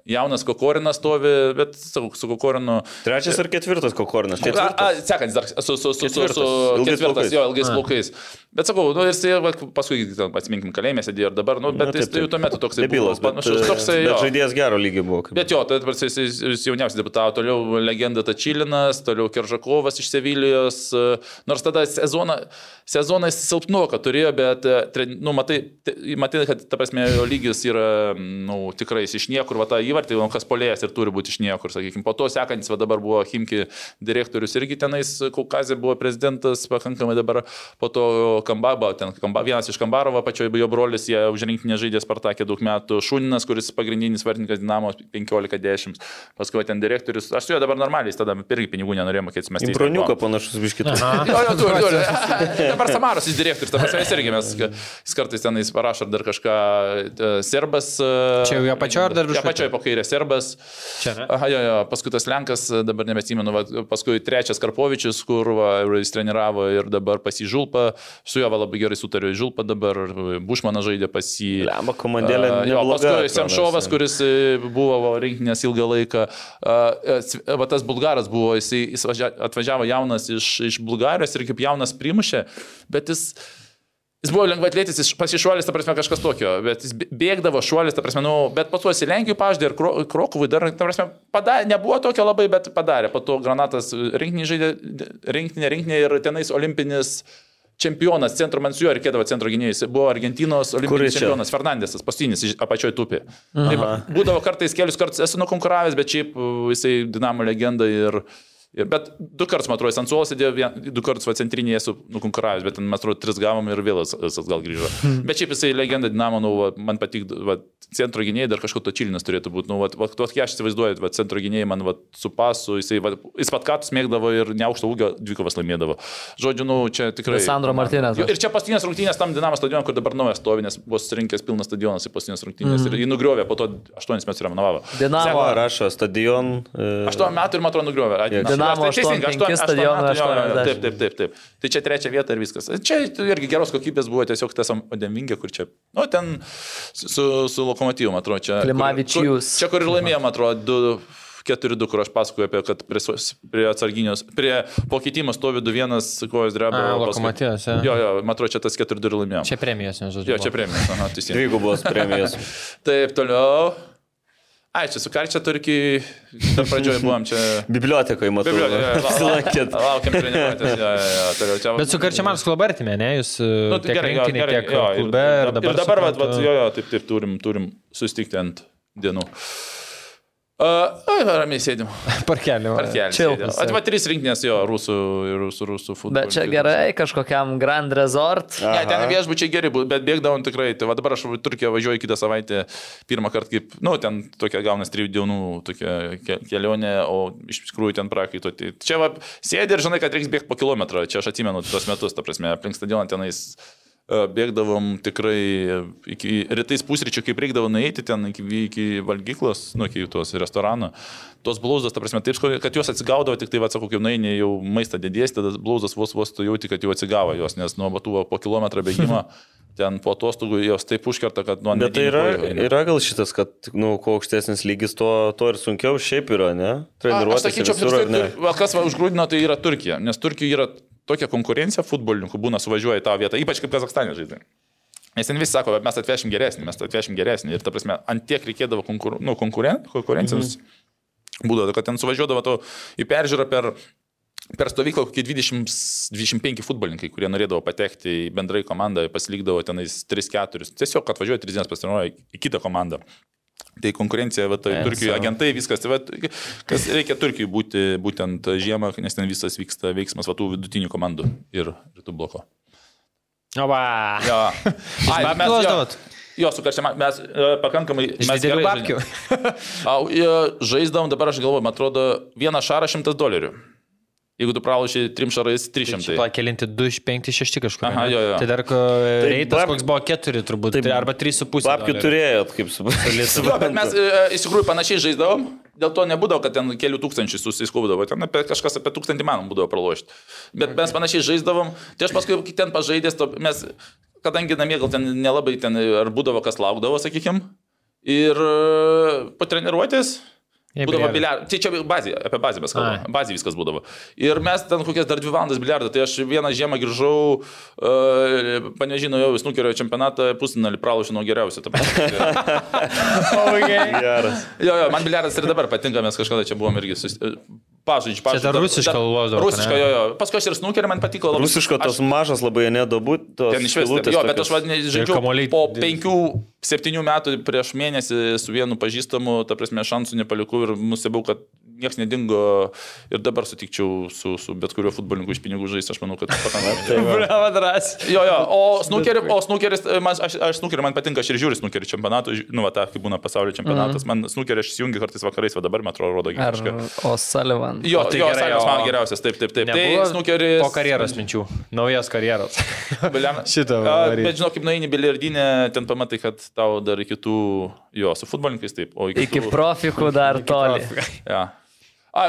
Jaunas Kokorinas stovi, bet sakau, su Kokorinu. Trečias ar ketvirtas kokorinas? A, a, Ketvirtas. sekantis dar su, su, su, su, Ketvirtas. su ketvirtas, plaukais. jo, ilgais plaukais. Bet sakau, nu, jis va, paskui, atsiminkim, kalėjime sėdėjo ir dabar, nu, bet Na, jis taip, tai jau taip. tuo metu toksai Debilas, panašus. Bet jo. žaidėjas gero lygio buvo. kaip- Bet jo, tai jis, jis, jis jauniausias debutavo, toliau legenda Tačilinas, toliau Keržakovas iš Sevilijos, e, nors tada sezoną, sezoną jis silpnuoką turėjo, bet, e, nu, matai, matai, kad, ta prasme, jo lygis yra, nu, tikrai jis iš niekur, va tą įvartį, nu, kas polėjas ir turi būti iš niekur, sakykime. Po to sekantis, va dabar buvo Himki direktorius irgi tenais, Kaukazė buvo prezidentas, pakankamai dabar, po to Kambaba, ten Kamba, vienas iš Kambarovo, pačioje jo brolis, jie už rinkinį žaidė Spartakė daug metų, Šuninas, kuris pagrindinis vartininkas Dinamo 15-10, paskui ten direktorius, aš su juo dabar normaliai, jis tada irgi pinigų nenorėjau mokėti, mes Imbroniuką panašus biškitas. Jo, jo, turi, turi. Dabar Samaros jis direktorius, prasme, jis irgi mes, jis kartais tenais parašo ar dar kažką, e, serbas. e, Čia jau apačioj ar dar Ja, viršuj? apačioj po kairė serbas. Čia, ne? Aha, jo, jo, paskui tas Lenkas, dabar nebesimenu, va, paskui trečias Karpovičius, kur va, jis treniravo ir dabar pasižulpa, su juo va, labai gerai sutariu, žulpa dabar, Bušmanas žaidė pasi... Lemba komandėlė. A, Jo, paskui Semšovas, kuris e, buvo rinkinės ilgą laiką. S- Va tas bulgaras buvo, jis, jis važia- atvažiavo jaunas iš, iš Bulgarijos ir kaip jaunas primušė, bet jis... Jis buvo lengvatlėtis, pasišuolis, ta prasme, kažkas tokio, bet jis bė- bėgdavo šuolis, ta prasme, nu, bet po to į Lenkiją paždė ir Kro- Krokuvui dar, ta prasme, padarė, nebuvo tokio labai, bet padarė. Po to Granatas rinkinį žaidė, rinkinį, rinkinį ir tenais olimpinis čempionas, centro man su juo reikėdavo centro gynėjais, buvo Argentinos olimpinis čempionas, Fernandesas, pastinis, apačioj tupė. Taip, būdavo kartais kelius kartus esu nukonkuravęs, bet šiaip uh, jisai Dinamo legenda ir, Ir- Bet du kartus, man atrodo, jis ant suolo sėdėjo, vien- du kartus va, centrinėje esu nukonkuravęs, bet ten, man atrodo, tris gavom ir vėl jis atgal grįžo. Bet šiaip jisai legenda Dinamo, nu, va, man patiktų, va, centro gynėjai dar kažko to čilinas turėtų būti. Nu, va, va, tuos, kai aš įsivaizduoju, va, centro gynėjai man va, su pasu, jisai, va, jis pat katus mėgdavo ir neaukšto ūgio dvikovas laimėdavo. Žodžiu, nu, čia tikrai. Lisandro Martinezas. Jo, Ir čia paskutinės rungtynės tam Dinamo stadione, kur dabar naujas stovi, nes buvo surinkęs pilnas stadionas į paskutinės rungtynės mm. ir jį nugriovė, po to 8 metus renovavo. Dinamo. Rašo stadion. e, 8 metų ir man atrodo nugriovė. Kiek? Dinamo aš- teisingai, 8-5 aštuon- aštuon stadionai, metų, jo, jo, jo, 80. Taip, taip, taip, taip. Tai čia trečia vieta ir viskas. Čia irgi geros kokybės buvo tiesiog tas Odemvingė, kur čia, nu, ten su, su lokomotyvu, man atrodo, čia. Klimavičius. Čia, kur ir laimėjo, man atrodo, 2. 4-2, kur aš pasakoju apie, kad prie, prie atsarginios, prie pokeitimo stovi 2-1 kojos A, drebia. o paskui- Lokomotyvas, jo. Jo, jo, atrodo, čia tas 4-2 ir laimėjo. Čia premijos, nežinau. Jo, čia premijas, aha, teisingai. Dvigubos premijos. Taip, toliau. Ai, čia su Karčia Turkijai, dar pradžioje buvom čia. Bibliotekoje matau. Bibliotekoje. Apsilankėt. Laukiam treniruotės. Ja, ja, ja, toliau čia. Bet su Karčiamars klubu artime, ne? Jūs Nu, nu, tai tiek gerai, gerai, tiek jo, ir- klube ir dabar. Ir dabar, vat, suprantu- vat, jo, jo, taip, taip, turim, turim susitikti ant dienų. Uh, ai, ramiai sėdim. Parkelį. va. Parkelį sėdim. Atva trys rinkinės jo, rusų ir rusų, rusų futbolo. Bet čia gerai, kažkokiam Grand Resort. Ne, ten viešbučiai geri, bet bėgdavom tikrai. Tai va dabar aš Turkiją važiuoju kitą savaitę, pirmą kartą kaip, nu, ten tokia gaunas trijų dienų tokia ke- kelionė, o iš tikrųjų ten prakaito. Tai čia va, sėdi ir žinai, kad reiks bėgti po kilometrą. Čia aš atsimenu tuos metus, ta prasme, aplink stadioną tenais e, bėgdavom tikrai iki rytais pusryčių, kaip reikdavo nueiti ten iki, iki valgyklos, nu, iki tos restorano. Tos blauzdos, ta prasme, taip, kad jos atsigaudavo, tik tai, va, sakau, kai nueini jau maistą dėdės, tada blauzdas vos vos tu jauti, kad jau atsigavo jos, nes nuo batų po kilometrą bėgimo ten po atostogų jos taip užkerta, kad nuo Bet tai yra, kojų yra gal šitas, kad, nu, kuo aukštesnis lygis, tuo, tuo ir sunkiau šiaip yra, ne? Treniruotis Aš sakyčiau, visur, ne? va, kas va, užgrūdino, tai yra Turkija, nes Turkija yra tokia konkurencija futbolininkų, būna suvažiuoja į tą vietą, ypač kaip Kazakstane žaidė. Nes ten visi sako, bet mes atvešim geresnį, mes atvešim geresnį. Ir ta prasme, ant tiek reikėdavo konkur, nu, konkuren, konkurencijos. -hmm. Būdavo, kad ten suvažiuodavo to į peržiūrą per Per stovyklą kokie 20, 25 futbolininkai, kurie norėdavo patekti į bendrai komandą, pasilikdavo tenais 3-4. Tiesiog atvažiuoja 3 dienas pasitreniruoja į kitą komandą. Tai konkurencija, va, tai Turkijoje savo. agentai, viskas, tai, va, kas reikia Turkijai būti būtent žiemą, nes ten visas vyksta veiksmas va, tų vidutinių komandų ir rytų bloko. O, va. Jo, Ai, mes, jo, jo su karščiama, mes e, pakankamai... Mes e, Žaisdavom, dabar aš galvoju, man atrodo, vieną šarą šimtas dolerių. Jeigu tu pralauši trim šarais, 300. Čia pakelinti 2, 5, 6 kažkur. Aha, jo, jo. Tai dar ko, reitas bab- koks buvo 4 turbūt, Taip, tai arba 3,5. Babkių dolerių. turėjot, kaip suprantu. Bet mes e, iš tikrųjų panašiai žaisdavom, dėl to nebūdavo, kad ten kelių tūkstančių susiskubdavo, ten apie, kažkas apie tūkstantį man būdavo pralošti. Bet mes panašiai žaisdavom, tai aš paskui ten pažaidęs, to, mes, kadangi namie gal ten nelabai ten ar būdavo kas laukdavo, sakykim, ir e, po treniruotės. Jei Būdavo biliardas. Tai čia bazė, apie bazę mes kalbame. Bazė viskas būdavo. Ir mes ten kokias dar dvi valandas biliardą. Tai aš vieną žiemą grįžau, uh, panežinau jau snukerio čempionatą, pusnalį pralaušiu nuo geriausio. ta prasme. Geras. Jo, jo, man biliardas ir dabar patinka, mes kažkada čia buvom irgi sus... pažaidžiai, pažaidžiai. dar rusišką lošdavot, Rusišką, jo, jo. Paskui aš ir snukerį man patiko labai. Rusiško tos mažas labai nedobut, tos Ten iš vis. Jo, bet aš žaidžiu kamuoliai po penkių, septynių metų prieš mėnesį su vienu pažįstamu, ta prasme, šansų nepalikau ir nusibau, kad niekas nedingo ir dabar sutikčiau su, su bet kuriuo futbolininku iš pinigų žaisti, aš manau, kad pakankamai. Drąsiai. Jo, jo, o snukerį, o snukeris, e, man, aš, aš snukerį man patinka, aš ir žiūriu snukerį čempionatų, nu, va, ta, kai būna pasaulio čempionatas, mm. man snukerį aš įsijungiu kartais vakarais, va dabar, man atrodo, rodo kažką. O'Sullivan. Jo, O tai jo, gerai, Salimas o- man geriausias, taip, taip, taip. Tai Nebuvo snukeris. Po karjeros minčių. Naujas karjeros. Šitą. Bet žinok, kaip nueini biliardinę, ten pamatai, kad tau dar iki tų, jo, su futbolininkais taip, o iki, Iki tų, profikų dar toli. Ja.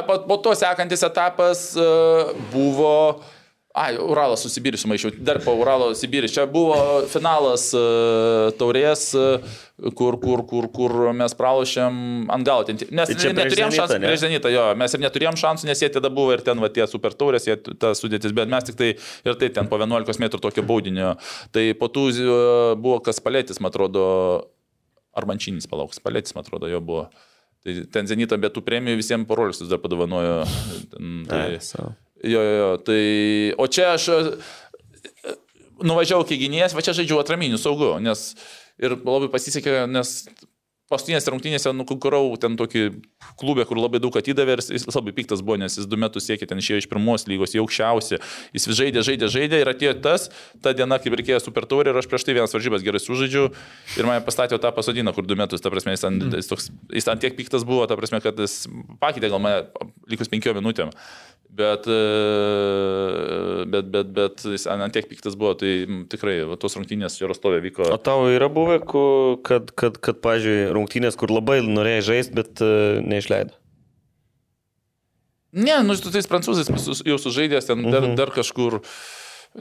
Po, po to sekantis etapas uh, buvo... Ai, Uralas su Sibiriu sumaišiau. Dar po Uralo Sibiris. Čia buvo finalas uh, taurės, uh, kur, kur, kur, kur mes pralošėm ant galo. Nes Tai neturėjom šansų ne? prieš Zenitą, jo. Mes ir neturėjom šansų, nes jie tada buvo ir ten va, tie super taurės, jie ta sudėtis, bet mes tik tai ir tai ten po 11 metrų tokio baudinio. Tai po tų uh, buvo kas palėtis, man atrodo, ar mančinis palauks, palėtis, man atrodo, jo buvo. Tai ten Zenita be tų premijų visiems parolius dar padovanojo. Tai, jo, jo, jo, tai, o čia aš e, nuvažiavau iki gynėjas, va čia žaidžiu atraminių saugų, nes ir labai pasisekė, nes paskutinėse rungtynėse nukonkurau ten tokį klubę, kur labai daug atidavė ir jis labai piktas buvo, nes jis du metus siekė ten išėjo iš pirmos lygos, jau aukščiausi. Jis vis žaidė, žaidė, žaidė ir atėjo tas, ta diena, kaip reikėjo super taurė ir aš prieš tai vienas varžybas gerai sužaidžiau ir mane pastatė tą pasodiną, kur du metus, ta prasme, jis ant, jis toks, jis ant tiek piktas buvo, ta prasme, kad jis pakeitė gal mane likus penkiom minutėm. Bet, e, bet, bet, bet jis ant tiek piktas buvo, tai tikrai va, tos rungtynės Jarostovė vyko. O tau yra buvę, kad, kad, kad pažiūrėjau, rungtynės, kur labai norėjai žaisti, bet uh, neišleido. Ne, nu, su tais prancūzais jau sužaidęs ten dar, dar kažkur.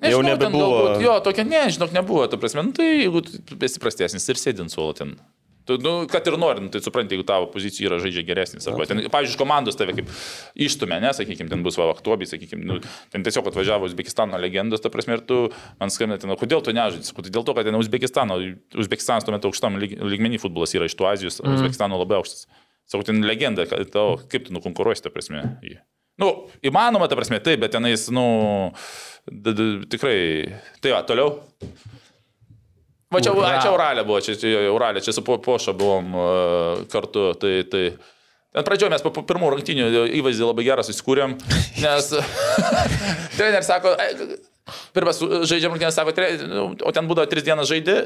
Jau ten nebebuvo. galbūt- Jo, tokia, ne, žinok, nebuvo. Ta prasme, nu, tai jeigu tu esi prastesnis ir sėdint suolo ten. Tu, nu, kad ir nori, nu, tai supranti, jeigu tavo pozicija yra žaidžia geresnis. Arba ten, pavyzdžiui, komandos tave kaip išstumė, ne, sakykime, ten bus Vavaktobis, sakykime, nu, ten tiesiog atvažiavo Uzbekistano legendos, ta prasme, ir tu man skambinai, "O kodėl tu nežaidži? "Tai Dėl to, kad ten Uzbekistano, Uzbekistanas tuo metu aukštam lyg- lygmenį futbolas yra iš tų Azijos, mm. Uzbekistano labai aukštas. Sakau, ten legenda, kad tau, kaip tu nukonkuruosi, ta prasme. jį. Nu, įmanoma, ta prasme, taip, bet tenais, nu, d, d, tikrai. Tai va, toliau. Va čia, Ura. čia Uralė buvo, čia, Uralė, čia su Po- Poša buvom uh, kartu, tai, tai Ten pradžioje mes po po pirmų rungtynių įvaizdį labai gerą susikūrėm, nes treneris sako, "Ai, pirmas žaidžiam rungtynės, sako, "Tre- nu, o ten būdavo tris dienas žaidži,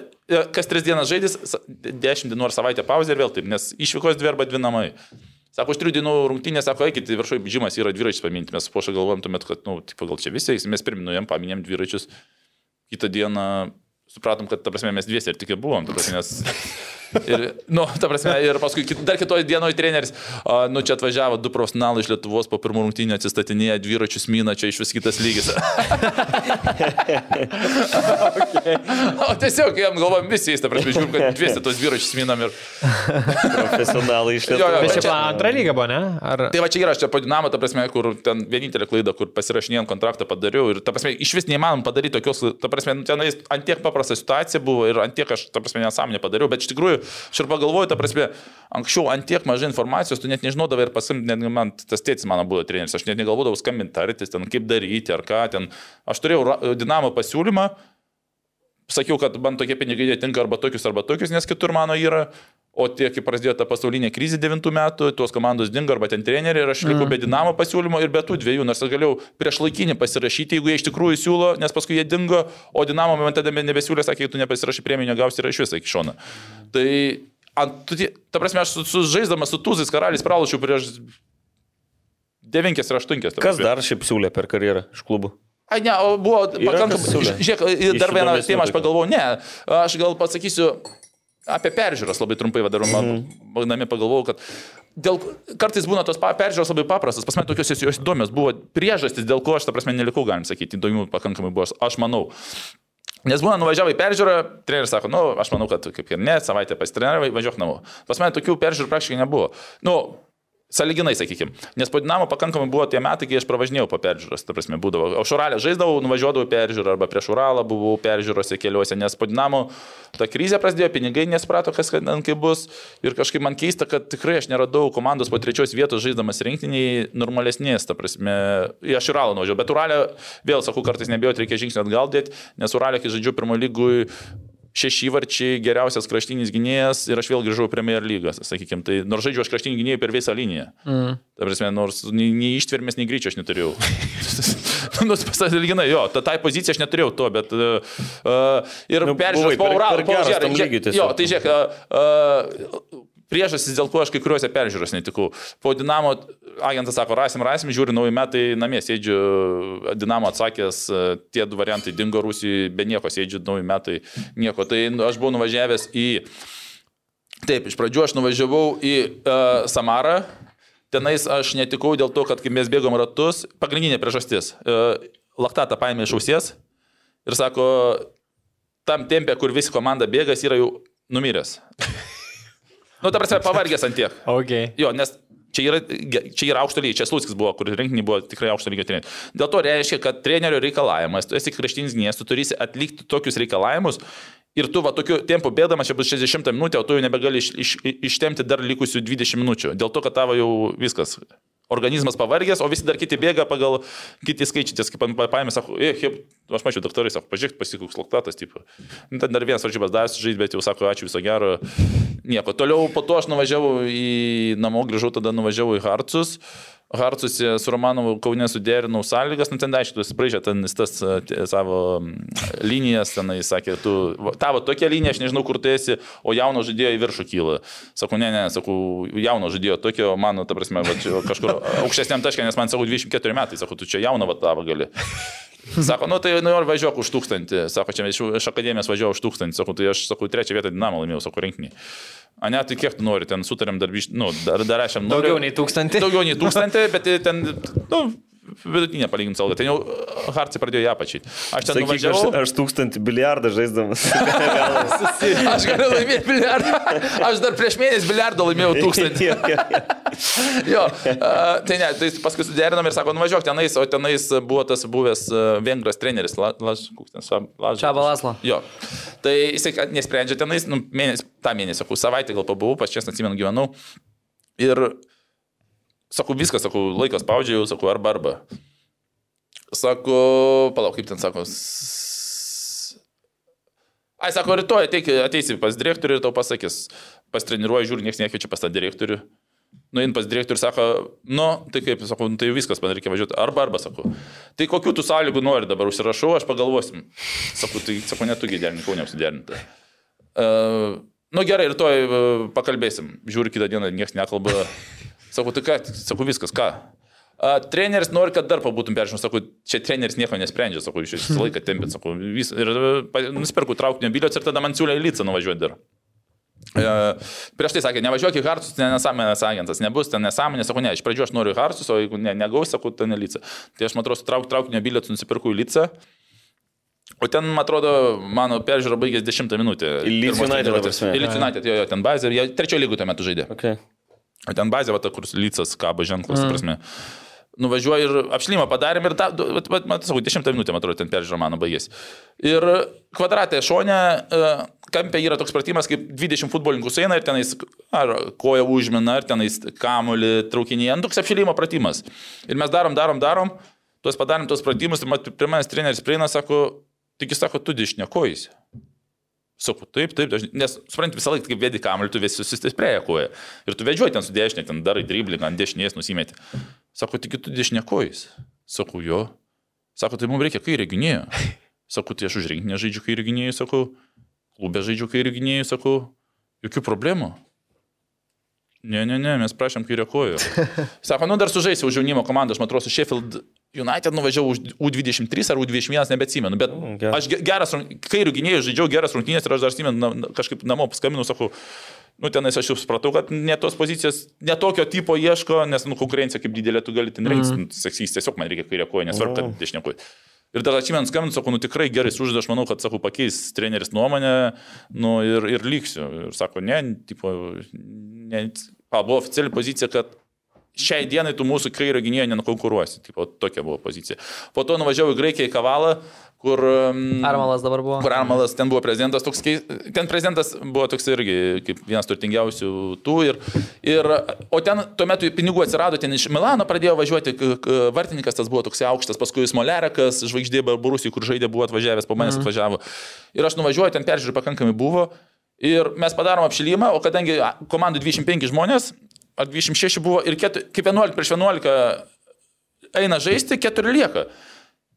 kas tris dienas žaidys, dešimt dienų ar savaitę pauzė ir vėl taip, nes išvykos dvi arba dvi namai. Sako, už trijų dienų rungtynės, sako, eikit, viršuje žymas yra dviračius paminti. Mes pošą galvojom tuomet, kad, na, nu, tipo, gal čia visi, mes pirmin nuėjom, paminėm dviračius. Kitą dieną supratom, kad, ta prasme, mes dviesi ir tik ir buvom, ta prasme, nes... Ir, nu, ta prasme, ir paskui kit, dar kitoje dienoje treneris, a, nu, čia atvažiavo du profesionalai iš Lietuvos po pirmų rungtynių atsistatinėję dviračius mina, čia iš vis kitas lygis. okay. O tiesiog, jam galvom visi, ta prasme, žiūrim, kad dviesi tos dviračius minam ir... Profesionalai iš Jo, jo, Lietuvos. Bet čia čia- antra lyga buvo, ne? Ar... Tai va čia yra, aš čia padinamą, ta prasme, kur ten vienintelė klaida, kur pasirašinėjom kontraktą padariau ir, ta prasme, iš vis neįmanom padaryti tokios, ta prasme, nu, tenais ant tiek paprasta situacija buvo ir ant tiek aš, ta prasme, nesąmonę padariau, bet iš tikrųjų, aš ir pagalvoju, ta prasme, anksčiau ant tiek mažai informacijos, tu net nežinodavai ir pasim, netgi man tas tėtis mano buvo treneris, aš net negalvodavau skambinti, tartis, ten kaip daryti ar ką ten. Aš turėjau dinamo pasiūlymą, sakiau, kad man tokie pinigai netinka arba tokius, arba tokius, nes kitur mano yra. O tie, kai prasidėjo ta pasaulinė krizė 9 metų, tuos komandos dingo arba ten treneriai ir aš likau be dinamo pasiūlymo ir be tų dviejų, nors aš galėjau prieš laikinį pasirašyti, jeigu jie iš tikrųjų siūlo, nes paskui jie dingo, o dinamo man tada nebesiūlė, sakė, tu nepasirašai premiją, negausi ir iš viso iki šono. Tai, ant, ta prasme, aš su, su žaisdamas su Tuzais karaliais pralašiau prieš 9 ir 8. Kas dar šiaip siūlė per karjerą iš klubų? Ai, ne, buvo pakankamai. Žiūrėk, dar vieną temą aš pagalvojau, ne, aš gal pasakysiu apie peržiūros labai trumpai, vadinami, Mhm. mm. pagalvojau, kad dėl, kartais būna tos peržiūros labai paprastas, pas mane tokios jos įdomios buvo priežastys, dėl ko aš, ta prasme, nelikau, galim sakyti, įdomių pakankamai buvo, aš- manau. Nes būna nuvažiavai peržiūrą, treneris sako, nu, aš manau, kad kaip ir ne, savaitę pasitreneravai, važiuok namo. Pas mane tokių peržiūrų praktiškai nebuvo. Nu, Saliginai, sakykime. Nes po Dinamo pakankamai buvo tie metai, kai aš pravažinėjau po peržiūros. Ta prasme, būdavo. O Šuralė žaisdavau, nuvažiuodavau peržiūrą arba prieš Uralą buvau peržiūrose keliuose, nes po Dinamo ta krizė prasidėjo, pinigai nesprato, kas ten kaip bus. Ir kažkaip man keista, kad tikrai aš neradau komandos po trečios vietos žaisdamas rinkiniai normalesnės. Ta prasme, aš Uralą nuvažiavau. Bet Uralė, vėl sakau, kartais nebijau, reikia žingsnį atgal dėti, nes Uralė, kai žaidžiu pirmo lygui, šeši varčiai, geriausias kraštinis gynėjas ir aš vėl grįžau į Premier lygą, sakykime. Tai nors žaidžiu aš kraštinį gynėją per visą liniją. Mm. Ta prasme, nors nei, nei ištvermės, nei greičio aš neturėjau. nu, pasaliginai, jo, ta, tai pozicija aš neturėjau to, bet... Uh, ir Nu, peržiūrės buvai po per po tiesiog. Jo, tai žiūrėk, uh, uh, priežastis, dėl ko aš kai kuriuose peržiūros netikau. Po Dinamo agentas sako, rasim, rasim, žiūri, nauji metai namie sėdžiu, Dinamo atsakęs, e, tie du variantai dingo Rusijoje, be nieko sėdžiu, nauji metai, nieko. Tai nu, aš buvau nuvažiavęs į... Taip, iš pradžių aš nuvažiavau į uh, Samarą. Tenais aš netikau dėl to, kad kai mes bėgom ratus, pagrindinė priežastis. Uh, laktatą paėmė iš ausies ir sako, tam tempė, kur visi komanda bėga, jis yra jau numiręs. Nu, ta prasme, pavargęs ant tiek. Okay. Jo, nes čia yra, čia yra aukšto lygio, čia Slūskis buvo, kur rinkinį buvo tikrai aukšto lygio treneris. Dėl to reiškia, kad trenerio reikalavimas, tu esi kraštinis gynėjas, tu turėsi atlikti tokius reikalavimus ir tu va tokiu tempu bėdamas, čia bus 60 minutė, o tu jau nebegali iš, iš, ištemti dar likusių 20 minučių. Dėl to, kad tavo jau viskas organizmas pavargęs, o visi dar kiti bėga pagal kiti skaičiai. Kaip pa- paėmė, sako, e, aš mačiau daktarai, sako, pažiūrėk, pasikoks laktatas, tipo. Nu, Ten dar vienas varžybas dar žaidži, bet jau sako, ačiū viso gero. Nieko. Toliau po to aš nuvažiavau į namo, grįžau, tada nuvažiavau į Harcus. Harcusi su Romanovu Kaune suderinau sąlygas, nu ten aišku, jis braižė ten jis tas savo linijas, ten jis sakė, tu, tavo tokia linija, aš nežinau, kur tu esi, o jauno žaidėjo į viršų kyla. Sakau, ne, ne, sakau, jauno žaidėjo tokio, mano, ta prasme, va, kažkur aukštesniam taškė, nes man, sakau, 24 metai, sakau, tu čia jauno va tavo gali. Sako, nu tai nu, ir važiuok už tūkstantį. Sako, čia iš, akademijos važiuoju už tūkstantį. Sakau, tai aš, sakau, trečią vietą dinamą laimėjau, sakau, rinkinį. A ne, tai kiek tu nori, ten sutarėm dar, nu, dar, dar aš jam noriu. Daugiau nei tūkstantį. Daugiau nei tūkstantį, bet ten, nu, vidutinė palyginti alga. Ten jau Hartsai pradėjo ją pačiai. Aš ten Sakyk, aš, nuvažiavau. aš tūkstantį biliardą žaisdamas. Aš galiu laimėti biliardą. Aš dar prieš mėnesį biliardą laimėjau tūkstantį. Jo, tai ne, tai paskui suderinom ir sako, nuvažiuok tenais, o tenais buvo tas buvęs vengras treneris, La- Laž, koks ten, Sa- Laž- Čaba Laslo. Jo. Tai jisai nesprendžia tenais, nu, mėnesį, tą mėnesį, sakau, savaitę gal pabuvau, pas čia atsimenu gyvenau. Ir, sakau, viskas, sakau, laikas spaudžia jau, sakau, arba arba. Sako, palauk, kaip ten sako. s- Ai, sako, rytoj ateik, ateisi pas direktorių ir tau pasakys, pastreniruoji, žiūri, niekas nekviečia pas tą direktorių. Nuin pas direktorių ir sako, nu, tai kaip, sakau, nu, tai viskas, man reikia važiuoti. Arba, arba, sakau, tai kokių tų sąlygų nori dabar užsirašau, aš pagalvosim. Sakau, tai, sakau, netu gėderinti, kau neusiderinti. Uh, nu gerai, rytoj uh, pakalbėsim. Žiūri, kitą dieną niekas nekalba. Sakau, tai ką, sakau, viskas, ką. A, treneris nori, kad dar pabūtum peržiūrėjus, sakau, čia treneris nieko nesprendžia, sakau, iš visą laiką tempėt, sakau, vis, ir nusipirku traukinio biliets ir tada man siūlė į Lycą nuvažiuoti dar. E, prieš tai sakė, nevažiuok į Harsus, ten nesąmonės agentas, nebus ten nesąmonės, sakau, ne, iš pradžių aš noriu į Harsus, o jeigu ne, negaus, sakau, ten į Lycą. Tai aš, man atrodo, trauk, traukinio bilietus nusipirku į Lycą. O ten, man atrodo, mano peržiūra baigės 10 minutę. Į Pirmos United. Į Leeds United, jo, jo, ten bazė, jie trečiojo lygų tuo metu žaidė. Okay. O ten bazė, va, ta, kur lycas kabo ženklas, mm. prasme. Nuvažiuoju ir apšlimą padarėm ir, ta, vat, vat, mat, sakau, 10 minutę, man atrodo, ten peržiūra mano baigėsi. Ir kvadratė šonė, e, kampė yra toks pratimas, kaip 20 futbolininkų sueina ir tenais ar koja užmina, ar tenais kamuolį traukinyje, nu, toks apšilimo pratimas. Ir mes darom, darom, darom, tuos padarėm tuos pratimus ir mat, pirmasis treneris prieina, sako, tik jis sako, tu dešinėkojais. Sakau, taip, taip, dažnai, nes, supranti, visą laiką, kaip vedi kamuolį, tu vis susistiprėja koja. Ir tu vedžioji ten su dešinė, ten darai driblingą, ant dešinės nusimeti. Sako, tik tu dešinėkojais. Sakau, jo. Sako, tai mums reikia kairį gynėjo. Sakau, tai aš už rinkinį žaidžiu kairį gynėjų, sakau. Klube žaidžiu kairį gynėjų, sakau. Jokių problemų. Ne, ne, ne, mes prašėm kairę koją. Sako, nu dar sužaisiu už jaunimo komandą, aš matau, su Sheffield United nuvažiavau už U23 ar U21, nebeatsimenu, bet geras. aš ge- geras, kairių gynėjų žaidžiau geras rungtynės ir aš dar atsimenu, na- kažkaip namo paskambinau, sakau, nu tenais aš jau supratau, kad ne tos pozicijos, ne tokio tipo ieško, nes nu, konkurencija kaip didelė, tu gali ten rinktis, mm. sakys, tiesiog man reikia kairę koją, nesvarbu, kad dešinė koja. Ir tada atsimenu, skambinu, sakau, nu tikrai gerai sužaidė, aš manau, kad, sakau, pakeis treneris nuomonę, nu ir, ir liksiu. Ir sako, ne, tipo, ne, a, buvo oficiali pozicija, kad šiai dienai tu mūsų kairio gynėjo nenukonkuruosi. Tipo, tokia buvo pozicija. Po to nuvažiavau į Graikiją, į Kavalą, kur... Armalas dabar buvo. Kur Armalas, ten buvo prezidentas, toks, ten prezidentas buvo toks irgi kaip vienas turtingiausių tų. Ir, ir, o ten tuo metu pinigų atsirado, ten iš Milano pradėjo važiuoti, vartininkas tas buvo toks aukštas, paskui Smolerekas, žvaigždė Barbarusijai, kur žaidė, buvo atvažiavęs, po manęs atvažiavo. Ir aš nuvažiuoju, ten peržiūrė pakankamai buvo. Ir mes padarom apšilimą, o kadangi komandų 25 žmonės, ar 26 buvo, ir ketu, kaip 11 prieš 11 eina žaisti, keturi lieka.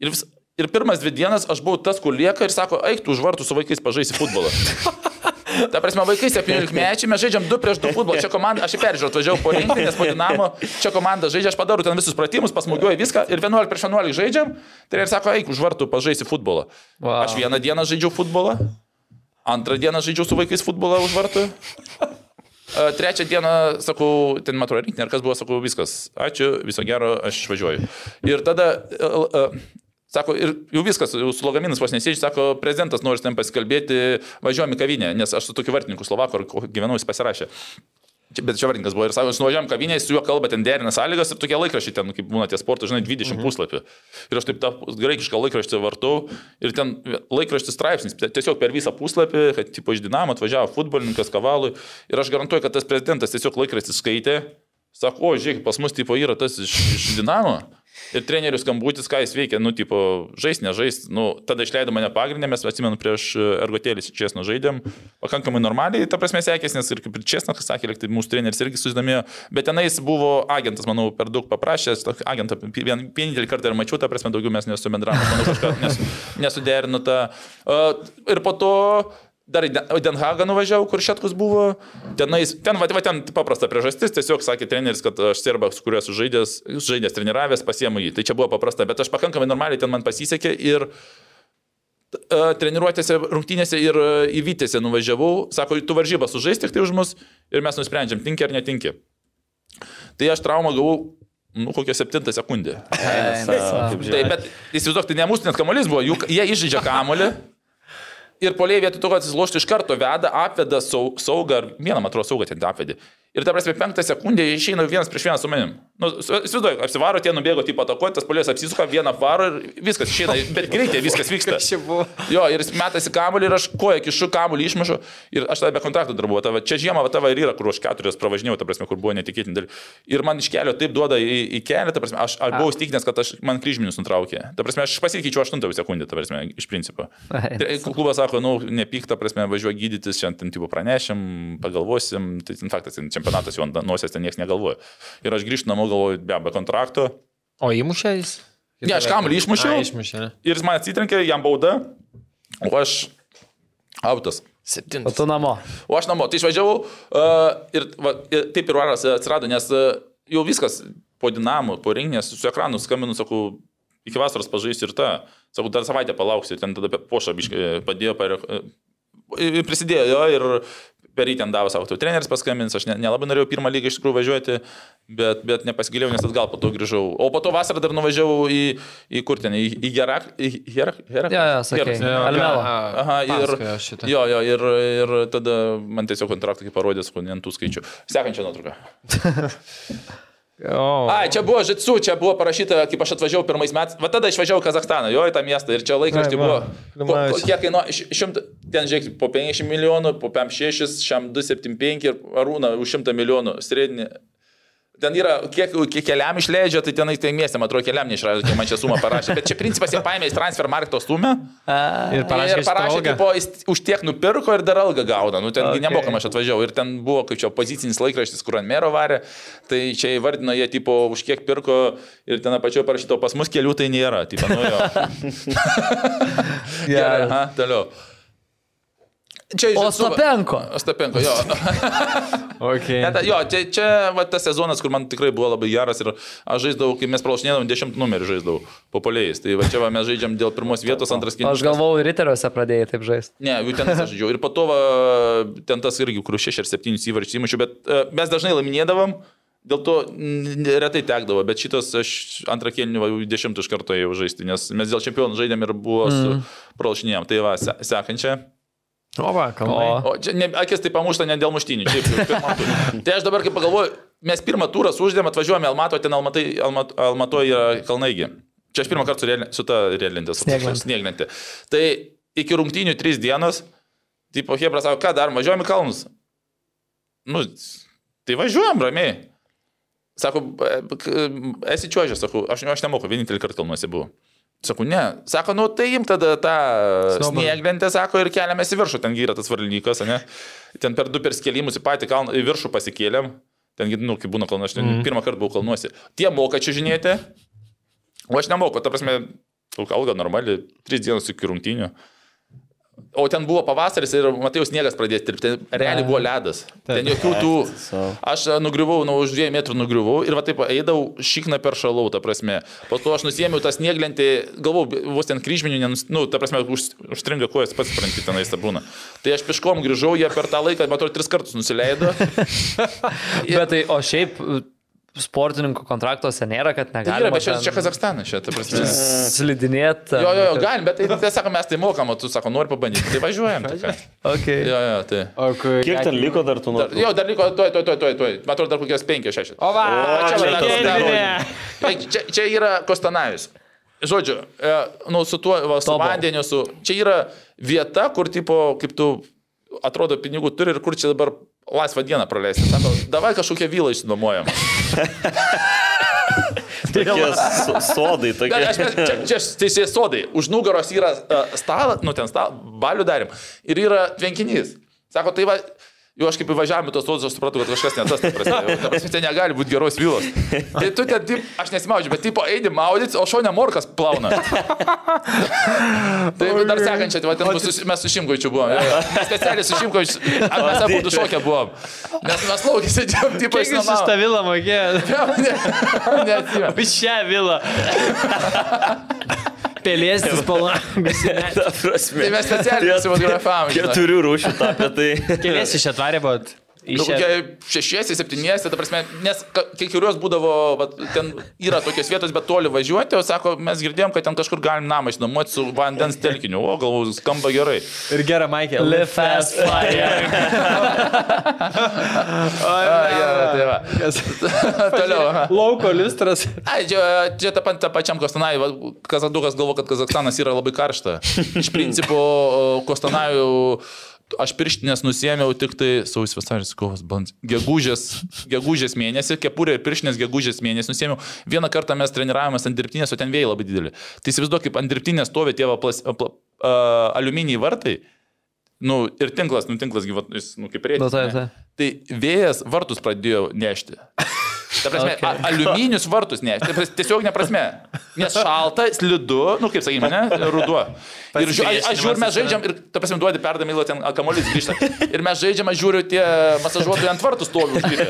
Ir, vis, ir pirmas dvi dienas aš buvau tas, kur lieka ir sako, eik tu už vartų su vaikais pažaisi futbolą. Ta prasme, vaikai 17 mečiai, mes žaidžiam 2 prieš 2 futbolą. Čia komanda, aš į peržiūrą atvažiavau po rinktinį, nes po dinamo, čia komanda žaidžia, aš padarau ten visus pratimus, pasmugiuoju viską ir 11 prieš 11 žaidžiam. Tai ir sako, eik už vartų pažaisi futbolą. Wow. Aš vieną dieną žaidžiau futbolą, antrą dieną žaidžiau su vaikais futbolą už vartų. Trečią dieną, sakau, ten matau rinktinė, ar kas buvo, sakau, viskas. Ačiū, viso gero, aš išvažiuoju. Ir tada, sako, ir jau viskas, jau su lagaminas vos nesėdžiu, sako, prezidentas nori tam pasikalbėti, važiuojam į kavinę, nes aš su tokiu vartininku Slovaku gyvenau, jis pasirašė. Bet čia vardininkas buvo ir sako, nuvažiavam kavinėje, su juo kalba ten derina sąlygas ir tokie laikrašiai ten, kaip būna tie sporto, žinai, 20 mhm. puslapių. Ir aš taip tą graikišką laikraštį vartau ir ten laikraštis straipsnis, tiesiog per visą puslapį, kad tipo iš Dinamo atvažiavo futbolininkas kavalui ir aš garantuoju, kad tas prezidentas tiesiog laikraštį skaitė Sako, o, žiūrėk, pas mus tipo yra tas iš, iš Dinamo. Ir trenerius skambutis, ką jis veikia, nu, tipo, žais, nežais. Nu, tada išleido mane pagrindinę, mes atsimenu prieš e, ergotėlį Česną žaidėm. Pakankamai normaliai, ta prasme, sekėsi, nes ir kaip ir Česnas sakė, lyg tai mūsų treneris irgi susidomėjo. Bet tenais buvo agentas, manau, per daug paprašęs. Agentą vien- vienintelį kartą ir mačiau, ta prasme, daugiau mes nesubendravome. Manau, kažką nes, nesuderinu tą. Uh, ir po to Dar į Den- į Den Hagą nuvažiavau, kur Šetkus buvo. Tenais, ten, va, ten paprasta priežastis, tiesiog sakė treneris, kad aš serbą, su kuriuo esu žaidęs, žaidęs treniravęs, pasiemu jį. Tai čia buvo paprasta, bet aš pakankamai normaliai ten man pasisekė ir uh, treniruotėse, rungtynėse ir įvytėse nuvažiavau. Sako, tu varžybą sužaisti tik tai už mus ir mes nusprendžiam, tinki ar netinki. Tai aš traumą gavau, nu, kokią septintą sekundę. Tai, bet įsivaizduok, tai ne mūsų net kamuolys buvo, juk jie išžaidžia kamuolį. Ir poliai vietoj to, kad atsilošti iš karto veda, apveda sau, saugą, ar vieną, man atrodo, saugą ten apvedė. Ir ta prasme, penktą sekundę išeina vienas prieš vieną su manim. Nu, įsivaizduoju, apsivaro, tie nubėgo tipo atakuoti, tas polės apsisuka, vieną varo ir viskas išeina, bet greitai viskas vyksta. Jo, ir jis metasi kamuolį ir aš koją kišu kamuolį išmušu ir aš tada be kontrakto dar buvau. Tava, čia žiemą va, tava ir yra, kur aš keturias pravažinėjau, ta prasme, kur buvo netikėtini dalykai. Ir man iš kelio taip duoda į, į kelią, ta prasme, aš, aš buvau įstikinęs, kad aš, man kryžminius nutraukė. Ta prasme, aš pasikeičiau 8 sekundę, ta prasme, iš principo. Ai, Tai Klubas sako, nu, nepyk, ta prasme, važiuoju gydytis, šiandien tipo pranešim, pagalvosim, tai faktas, ten čempionatas jau ant nosies ten niekas negalvoja. Ir aš grįžtu namo, galvoju, be, be kontrakto. O įmušė jis? Ne, aš kamuolį išmušiau. A, išmušė. Ir jis man atsitrenkė, jam bauda, o aš autas. O Septintas. tu namo. O aš namo. Tai išvažiavau uh, ir, va, ir taip ir varas atsirado, nes uh, jau viskas po dinamų, po renginės, su ekranu skambinu, sakau, iki vasaros pažaisiu ir tą. Sakau, dar savaitę palauksiu, ten tada pošą biškai padėjo, per, uh, prisidėjo jo ir per ten davė savo, tu treneris paskambins, aš ne- nelabai norėjau pirmą lygą iš tikrųjų važiuoti, bet, bet nepasigilėjau, nes atgal po to grįžau. O po to vasarą dar nuvažiavau į, į kur ten, į, į Gerak, į Gerak, Gerak. Jo, jo, sakei. Almelo. Aha, ir, jo, jo, ir, ir tada man tiesiog kontraktą kaip parodė, su ant tų skaičių. Sekančią nuotrauką. O, Ai, čia buvo Žitsu, čia buvo parašyta, kaip aš atvažiavau pirmais metais. Va tada išvažiavau Kazakstaną, jo, į tą miestą. Ir čia laikraštį buvo. Po, Klimavičius. kiek kainuoja, š- šimta, ten žiūrėk, po 50 milijonų, po 56, šiam 275 ir Arūna už 100 milijonų. Sredinį. Ten yra, kiek, kiek keliam išleidžia, tai tenai tai miestė, man atrodo, keliam neišrašė, kai man čia sumą parašė. Bet čia principas jie paėmė į transfer marketo sumą. ir parašė, ir parašė, tipo, už tiek nupirko ir dar algą gauna. Nu, ten Okay. nemokamai aš atvažiavau. Ir ten buvo kaip čia opozicinis laikraštis, kur ant mero varė. Tai čia įvardino jie, tipo, už kiek pirko ir ten apačioje parašyto, pas mus kelių tai nėra. Tipo, nu, jo. Gerai, aha, toliau. Čia iš O Žitsu- Stapenko? Ostapenko, jo. Okay. Ne, ta, jo, čia, čia va, tas sezonas, kur man tikrai buvo labai geras ir aš žaisdavau, kai mes pralašinėdavom, 10 numerį žaisdavau populiais. Tai va čia va, mes žaidžiam dėl pirmos vietos, antras Aš galvojau, riteriuose pradėjai taip žaisti. Ne, jų ten aš žaidžiau. Ir po to va, ten tas irgi, kur 6 ar 7 įvarčius įmušiu, bet uh, mes dažnai laimėdavom. Dėl to retai tekdavo, bet šitas aš antrą kėlinį dešimtą iš karto jau žaisti, nes mes dėl čempionų žaidėm ir buvo su pralašinėjom. Tai va, se, sekančia. O, va, kalba. O. O čia ne, akis tai pamušta ne dėl muštinių. Tai aš dabar kaip pagalvoju, mes pirmą turą suždėm, atvažiuojame Almato, ten Almatai, Almat, Almato yra Kalnaigi. Čia aš pirmą kartą su, reali- su ta Snieglente. snieglentė. Tai iki rungtynių trys dienos, tipo Hebra sako, ką dar, važiuojam į kalnus. Nu, tai važiuojam ramiai. Sako, "E, k- esi čiuožęs, sakau, aš, aš nemoku, vienintelį kartą kalnuose buvau. Sakau, ne. Sako, nu tai im tada tą snieglentę, sako, ir keliamės į viršų, ten yra tas varlinykas, ne? Ten per du perskėlimus į patį kalną, į viršų pasikėlėm. Ten, nu, kai būna kalnas, aš mm. pirmą kartą buvau kalnuose. Tie moka čia žinėti, o aš nemoku, ta prasme, alga normali, tris dienas iki rungtynių. O ten buvo pavasaris ir matėjau sniegas pradės tirpti, realiai buvo ledas. Ten jokių tų... Aš a, nugriuvau, nu, už dviejų metrų nugriuvau ir va taip eidavau šikną per šalau, ta prasme. Po to aš nusėmiau tą snieglentį, galvau, vos ten kryžminių, nenus, nu, ta prasme, už, užstringa kojas, pats supranti, tenais ta būna. Tai aš piškom grįžau, jie per tą laiką, matau, tris kartus nusileido. Bet tai, o šiaip sportininkų kontraktuose nėra, kad Tai negalima. yra, bet čia, čia Kazakstanas, čia, ta prasme. Slidinėti. Jo, jo, jo, galim, bet tai, tai sako, mes tai mokam, o tu sako, nori pabandyti. Tai važiuojam. Tai. Okay. jo, jo, tai. O, kai... Kiek ten liko dar tų nuotraukų? jo, dar liko, tuoj, tuoj, tuoj, tuoj, tuoj. Atrodo, dar kokios penkios, šešios. O, va, čia čia va, Tai Čia, čia yra Kostanajus. Žodžiu, e, nu, su tuo, va, su Tobo. vandeniu, su... Čia yra vieta, kur, tipo, kaip tu atrodo, pinigų turi ir kur čia dabar laisvą dieną praleisti. Sako, davai kažkokią vilą išsinuomojam. Tokie so- sodai, Bet tokie. aš, mes- čia, čia teisėjai sodai. Už nugaros yra uh, stalas, nu ten stalas, balių darim. Ir yra tvenkinys. Sako, tai va, jau aš kaip įvažiavome tos sodus, aš supratau, kad kažkas ne tas, ta prasme, ta prasme, ten negali būti geros vilos. Tai tu ten, taip, aš nesimaudžiu, bet tipo eini maudytis, o šonė morkas plauna. tai dar sekančią, tai ten mūsų, mes su Šimkočiu buvom. Jo. Mes Specialiai su Šimkočiu, mes abu du šokę buvom. Nes mes laukėsi, sėdėjom, tipo, Kiek jūs už tą vilą mokėjote? Neatsimenu. Už šią vilą. Pelėstis prasme. Tai mes specialiai nusifotografavom. žinai. Keturių rūšių tapė tai. Kelias iš atvarė buvot. Kokie šešiesi, septyniesi, ta prasme, nes ka- kai kurios būdavo, va, ten yra tokios vietos, bet toli važiuoti, o sako, mes girdėjom, kad ten kažkur galim namą išnuomoti su vandens telkiniu, o galvoju, skamba gerai. Ir gerą Maikė. Live fast, gerai, tai va. Toliau. Lauko liustras. Ai, čia, čia ta, ta pačiam Kostanai, Kazadukas galvo, kad Kazakstanas yra labai karšta. Iš principo, Kostanajų aš pirštinės nusėmiau tik tai sausio vasaris, kovas, balandis. Gegužės, gegužės mėnesį, kepurė ir pirštinės gegužės mėnesį nusėmiau. Vieną kartą mes treniravomės ant dirbtinės, o ten vėjai labai dideli. Tai įsivaizduok, kaip ant dirbtinės stovi tie uh, aliumininiai vartai. Nu, ir tinklas, nu, tinklas, jis, nu, kaip reikia. Nu, taip, taip. Tai vėjas vartus pradėjo nešti. Ta prasme, Okay. aliuminius vartus ne. Tiesiog neprasme. Nes šalta, slidu, nu kaip sakykime, ne, ruduo. Ir žiū, aš, aš žiūriu, mes žaidžiam ir, ta prasme, duodi perdamylą ten kamuolys grįžta. Ir mes žaidžiam, aš žiūriu, tie masažuotojai ant vartų stovi užlipę.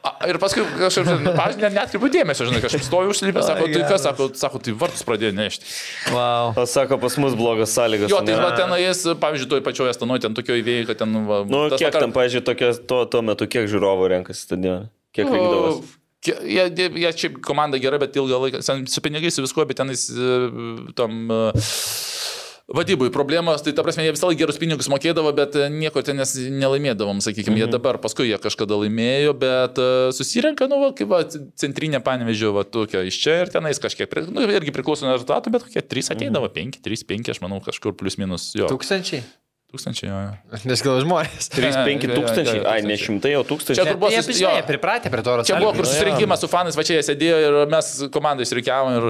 A, Ir paskui kažkaip, pažiūrėjau, net netkreipiu dėmesio, žinai, kažkaip stovi užlipę, sako, tai kas, sako, sako, tai vartus pradėjo nešti. Wow. O sako, pas mus blogas sąlygas. Jo, tai va tenais, pavyzdžiui, toj pačioje stanoje, ten tokio įvėjai, kad ten... Va, Nu, tas kiek vakar- tam, pažiūrėjau, tokia, tuo, tuo metu, kiek žiūrovų renkasi stadioną? Kiek vykdavo? Kie- Jie, jie, jie čia komanda gera, bet ilgą laiką, sen- su pinigais, su viskuo, bet tenais e, tam e, vadybui problemos, tai ta prasme, jie visą laiką gerus pinigus mokėdavo, bet e, nieko ten nelaimėdavom, sakykime, jie dabar, paskui jie kažkada laimėjo, bet e, susirenka, nu, va, kaip va, centrinė panevežė, va, tokia iš čia ir tenais kažkiek, nu, irgi priklauso nuo rezultatų, bet kokie trys ateidavo, penki, trys, penki, aš manau, kažkur plus minus, jo, Tūkstančiai. Tūkstančiai, jo. jo. Nes gal žmonės. 3-5 jo, jo, tūkstančiai. jo, Ai, ne šimtai, o Čia tūkstančiai. kur buvo Jie susi- žinai, pripratę prie to Čia buvo kur susirinkimas su fanais, va čia jie sėdėjo ir mes komandai išrikiavom ir,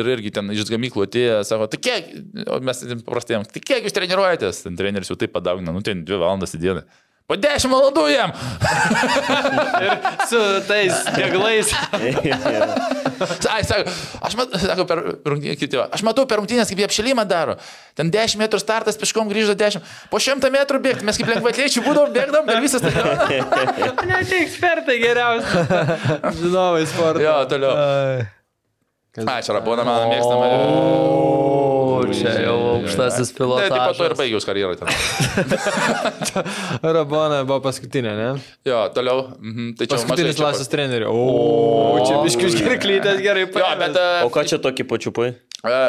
ir irgi ten iš gamyklų atėjo, sako, tai kiek, o mes paprastėjom, tai kiek jūs treniruojatės? Ten treneris jau taip padaugina, nu ten dvi valandas į dieną. Po dešimt valandų jam. Su tais deglais. Ai, sako, aš matau, sako, per rungtynės, kiti, aš matau per rungtynės, kaip jie apšilimą daro. Ten 10 metrų startas, pieškom grįžta 10. Po 100 metrų bėgti, mes kaip lengvatliečiai būdom, bėgdom per visą stadioną. Ne, tai ekspertai geriausi. Žinovai sporto. Jo, toliau. Ai, čia Rabona mano mėgstama. O, čia jau aukštasis Ne, taip pat to ir pilotas. baigiau karjerą ten. Rabona buvo paskutinė, ne? Jo, toliau. Mhm, tai čia Paskutinis klasės trenerių. O, čia biškius gerklytės gerai Jo, bet e, O ką čia tokį pačiupai? e,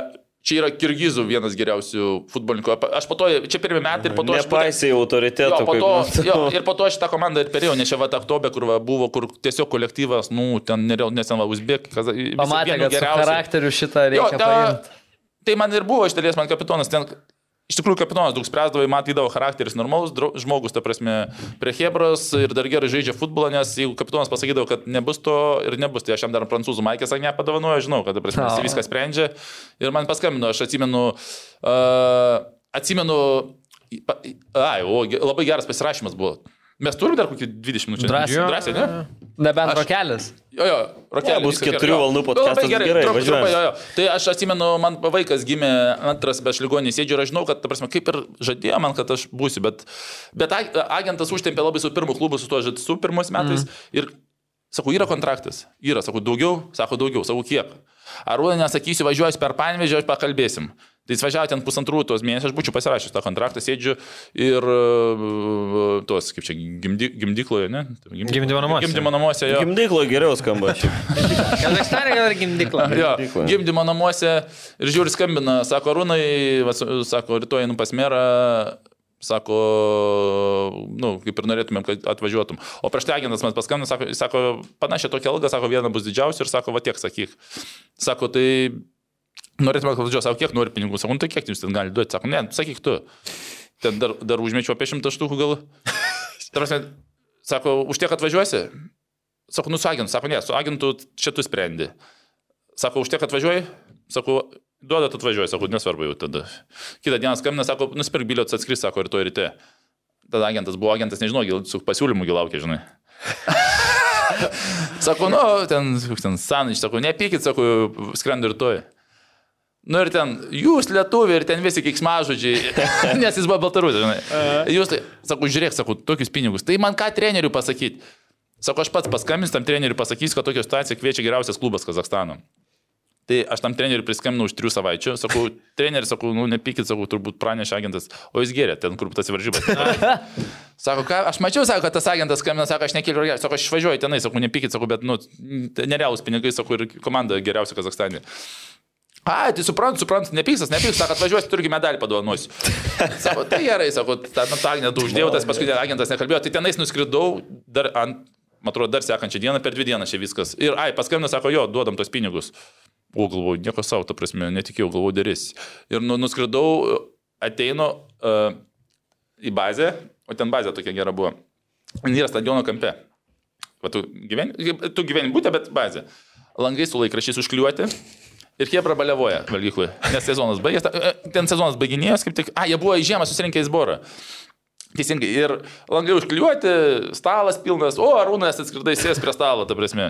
čia yra Kirgizų vienas geriausių futbolininkų. Aš po to, čia pirmie metai ir po to aš... Nepaisai autoritetų. Jo, po kaip to, jo, ir po to šitą komandą ir perėjau, nes čia va ta Aktobė, kur va, buvo, kur tiesiog kolektyvas, nu, ten nereal, nes ten va Uzbek, kaza, visi Pamatė, kad geriausių. charakteriu šitą Jo, reikia ta, paimti. Tai man ir buvo iš dalies man kapitonas. Ten, iš tikrųjų, kapitonas daug spręsdavo, matydavo charakteris normalus žmogus, ta prasme, prie Hebros ir dar gerai žaidžia futbolą, nes jeigu kapitonas pasakydavo, kad nebus to ir nebus, tai aš jam dar prancūzų maikės ane padovanoju, žinau, kad ta prasme, jis viską sprendžia. Ir man paskambino, aš atsimenu, uh, atsimenu, ai, o, labai geras pasirašymas buvo. Mes turime dar kokį 20 minučių. Drąsiai. Drąsiai, ne? Nebent Aš- rokelis. Jo, jo, rokelį. Ne, bus keturių valandų Nu, podcastas, labai gerai, gerai, trup- trumpai, jo, jo. Tai aš atsimenu, man vaikas gimė antras be šligonį sėdžiu ir aš žinau, kad, ta prasme, kaip ir žadėjo man, kad aš būsiu, bet, bet ag- agentas užtempė labai su pirmu klubu, su tuo žad- su pirmos metais. Mm. Ir sakau, yra kontraktas. Yra, sakau, daugiau, sako, daugiau, sakau, kiek. Arūnai nesakysiu, važiuoju per Panvežį, aš pakalbėsim. Tai jis važiavo ten pusantrų tos mėnesių, aš būčiau pasirašęs tą kontraktą, sėdžiu ir uh, tuos, kaip čia, gimdy, gimdykloje, ne? Gimdymo namuose. Gimdymo namuose, jo. Gimdyklo geriau skamba. Kazakstane gal ir gimdykla. Jo, gimdymo namuose ir žiūri skambina, sako, Rūnai, sako, rytoj einu pas merą, sako, nu, kaip ir norėtumėm, kad atvažiuotum. O prieš agentas man paskambino, sako, sako, panašią tokią algą, sako, viena bus didžiausia ir sako, va tiek sakyk. Sako, tai norėtume, važiuoju, sako, kiek nori pinigų, sako, nu, tai kiek jūs ten gali duoti, sako, ne, sakyk tu. ten dar, dar užmečiau apie šimtą štukų gal. Ta prasme, sako, už tiek atvažiuosi? Sako, nu su agentu, sako, ne, su agentu čia tu sprendi. Sako, už tiek atvažiuoji? Sako, duodat atvažiuoji, sako, nesvarbu jau tada. Kitą dieną skambina, sako, nusipirk bilietus atskris, sako, rytoj ryte. Tada agentas buvo agentas, nežinau, gal su pasiūlymu gil laukia, žinai. sako, nu, ten, ten sanič, sako, nepykit, sako, skrendu rytoj. Nu ir ten, jūs lietuviai ir ten visi kiksmažodžiai, nes jis buvo baltarusas, žinai. Jūs, sako, žiūrėk, sako, tokius pinigus. Tai man ką treneriui pasakyti? Sako, aš pats paskambins tam treneriui pasakys, kad tokia situacija kviečia geriausias klubas Kazakstano. Tai aš tam treneriui priskambinau už trijų savaičių, sakau, treneris, sakau, nu nepykit, sakau, turbūt pranešė agentas, o jis gėrė ten, kur tas varžybas. sako, ką, aš mačiau, sako, kad tas agentas skambina, sako, aš nekeliu, sako, aš išvažiuoju tenai, sakau, nepykit, sakau, bet, nu, nerealūs pinigai, sakau, ir komanda geriausia Kazakstane. A, tai suprantu, suprantu, nepyksas, nepyksas, sako, atvažiuosi, turgi medalį padovanosiu. Sako, tai gerai, sako, tą Natalinę tu uždėjau, tas paskui agentas nekalbėjo, tai tenais nuskridau dar ant, man atrodo, dar sekančią dieną, per dvi dienas čia viskas. Ir, ai, paskambino, sako, jo, duodam tos pinigus. O galvoju, nieko savo, ta prasme, netikėjau, galvoju, darys. Ir nu, nuskridau, ateinu uh, į bazę, o ten bazė tokia gera buvo. Jis yra stadiono kampe. Va, tu gyveni, tu gyveni būtent, bet bazė. Langai su laikrašiais užkliuoti. Ir jie prabalevoja valgyklui, nes sezonas baigėsi. Ten sezonas baiginėjęs, kaip tik. A, jie buvo į žiemą susirinkę į zborą. Teisingai. Ir langai užkliuoti, stalas pilnas, o Arūnas atskridai sės prie stalo, ta prasme.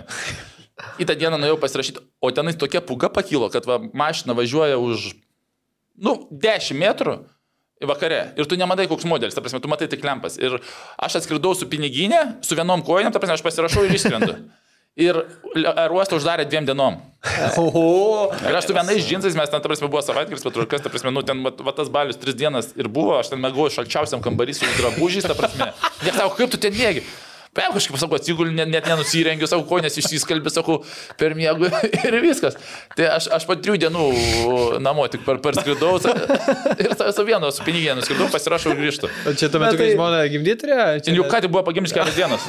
Į tą dieną nuėjau pasirašyti, o tenais tokia puga pakilo, kad va, mašina važiuoja už, nu, 10 metrų vakare. Ir tu nematai, koks modelis, ta prasme, tu matai tik lempas. Ir aš atskridau su piniginė, su vienom kojom, ta prasme, aš pasirašau ir išskrendu. Ir aerouostą uždarė dviem dienom. Oho. Ir aš su vienais džinsais, mes ten, ta prasme, buvo savaitgalis, patrulkas, ta prasme, nu, ten, va, va tas balius tris dienas ir buvo, aš ten mėgau šalčiausiam kambarį su drabužiais, ta prasme. Jie sako, kaip tu ten mėgi? Paim kažkaip, sakau, atsigulį, net, net nenusirengiu, sakau, ko nesisiskalbė, sakau, per miegų ir viskas. Tai aš, aš po trijų dienų namo tik per, perskridau ir su vienu, su pinigė nuskridau, pasirašau ir grįžtu. O čia tuo metu, kai tai- žmona gimdyti turėjo? Čia Ir jau ką tik buvo pagimęs kelias dienas.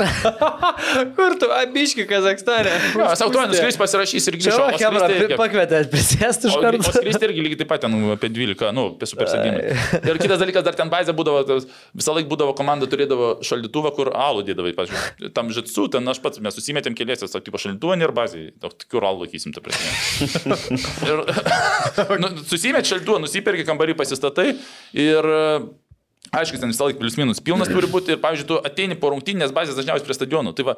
Kur tu, abiški Kazakstane? Aš sau tuo nuskris pasirašys ir Čia, va, O Hebra, skristi irgi- pakvietė prisėsti iš karto. skristi irgi lygiai taip pat ten apie 12, nu, apie supersedimą. Ir kitas dalykas, dar ten bazė būdavo, visą laiką būdavo komanda turėdavo šaldytuvą, kur alų dėdavai, pažiūrėjau. Tam žitsu, ten aš pats, mes susimetėm keliese, sakė, tipo šaldytuvą ir bazį. Tokių alų laikysim, ta prasme. ir nu, susimet šaldytuvą, nusipirki kambarį, pasistatai ir Aišku, ten visą laiką plius minus pilnas turi būti ir, pavyzdžiui, tu ateini po rungtynės bazės dažniausiai prie stadionų. Tai va,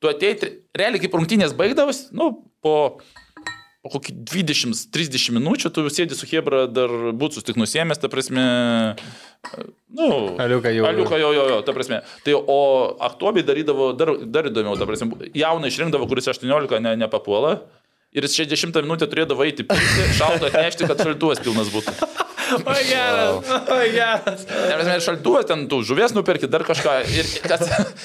tu ateini, realiai kaip rungtynės baigdavus, nu, po, po kokį 20-30 minučių tu sėdi su Hebra, dar būtus tik nusėmęs, ta prasme, nu, Aliuką jau. Aliuką jo, jo, jo, ta prasme. Tai o aktuobiai darydavo dar, dar įdomiau, ta prasme, jauną išrinkdavo, kuris 18 ne, nepapuola. Ir jis 60 minutę turėdavo eiti, šaltą atnešti, kad šaltuvas pilnas būtų. O geras, o geras. Ne, ir šaltuvas ten tų žuvies nupirkti, dar kažką. Ir, kad,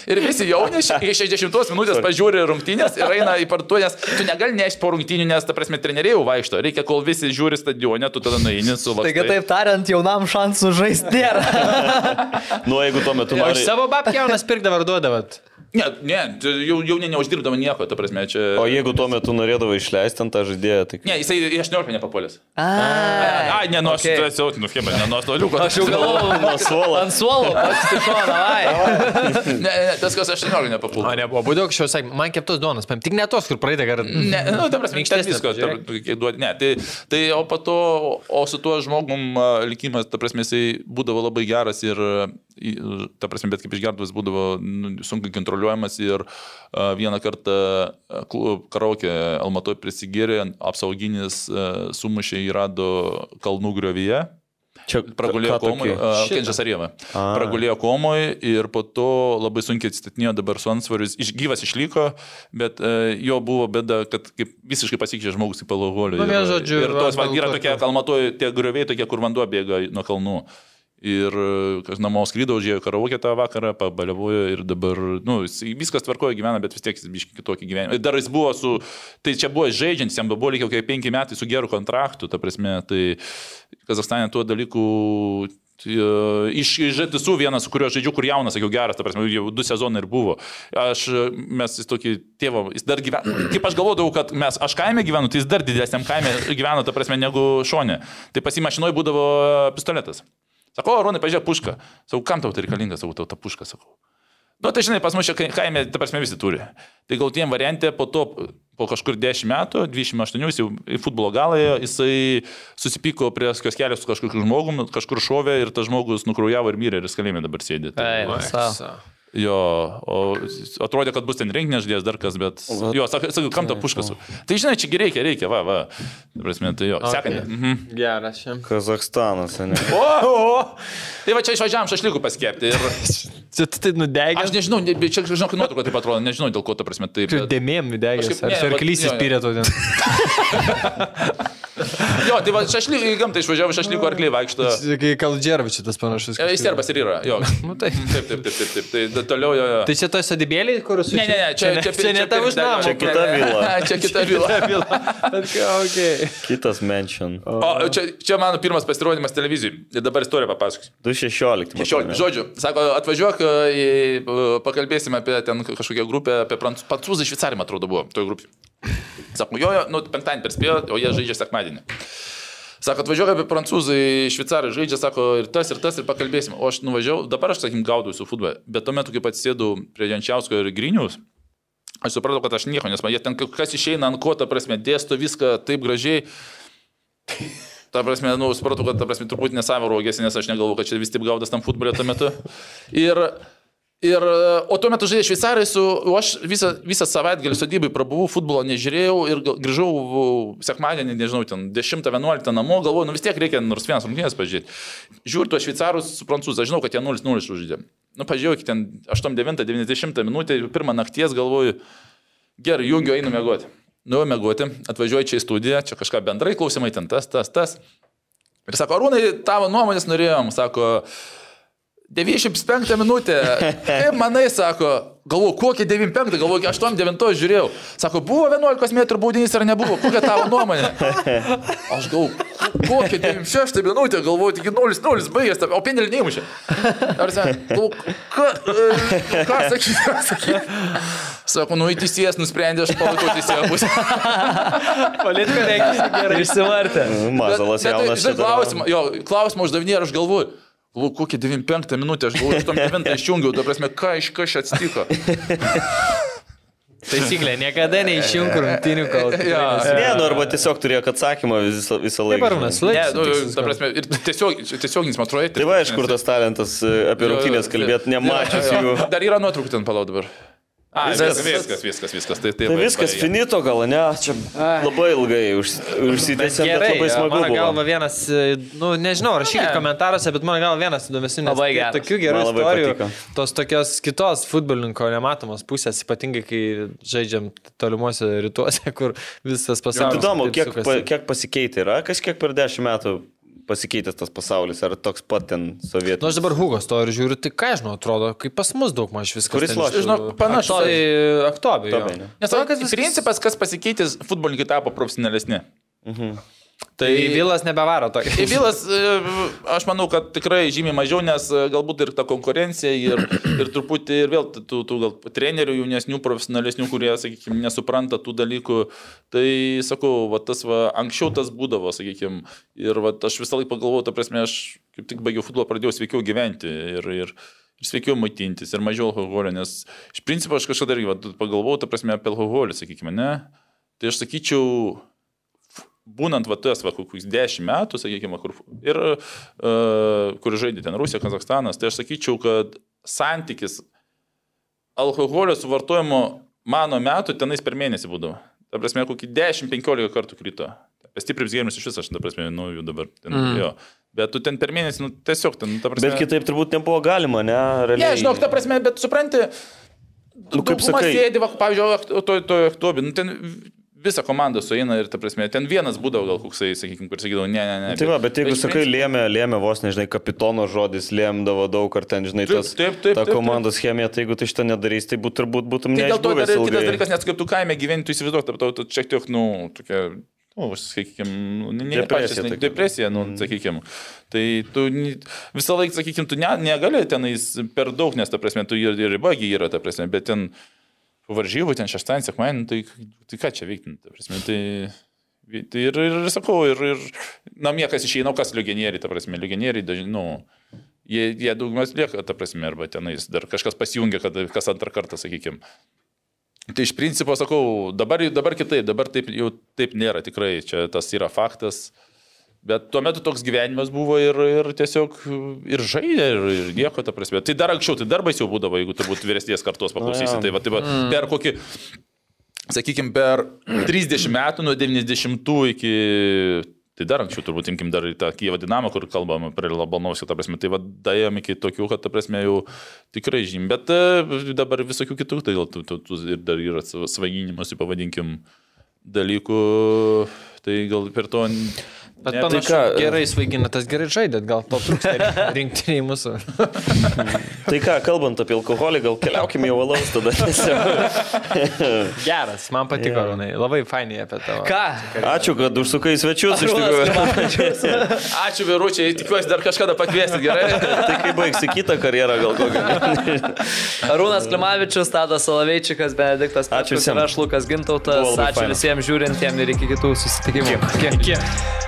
ir visi jauni iki 60 minutės pažiūri rungtynės ir eina į partuotę, nes tu negali nešti po rungtynių, nes, ta prasme, treneriai vaikšto. Reikia, kol visi žiūri stadione, tu tada nueini su Taigi, taip tariant, jaunam šansų žaisti nėra. Nu, jeigu tuo metu nori... savo babkę jaunas pirkdavo ar duodavot? Ne, ne, jau, jau ne, neuždirbdavo nieko, ta prasme, čia... O jeigu tuo metu norėdavo išleisti ant tą žaidėją, tai... Ne, jisai į 18 nepapuolęs. A, ne, nu, aš okay. esu, nu, Hebra, ne, nuo stoliuko. Aš jau galvoju, Nuo suolo. ant suolo, pats iš šono, ai. Ne, ne, tas, kas 18 nepapuolė. O ne, buvo būdų, anksčiau sakė, man keptos duonos, paim, tik ne tos, kur praeitą kartą. Ne, nu, ta prasme, ten Minkštesnė, visko, duodi. Ne, tai, tai o po to, o su tuo žmogum likimas, ta prasme, jisai būdavo labai geras ir, ta prasme, bet kaip išgerdavas būdavo nu, sunkiai kontroliuojamas ir a, vieną kartą klu- karaokė Almatoj prisigėrė, apsauginis a, sumušė į rado kalnų griovyje. Čia Pragulėjo komui, Kenčias Arieva. Pragulėjo komui ir po to labai sunkiai atsistatinėjo dabar su ansvarius. Iš, gyvas išliko, bet uh, jo buvo bėda, kad kaip visiškai pasikeitė žmogus į palagolį. Nu, vienu žodžiu, ir tos, va, yra tokie kalmatoje, tie grioviai tokie, kur vanduo bėga nuo kalnų. Ir e, kas namo skrydo, užėjo karaokė tą vakarą, pabaliavojo ir dabar, nu, viskas tvarkoja gyvena, bet vis tiek jis biški kitokį gyvenimą. Ir dar jis buvo su, tai čia buvo žaidžiantis, jam buvo lygiai kokie penki metai su geru kontraktu, ta prasme, tai Kazakstane tuo dalyku e, Iš iš žaidimų vienas, su kuriuo žaidžiu, kur jaunas, sakiau, geras, ta prasme, jau du sezonai ir buvo. Aš, e, mes jis tokį tėvą, jis dar gyvena, kaip aš galvodavau, kad mes, aš kaime gyvenu, tai jis dar didesniam kaime gyveno, ta prasme, negu šonė. Tai pasimašinoje būdavo pistoletas. Sakau, Arūnai, pažiūrėk, pušką. Sakau, kam tau tai reikalinga, sakau, tau ta puška, sakau. Nu, tai žinai, pas mus čia kai- kaime, ta prasme, visi turi. Tai gal tiem variantė po to, po kažkur 10 metų, 28, jis jau į futbolo galą, jisai susipyko prie kioskelio su kažkokiu žmogum, kažkur šovė ir tas žmogus nukraujavo ir mirė ir jis kalėjime dabar sėdi. Tai, sau. Jo, o atrodė, kad bus ten renginės žodės dar kas, bet... Jo, sakai, sakai kam ta puškas? Tai žinai, čia reikia, reikia, va, va. Prasme, tai jo. Sekantį. Mhm. Geras šiam. Kazakstanas, ne? O, o. Tai va čia išvažiavam šašlikų paskėpti. Ir Čia tai nudegęs. aš nežinau, ne, čia žinok, nuotrauka taip atrodo, nežinau dėl ko ta prasme taip. Bet- dėmėm nudegęs. Kažkaip Ar vat- arklys įspyrė to ten? Jo, tai va šašlikų į gamtą išvažiavau, šašlikų arkliai vaikšto. Kai Kaldžervičius tas panašus. E, Jis serbas ir yra, jo. Nu, tai. Taip, taip, taip, taip, taip. Tai toliau jo. jo. Tai čia to sodybėlį, kur su... Ne, ne, ne, čia, čia, čia ne tavo namo. Čia kita vila. Čia kita vila. Okay. Kitas mention. O čia, čia mano pirmas pasirodymas televizijai. Ir dabar istoriją papasakosiu. 216. 16. Žodžiu, sako, atvažiuok, į, pakalbėsime apie ten kažkokią grupę, apie prancūzų, prancūzai šveicarimą atrodo buvo, toje grupėje. Sako, jo, jo, nu, penktadienį perspėjo, o jie žaidžia sekmadienį. Sako, atvažiuok apie prancūzai, šveicarai žaidžia, sako, ir tas, ir tas, ir pakalbėsime. O aš nuvažiavau, dabar aš, sakykim, gaudau su futbolu, bet tuo metu, kai atsėdau prie Jančiausko ir Grinius, aš supratau, kad aš nieko, nes man jie ten kas išeina ant ko, ta prasme, dėsto viską taip gražiai. Ta prasme, nu, supratau, kad, ta prasme, truputį nesavo rogėsi, nes aš negalvoju, kad čia vis taip gaudas tam futbolė tuo metu. Ir, ir, o tuo metu žaidė šveicarai su, o aš visą, visą savaitgalį sodybai prabuvau, futbolo nežiūrėjau ir grįžau sekmadienį, nežinau, ten 10-11 namo, galvoju, nu vis tiek reikia nors vienas rungtynės pažiūrėti. Žiūriu tuos šveicarus su prancūzais, žinau, kad jie 0-0 žaidė. Nu, pažiūrėjau, ten 8-9-90 minutę, pirmą nakties galvoju, gerai, jungiu, einu mėgoti. Nu, mėgoti, atvažiuoju čia į studiją, čia kažką bendrai klausimai, ten tas, tas, tas. Ir sako, Arūnai, tavo nuomonės norėjom, sako, 95 minutė. Kaip manai, sako, galvoju, kokie 95, galvoju, 8-9 žiūrėjau. Sako, buvo 11 m baudinys ar nebuvo, kokia tavo nuomonė? Aš galvoju, kokie 96 minutė, galvoju, tik 0-0 baigęs, o penelį neįmušė. Ar ką, e, ką sakyti, ką sakyti? Sako, nu, teisėjas nusprendė, aš palaikau teisėjo pusę. Politika reikia gerai. Išsivartė. Mazalas Bet, jaunas. klausimą, jo, klausimą uždavinė ir aš galvoju. Galvoju, kokie 95 minutė, aš galvoju, 89 išjungiau, ta prasme, ką iš kas čia atsitiko. Taisyklė, niekada neišjunk rungtinių kol. Jo. Ne, nu arba tiesiog turėjo atsakymą visą, visą Taip, laiką. Arūnas, žinai. Ne, laikas. nu, ta prasme, ir tiesiog, tiesioginis, man atrodo, Tai va, iš kur tas talentas e, apie rungtynės kalbėti, nemačius jų. Dar yra nuotraukų ten palau dabar. A, Viskas. viskas, viskas, viskas. Tai, tai, Tai viskas baigė. finito gal, ne? Čia labai ilgai už- užsitęsė, bet Gerai, labai smagu mano galva vienas, nu nežinau, rašykit Ne. komentaruose, bet mano galva vienas įdomesnių, nes Labai tai geras. tokių gerų istorijų, patiko. tos tokios kitos futbolininko nematomos pusės, ypatingai kai žaidžiam tolimuose rytuose, kur visas pasaulis. Įdomu, kiek, pa, kiek pasikeitė yra, kažkiek per dešimt metų pasikeitęs tas pasaulis, ar toks pat ten sovietų. Nu, aš dabar Hugos to ir žiūriu, tai ką žinau, atrodo, kaip pas mus daug maž viskas. Kuris ten lošia? Tai aktobiai. Aktobiai, ne? Nes man, kad principas, kas pasikeitė, futbolininkai tapo profesionalesni. Tai Vilas nebevaro tokio. Vilas, e, aš manau, kad tikrai žymiai mažiau, nes e, galbūt ir ta konkurencija, ir, ir truputį, ir vėl tų, tų gal trenerių jaunesnių, profesionalesnių, kurie, sakykime, nesupranta tų dalykų. Tai, sakau, va, tas va, anksčiau tas būdavo, sakykime, ir va, aš visą laiką pagalvojau, ta prasme, aš kaip tik baigiau futbolą, pradėjau sveikiau gyventi ir, ir, ir sveikiau maitintis, ir mažiau alkoholio, nes iš principo aš kažkada irgi pagalvojau, ta prasme, apie alkoholį, sakykime, ne. Tai aš sakyčiau, būnant va tas, va, kokius 10 metų, sakykime, kur, ir uh, kur žaidė ten Rusija, Kazakstanas, tai aš sakyčiau, kad santykis alkoholio suvartojimo mano metų tenais per mėnesį būdavo. Ta prasme, kokį 10-15 kartų krito. Apie stiprius gėrimus iš viso, aš, ta prasme, nu, jų dabar. Ten, mm. jo. Bet tu ten per mėnesį, nu, tiesiog ten, ta prasme. Bet kitaip turbūt nebuvo galima, ne? Realiai. Ne, žinok, ta prasme, bet supranti, Nu, kaip sakai. sėdi, va, pavyzdžiui, to, to aktuobi, nu, ten visa komanda sueina ir, ta prasme, ten vienas būdavo gal koksai, sakykime, kur sakydavo, ne, ne, ne. Tai va, bet jeigu iš sakai, lėmė, lėmė vos, nežinai, kapitono žodis, lėmdavo daug, ar ten, žinai, tas, taip, taip, ta taip, komandos chemija, tai jeigu tu šitą nedarys, tai būt, turbūt būtum Tai dėl to dar kitas dalykas, nes kaip tu kaime gyveni, tu įsivaizduok, to, tu šiek tiek, nu, tokia, nu, sakykime, ne, ne Depresija tokia. depresija, nu, sakykime. Tai tu visą laiką, sakykime, tu ne, negali tenais per daug, nes, ta prasme, tu ir, ir ribagi yra, ta prasme, bet ten po varžybų, ten šeštadienį, sekmadienį, tai, tai ką čia veikti, ta prasme, tai Tai ir, ir, ir sakau, ir, ir namie kas išeina, kas legionieriai, ta prasme, legionieriai dažnai, nu, jie, jie daugumas lieka, ta prasme, arba tenais dar kažkas pasijungia, kad kas antrą kartą, sakykime. Tai iš principo sakau, dabar, dabar kitaip, dabar taip jau taip nėra, tikrai, čia tas yra faktas. Bet tuo metu toks gyvenimas buvo ir, ir tiesiog ir žaidė, ir, ir nieko, ta prasme. Tai dar anksčiau, tai dar baisiau būdavo, jeigu turbūt vyresnės kartos paklausysi. Tai va, tai va, per kokį, sakykime, per 30 metų nuo 90 iki... Tai dar anksčiau turbūt imkim dar į tą Kyivą dinamą, kur kalbame prie Labanovskio, ta prasme, tai vadajam iki tokių, kad, ta prasme, jau tikrai žym, bet e, dabar visokių kitų, tai tu, tu ir dar yra svaginimas, pavadinkim, dalykų, tai gal per to... Bet Ne, panašu, tai ką, gerai svaigina, tas gerai žaidėt, gal to trūksta rinktiniai mūsų. Tai ką, kalbant apie alkoholį, gal keliaukime jau valaus tada. Geras, man patiko, Rūnai, labai fainiai apie tavo. Ką? Ačiū, kad užsukai į svečius iš tikrųjų. Ačiū, vyručiai, tikiuosi dar kažkada pakviesti, gerai? Tai kai baigsi kitą karjerą gal kokią. Arūnas Klimavičius, Tadas Salaveičikas, Benediktas Petkus ir aš Lukas Gintautas. Ačiū faina. visiems žiūrintiems ir iki kitų susitikimų. Kiek? Kiek?